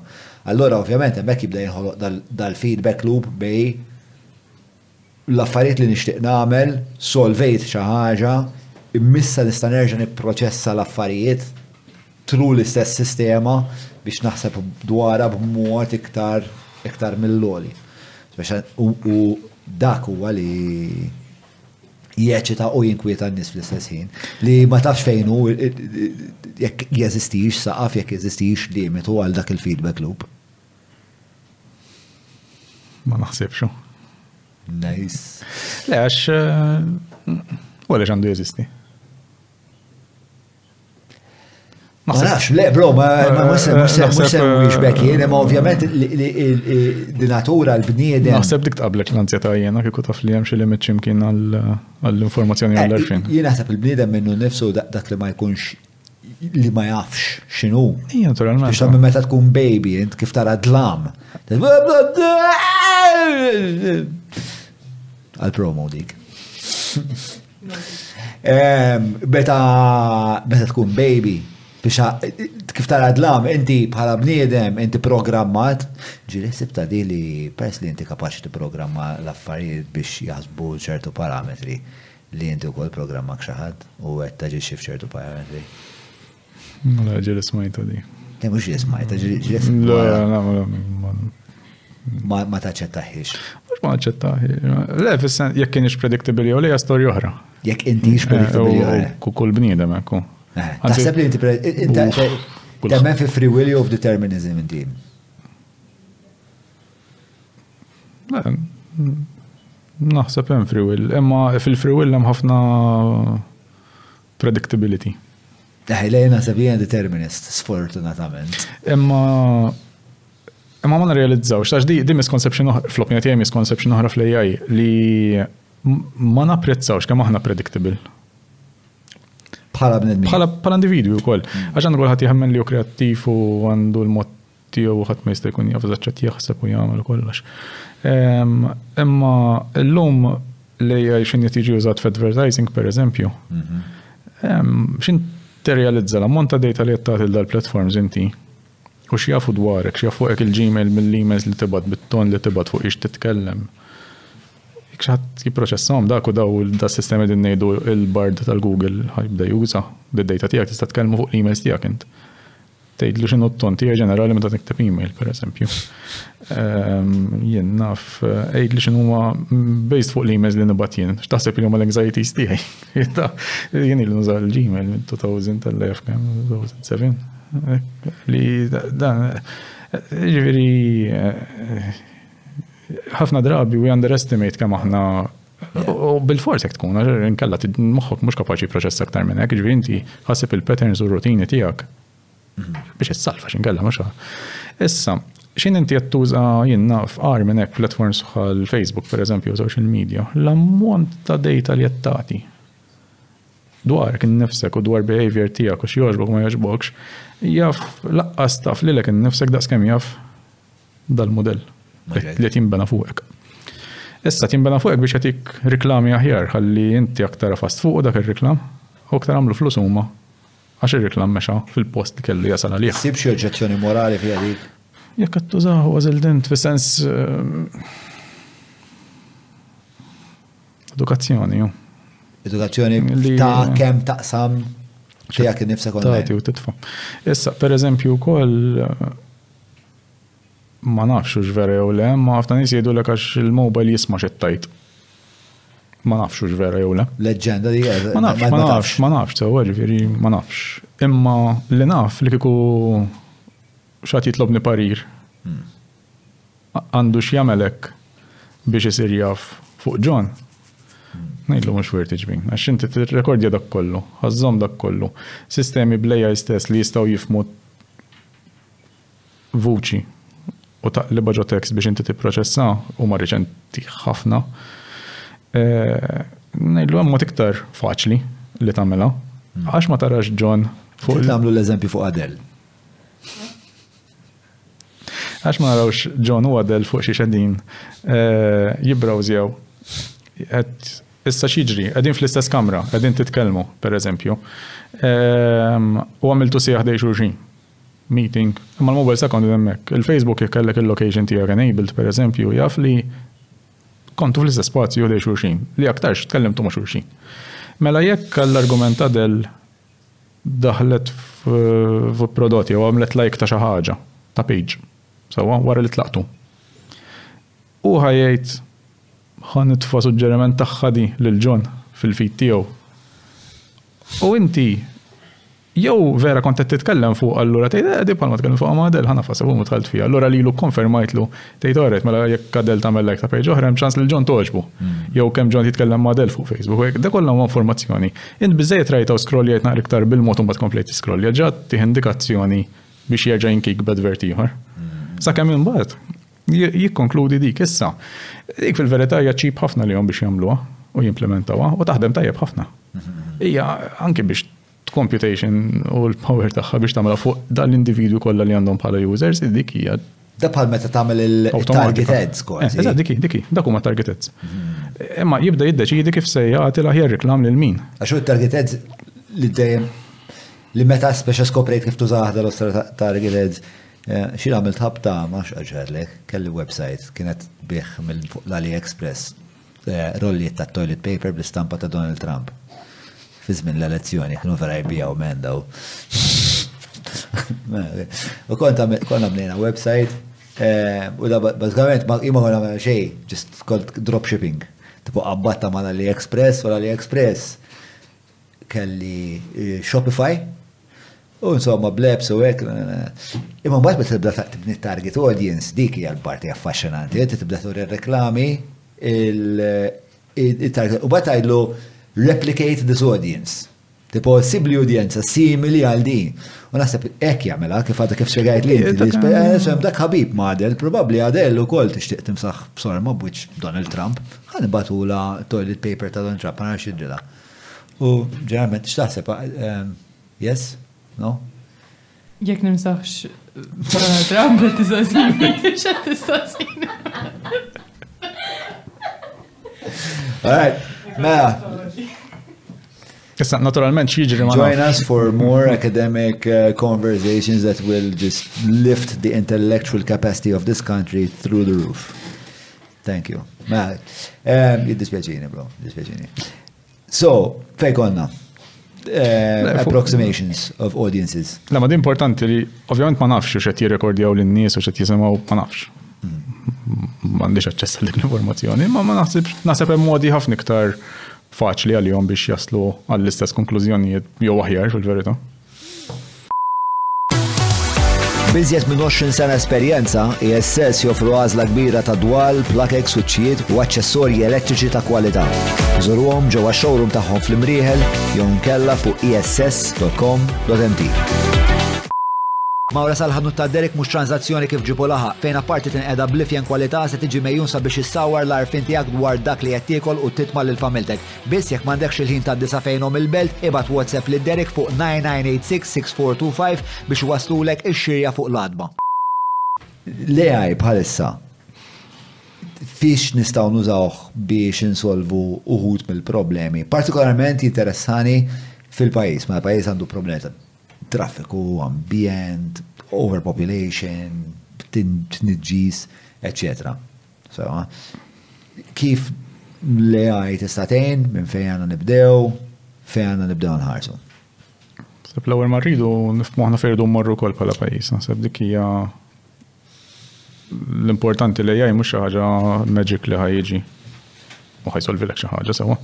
Allura ovvjament hemmhekk jibda jinħoloq dal-feedback loop bejn l-affarijiet li nixtieq nagħmel, solvejt xi ħaġa, immissa nista' nerġa' nipproċessa l-affarijiet through l-istess sistema biex naħseb dwarha b'mod iktar iktar mill-għoli. U dak huwa li jeċita u jinkwieta n-nies fl-istess ħin. Li ma tafx fejn hu jekk jeżistix saqaf, jekk jeżistix limitu għal dak il-feedback loop. Ma naħsibx. Nice. Le, għax, u għalix għandu jeżisti. Ma nafx, le, bro, ma semmix bekki, ma ovvjament dinatura l-bniedem. Naħseb dik tqablek l-anzjeta jena kiku taf li jemxie li meċċim kien għall-informazzjoni għall-erfin. Jien naħseb il-bniedem minnu nifsu dak li ma jkunx li ma jafx xinu. Ija, naturalment. Biex tammi meta tkun baby, int kif tara dlam. Għal-promo dik. Beta, beta tkun baby, biex kif tara dlam, inti bħala bniedem, inti programmat, ġiri sibta di li pers li inti kapaxi ti programma l-affarijiet biex jazbu ċertu parametri. Li inti wkoll programmak xi ħadd u qed taġixxi f'ċertu parametri. Mela ġieli smajta di. Le mhux ġieli smajta, ġieli smajta. Ma taċċettaħiex. Mhux ma taċċettaħiex. Le fis-sens jekk kienx predictable jew le storja oħra. Jekk inti eh, predictable jew le. Kull bniedem hekk. Eh, taħseb li inti temmen fi free will jew f'determinism inti. Naħseb hemm free will, imma fil-free will hemm ħafna predictability. Eħi, lej naħseb jien determinist, sfortunatament. Imma imma ma nirrealizzaw, xax di, di misconception oħra, fl-opinjoni tiegħi misconception oħra fl-AI li ma napprezzawx kemm aħna predictable. Bħala bnedmin. Bħala individwi wkoll. Mm. Għax għandu kulħadd jħemmen li hu kreattiv u għandu l-mod tiegħu ħadd ma jista' jkun jaf eżatt x'qed jaħseb u jagħmel u kollox. Ehm, imma llum l-AI x'in qed jiġi użat f'advertising pereżempju. Mhm. Ehm, x'in terrealizza l-ammont ta' data li qed tagħti dal-platforms inti u x'jafu dwarek, x'jafu fuqek il-Gmail mill-emails li tibgħat bit-ton li tibgħat fuq ix titkellem. Jekk xi ħadd jipproċessahom dak u daw da sistemi din ngħidu il-bard tal-Google ħajbda juża. Bid-data tiegħek tista' tkellmu fuq l-emails tiegħek int. Tgħidlu x'inhu t-ton tiegħi ġenerali meta tikteb email, pereżempju. Ehm, jien naf, għidli eh, x'inhuma based fuq l-emails li nibgħat jien, x'taħseb li huma l-anxieties tiegħi. Jien il nuża l-Gmail minn 2000 tal-lef kemm 2007. Li dan ġifieri eh, ħafna drabi we underestimate kemm aħna U bil-fors jek tkun, għax inkella moħħok mhux kapaċi proċess aktar minn hekk, ġifieri inti ħasib il-patterns u rutini tiegħek biex issalva x'inkella mhux. Issa, xin inti qed tuża jien naf qar minn hekk platforms bħal Facebook pereżempju social media, l-ammont ta' data li qed tagħti dwar kien nifsek u dwar behavior tiegħek u x'jogħġbok ma jogħġbokx, jaf laqqas taf lilek innifsek daqskemm jaf dal-mudell li qed jinbena fuqek. Issa tinbena fuqek biex jagħtik riklami aħjar ħalli inti aktar fast fuq dak ir-riklam u aktar għamlu flus huma għax ir-riklam mexa fil-post li kellu jasal għalih. Sib xi oġġezzjoni morali fiha dik? Jekk qed tużahu għażil dent fis-sens eh, edukazzjoni ju. Edukazzjoni ta' kemm taqsam tiegħek innifsek online. Tagħti u titfa'. Issa, pereżempju wkoll eh, Ma nafx hux vera jew le, ma ħafna nies jgħidulek għax il-mobile jisma' xi tajt. Ma nafx hux vera jew le. Leġġenda li Ma nafx, ma nafx, ma nafx, sewwa ġifieri ma nafx. Imma li naf li kieku x'għad jitlobni parir hmm. għandu x'jagħmel hekk biex isir jaf fuq John. Hmm. Ngħidlu mhux wirti ġbin, għax inti tirrekordja dak kollu, ħażżhom dak kollu. Sistemi blejja istess li jistgħu jifmu vuċi u taqlibha ġo tekst biex inti tipproċessa huma riċenti ħafna. Ngħidlu hemm mod iktar faċli li tagħmilha hmm. għax ma tarax John fuq. Tagħmlu l-eżempju fuq Adel. Għax ma narawx John u għadel fuq xie xedin eh, jibrawżjaw. Issa xieġri, għedin fl-istess kamra, għedin titkelmu, per eżempju, ehm, u għamiltu siħ dej xurxin. meeting, imma l-mobile second kien hemmhekk. Il-Facebook jekk kellek il-location tiegħek enabled pereżempju jaf li kontu fl-istess spazju ħdej xulxin, li aktarx tkellimtu ma' xulxin. Mela jekk għall-argument ta' Dell daħlet f'prodott jew għamlet like ta' xi ħaġa, ta' page, sewwa wara li tlaqtu. Hu ħa jgħid ħa nitfa' suġġeriment tagħha di lil John fil-feed tiegħu. U inti Jew vera kont qed titkellem fuqha allura tgħid, eh, di bħalma tkellimt fuqha ma' Adele, ħa nafas, u dħalt fiha. Allura lilu kkonfermajtlu, tgħid, all right, mela jekk Adele tagħmel like ta' page oħra hemm ċans lil John togħġbu. Jew kemm John jitkellem ma' Adele fuq Facebook u hekk, da kollha huma informazzjoni. Int biżżejjed rajtha u skroljajt naqra iktar bil-mod u mbagħad komplejt tiskrollja, ġa tih indikazzjoni biex jerġa' jinkik b'advert ieħor. Sakemm imbagħad jikkonkludi dik issa. Dik fil-verità hija ċip ħafna lihom biex jagħmluha u jimplimentawha u taħdem tajjeb ħafna. Hija anke biex computation u l-power tagħha biex tagħmilha fuq dan l-individwi kollha li għandhom bħala users, dik hija Da bħal meta tagħmel il-target ads eh, kważi. Eżatt, diki, diki, dak huma target ads. Mhm. Imma jibda jiddeċidi kif se jagħti l-aħjar reklam lil min. Għax il-target ads li dejjem li meta speċa skoprejt kif tuża waħda l-ostra target ads eh, xi għamilt ħabta ma x'aġġerlek kelli website kienet bih mill-AliExpress Rollijiet ta' toilet paper bl-istampa ta' Donald Trump fi żmien l-elezzjoni kienu vera jbigħu mhen daw. U konna bnejna website u da bażikament ma kien ma konna nagħmel xejn, ġist kont dropshipping. Tipo qabbatta mal-AliExpress u l-AliExpress kelli Shopify, u insomma blebs u hekk. Imma mbagħad meta tibda tibni target audience, dik hija l-parti affaxxinanti, inti tibda turi reklami il-target. U bat għajlu replicate this audience. Tipo, sibli udjenza simili għal din. U naħseb hekk jagħmilha kif għadha kif spjegajt li inti. Sem dak ħabib ma' Adel, probabbli Adel ukoll tixtieq timsaħ b'sorma b'wiċċ Donald Trump. Ħan ibatula toilet paper ta' Donald Trump, ma nafx U ġeneralment x'taħseb yes, no? Jekk nimsaħx Donald Trump qed tiżażini, x'qed tiżażini. Alright, mela. Issa, naturalment, xieġri ma. Join us for more academic uh, conversations that will just lift the intellectual capacity of this country through the roof. Thank you. Ma, ehm, jiddispjaċini, bro, jiddispjaċini. So, fej konna? Ehm, approximations of audiences. La, ma di importanti li, ovvjament ma nafx u xet jirrekordjaw l-nies u xet jisimaw, ma nafx. Mm-hmm. Ma għandix aċċess għal dik l-informazzjoni, ma ma naħsib, naħseb hemm modi ħafna iktar faċli għalihom biex jaslu għall-istess konklużjonijiet jew aħjar fil-verità. Biżjed minn 20 sena esperjenza, ISS e joffru għażla kbira ta' dwal, plakex, suċċijiet u aċċessorji elettriċi ta' kwalità. Żuruhom ġewwa showroom tagħhom fl-imrieħel jew nkella fuq iss.com.mt. E Mawra sal-ħanut ta' Derek mhux tranzazzjoni kif ġibu laħa, fejn apparti tinqeda blifjen kwalità se tiġi mejjun sabiex issawar l-arfin tiegħek dwar dak li qed tiekol u titma' lil familtek. Biss jekk m'għandekx il-ħin tgħaddi sa fejnhom il-belt, ibgħat WhatsApp lil Derek fuq 9986-6425 biex iwasslulek ix-xirja fuq l-għatba. L-AI bħalissa fiex nistgħu nużawh biex insolvu uħud mill-problemi. Partikolarment jinteressani fil-pajjiż, meta pajjiż għandu problemi ta' traffiku, ambjent, overpopulation, tniġġis, eċċetera. Sewa. Kif l-AI tista' tgħin, minn fejn għandna nibdew, fejn għandna nibdew nħarsu? Sab l-ewwel ma rridu nifhmu aħna fejn rridu mmorru wkoll bħala pajjiż. Naħseb dik hija l-importanti li jgħaj mhux xi ħaġa magic li ħajġi. U ħajsolvilek xi ħaġa sewwa.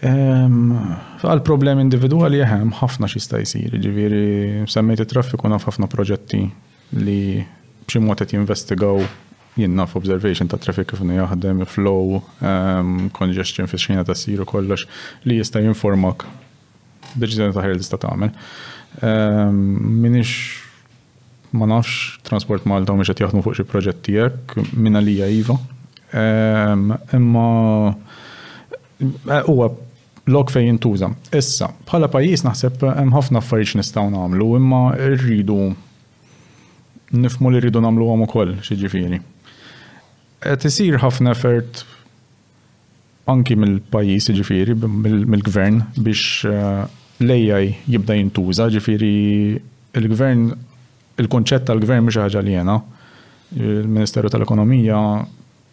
Għal problemi individwali hemm ħafna xi sta jsir, ġifieri semmejt it-traffiku naf ħafna proġetti li b'xi mod qed jinvestigaw jinnaf observation ta' traffic kif jaħdem, flow, ehm, congestion fis xina ta' siru kollox li jista' jinformak deċiżjoni ta' ħajr tista' tagħmel. Ehm, minix ma nafx Transport Malta mhux qed jaħdmu fuq xi proġett tiegħek minn għalija iva. Ehm, imma Huwa lok fejn jintuża. Issa, bħala pajjiż naħseb hemm ħafna affarijiet x'nistgħu nagħmlu, imma rridu nifhmu li rridu nagħmluhom ukoll, xiġifieri. Qed isir ħafna effort anki mill-pajjiż, ġifieri, mill-gvern biex eh, l-AI jibda jintuża, ġifieri il-gvern il-konċett tal-gvern mhux ħaġa li jena. Il-Ministeru tal-Ekonomija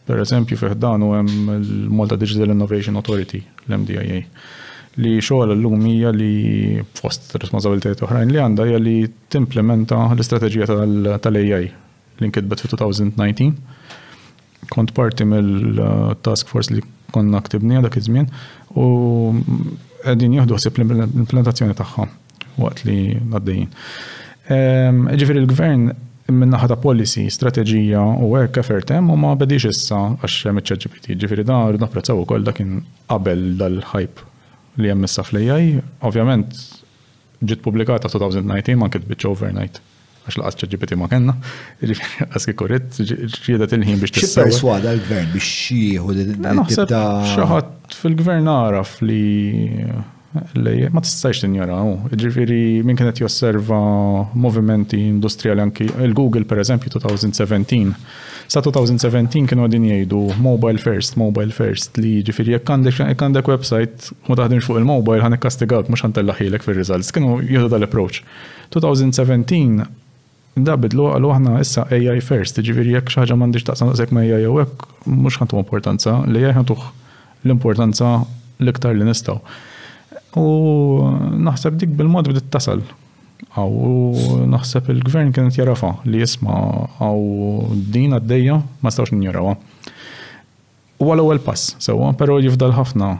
Per eżempju, fih dan u hemm il-Malta Digital Innovation Authority, l-MDIA, li xogħol l-lum hija li fost responsabilitajiet oħrajn li għandha hija li timplementa l-istrateġija tal-AI li nkitbet fi 2019. Kont parti mill-task force li konna ktibnija dak iż-żmien u qegħdin jieħdu ħsieb l-implementazzjoni tagħha. waqt li għaddejjin. Ehm, ġifir il-gvern minnaħa ta' policy, strateġija u hekk effort hemm u ma bedix issa għax hemm iċ-ChatGPT. Ġifieri da rrid napprezzaw ukoll dak kien qabel dal-hype li hemm issa fl-AI. Ovvjament ġiet pubblikata 2019 ma kitbitx overnight. għax laqas ċaġibiti ma kellna, għas kieku rrit, ġiedet il-ħin biex tissew. Xi perswada l-gvern biex xieħu li tibda. Xaħat fil-gvern għaraf li lej, ma tistajx tinjaraw. Ġifiri, minn kienet josserva movimenti industrijali anki, il-Google per eżempju 2017. Sa 2017 kienu għadin jgħidu mobile first, mobile first, li ġifiri jekk għandek jekk għandek website ma taħdimx fuq il-mobile ħan ikkastigawk mhux ħantellaħilek fir-results. Kienu jieħdu dal-approach. 2017 da bidlu qalu aħna issa AI first, jiġifieri jekk xi ħaġa m'għandhiex taqsam daqshekk ma' AI jew hekk mhux ħantuha importanza, l-AI ħantuh l-importanza l-iktar li nistgħu. U naħseb dik bil-mod bdiet tasal. Aw naħseb il-gvern kien qed jarafa li jisma' aw din għaddejja ma stawx ninjorawha. Huwa l-ewwel pass, sewwa, però jifdal ħafna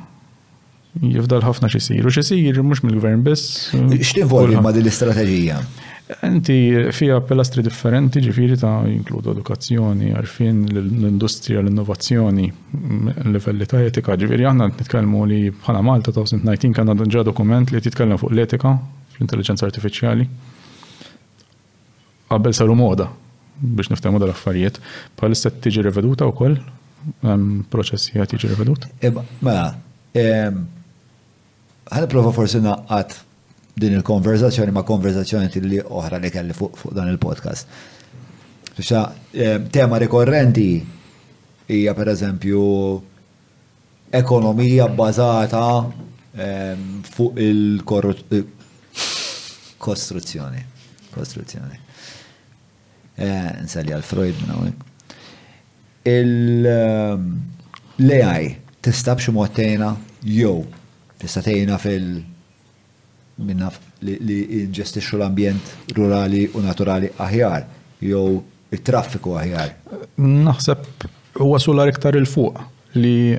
jifdal ħafna xisir. U xisir mhux mill-gvern biss. X'tinvolvi ma' din l-istrateġija? Inti fija pilastri differenti ġifiri ta' jinkludu edukazzjoni, għarfien l-industrija, l-innovazzjoni, livelli ta' etika. Ġifiri aħna nitkellmu li bħala Malta ta' sint najtin kanna ġa dokument li titkellem fuq l-etika fl-intelligenza artifiċjali. Qabel saru moda biex niftehmu dal-affarijiet, bħalissa qed tiġi reveduta wkoll proċess li qed jiġi revedut? Mela, ħa nipprova forsi naqqat din il-konverzazzjoni ma' konverzazzjoni li oħra li kelli fuq dan il-podcast. Fixa, tema rikorrenti hija pereżempju Ekonomija bbażata fuq il-kostruzzjoni. Kostruzzjoni. Nsalli għal Freud minn hawnhekk. Il-AI tista' b'xi mod tgħinha jew tista' tgħinha fil- min-naf li nġestixxu l-ambjent rurali u naturali aħjar jew it-traffiku aħjar? Naħseb huwa sular iktar 'il fuq li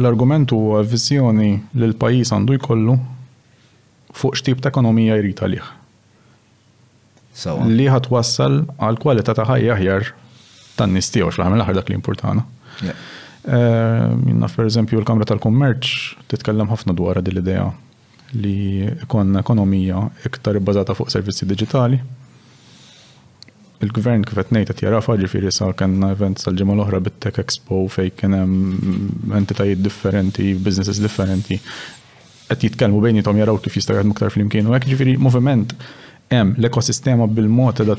l-argument huwa l-viżjoni li l-pajjiż għandu jkollu fuq x'tip ta' ekonomija jrid għalih. sewwa. Li ħa twassal għal kwalità ta' ħajja aħjar tan-nies tiegħu fl-aħħar mill-aħħar dak li jimpurtana. Jien naf pereżempju l-Kamra tal-Kummerċ titkellem ħafna dwar din l-idea li jkun ekonomija iktar ibbażata fuq servizzi diġitali il-gvern kif qed ngħid qed jarafa ġifieri sa kellna event tal-ġimgħa l-oħra bit-Tech Expo fejn kien hemm entitajiet differenti, businesses differenti qed jitkellmu bejniethom jaraw kif jistgħu jaħdmu iktar flimkien u hekk, jiġifieri moviment hemm, l-ekosistema bil-mod qiegħda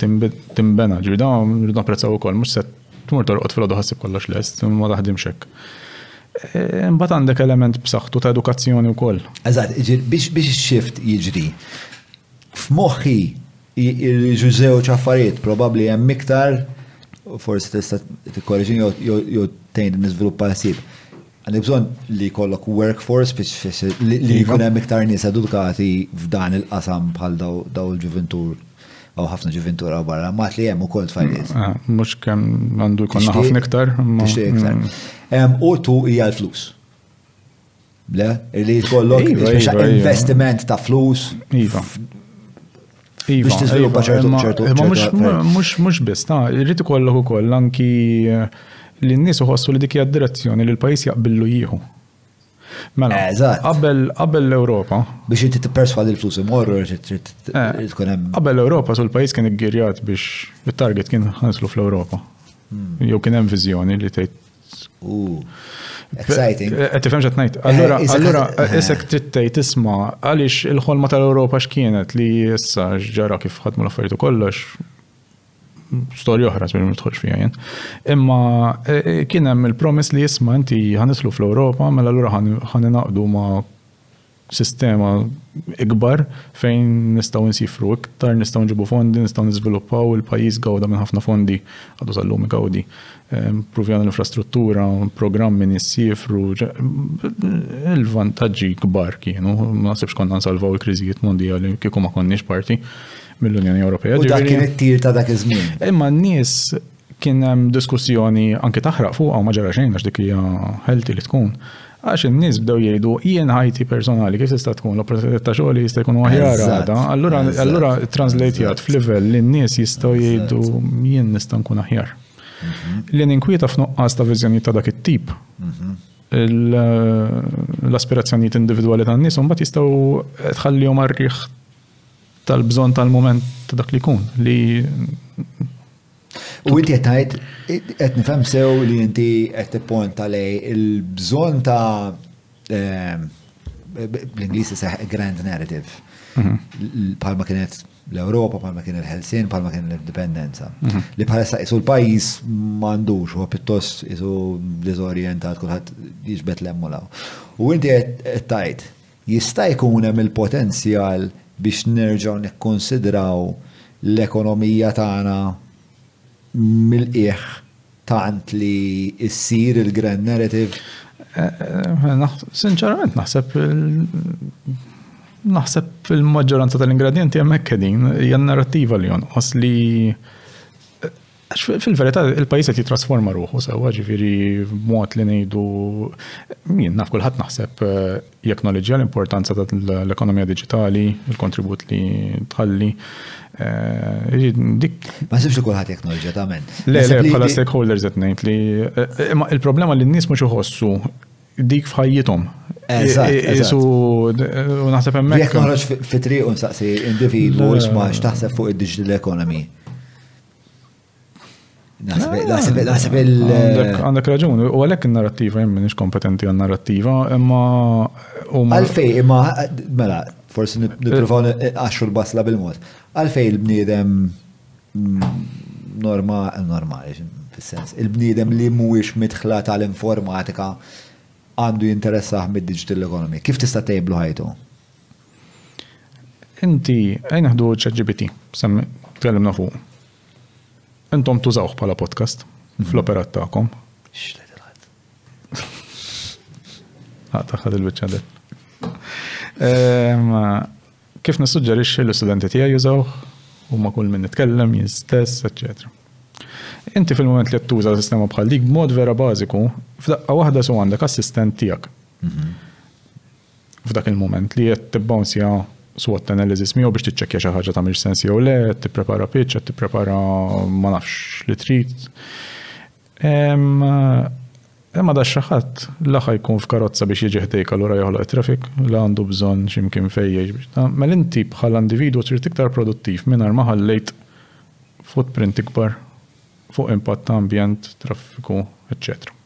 tinbena, ġifieri dawn rridu napprezzaw ukoll mhux se tmur torqod filgħodu ħassib kollox lest, ma taħdimx hekk. E, imbagħad għandek element b'saħħtu ta' edukazzjoni wkoll. Eżatt, biex biex ix-shift jiġri. F'moħħi jiġu żewġ affarijiet, probabbli hemm iktar forsi tista' tikkorreġini jew tgħin niżviluppa ħsieb Għandek bżonn li jkollok workforce biex li iva. jkun hemm iktar nies edukati f'dan il-qasam bħal daw il-ġuventur għaw ħafna ġuventur għaw barra, ma li hemm ukoll tfajliet. Ah, ah, mhux kemm għandu jkollna ħafna iktar. Tixtieq iktar. Mm. U tu hija l-flus. Le, li jkollok iva, iva, iva. investiment ta' flus. Iva. Iva, biex tiżviluppa iva, ċertu ċertu. Imma mhux mhux biss, ta' irrid ikollok ukoll anki eh, li n-nies uħossu li dik hija d-direzzjoni li l-pajjiż jaqbillu jieħu. Mela, qabel qabel l-Ewropa. Biex inti tipperswadi l-flus imorru trid eh, tkun hemm. Qabel l-Ewropa sul pajjiż kien iggirjat biex it-target kien ħanslu fl-Ewropa. Hmm. Jew kien hemm viżjoni li tgħid U exciting. Eh, eh, tifhem x'qed ngħid. Eh, allura allura isek trid tgħid isma' għaliex il-ħolma tal-Ewropa x'kienet li issa ġara kif ħadmu l-affarijiet kollox storja oħra żmien nidħolx fiha jien. Imma kien hemm il-promiss li jisma' inti ħanislu fl-Ewropa mela allura ħan inaqdu ma' sistema ikbar fejn nistgħu nsifru iktar, nistgħu nġibu fondi, nistgħu niżviluppaw il-pajjiż gawda minn ħafna fondi għadu sal-lum gawdi. Ehm, Pruvjana l-infrastruttura, programmi nisifru, il-vantaġġi kbar kienu, ma nasibx konna nsalvaw il-kriżijiet mondijali kieku ma konniex parti mill-Unjoni Ewropea. U dak kien it-tir ta' dak iż-żmien. Imma n-nies Kien hemm diskussjoni anke taħraq fuqha u ma ġara xejn għax dik hija healthy li tkun. Għax in-nies bdew jgħidu jien ħajti personali kif tista' tkun l-opportunitajiet ta' xogħol jista' jkunu aħjar għada. Allura allura translateat f'livell li n-nies jistgħu jgħidu jien nista' nkun aħjar. Mhm. Li ninkwieta f'nuqqas ta' viżjonijiet ta' dak it-tip. Mhm. L-aspirazzjonijiet individwali tan-nies mbagħad jistgħu tħallihom għarriħ tal-bżonn tal-mument ta' dak li jkun li U inti qed tgħid qed nifhem sew li inti qed tipponta lej il-bżonn ta' ehm, bl-Ingliż seħ grand narrative. Mhm. Palma kienet l-Ewropa, palma kien il-Helsin, palma kien l-Indipendenza. Mhm. Li bħalissa isu l-pajjiż m'għandux huwa pjuttost isu diżorjentat kulħadd jiġbed l-emmolaw. U inti qed tgħid Jista' jkun hemm il-potenzjal biex nerġgħu nikkunsidraw l-ekonomija tagħna mill-qiegħ tant li ssir il-grand narrative? Sinċerament naħseb naħseb fil-maġġoranza tal-ingredjenti hemmhekk qegħdin, hija n-narrattiva li jonqos li Għax fil-verità il-pajjiż qed jitrasforma ruħu sewwa, ġifieri b'mod li ngħidu jien naf kulħadd naħseb eh, jeknoloġija l-importanza tal-ekonomija diġitali, il-kontribut li tħalli. Eh, dik. Ma sibx li kulħadd jeknoloġija ta' men. Le, le, bħala stakeholders qed ngħid li eh, il-problema li n-nies mhux iħossu dik f'ħajjithom. Isu, naħseb hemmhekk. Jekk noħroġ fi triq u nsaqsi individwu x'ma x'taħseb fuq id-digital economy. Naħseb il. Għandek raġuni, u għalek il-narrativa, jemmin ix kompetenti għal-narrativa, imma. Għalfej, imma, mela, forsi nipruvaw għaxu l-basla bil-mod. Għalfej il-bniedem mm, normali, normali, fil-sens, il-bniedem li mhuwiex mitħla tal-informatika għandu jinteressaħ mid-digital economy. Kif tista' tejblu ħajtu? Inti, ejn neħdu ChatGPT, semmi, tkellimna fuq. Intom tużawh bħala podcast fl-operat tagħkom. Taħħad il-bicċa de. Ehm, kif nissuġġerixxi l-istudenti tiegħi jużawh, huma kull min nitkellem, jien stess, eċċetera. Inti fil-moment li tuża sistema bħal dik b'mod vera bażiku, f'daqqa waħda su għandek assistent tiegħek. Mhm. F'dak il-mument li qed tibbawnsja SWOT analysis miegħu biex tiċċekkja xi ħaġa tagħmilx sens jew le, qed tipprepara pitch, qed tipprepara ma nafx li trid. Imma da xi ħadd la jkun f'karozza biex jiġi ħdejk allura joħloq it-traffic, la għandu bżonn xi mkien fejn jgħix biex ta' mel inti bħala individwu trid iktar produttiv mingħajr ma ħallejt footprint ikbar fuq impatt ta' ambjent, traffiku, eċċetera.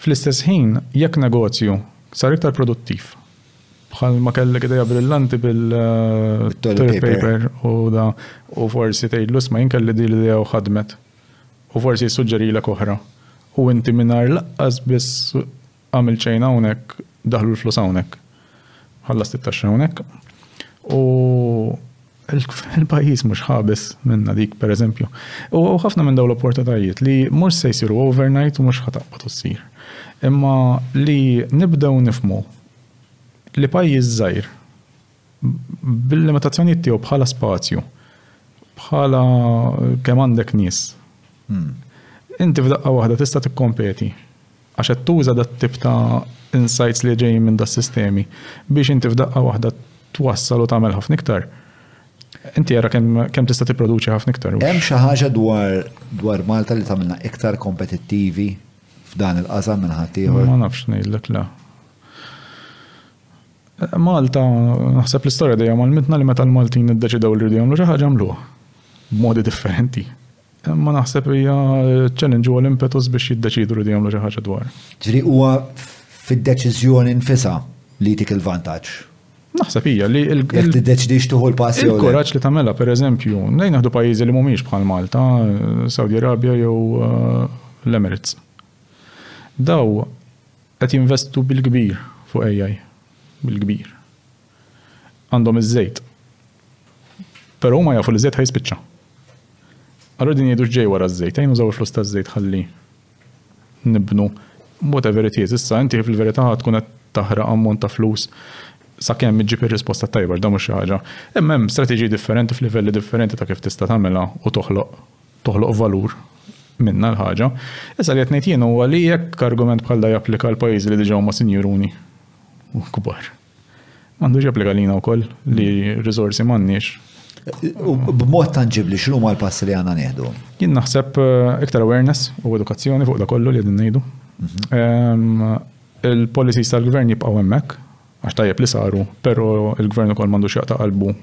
Fl-istess ħin, jekk negozju sar iktar produttiv, bħal ma kellek idea brillanti bil-toilet paper u da, u forsi tgħidlu sma jien kelli din l-idea u ħadmet. U forsi jissuġġerilek oħra. U inti mingħajr laqqas biss għamil xejn hawnhekk, daħlu l-flus hawnhekk. Ħallast it-taxxa hawnhekk. U Il-pajjiż mhux ħabes minna dik, pereżempju. U ħafna minn dawn l-opportunitajiet li mhux se jsiru overnight u mhux ħataqbad u ssir. Imma li nibdew nifmu li pajjiż żgħir bil-limitazzjonijiet tiegħu bħala spazju, bħala kemm għandek nies. Hmm. Inti f'daqqa waħda tista' tikkompeti Għax qed tuża dat-tip ta' insights li ġejjin minn das-sistemi biex inti f'daqqa waħda twassal u tagħmel ħafna iktar. Inti ara kemm kemm tista' tipproduċi ħafna iktar. Hemm xi ħaġa dwar dwar Malta li tagħmilna iktar kompetittivi f'dan il-qasam minn ħaddieħor? Ma nafx ngħidlek le. Malta, naħseb l-istorja dejjem għalmitna li meta l-Maltin iddeċidew li jridu jagħmlu xi ħaġa għamluha b'modi differenti. Imma naħseb hija challenge huwa l-impetus biex jiddeċidu li jagħmlu xi ħaġa dwar. Ġri huwa fid-deċiżjoni nfisha li jtik il-vantaġġ. Naħseb hija li l Jekk tiddeċidix tieħu l-pass jew. Il-kuraġġ li tagħmilha pereżempju, lejn naħdu pajjiżi li mhumiex bħal Malta, Saudi Arabia jew eh, l-Emirates. Daw qed jinvestu bil-kbir fuq AI, bil-kbir. Għandhom iż-żejt Pero huma jafu li żejt ħa jispiċċa. Allura din jgħidu x'ġej wara ż-żejt, ejn użaw il-flus taż-żejt ħalli nibnu whatever it is. Issa inti fil-verità tkun qed taħraq ammont ta' flus sakemm iġġib ir-risposta tajba dan mhux xi ħaġa. Imma hemm strateġiji differenti f'livelli differenti ta' kif tista' tagħmilha u toħloq toħloq valur minna l-ħaġa. Issa li qed ngħid jien huwa li jekk argument bħal da japplika l-pajjiżi li diġà huma sinjuruni u kbar. M'għandux japplika lina wkoll li riżorsi m'għandniex. U b'mod tanġibli x'inhu ma l-passi li għandna nieħdu? Jien naħseb eh, iktar awareness u edukazzjoni fuq da kollu li qegħdin ngħidu. Mhm. Ehm, il-policies tal-gvern jibqgħu hemmhekk għax tajjeb li saru, però il-gvern ukoll m'għandux jaqta' qalbu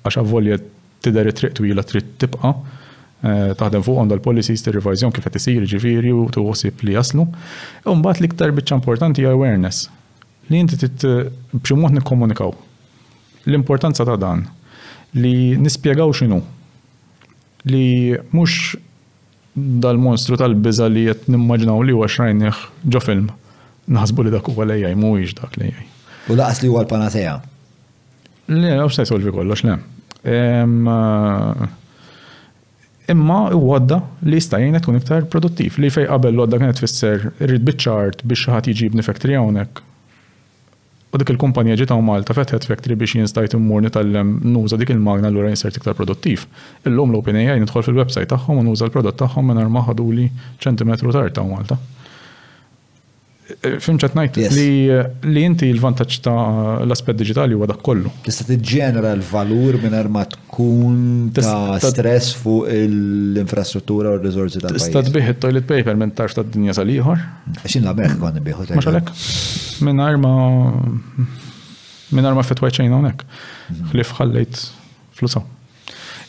għax avvolja tidher it-triq twila trid tibqa' eh, taħdem fuq għandha l-policies tir revision kif qed isir ġifieri u tuħsib li jaslu. Imbagħad l-iktar biċċa importanti awareness Li inti trid b'xi mod nikkomunikaw l-importanza ta' dan, li nispjegaw x'inhu. Li mhux dal-monstru tal-biża' li qed nimmaġinaw li huwa x'rajnieh ġo film, naħsbu li dak huwa l-AI, mhuwiex dak l-AI. U lanqas li huwa l-panacea. Le, mhux se jsolvi kollox, le. Imma hu għodda li jista' jgħinek tkun iktar produttiv, li fejn qabel l-għodda kienet tfisser irrid biċċa art biex xi ħadd jiġi jibni factory hawnhekk u dik il-kumpanija ġiet hawn Malta fetħet factory biex jien stajt immur nitgħallem nuża dik il-magna allura jien sirt iktar produttiv. Illum l-OpenAI nidħol fil-website tagħhom u nuża l-prodott tagħhom mingħajr ma ħaduli ċentimetru ta' art hawn Malta. Eh, Fim ċat najt li inti l-vantaġġ ta' l-aspett digitali huwa dak kollu. Tista' tiġġenera l-valur minn ma tkun ta' stress fuq l-infrastruttura u r-riżorsi ta' Tista' tbih it-toilet paper minn tarf tad-dinja sal-ieħor. X'in la merħ kont nbieħu tajjeb. Masalek. Minn arma minn arma fetwa ċejna hawnhekk. Mhm. Ħlif ħallejt flusa.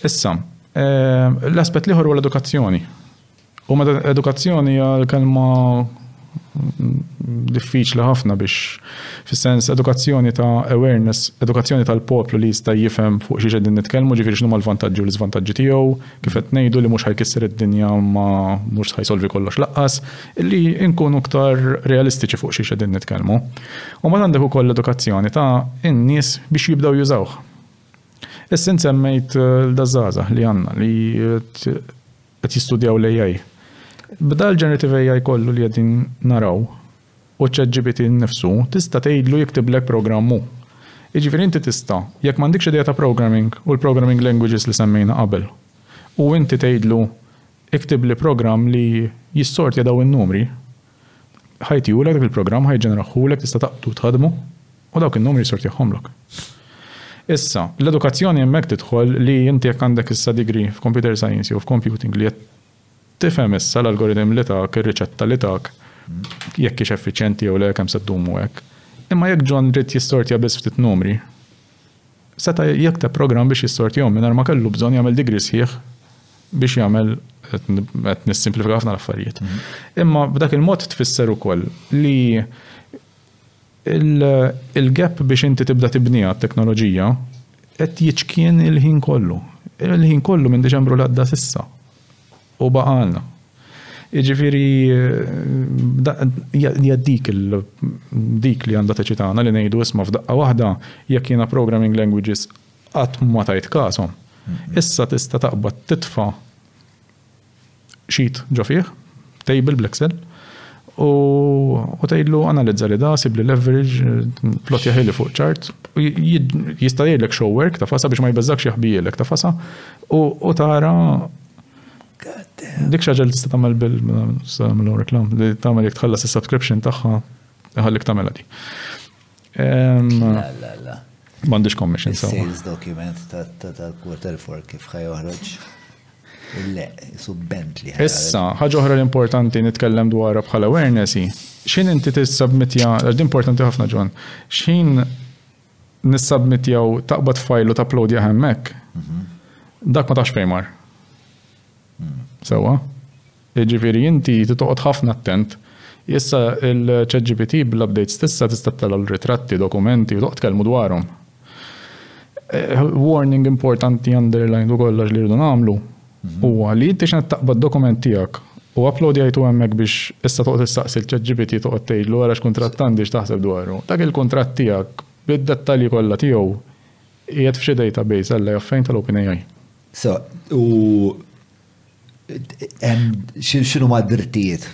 Issa, eh, l-aspett liħor huwa l-edukazzjoni. U meta edukazzjoni hija l-kelma diffiċli ħafna biex fis-sens edukazzjoni ta' awareness, edukazzjoni tal-poplu li jista' jifhem fuq xi qegħdin nitkellmu, ġifieri x'numa l-vantaġġi u l-iżvantaġġi tiegħu, kif qed ngħidu li mhux ħajkisser id-dinja ma mhux ħajsolvi kollox laqqas, li nkunu iktar realistiċi fuq xi qegħdin nitkellmu. U mbagħad għandek ukoll l-edukazzjoni ta' in-nies biex jibdew jużawh. Issa insemmejt eh, l-dażżaża li għandna li eh, qed jistudjaw l-AI. B'dan l-generative AI kollu li qegħdin naraw u ċ-ChatGPT nnifsu tista' tgħidlu jiktiblek programm hu. Jiġifieri inti tista' jekk m'għandikx idea ta' programming u l-programming languages li semmejna qabel u inti tgħidlu iktibli programm li jissortja dawn in-numri Ħajtihulek dak il-programm, ħajġġeneraħhulek tista' taqdu tħaddmu u dawk in-numri jsortihomlok. Issa, l-edukazzjoni hemmhekk tidħol li inti jekk għandek issa degree f'computer science jew f'computing li qed tifhem issa l-algorithm li tak, ir-riċetta li tak, jekk hix effiċjenti jew le, kemm se ddum u hekk. Imma jekk John ried jissortja biss ftit numri, Seta' jikteb programm biex jissortihom mingħajr ma kellu bżonn jagħmel degree sħiħ biex jagħmel qed nissimplifika ħafna l-affarijiet. Imma b'dak il-mod tfisser ukoll li il-gap biex inti tibda tibniha t-teknoloġija qed jiċkien il-ħin kollu. Il-ħin kollu minn Diċembru l-għadda sissa. U baqa' għalna. Jiġifieri hija dik dik li għandha teċitana li ngħidu isma' f'daqqa waħda jekk jiena programming languages qatt ma tajt kashom. Issa tista' taqbad titfa' sheet ġo fih, table bl-Excel, u tgħidlu analizza li da, sibli l-average, plot jaħili fuq chart, jista' jgħidlek show work ta' fasa biex ma jbeżżakx jaħbijielek ta' fasa u tara Dik xaġa li tista' tagħmel bil tagħmel reklam li tagħmel jekk tħallas is-subscription tagħha ħallik tagħmel di. M'għandix commission sa. Sales document tal-quarter for kif ħajoħroġ. Le, subbent li. Issa, ħaġa oħra l-importanti nitkellem dwar bħala awareness hi. X'in inti tissubmitja, għax importanti ħafna ġon, x'in Nissubmit jew taqbad fajl u tapplodjah hemmhekk, dak ma tafx fejn mar. Hmm. Sewwa? Jiġifieri inti titoqgħod ħafna attent. Issa il-ChatGPT bl-updates tista' tista' tella l-ritratti, dokumenti u toqgħod tkellmu dwarhom. Eh, warning importanti underlined u kollox li rridu nagħmlu huwa li inti x'għad taqbad dokument tiegħek u applodjajtu hemmhekk biex issa toqgħod issaqsi l-ChatGPT toqgħod tgħidlu ara x'kuntratt għandi x'taħseb dwaru. Dak il-kuntratt tiegħek bid-dettalji kollha tiegħu qiegħed f'xi database Alla jaf fejn tal-OpenAI. So, u x'inhu ma' drittijiet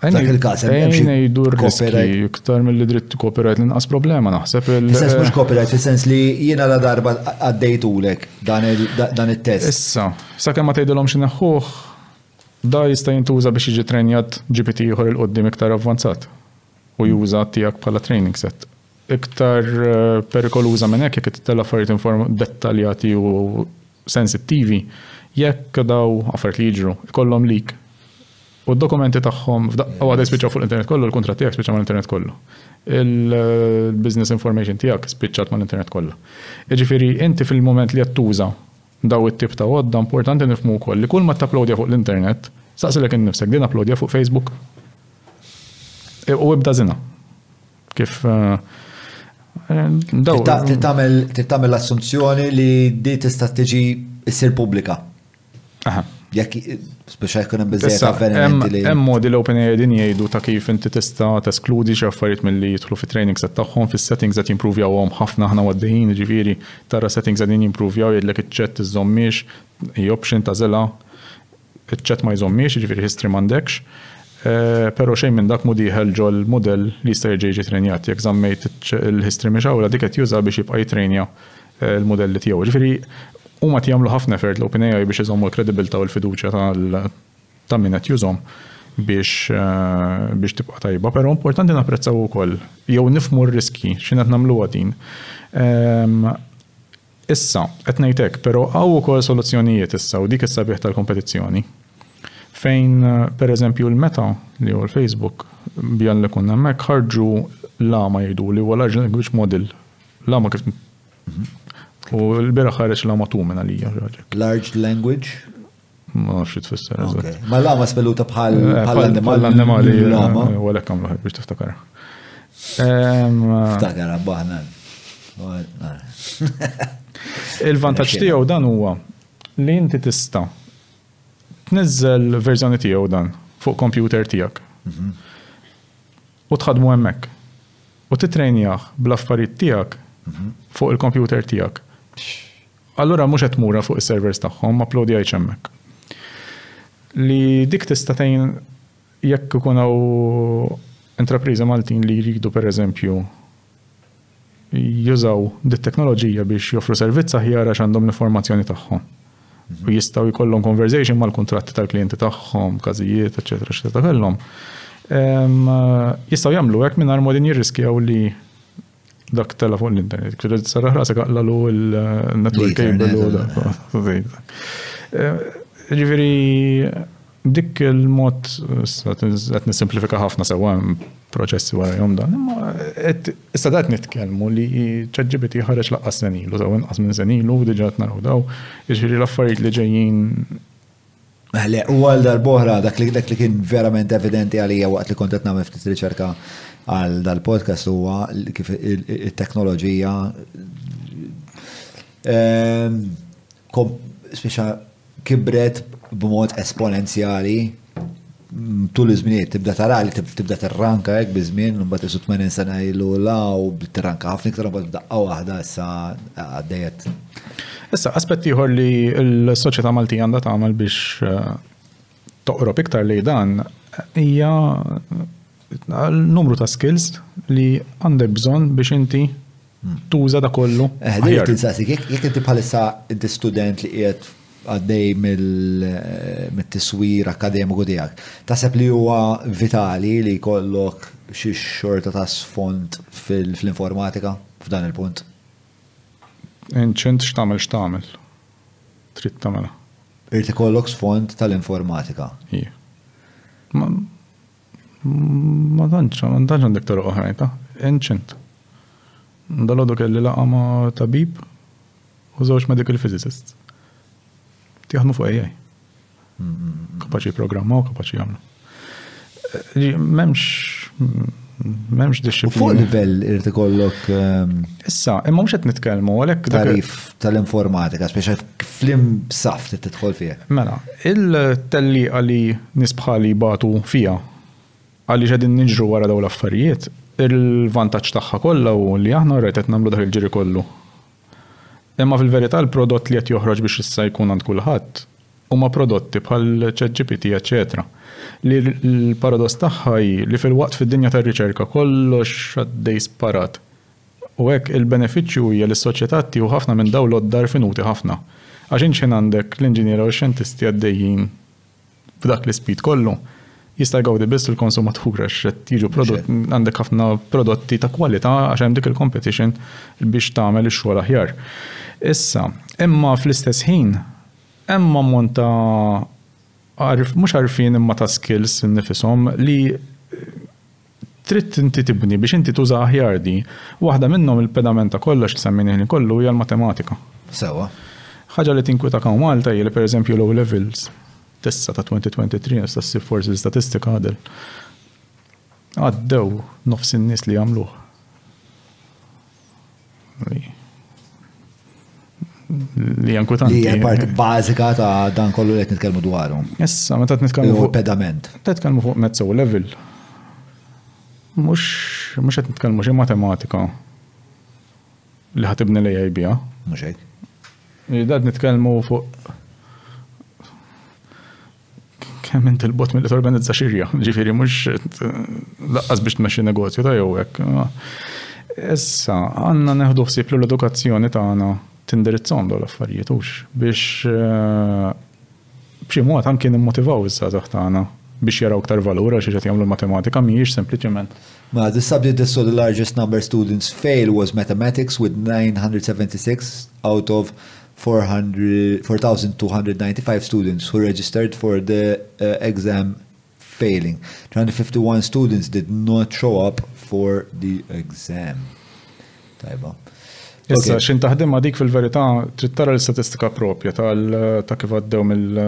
Dak il-każ hemm xi ngħidu r-riski iktar mill-li dritt copyright l-inqas problema naħseb. Fis-sens mhux copyright, fis-sens li jiena la darba għaddejtulek dan it-test. Issa, sakemm ma tgħidilhom xi neħħuh, da jista' jintuża biex jiġi trejnjat GPT ieħor il-qudiem iktar avvanzat u juża tiegħek bħala training set. Iktar perikoluża minn hekk, jekk qed titella' affarijiet dettaljati u sensittivi, jekk daw affarijiet li jiġru jkollhom leak u d-dokumenti tagħhom f'daqqa waħda jispiċċaw fuq l-internet kollu, l-kuntratt tiegħek spiċċa mal-internet kollu. Il-business information tiegħek spiċċat mal-internet kollha. Jiġifieri inti fil-mument li qed tuża daw it-tip ta' għodda importanti nifhmu wkoll li kull ma tapplowdja fuq l-internet, staqsilek innifsek din napplowdja fuq Facebook? U ibda żinha. Kif tagħmel l-assunzjoni li di tista' tiġi ssir pubblika. Jekk speċa jkun hemm biżejjed avvenimenti li. Hemm modi l-OpenAI din jgħidu ta' kif inti tista' teskludi xi affarijiet milli jidħlu fit-training set tagħhom fis-settings qed jimpruvjawhom ħafna aħna għaddejjin, jiġifieri tara settings qegħdin jimpruvjaw jgħidlek iċ-chat iżżommhiex, hi option tagħżilha. Iċ-chat ma jżommhiex, jiġifieri history m'għandekx, però xejn minn dak mhu dieħel ġol-mudell li jista' jerġa' jiġi ttrejnjat. Jekk żammejt il-history mixgħula, dik qed jużha biex jibqa' jittrejnja l-mudelli tiegħu. Jiġifieri huma qed jagħmlu ħafna effort l-OpenAI biex iżommu l-kredibilità u l-fiduċja ta' min qed jużhom biex tibqa' tajba, però importanti napprezzaw ukoll jew nifhmu r-riskji x'inhi qed nagħmluha din. Issa, qed ngħid hekk, però hawn ukoll soluzzjonijiet issa u dik is-sabiħ tal-kompetizzjoni. Fejn, pereżempju, l-Meta, li hu l-Facebook, bjan li kun hemmhekk, ħarġu l-għama jgħidu li huwa large language model. L-għama kif U l-bira ħareġ la matu minn għalija. Large language? Ma nafx xi tfisser. Ma lama spelluta bħal eh, annimali. Bħal annimali eh, lama. Wara kemm loħed biex tiftakar. Ftakar abbana. Il-vantaġġ tiegħu dan huwa li inti tista' tniżżel verżjoni tiegħu dan fuq kompjuter tiegħek. Mhm. U tħadmu hemmhekk. U titrejnjah bl-affarijiet tiegħek mhm. fuq il-kompjuter tiegħek. Allura mhux qed tmura fuq is-servers tagħhom, ma pplodjajtx hemmhekk. Li dik tista' tgħin jekk ikun hawn intrapriżi Maltin li jridu pereżempju jużaw dit-teknoloġija biex joffru servizz aħjar għax għandhom l-informazzjoni tagħhom. Mhm. U jistgħu jkollhom conversation mal-kuntratti tal-klijenti tagħhom, każijiet, eċetera, x'teta kellhom. Jistgħu jagħmlu hekk mingħajr ma din jirriskjaw li Dak tela fuq l-internet, kif trid sarraħ rasek aqlalu il-network cable u dak. Eh, ġifieri dik il-mod qed nisimplifika ħafna sewwa proċessi wara jom dan. Issa dat nitkellmu li ċaġġibiti ħareġ laqqas senilu, sew inqas minn senilu diġà tnaraw daw, jiġifieri l-affarijiet li ġejjin Le, u għal darb'oħra, dak li dak li kien verament evidenti għalija waqt li kontet nagħmel ftit riċerka għal dal-podcast huwa kif it-teknoloġija ehm, speċa kibret b'mod esponenzjali tul iż-żminijiet tibda tara li tibda tirranka hekk biż-żmien, imbagħad isu 80 sena ilu la u tirranka ħafna iktar imbagħad daqqa waħda issa għaddejjet. Issa aspett ieħor li l-soċjetà Maltija għandha tagħmel biex eh, toqrob iktar li dan hija Numru ta' skills li għandek bżonn biex inti tuża da kollu. Ħajja tinsaqsik, jekk inti bħalissa inti student li qiegħed għaddej mill-tiswir akademiku tiegħek, taħseb li huwa vitali li jkollok xi xorta ta' sfond fl-informatika f'dan il-punt? Inċint x'tagħmel x'tagħmel. Trid tagħmilha. Irid ikollok sfond tal-informatika. Ija. Ma tantx, ma tantx għandek toroq oħrajn ta'. Ancient. Dalgħodu kelli laqgħa ma' tabib u żewġ medical physicists. Jaħdmu fuq AI. Kapaċi jipprogrammaw, kapaċi jagħmlu. M'hemmx m'hemmx disciplina. Fuq livell irid ikollok. Ehm, Issa, imma mhux qed nitkellmu għalhekk. Tarif tal-informatika, speċa flim saf li tidħol fija. Mela, il-telli għali nisbħali batu fija għalli ġedin nġru wara daw l-affarijiet, il-vantaċ taħħa kollha u li aħna rajt qed nagħmlu dak il-ġiri kollu. Imma fil-verità l-prodott li qed joħroġ biex issa jkun għand kulħadd huma prodotti bħal ChatGPT, eċetera. Li l-paradoss tagħha li fil-waqt fid-dinja tar-riċerka kollox għaddej sparat U hekk il-benefiċċju hija li s-soċjetà ttieħu ħafna minn dawn l-għodda rfinuti ħafna. Għax int x'ħin għandek l-inġiniera u x-xjentisti għaddejjin b'dak l-ispeed kollu, jista' jgawdi biss il-konsumatur għax qed jiġu prodott, għandek ħafna prodotti ta' kwalità għax hemm dik il-competition biex tagħmel ix-xogħol aħjar. Issa, imma fl-istess ħin hemm ammont ta' għarf, mhux għarfien imma ta' skills innifishom li, Trid inti tibni biex inti tuża aħjar di. Waħda minnhom il-pedament ta' kollox li semmejni l-ħin kollu hija l-matematika. Sewwa. Ħaġa li tinkwietak hawn Malta hija li pereżempju l-O Levels t'issa ta' 2023 nista' ssib forsi l-istatistika Adel. Għaddew nofs in-nies li jagħmluh. li jankwetanti. Li parti bażika ta' dan kollu qed nitkellmu dwaru. Issa, meta nitkellmu fuq pedament. Qed nitkellmu fuq mezzo level. Mhux mhux qed nitkellmu xi matematika li ħatibni li jajbija. Mhux hekk. Dad nitkellmu fuq Kemm inti l-bot mill-li torganizza xirja, ġifiri mux laqqas biex tmexxi negozju ta' jew hekk. Issa, għanna neħdu ħsieb li l-edukazzjoni tagħna tindirizzhom dawn l-affarijiet hux biex eh, b'xi mod anke nimmotivaw iż-żgħażagħ tagħna biex jaraw ktar valura xi qed jagħmlu matematika mhijiex sempliċement. Ma the subject that saw the largest number of students fail was mathematics with 976 out of 4,295 students who registered for the exam failing. 351 students did not show up for the exam. Tajba. Issa, okay. xin taħdim dik fil-verità trid tara l-istatistika propja ta' kif għaddew mill-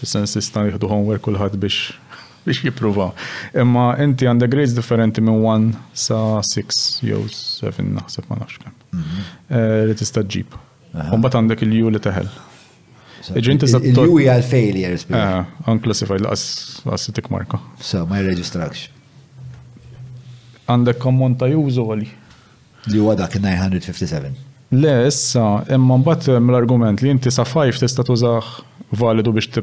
Fis-sens jista' jieħdu homework kulħadd biex biex jippruvaw. Imma inti għandek grades differenti minn 1 sa 6 jew 7 naħseb ma nafx kemm. Mhm. Eh, li tista' ġġib. Mbagħad għandek il-ju li teħel. Il-ju hija l-failures. Eh, unclassified laqas tik marka. So ma jirreġistrakx. Għandek kommon ta' jużu għali. Li huwa dak in-957. Le, issa, imma mbagħad hemm l-argument li inti sa five tista' tużah validu biex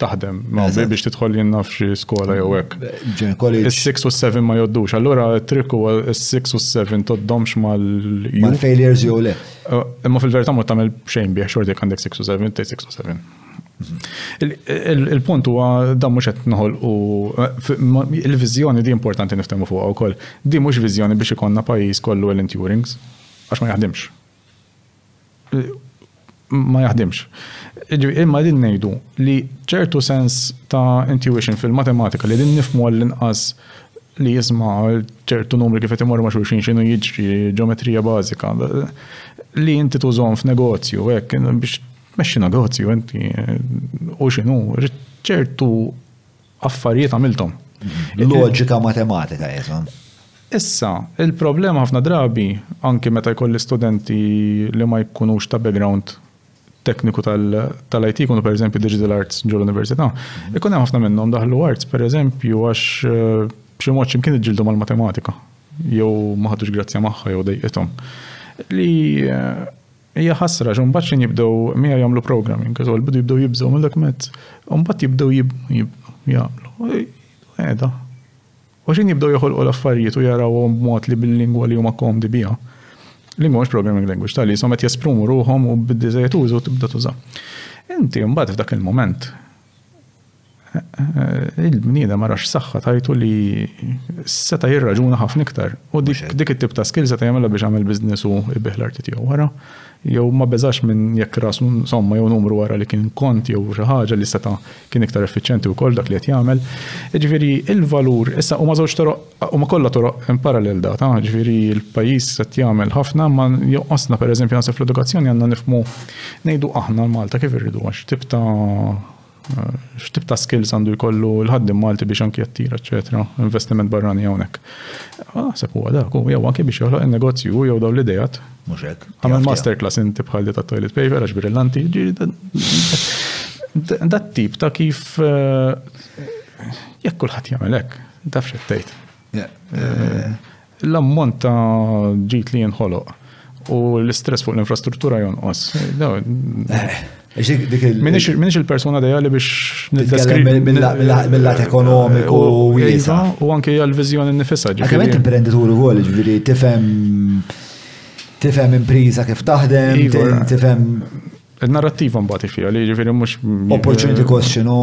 taħdem, biex tidħol jien naf xi skola jew hekk. Ġen college. Is-six u s-seven ma jgħoddux, allura t-trikk huwa s-six u s-seven tgħoddhomx mal Mal-failures jew le. Imma fil-verità ma tagħmel xejn bih xorta jekk għandek six u seven, tgħid six u seven. Il-punt huwa dan mhux qed noħolqu il-viżjoni di importanti niftehmu fuqha wkoll. Di mhux viżjoni biex ikonna pajjiż kollu Ellen Turings għax ma jaħdimx. Ma jaħdimx. Imma din ngħidu li ċertu sens ta' intuition fil-matematika li din nifmu għall-inqas li jisma ċertu numri kif qed imorru ma' xulxin x'inhu jiġri ġeometrija bażika li inti tużhom f'negozju hekk biex Tmexxi negozju inti u x'inhu ċertu affarijiet għamilthom. Loġika matematika jeżon. Issa, il-problema ħafna drabi, anki meta jkolli studenti li ma jkunux ta' background tekniku tal-IT kunu per eżempju digital arts ġol università ikun hemm ħafna minnhom daħlu arts per eżempju għax eh, b'xi mod x'imkien iġġildu mal-matematika jew ma ħadux grazzja magħha jew dejqithom. Li eh, Hija ħasra għax imbagħad xejn jibdew miegħi jagħmlu programming, għax bidu jibdew jibżgħu mill-dokument, imbagħad jibdew jagħmlu. Qiegħda. U xejn jibdew joħolqu l-affarijiet u jarawhom b'mod li bil-lingwa li huma komdi biha. Lingwa mhux programming language, tal-li jisom qed jesprumu ruhom u bid-diżejjed użu tibda tuża. Inti mbagħad f'dak il-moment il-bnieda ma rax saħħa tajtu li seta jirraġuna ħafna iktar. U dik it-tip ta' skill seta jagħmilha biex għamil biznis u jbih l-arti tiegħu wara. Jew ma beżax minn jekk ras somma jew numru wara li kien kont jew xi ħaġa li seta kien iktar effiċjenti wkoll dak li qed jagħmel. Ġifieri il-valur issa huma żewġ toroq huma kollha toroq in parallel data, ġifieri l-pajjiż qed jagħmel ħafna ma joqosna pereżempju naħseb fl-edukazzjoni għandna nifmu ngħidu aħna Malta kif irridu għax tip ta' x'tip ta' skills għandu jkollu l-ħaddim Malti biex anki jattira, eċetera, investiment barrani hawnhekk. Naħseb huwa dak, jew anki biex joħloq in-negozju jew dawn l-idejat. Mhux hekk. Għamel masterclass inti bħal ta' toilet paper għax brillanti. Dat tip ta' kif eh, jekk kulħadd jagħmel hekk, tafx qed tgħid. L-ammont ta' ġid li jinħoloq u l-istress fuq l-infrastruttura jonqos. Minix il-persuna dejali biex nitkellem mill-lat ekonomiku u jisa. U anke għal-vizjoni nifissa. Għakament imprenditur u għol, ġviri, tifem tifem impriza kif taħdem, tifem. Il-narrattiva mbagħad ifija li jiġifieri mhux. Opportunity cost x'inhu.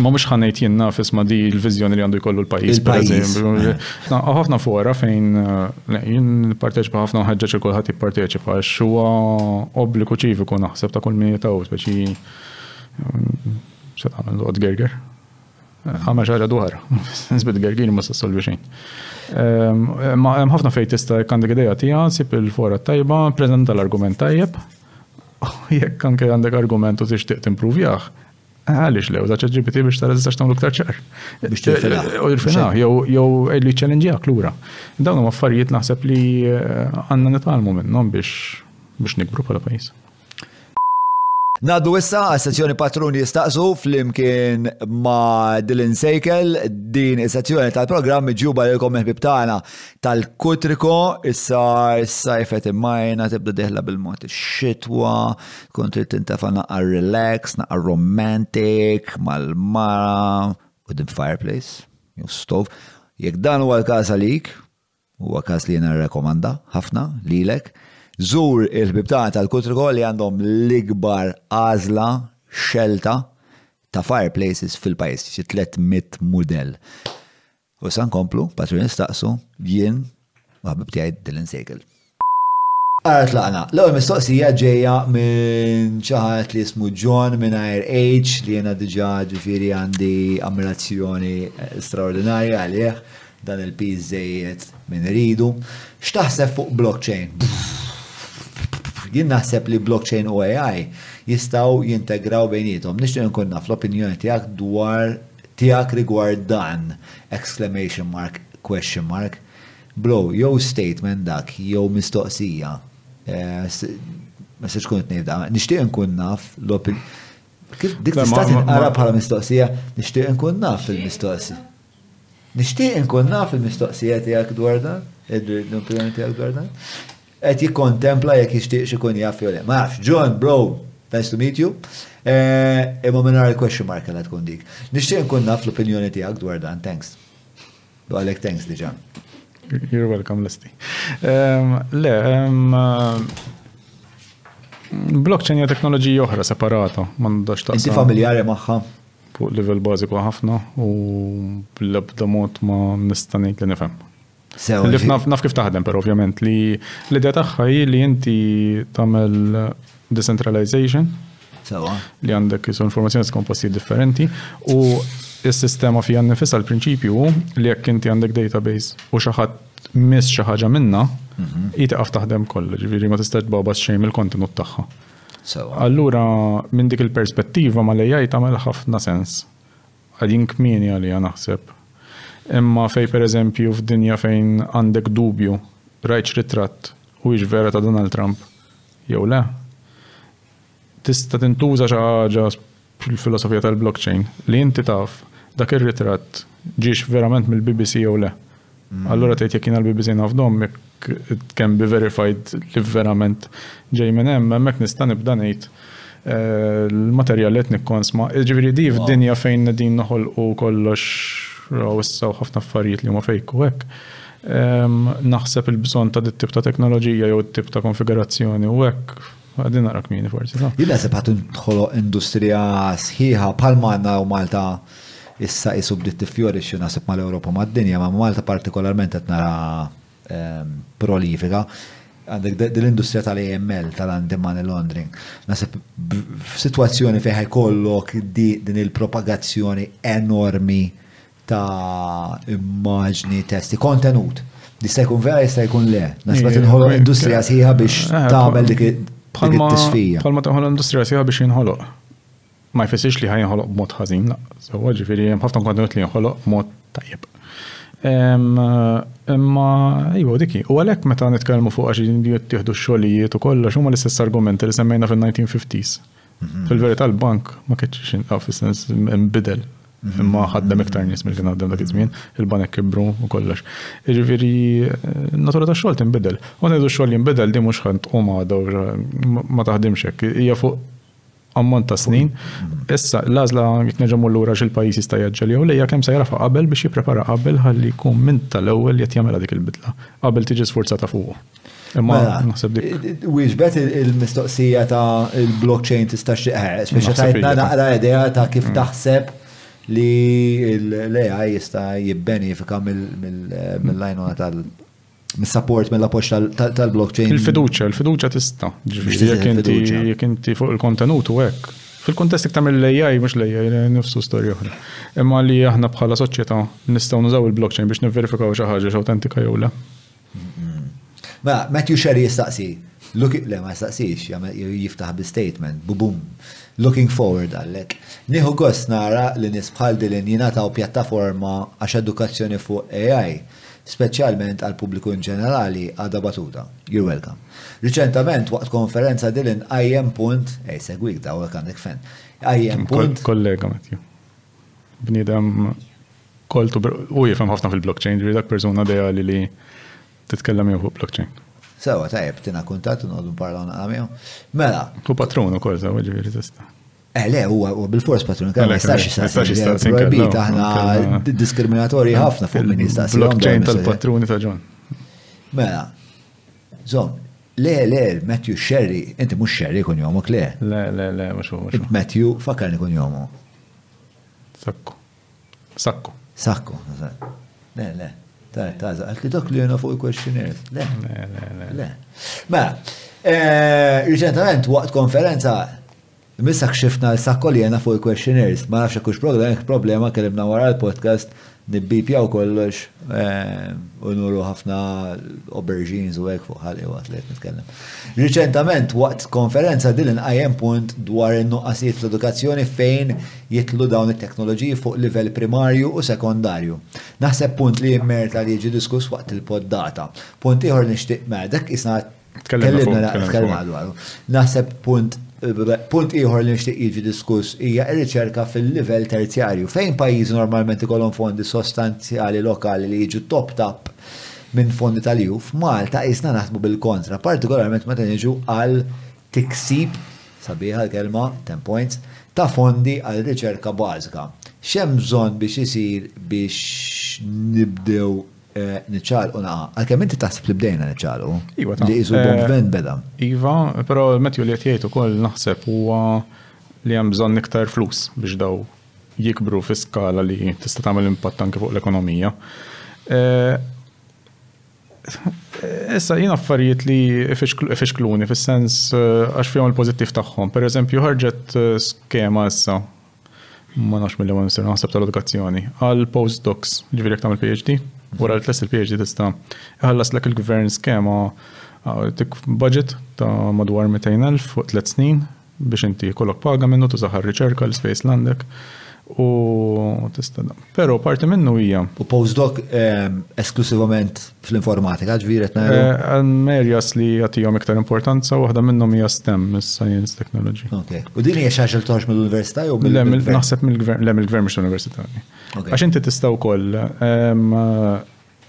Ma mhux ħanejt jien naf isma' di l-viżjoni li għandu jkollu l-pajjiż. Il-pajjiż. Ħafna fora fejn eh, jien nipparteċipa ħafna nħeġġeġ il kulħadd jipparteċipa għax huwa obbligu ċiviku naħseb ta' kull min jitaw speċi eh, se tagħmel gerger. Għamel xaġa dwar, nisbet gergin ma s solvi xejn. Ehm, ma hemm ħafna fejn tista' jekk għandek ideja tija, sib il-fora tajba, prezenta l-argument tajjeb. Jekk anke għandek argument u tixtieq timpruvjah, għalix lew, zaċ ġibiti biex tara tistax tamlu ktar ċar. Biex tirfina. U jirfina, jew għedli ċellenġi għak l-ura. Dawn huma affarijiet naħseb li eh, għanna nitalmu minnhom biex biex nikbru bħala pajis. Ngħaddu issa għas-sezzjoni Patruni jistaqsu flimkien ma' Dylan Sejkel din is-sezzjoni tal-programm ġuba lilkom il-ħbib tagħna tal-Kutriko issa s-sajfet immajna tibda diħla bil-mod ix-xitwa kont trid tintefa' naqar relax, naqar romantic mal-mara u dim fireplace, jew stove. Jekk dan huwa l-każ għalik, Huwa każ li jiena nirrakkomanda ħafna lilek. Żur il-ħbieb tagħna tal-Kutriko li għandhom l-ikbar għażla, xelta, ta' fireplaces fil-pajjiż, xi 300 mudell. U sa nkomplu, patru nistaqsu, jien u ħabib tiegħi Dylan Sejkel. Ara tlaqna. L-ewwel mistoqsija ġejja minn xi ħadd li jismu John minn IRH li jiena diġà ġifieri għandi ammirazzjoni straordinarja għalih. Dan il-piż żejjed min iridu. X'taħseb fuq blockchain? Jien naħseb li blockchain u AI jistgħu jintegraw bejniethom. Nixtieq inkun naf l-opinjoni tiegħek dwar tiegħek rigward dan! exclamation mark question mark Bro, jew statement dak jew mistoqsija. Ma nistax inkun qed ngħid dan. Nixtieq inkun naf l-opinjoni. Kif dik tista' tinqara bħala mistoqsija? Nixtieq inkun naf il-mistoqsija. Nixtieq inkun naf il-mistoqsija tiegħek dwar dan, l-opinjoni tiegħek dwar dan. Qed jikkontempla jekk jixtieqx ikun jaf jew le. Ma nafx, John, bro, nice to meet you. Eh, imma mingħajr il-question mark kellha tkun dik. Nixtieq inkun naf l-opinjoni tiegħek dwar dan, thanks. U għalhekk thanks diġà. You're welcome, Lesti. Ehm, le, ehm, blockchain hija teknoloġija oħra separata, m'għandhomx taqsam. Inti familjari magħha? Fuq livell bażiku ħafna u bl-ebda mod ma nista' ngħid li nifhem. Sew. Li fnaf naf kif taħdem, però ovvjament li l-idea tagħha hi li inti tagħmel decentralization. Sewa. Li għandek isu informazzjoni tkun postijiet differenti u s-sistema fija nifisha l-prinċipju li jekk inti għandek database u xi ħadd miss xi ħaġa minna, jitqaf taħdem kollha, ġifieri ma tistax tbabas xejn mill-kontenut tagħha. Sewwa. Allura minn dik il-perspettiva mal-AI tagħmel ħafna sens. Qegħdin kmieni għaliha naħseb. Imma fejn pereżempju f'dinja fejn għandek dubju, rajtx ritratt, huwiex vera ta' Donald Trump jew le? Tista' tintuża xi ħaġa fil-filosofija tal-blockchain li inti taf dak ir-ritratt ġiex verament mill-BBC jew le. Mm. Allura tgħid jekk jiena l-BBC naf dom it can be verified li verament ġej minn hemm hemmhekk nista' nibda ngħid eh, l-materjal qed nikkonsma. Ġifieri di f'dinja fejn din noħolqu kollox raw issaw ħafna affarijiet li huma fejk u hekk. Ehm, naħseb il-bżonn ta' dit-tip ta' teknoloġija jew it-tip ta' konfigurazzjoni u hekk Għadin naqra kmini forsi. Jien naħseb ħadd intħolo industrija sħiħa bħal manna u Malta issa isu bdiet tiffjorixxi naħseb mal-Ewropa mad-dinja, ma' Malta partikolarment qed nara ehm, prolifika. Għandek dil-industrija tal-AML, tal-anti-money laundering. Naħseb f'sitwazzjoni fejn ħajkollok din il-propagazzjoni enormi ta' immaġni, testi, kontenut. Jista' jkun vera, jista' jkun le. Nasba tinħoloq industrija sħiħa biex eh, tagħmel dik it-tisfija. Palma tinħoloq industrija sħiħa biex jinħoloq. Ma jfessiex li ħajinħoloq b'mod ħażin, sewwa ġifieri hemm ħafna kontenut li jinħoloq b'mod tajjeb. Imma iva diki, u għalhekk meta nitkellmu fuq għax jittieħdu x-xogħlijiet u kollox huma l-istess argumenti li semmejna fin-1950s. Fil-verità l-bank ma kienx xinqaf fis-sens nbidel imma ħaddem iktar nies mill kien għaddem dak iż-żmien, il-banek kibru u kollox. Jiġifieri natura ta' xogħol tinbidel. U ngħidu xogħol jinbidel din mhux ħadd tqum għadha ma taħdimx hekk. Hija fuq ammont ta' snin. Issa l-għażla jitneġgħu mur lura x'il pajjiż jista' jaġġel jew lejja kemm se jarafa qabel biex jipprepara qabel ħalli jkun minn tal-ewwel qed jagħmilha dik il-bidla qabel tiġi sfurzata fuqu. Imma mela, naħseb dik. Wieġbet il-mistoqsija ta' il-blockchain tista' xieqħe, eh, speċa tajtna naqra idea ta' kif mm. taħseb li l-AI jista' jibbenifika mill-lajnuna tal- mis-support mill-appoċ tal-blockchain. Il-fiduċa, il-fiduċa tista. Jek inti fuq il-kontenut u hekk. Fil-kontest iktar mill-AI, mux l-AI, nifsu storja oħra. Imma li aħna bħala soċjetà nistgħu nużaw il-blockchain biex nivverifikaw xi ħaġa x'awtentika jew le. Mela, Matthew Sherry jistaqsi, le ma jistaqsix, jiftaħ bi statement, bubum, looking forward għallek. Nieħu gost nara li nies bħal Dylan jingħataw pjattaforma għax edukazzjoni fuq AI, speċjalment għall-pubbliku in ġenerali, għadha batuta. You're welcome. Riċentament waqt konferenza Dylan qajjem punt, ej jsegwik da u hekk għandek fan, qajjem punt. Kollega Matthew. Bniedem Koltu, u jifem ħafna fil-blockchain, ġviri dak persuna ideali li titkellem jew fuq blockchain. Sewa, tajjeb, tina kuntat, nqodu nparla unqa miegħu. Mela. U patrun u kol, sewa ġviri tista. Eh, le, u bil-fors patrun, kan ma jistax jistax Probit, aħna diskriminatorji ħafna fuq minn jistax. Blockchain tal-patruni ta' ġon. Mela, zom, le, le, Matthew Sherry, inti mux Sherry kun jomok, le. Le, le, le, mux mux. Matthew, fakarni kun jomok. Sakku. Sakku. Sakku, eżatt. Le, le, ta' ta' għalti dok li jena fuq il-questionnaires. Le, le, le. Le. Ma, eh, riċentament waqt konferenza Missa xifna l-sakko li jena fuq il-questionnaires, ma nafx kux problema, problema kellimna wara l-podcast, nibbipjaw kollox, eh, u nuru ħafna aubergines u għek fuq ħalli waqt li għet nitkellem. Riċentament waqt konferenza din inqajem punt dwar il-nuqqasijiet fl-edukazzjoni fejn jidħlu dawn it-teknoloġiji fuq livell primarju u sekondarju. Naħseb punt li jimmerta li jiġi diskuss waqt il-poddata. Punt ieħor li nixtieq mela dak isna tkellimna tkellimna dwaru. Naħseb punt punt ieħor li nixtieq jiġi diskuss hija r-riċerka fil-livell terzjarju fejn pajjiżi normalment ikollhom fondi sostanzjali lokali li jiġu topped up minn fondi tal-EU f'Malta qisna naħdmu bil-kontra, partikolarment meta niġu għal tiksib, sabiħa l-kelma, ten points, ta' fondi għal riċerka bażika. X'hemm bżonn biex isir biex nibdew niċċaqalqu naqa'? Għalkemm inti taħseb li bdejna niċċaqalqu. Iva ta. Li qisu l-bomb vent beda. Iva, però Matthew li qed jgħid ukoll naħseb huwa li hemm bżonn iktar flus biex daw jikbru fi skala li tista' tagħmel impatt anke fuq l-ekonomija. Issa jien affarijiet li ifixkluni fis-sens eh, għax fihom il-pożittiv tagħhom. Pereżempju ħarġet eh, skema issa ma nafx mill ewwel nisir naħseb tal-edukazzjoni għal postdocs, ġifieri jekk tagħmel PhD, wara li tlest il-PhD tista' iħallaslek il-gvern skema eh, tik budget ta' madwar 200,000 fuq tliet snin biex inti jkollok paga minnu tużah għar-riċerka, l-ispejjeż li għandek u tista' dan. Però parti minnu hija. U postdoc ehm, esklusivament fl-informatika, ġviri qed ngħidu. Hemm eh, areas li jagħtihom iktar importanza waħda minnhom hija STEM, science technology. Okay. U din hija xi ħaġa li toħroġ mill-università jew mill-gvern? Naħseb mill-gvern, le mill-gvern mhux l-università. Għax inti tista' wkoll ehm,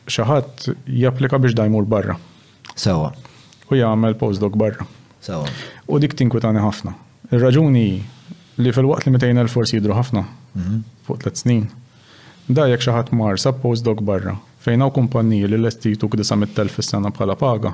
Xi ħadd japplika biex da jmur barra. Sewwa. U jagħmel postdoc barra. Sewwa. U dik tinkwitani ħafna. Ir-raġuni hi li filwaqt li 200,000 forsi jidhru ħafna mhm. fuq tliet snin, da jekk xi ħadd mar sab postdoc barra fejn hawn kumpanniji li lesti jtuk 900,000 fis-sena bħala paga,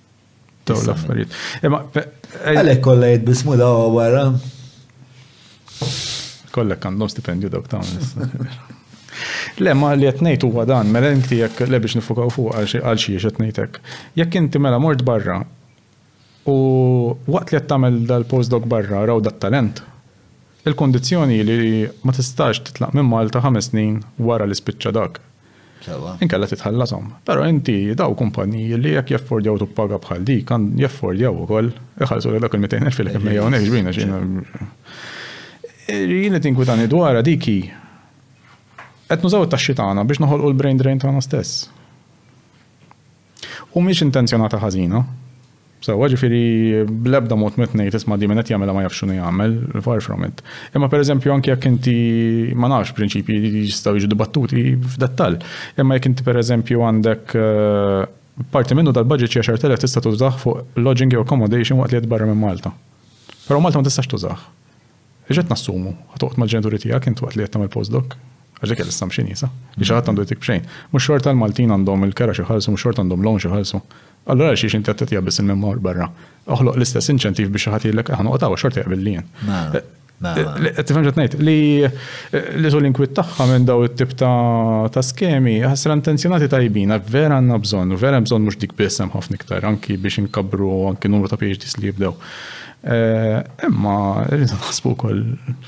Daw l-affarijiet. Għalek kolla jitbismu da għara. Kollek għandhom stipendju dawk ta' Le, ma li jatnejt huwa dan, mela inti jekk le biex nifukaw fuq għal xie jatnejtek. Jekk inti mela mort barra u waqt li jattamel dal-postdoc barra raw dat-talent, Il-kundizzjoni hi li ma tistax titlaq minn Malta ħames snin wara li spiċċa dak. Sewwa. Inkella titħallashom. Però inti dawn kumpanniji li jekk jaffordjaw tuppaga bħal dik għan jaffordjaw ukoll iħallsulek dak il-mitejn elf li kemmejja hawnhekk xbin għax jiena Jien qed jinkwitani dwarha dik hi qed nużaw it-taxxi tagħna biex noħolqu l-brain drain tagħna stess. U mhix intenzjonata ħażina. Sewwa, ġifieri bl-ebda mod ma tnejt isma' di min qed jagħmilha ma jafx x'inhu jagħmel, far from it. Imma pereżempju anke jekk inti ma nafx prinċipji jistgħu jiġu dibattuti f'dettall. Imma jekk inti pereżempju għandek parti minnu tal-budget xi 10,000 tista' tużah fuq lodging jew accommodation waqt li qed barra minn Malta. Però Malta ma tistax tużah. X'qed nassumu? Ħa toqgħod mal-ġenituri tiegħek int waqt li qed tagħmel postdoc? Għax dik hija l-assumption iesa. Li xi ħadd għandu jtik b'xejn. Mhux xorta l-Maltin għandhom il-kera xi jħallsu, mhux xorta għandhom loans xi jħallsu. Allura għalxiex inti qed tagħtiha biss il-min mor barra? Oħloq l-istess inċentiv biex xi ħadd jgħidlek aħna noqgħod hawn xorta jaqbel li jien. Tifhem x'qed ngħid? Li tul l-inkwit tagħha minn daw it-tip ta' skemi, ħasra intenzjonati tajbin, vera għandna bżonn, vera hemm bżonn mhux dik biss hemm ħafna iktar, anki biex inkabbru anki numru ta' PhDs li jibdew. Imma rridu naħsbu wkoll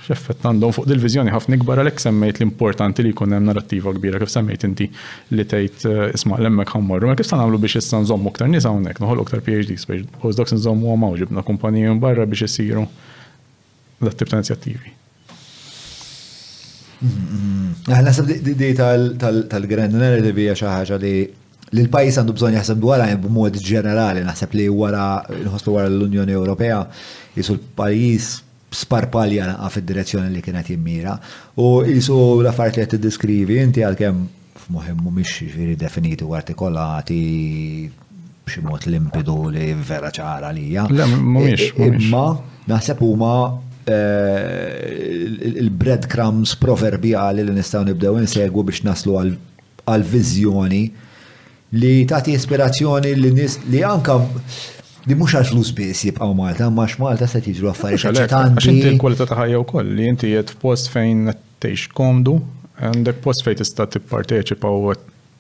x'effett għandhom fuq dil-viżjoni ħafna ikbar għalhekk semmejt l-importanti li jkun hemm narrattiva kbira kif semmejt inti li tgħid eh, isma' l-hemmhekk ħammorru. Ma kif se nagħmlu biex issa nżommu aktar nies hawnhekk, noħolqu aktar PhDs biex postdocs nżommuhom hawn ġibna kumpaniji minn barra biex isiru dat-tip ta' inizjattivi. Naħseb di tal-grand narrative hija xi ħaġa li li l-pajis għandu bżon jaħseb dwar għajn b'mod ġenerali, naħseb li wara nħoslu wara l-Unjoni Ewropea jisu l-pajis sparpalja naqa fid-direzzjoni li kienet jimmira. U jisu l-affarijiet li qed tiddiskrivi inti għalkemm f'moħħi mhumiex jiġifieri definiti u artikolati b'xi mod limpidu li vera ċara għalija. Le, mhumiex. Imma naħseb huma eh, il-breadcrumbs proverbjali li nistgħu nibdew insegwu biex naslu għal viżjoni li tagħti ispirazzjoni li nis li anka li mhux għal flus biss jibqgħu Malta, ma Malta se tiġru affarijiet ċitanti. Għax inti l-kwalità ta' ħajja wkoll li inti qed f'post fejn tgħix komdu, għandek post fejn tista' tipparteċipa u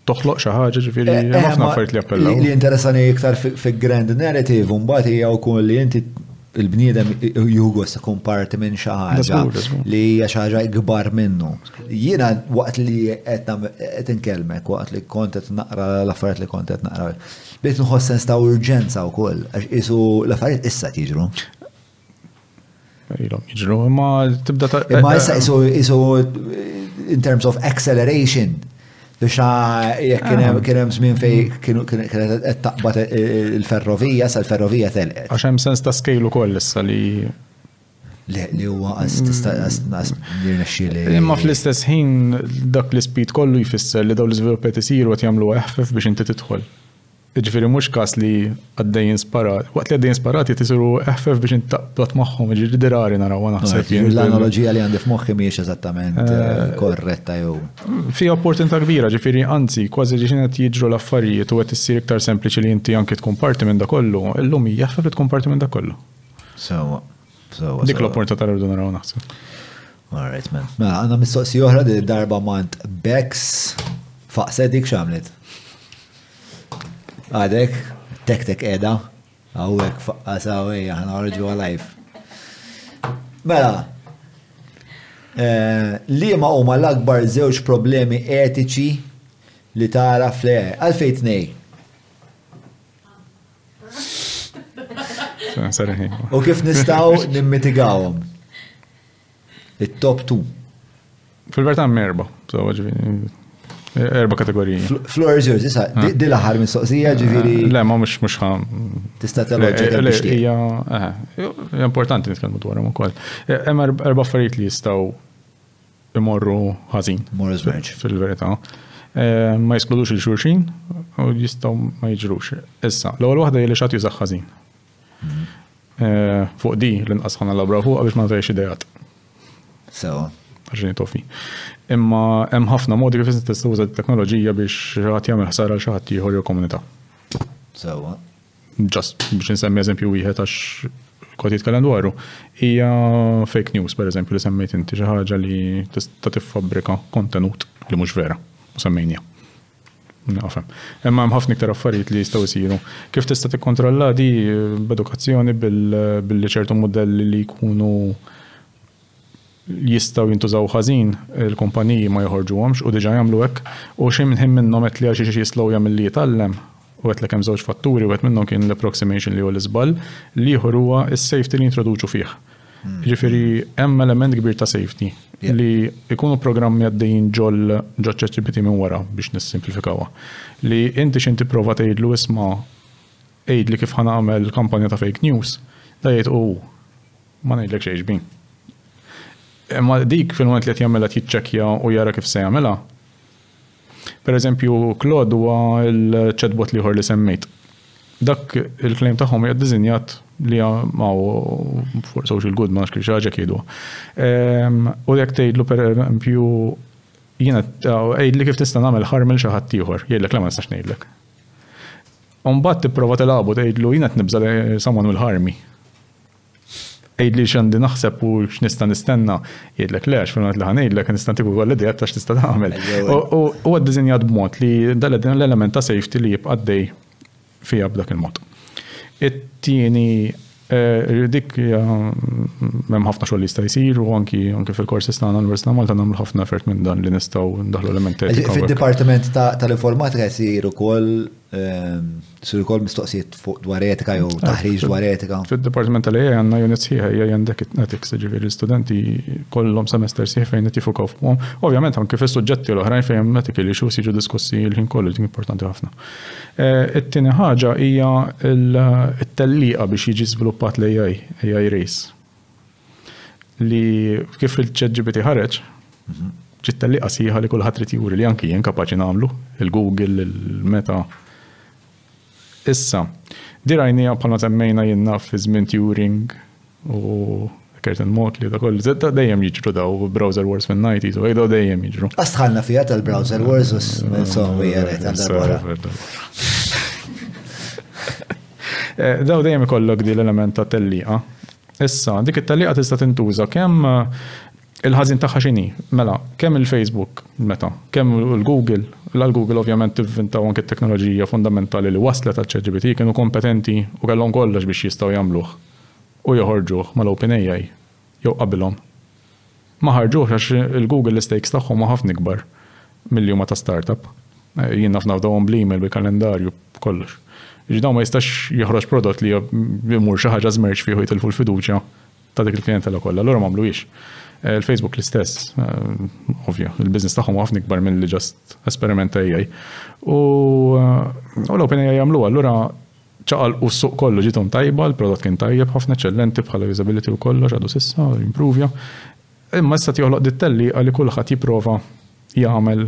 toħloq xi ħaġa ġifieri eh, hemm ħafna eh, affarijiet li jappellaw. Li interessani iktar fi grand narrative mbagħad hija wkoll li inti il-bniedem jugos ikun parti minn xi ħaġa li hija xi ħaġa kbar minnu. Jiena waqt li qed inkellmek waqt li kont qed naqra l-affarijiet li kont qed naqra. Bejt nħoss sens ta' urġenza wkoll għax isu l-affarijiet issa tiġru. Ilhom jiġru, imma tibda ta' Imma issa isu isu in terms of acceleration biex jekk kien hemm kien hemm żmien fej kienu kienet qed taqbad il-ferrovija sa l-ferrovija telqet. Għax hemm sens ta' scale ukoll issa li Le, li huwa għas tista' għas jirnexxieli. Imma fl-istess ħin dak l-ispid kollu jfisser li daw l-iżviluppi qed isiru qed jagħmlu eħfef biex inti tidħol. Jiġifieri mhux każ li għaddej jinspara, waqt li għaddej jinspara qed isiru eħfef biex int taqbad magħhom, jiġifieri rari narawha naħseb jien. L-analoġija li għandi f'moħħi mhijiex eżattament korretta jew. Fiha opportunità kbira, ġifieri anzi kważi li xejn qed jiġru l-affarijiet u qed issir iktar sempliċi li inti anke tkun parti minn dak kollu, illum hi eħfef li tkun parti minn dak kollu. Sewwa. Dik l-opportunità ta' rridu naraw naħseb. All right, man. Mela, għanna mistoqsi oħra di darba mant Bex faqse dik xamlet. Għadek, tek tek edha, għawek faqqasa għawek, għana għarġu għalajf. Mela, eh, li ma huma l-akbar żewġ problemi etiċi li tara fl-AI? Għalfej tnej? U kif nistaw nimmitigawhom? It-top 2. Fil-verità merba, so ġifieri. Erba kategoriji. Floor is yours, issa, ah. di laħar minn soqsija eh, ġifiri. Le, ma mux mux ħam. Tista tal-oġġa eh, eh, Ija, Importanti nitkellmu dwarhom ukoll. Hemm erba' affarijiet li jistgħu imorru ħażin. Imorru żmerġ. Fil-verità. Eh, ma jiskludux il xurxin u jistgħu ma jiġrux. Issa, l-ewwel waħda jeli xat jużax ħażin. Mhm. Eh, fuq di l-inqas ħana labra fuq biex ma tgħix idejat. Sewa. Għaxin tofi. Imma hemm ħafna modi kif tista' tuża t-teknoloġija biex ħadd jagħmel ħsara xi ħadd ieħor jew komunità. Sewa. Ġast biex insemmi eżempju wieħed għax kont jitkellem dwaru, hija fake news pereżempju li semmejt inti xi ħaġa li tista' tiffabbrika kontenut li mhux vera u semmejnija. Nafhem. Imma hemm ħafna iktar affarijiet li jistgħu jsiru. Kif tista' tikkontrolla di b'edukazzjoni billi ċertu modelli li jkunu jistgħu jintużaw ħażin, il-kumpaniji ma joħorġuhomx u diġà jagħmlu hekk. U xejn minn ħin minnhom qed li għal xi xiex jislowja milli jitgħallem. U għedtlek hemm żewġ fatturi, wieħed minnhom kien l-approximation li hu l-iżball, l-ieħor huwa s-safety li jintroduċu fih. Jiġifieri hemm element kbir ta' safety li jkunu programmi għaddejjin ġol ġo ChatGPT minn wara biex nissimplifikawha. Li inti x'inti prova tgħidlu isma' għidli kif ħa nagħmel kampanja ta' fake news, da jgħid u hu. Ma ngħidlek xejn xbin. Imma dik fil-moment li qed jagħmilha jiċċekkja u jara kif se jagħmilha. Pereżempju, Claude huwa l-chatbot l-ieħor li semmejt. Dak il-claim tagħhom hija ddiżinjat li ma fuq social good ma nafx xi ħaġa kidu. Ehm, u jekk tgħidlu pereżempju jiena għidli kif tista' nagħmel ħarmel xi ħadd ieħor, jgħidlek le ma nistax ngħidlek. Umbat tipprova tilgħabu tgħidlu jiena qed nibża' saman mill-ħarmi. Għidli x'għandi naħseb u x'nista' nistenna. Jgħidlek le, għax fil-moment li ħa ngħidlek nista' ntik ukoll idea ta' x'tista' tagħmel. U huwa ddisinjat b'mod li dan l-element ta' safety li jibqa' għaddej fiha b'dak il-mod. It-tieni eh, dik hemm ħafna xogħol li jista' jsir u anki anki fil-korsi tagħna l-Università Malta nagħmlu ħafna effort minn dan li nistgħu ndaħlu element Fid-Dipartiment tal-Informatika jsir ukoll ehm, Sur ukoll mistoqsijiet fuq dwar etika jew taħriġ dwar etika. Fid-Dipartiment tal-AI għandna unit sħiħa hija għandek ethics, ġifieri l-istudenti kollhom semester sħiħ fejn qed jifukaw fuqhom. Ovvjament anke fis-suġġetti l-oħrajn fejn hemm ethical issues jiġu diskussi l-ħin kollu din importanti ħafna. Eh, it-tieni ħaġa hija t-tellieqa biex jiġi żviluppat l-AI, AI race. li kif il-ċeġibiti ħareġ, mhm. ġitta li qasiħa li kullħat trid juri li anki jien kapaċi nagħmlu, il-Google, il-Meta. Issa, dirajnija bħalma semmejna jenna fi żmien Turing u Curtain Mot li da koll, zetta dejjem jiġru daw browser wars fin night jizu, għajda dejjem jiġru. Astħalna fija tal-browser wars u s-software tal-darba. Daw dejjem ikollok din l-element ta' tellieqa. Issa, dik it-tellieqa tista' tintuża kemm il-ħażin tagħha x'inhi. Mela, kemm il-Facebook, meta, kemm il-Google, la l-Google ovvjament ivvintaw anke t-teknoloġija fundamentali li wasslet għaċ-ChatGPT, kienu kompetenti u kellhom kollox biex jistgħu jagħmluh u joħorġuh mal-OpenAI. jew qabilhom. Ma ħarġux għax il-Google l-istakes tagħhom huma ħafna ikbar milli huma ta' startup. Jien naf nafdawhom bl-email, bil-kalendarju, b'kollox. Jiġifieri dawn ma jistax joħroġ prodott li jmur xi ħaġa żmerġ fih u jitilfu l-fiduċja ta' dik il-klijentela kollha, allura m'għamluhiex. Il-Facebook l-istess, ovvja, il-business tagħhom huwa ħafna ikbar milli just esperiment ta' AI. U l-OpenAI għamluha, allura Ċaqalqu s-suq kollu, ġiethom tajba, il-prodott kien tajjeb ħafna, eċċellenti bħala usability u kollox għadu s'issa, impruvja. Imma issa qed joħloq dit-tellieqa li kulħadd jipprova jagħmel.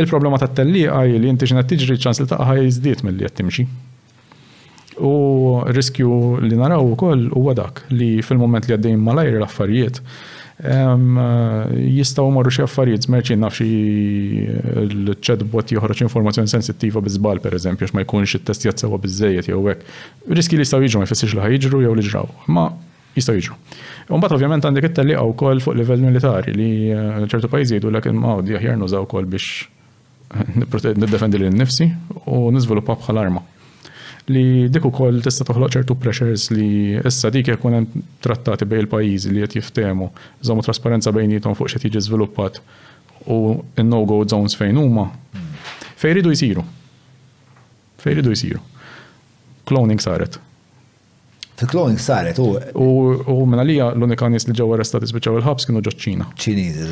Il-problema tat-tellieqa hi li inti x'inhi qed tiġri ċ-ċans li taqaha jiżdied milli qed timxi. U r-riskju li naraw ukoll huwa dak li fil-mument li għaddejjin malajr l-affarijiet, Jistgħu jmorru xi affarijiet żmerċ naf xi l-chatbot joħroġ informazzjoni sensittiva bi żball pereżempju għax ma jkunx ittestjat sewwa biżejjed jew hekk. Riski li jistgħu jiġu ma jfissirx li ħajġru jew li ġraw, imma jistgħu jiġu. Imbagħad ovvjament għandek it-tellieqa wkoll fuq livell militari li ċertu pajjiżi jgħidulek imma għodi aħjar nużaw ukoll biex niddefendi lil nifsi u niżviluppa bħal arma. Li dik ukoll tista' toħloq ċertu pressures li issa dik jekk hemm trattati bejn il-pajjiżi li qed jiftehmu, żommu trasparenza bejnietom fuq x'qed jiġi żviluppat u n-no-go zones fejn huma. Fejn jridu jsiru. Fejn jridu jsiru. Cloning saret. Fil-cloning saret u. U minn għalija l-unika nies li ġew arrestati spiċċaw il-ħabs kienu ġo ċina. Ċiniżi,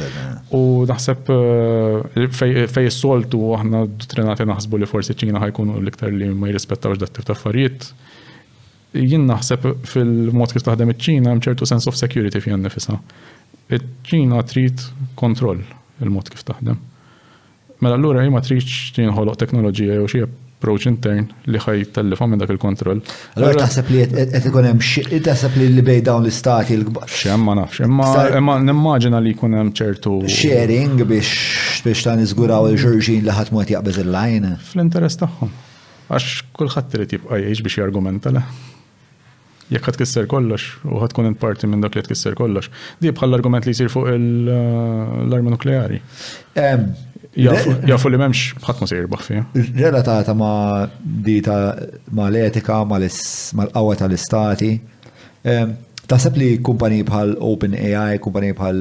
U naħseb eh, fej is-soltu aħna dottrinati naħsbu li forsi ċina ħajkunu l-iktar li ma jirrispettawx dat tip ta' affarijiet. Jien naħseb fil-mod kif taħdem iċ-Ċina hemm ċertu sense of security fija nifisha. Iċ-Ċina trid kontroll il-mod kif taħdem. Mela allura hi ma tridx tinħoloq teknoloġija jew xi approach intern li ħaj tellifha minn dak il-kontroll. Allura taħseb li qed ikun hemm xi taħseb li li bej dawn l-istati l-kbar. Xem ma nafx, imma nimmaġina li jkun hemm ċertu. Sharing biex biex ta' niżguraw il-ġurġin li ħadd mod jaqbeż il-lajn. Fl-interess tagħhom. Għax kulħadd irid jibqa' jgħix biex jargumenta le. Jekk ħa tkisser kollox u ħa tkun parti minn dak li tkisser kollox. Di bħal l-argument li jsir fuq l-armi nukleari. Jafu li memx ħadd ma se jirbaħ fiha. Relatata ma di ta' ma l-etika, ma l-qawwa tal-istati. Taħseb li kumpani bħal OpenAI, kumpani bħal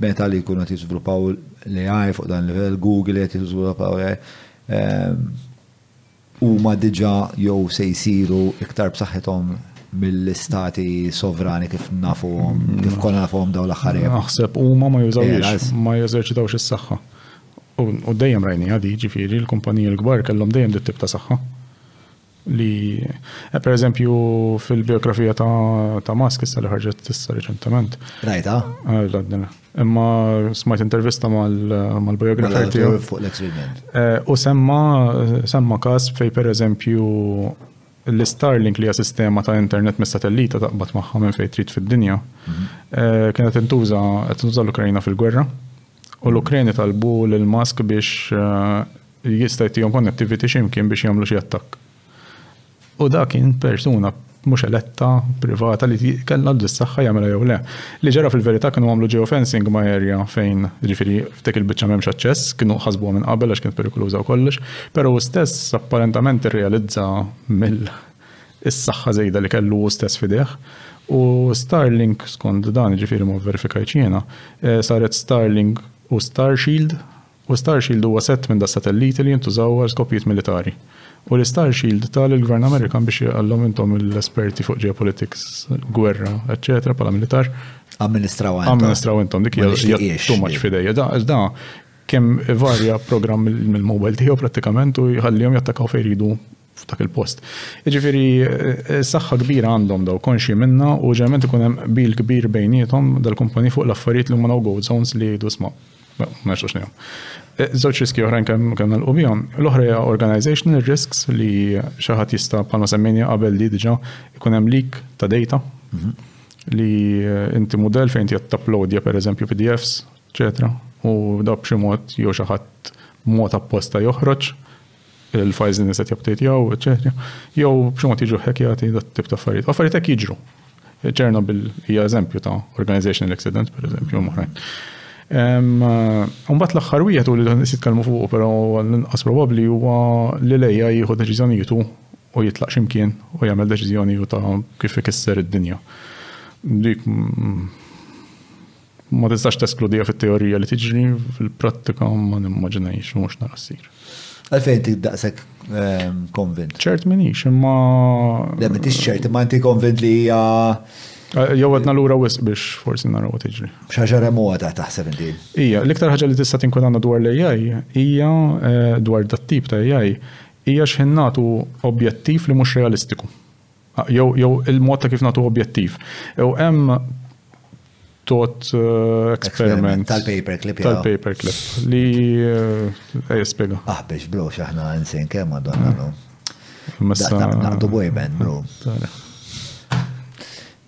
Meta li jkunu qed jiżviluppaw l-AI fuq dan livell, Google qed jiżviluppaw AI. huma diġà jew se jsiru iktar b'saħħithom mill-istati sovrani kif nafuhom, kif konna nafuhom dawn l-aħħar ijiem? Naħseb huma ma jużawhiex, ma jeżerċitawx is-saħħa. U dejjem rajniha di, ġifieri l-kumpaniji l-kbar kellhom dejjem dit tip ta' saħħa. Li, eh, per eżempju, fil-biografija ta' Musk issa li ħarġet issa reċentament. Rajta? Għadna. Eh, Imma smajt intervista mal-biografer tiegħu. Fuq l-eksperiment. Eh, u semma semma każ fej pereżempju l-Starlink li hija sistema ta' internet mis-satellita taqbad magħha minn fejn trid fid-dinja. Mhm. Eh, kienet intuża qed tuża l-Ukrajna fil-gwerra. U l-Ukrajni talbu lil Musk biex eh, jista' jtihom connectivity x'imkien biex jagħmlu xi attakk. U dak kien persuna mhux eletta, privata li kellha l saħħa jagħmilha jew le. Li ġara fil-verità kienu għamlu geofencing ma' area fejn ġifieri f'dik il-biċċa m'hemmx aċċess, kienu ħasbuha minn qabel għax kienet perikoluża u kollox, però hu stess apparentament irrealizza mill is-saħħa żejda li kellu hu stess f'idejh. U Starlink skond dan, ġifieri ma vverifikajtx jiena, saret Starlink u Starshield, U Starshield huwa sett minn das-satelliti li jintużaw għal skopijiet militari. U li Starshield ta lill-Gvern Amerikan biex jgħallhom intom l-esperti fuq geopolitics, gwerra, eċċetera bħala militar. Amministrawha intom. Amministrawha intom, dik hija hija too much f'idejja. Da da kemm ivarja programm mill-mobile tiegħu prattikament u jħallihom jattakaw fejn jridu. f'dak il-post. Jiġifieri saħħa kbira għandhom daw, konxji minnha u ġeneralment ikun hemm qbil kbir bejniethom dal-kumpaniji fuq l-affarijiet li huma no-go zones li jgħidu isma' ma nistgħux ngħidhom. Żewġ riskji oħrajn kemm kemm nagħlqu bihom. L-oħra hija organizational risks li xi ħadd jista' bħalma semmejni qabel li diġà ikun hemm leak ta' data mhm. li inti mudell fejn qed tapplodja pereżempju PDFs, eċetera, u dab xi mod jew xi ħadd mod apposta joħroġ il-files li nies qed japdejtjaw, eċċetera, jew b'xi mod jiġu ħekjati dat tip ta' affarijiet. Affarijiet hekk jiġru. Chernobyl hija eżempju ta' organizational accident, per eżempju, oħrajn. Mbagħad l-aħħar wieħed u li dan jitkellmu fuq però l-inqas probabbli huwa li lejja jieħu deċiżjonijiet u jitlaq x'imkien u jagħmel deċiżjoni ta' kif ikisser id-dinja. Dik Ma tistax teskludiha fit-teorija li tiġri fil-prattika ma nimmaġinajx mhux nara ssir. Għalfejn ti daqshekk ehm, konvint? ċert minix, imma. Le, ma tix ċert, imma inti konvint li hija. Eh, jew qed nalura wisq biex forsi naraw tiġri. Xaġa remota taħseb inti. Ija, l-iktar ħaġa li tista' tinkun għandna dwar l-AI hija eh, dwar dat-tip ta' AI hija x'ħin nagħtu objettiv li mhux realistiku. Jew jew il-mod ta' kif nagħtu objettiv. Jew hemm tot eh, experiment tal-paperclip tal-paperclip li eh, ejja spjega. Aħbex bro x'aħna insejn kemm għadonna no. Naqdu boy band bro.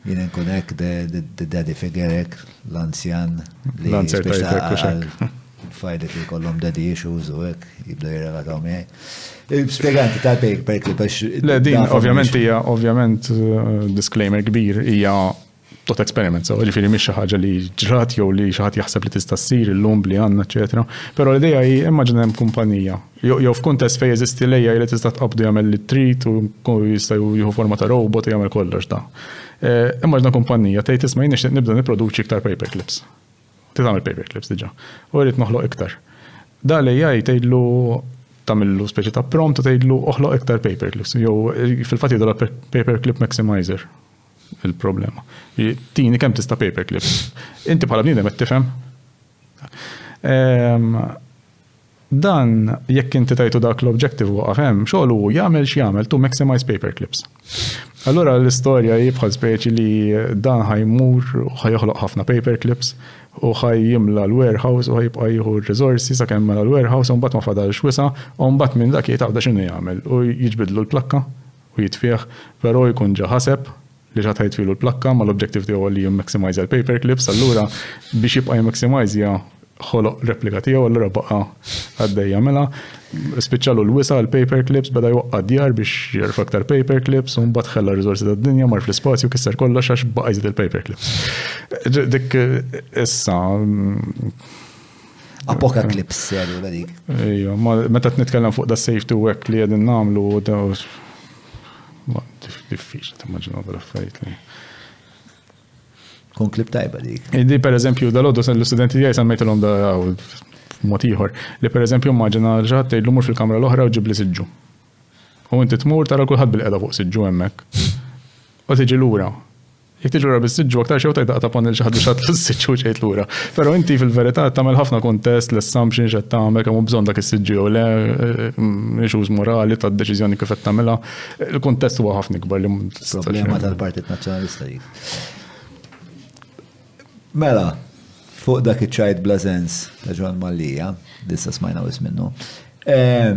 Jien nkun hekk the daddy figure hekk l-anzjan li l-anzjan F'għajdek li kollhom daddy issues u hekk jibda jirrelataw miegħi. Spjeganti tal-pejk per klip għax. Le din ovvjament hija ovvjament eh, disclaimer kbir hija tot experiment, so ġifieri mhix xi ħaġa li ġrat jew li xi ħadd jaħseb li tista' ssir illum li għandna eċetera. Però l-idea hi immaġina hemm kumpanija jew f'kuntest fejn jeżisti lejja li tista' tqabdu jagħmel li trid u jista' jieħu forma ta' robot u jagħmel kollox da. Eh, immaġina kumpanija tgħid isma' jien nibda nipproduċi iktar paperclips. Ti tagħmel paperclips diġà. U rrid noħloq iktar. Da l-AI tgħidlu tagħmillu speċi ta' prompt u tgħidlu oħloq iktar paperclips. Jew fil-fatt jidhra paperclip maximizer il-problema. Tini kemm tista' paperclips. Inti bħala bniedem qed tifhem. Ehm, Dan jekk inti tajtu dak l-objective waqaf hemm, xogħol hu jagħmel x'jagħmel to maximize paperclips. Allura l-istorja hi bħal speċi li dan ħa jmur u ħa joħloq ħafna paperclips u ħa jimla l-warehouse u ħa jibqa' jieħu r-riżorsi sakemm mela l-warehouse u mbagħad ma fadalx wisa' u mbagħad minn dak jgħid afda x'inhu jagħmel u jiġbidlu l-plakka u jitfieh, però jkun ġa ħaseb li ġa tħejtfilu l-plakka ma l-objective tiegħu li jimmaximizja l-paper clips, allura biex jibqa' jimmaximizja ħoloq replika tiegħu allura baqa' għaddejja mela spiċċalu l-wisa l-paper clips beda jwaqqa' djar biex jerfa' aktar paper clips u mbagħad ħella r-riżorsi tad-dinja mar fl-ispazju kisser kollox għax baqa' jżid il-paper clips. Dik issa Apoka clips serju dik. Ejja, meta nitkellem fuq da safety u hekk li qegħdin nagħmlu Ma diffiċli timmaġinaw dal-affarijiet li. Kun klib tajba dik. Indi per eżempju dal-għoddu l-istudenti tiegħi semmejtilhom da mod ieħor li per eżempju immaġina l ġaħat tgħidlu mur fil-kamra l-oħra u ġibli siġġu. U inti tmur tara kulħadd bil-qeda fuq siġġu hemmhekk. U tiġi lura. Jekk tiġi lura bis-siġġu aktar xew tajda ta' panel xi ħadd biex ħadd is-siġġu ġejt lura. Però inti fil-verità tagħmel ħafna kuntest l-assumptions qed tagħmel kemm hu bżonn dak is-siġġu jew le, eh, issues morali tad-deċiżjoni kif qed tagħmilha. Il-kuntest huwa ħafna ikbar li Problema tal-Partit Nazzjonalista hi. Mela, fuq dak iċ-ċajt bla sens ta' Ġon Mallija, dissa smajna wis minnu. Eh,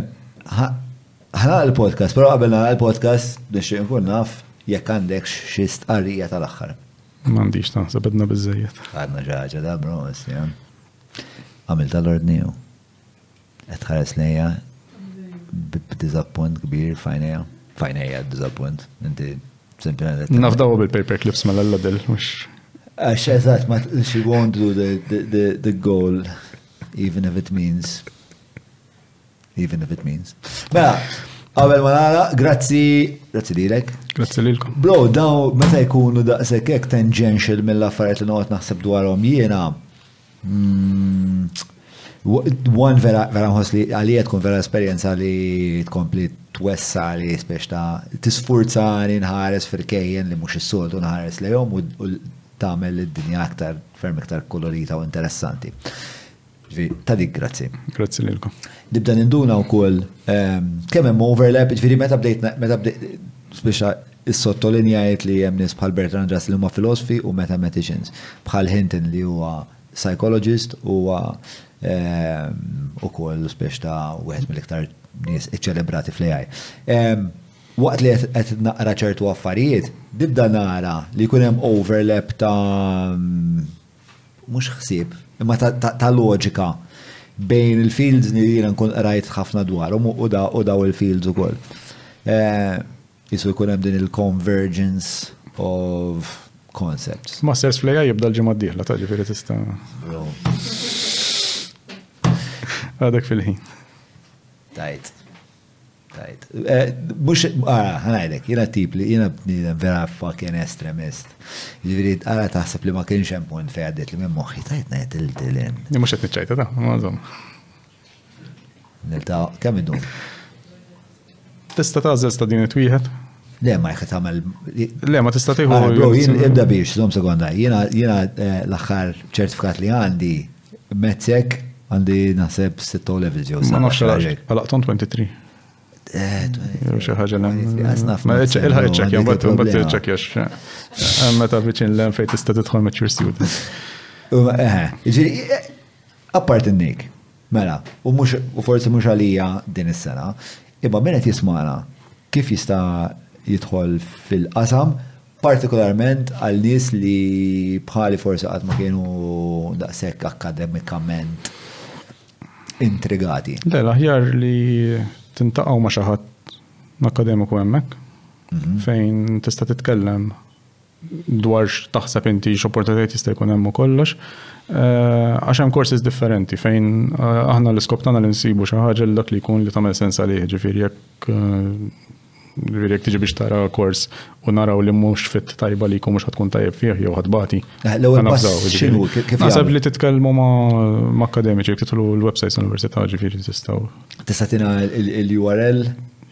Ħanaq il-podcast, però qabel nagħlaq il-podcast nixtieq nkun naf jekk għandek xi stqarrija tal-aħħar. M'għandix taħseb edna biżejjed. Għadna xi ħaġa da bro, issija. Għamil tal-ordni u. Qed ħares lejja b'diżappunt kbir fajnejja. Fajnejja b'diżappunt. Inti sempliċement. Nafdaw bil-paper clips mal-ladel, mhux. Għax eżatt, ma she won't do the, the, the, the goal, even if it means Even if it means. Mela, għabel ma nara, grazzi, grazzi lilek. Grazzi lilkom. Bro, daw meta jkunu daqshekk hekk tangential mill-affarijiet li noqgħod naħseb dwarhom jiena. Mm, one vera vera nħoss li għalija tkun vera esperjenza li tkompli twessa li spiex ta' tisfurza li nħares fil-kejjen li mhux is-soltu nħares lejhom u tagħmel id-dinja aktar ferm iktar kolorita u interessanti. Ta' dik, grazzi. Grazzi lilkom. Nibda ninduna wkoll ehm, kemm hemm overlap, ġifieri meta bdejt meta bdejt spiċċa is-sottolinjajt li hemm nies bħal Bertrand Russell li huma filosfi u mathematicians, bħal Hinton li huwa psychologist huwa ehm, ukoll spiex ta' wieħed mill-iktar nies iċċelebrati fl-AI. Ehm, waqt li qed naqra ċertu affarijiet, nibda nara li jkun hemm overlap ta' mhux ħsieb, imma ta' loġika bejn il-fields li jiena nkun qrajt ħafna dwarhom u daw il-fields ukoll. Eh, jisu jkun hemm din il-convergence of concepts. Masters fl-AI jibda l-ġimgħa d-dieħla ta' ġifieri tista'. Għadek fil-ħin. Tajt. Mux, eh, għara, għanajdek, jena tip li jena bnidem vera fucking estremist. Ġiviri, għara taħseb li ma kienx hemm punt fej għaddit li minn moħħi tajt najt il-dilin. Mux għet nċajta ta' mażom. Nilta, kemm idum? Tista ta' zez ta' din it-wieħed? Le, ma jħet għamel. Le, ma tista tiħu. Ah, bro, jien ibda biex, zom sekonda. Jena eh, l-axħar ċertifikat li għandi, metzek għandi naħseb 6 level ġew. Ma nafx għalaqton 23. Xi ħaġa l Ma ilħaq iċċek, jom bat bat iċċek jax. Eh, meta viċin l-hemm fejn tista' tidħol mature student. Eh, ġiri, apart n-nik. Mela, u mhux, u forsi mhux għalija din is-sena, imma min qed jismagħna kif jista' jidħol fil-qasam, partikolarment għal nies li bħali forsi qatt ma kienu daqshekk akkademikament intrigati? Le, l-aħjar li tintaqgħu ma' xi ħadd akademiku hemmhekk mhm. fejn tista' titkellem dwar x'taħseb inti x'opportunitajiet jista' jkun hemm u kollox. Eh, għax hemm courses differenti fejn eh, aħna l-iskop tagħna li nsibu xi ħaġa l dak li jkun li tagħmel sens għalih, ġifieri jekk eh, ġifieri jekk tiġi biex tara kors u naraw li mhux fit tajba li jkun mhux tkun tajjeb fih jew ħadbati. L-ewwel x'inhu kif Naħseb li titkellmu ma' akademiċi jekk titlu l-websites tal-università ġifieri tistgħu. Tista' tina l-URL?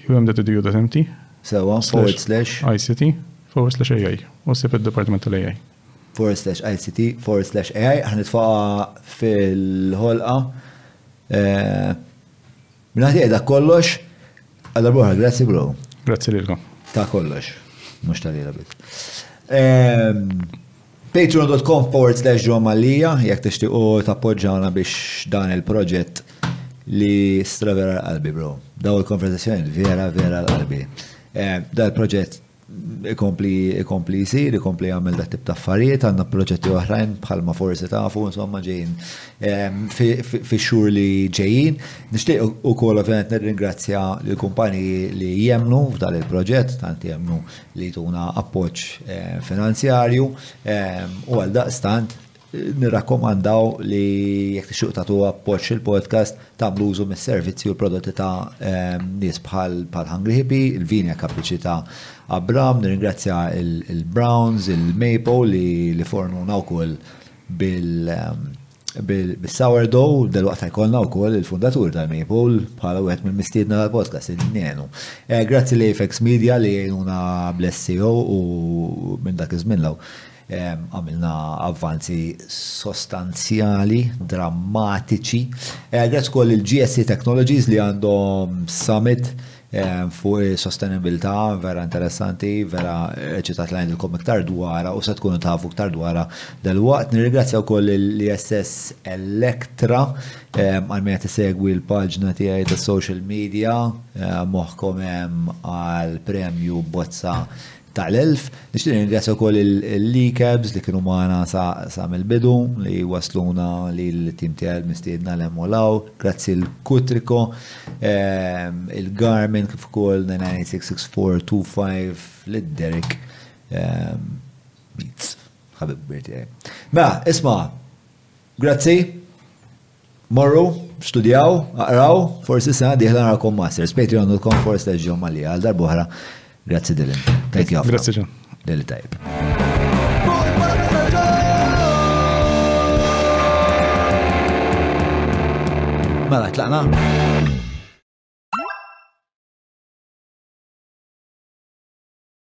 umw.mt. Sewa, forward slash. ICT. forward-slash-AI u ssib id-Dipartiment tal-AI. forward-slash-ICT forward-slash-AI ħa nitfagħha fil-ħolqa. Minn naħa tiegħi dak kollox. Għal darb'oħra, grazzi bro. Grazzi lilkom. Ta' kollox, mhux ta' lilha biss. Patreon.com forward-slash-Ġwann Mallia jekk tixtiequ tappoġġawna biex dan il-proġett li stra vera l-qalbi bro. Dawn il-konversazzjonijiet vera, vera l-qalbi. Dan il-proġett ikompli ikompli jsir, ikompli jagħmel dat tip ta' affarijiet, għandna proġetti oħrajn bħalma forsi tafu, insomma ġejjin ehm, fix-xhur li ġejjin. Nixtieq ukoll ovvjament nirringrazzja lill kumpaniji li jemnu f'dan il-proġett, tant jemnu li jtuna appoġġ eh, finanzjarju ehm, u għal daqstant Nirrakkomandaw li jekk tixtiequ tagħtu appoġġ il-podcast tagħmlu użu mis-servizzi u l-prodotti ta' ehm, nies bħal bħal Hungry Hippie, il-Vinja Kapriċi ta' Abram, nirringrazzja il-Browns, il-Maple li li fornuna wkoll bil ehm, bil-sourdough, dal-waqt jkollna u koll il-fundatur tal-Maple bħala u għet mill-mistiedna tal-podcast, il-nenu. Eh, grazzi li Apex Media li jgħinuna bl-SEO u minn dak iż-żmien law. Għamilna avvanzi sostanzjali, drammatiċi. Eh, grazzi koll il-GSC Technologies li għandhom summit eh, fuq sostenibilità vera interessanti, vera eċitat lajn il-kom iktar dwara u se tkunu tafu iktar dwara dal-waqt. Nirringrazzja wkoll l-ISS Electra eh, għal minn segwi l-paġna tiegħi tas social media moħkom għal premju bozza ta' l-elf. Nixtieq nirringrazzja wkoll il-LECABs li kienu magħna sa mill-bidu li wassluna lil tim tiegħi l-mistiedna l-hemm u l-hawn. Grazzi l-Cutrico, il-Garmin kif ukoll 998665 lil Derek Meets, ħabib kbir tiegħi. Mela, isma'. Grazzi. Morru, studjaw, aqraw, forsi s-sena dieħla narakom masters. Patreon u l-kom forsi terġgħu malija għal darbohra. Grazzi Dylan. Thank you. Grazzi ġan. Lili tajb. Mela, tlaqna.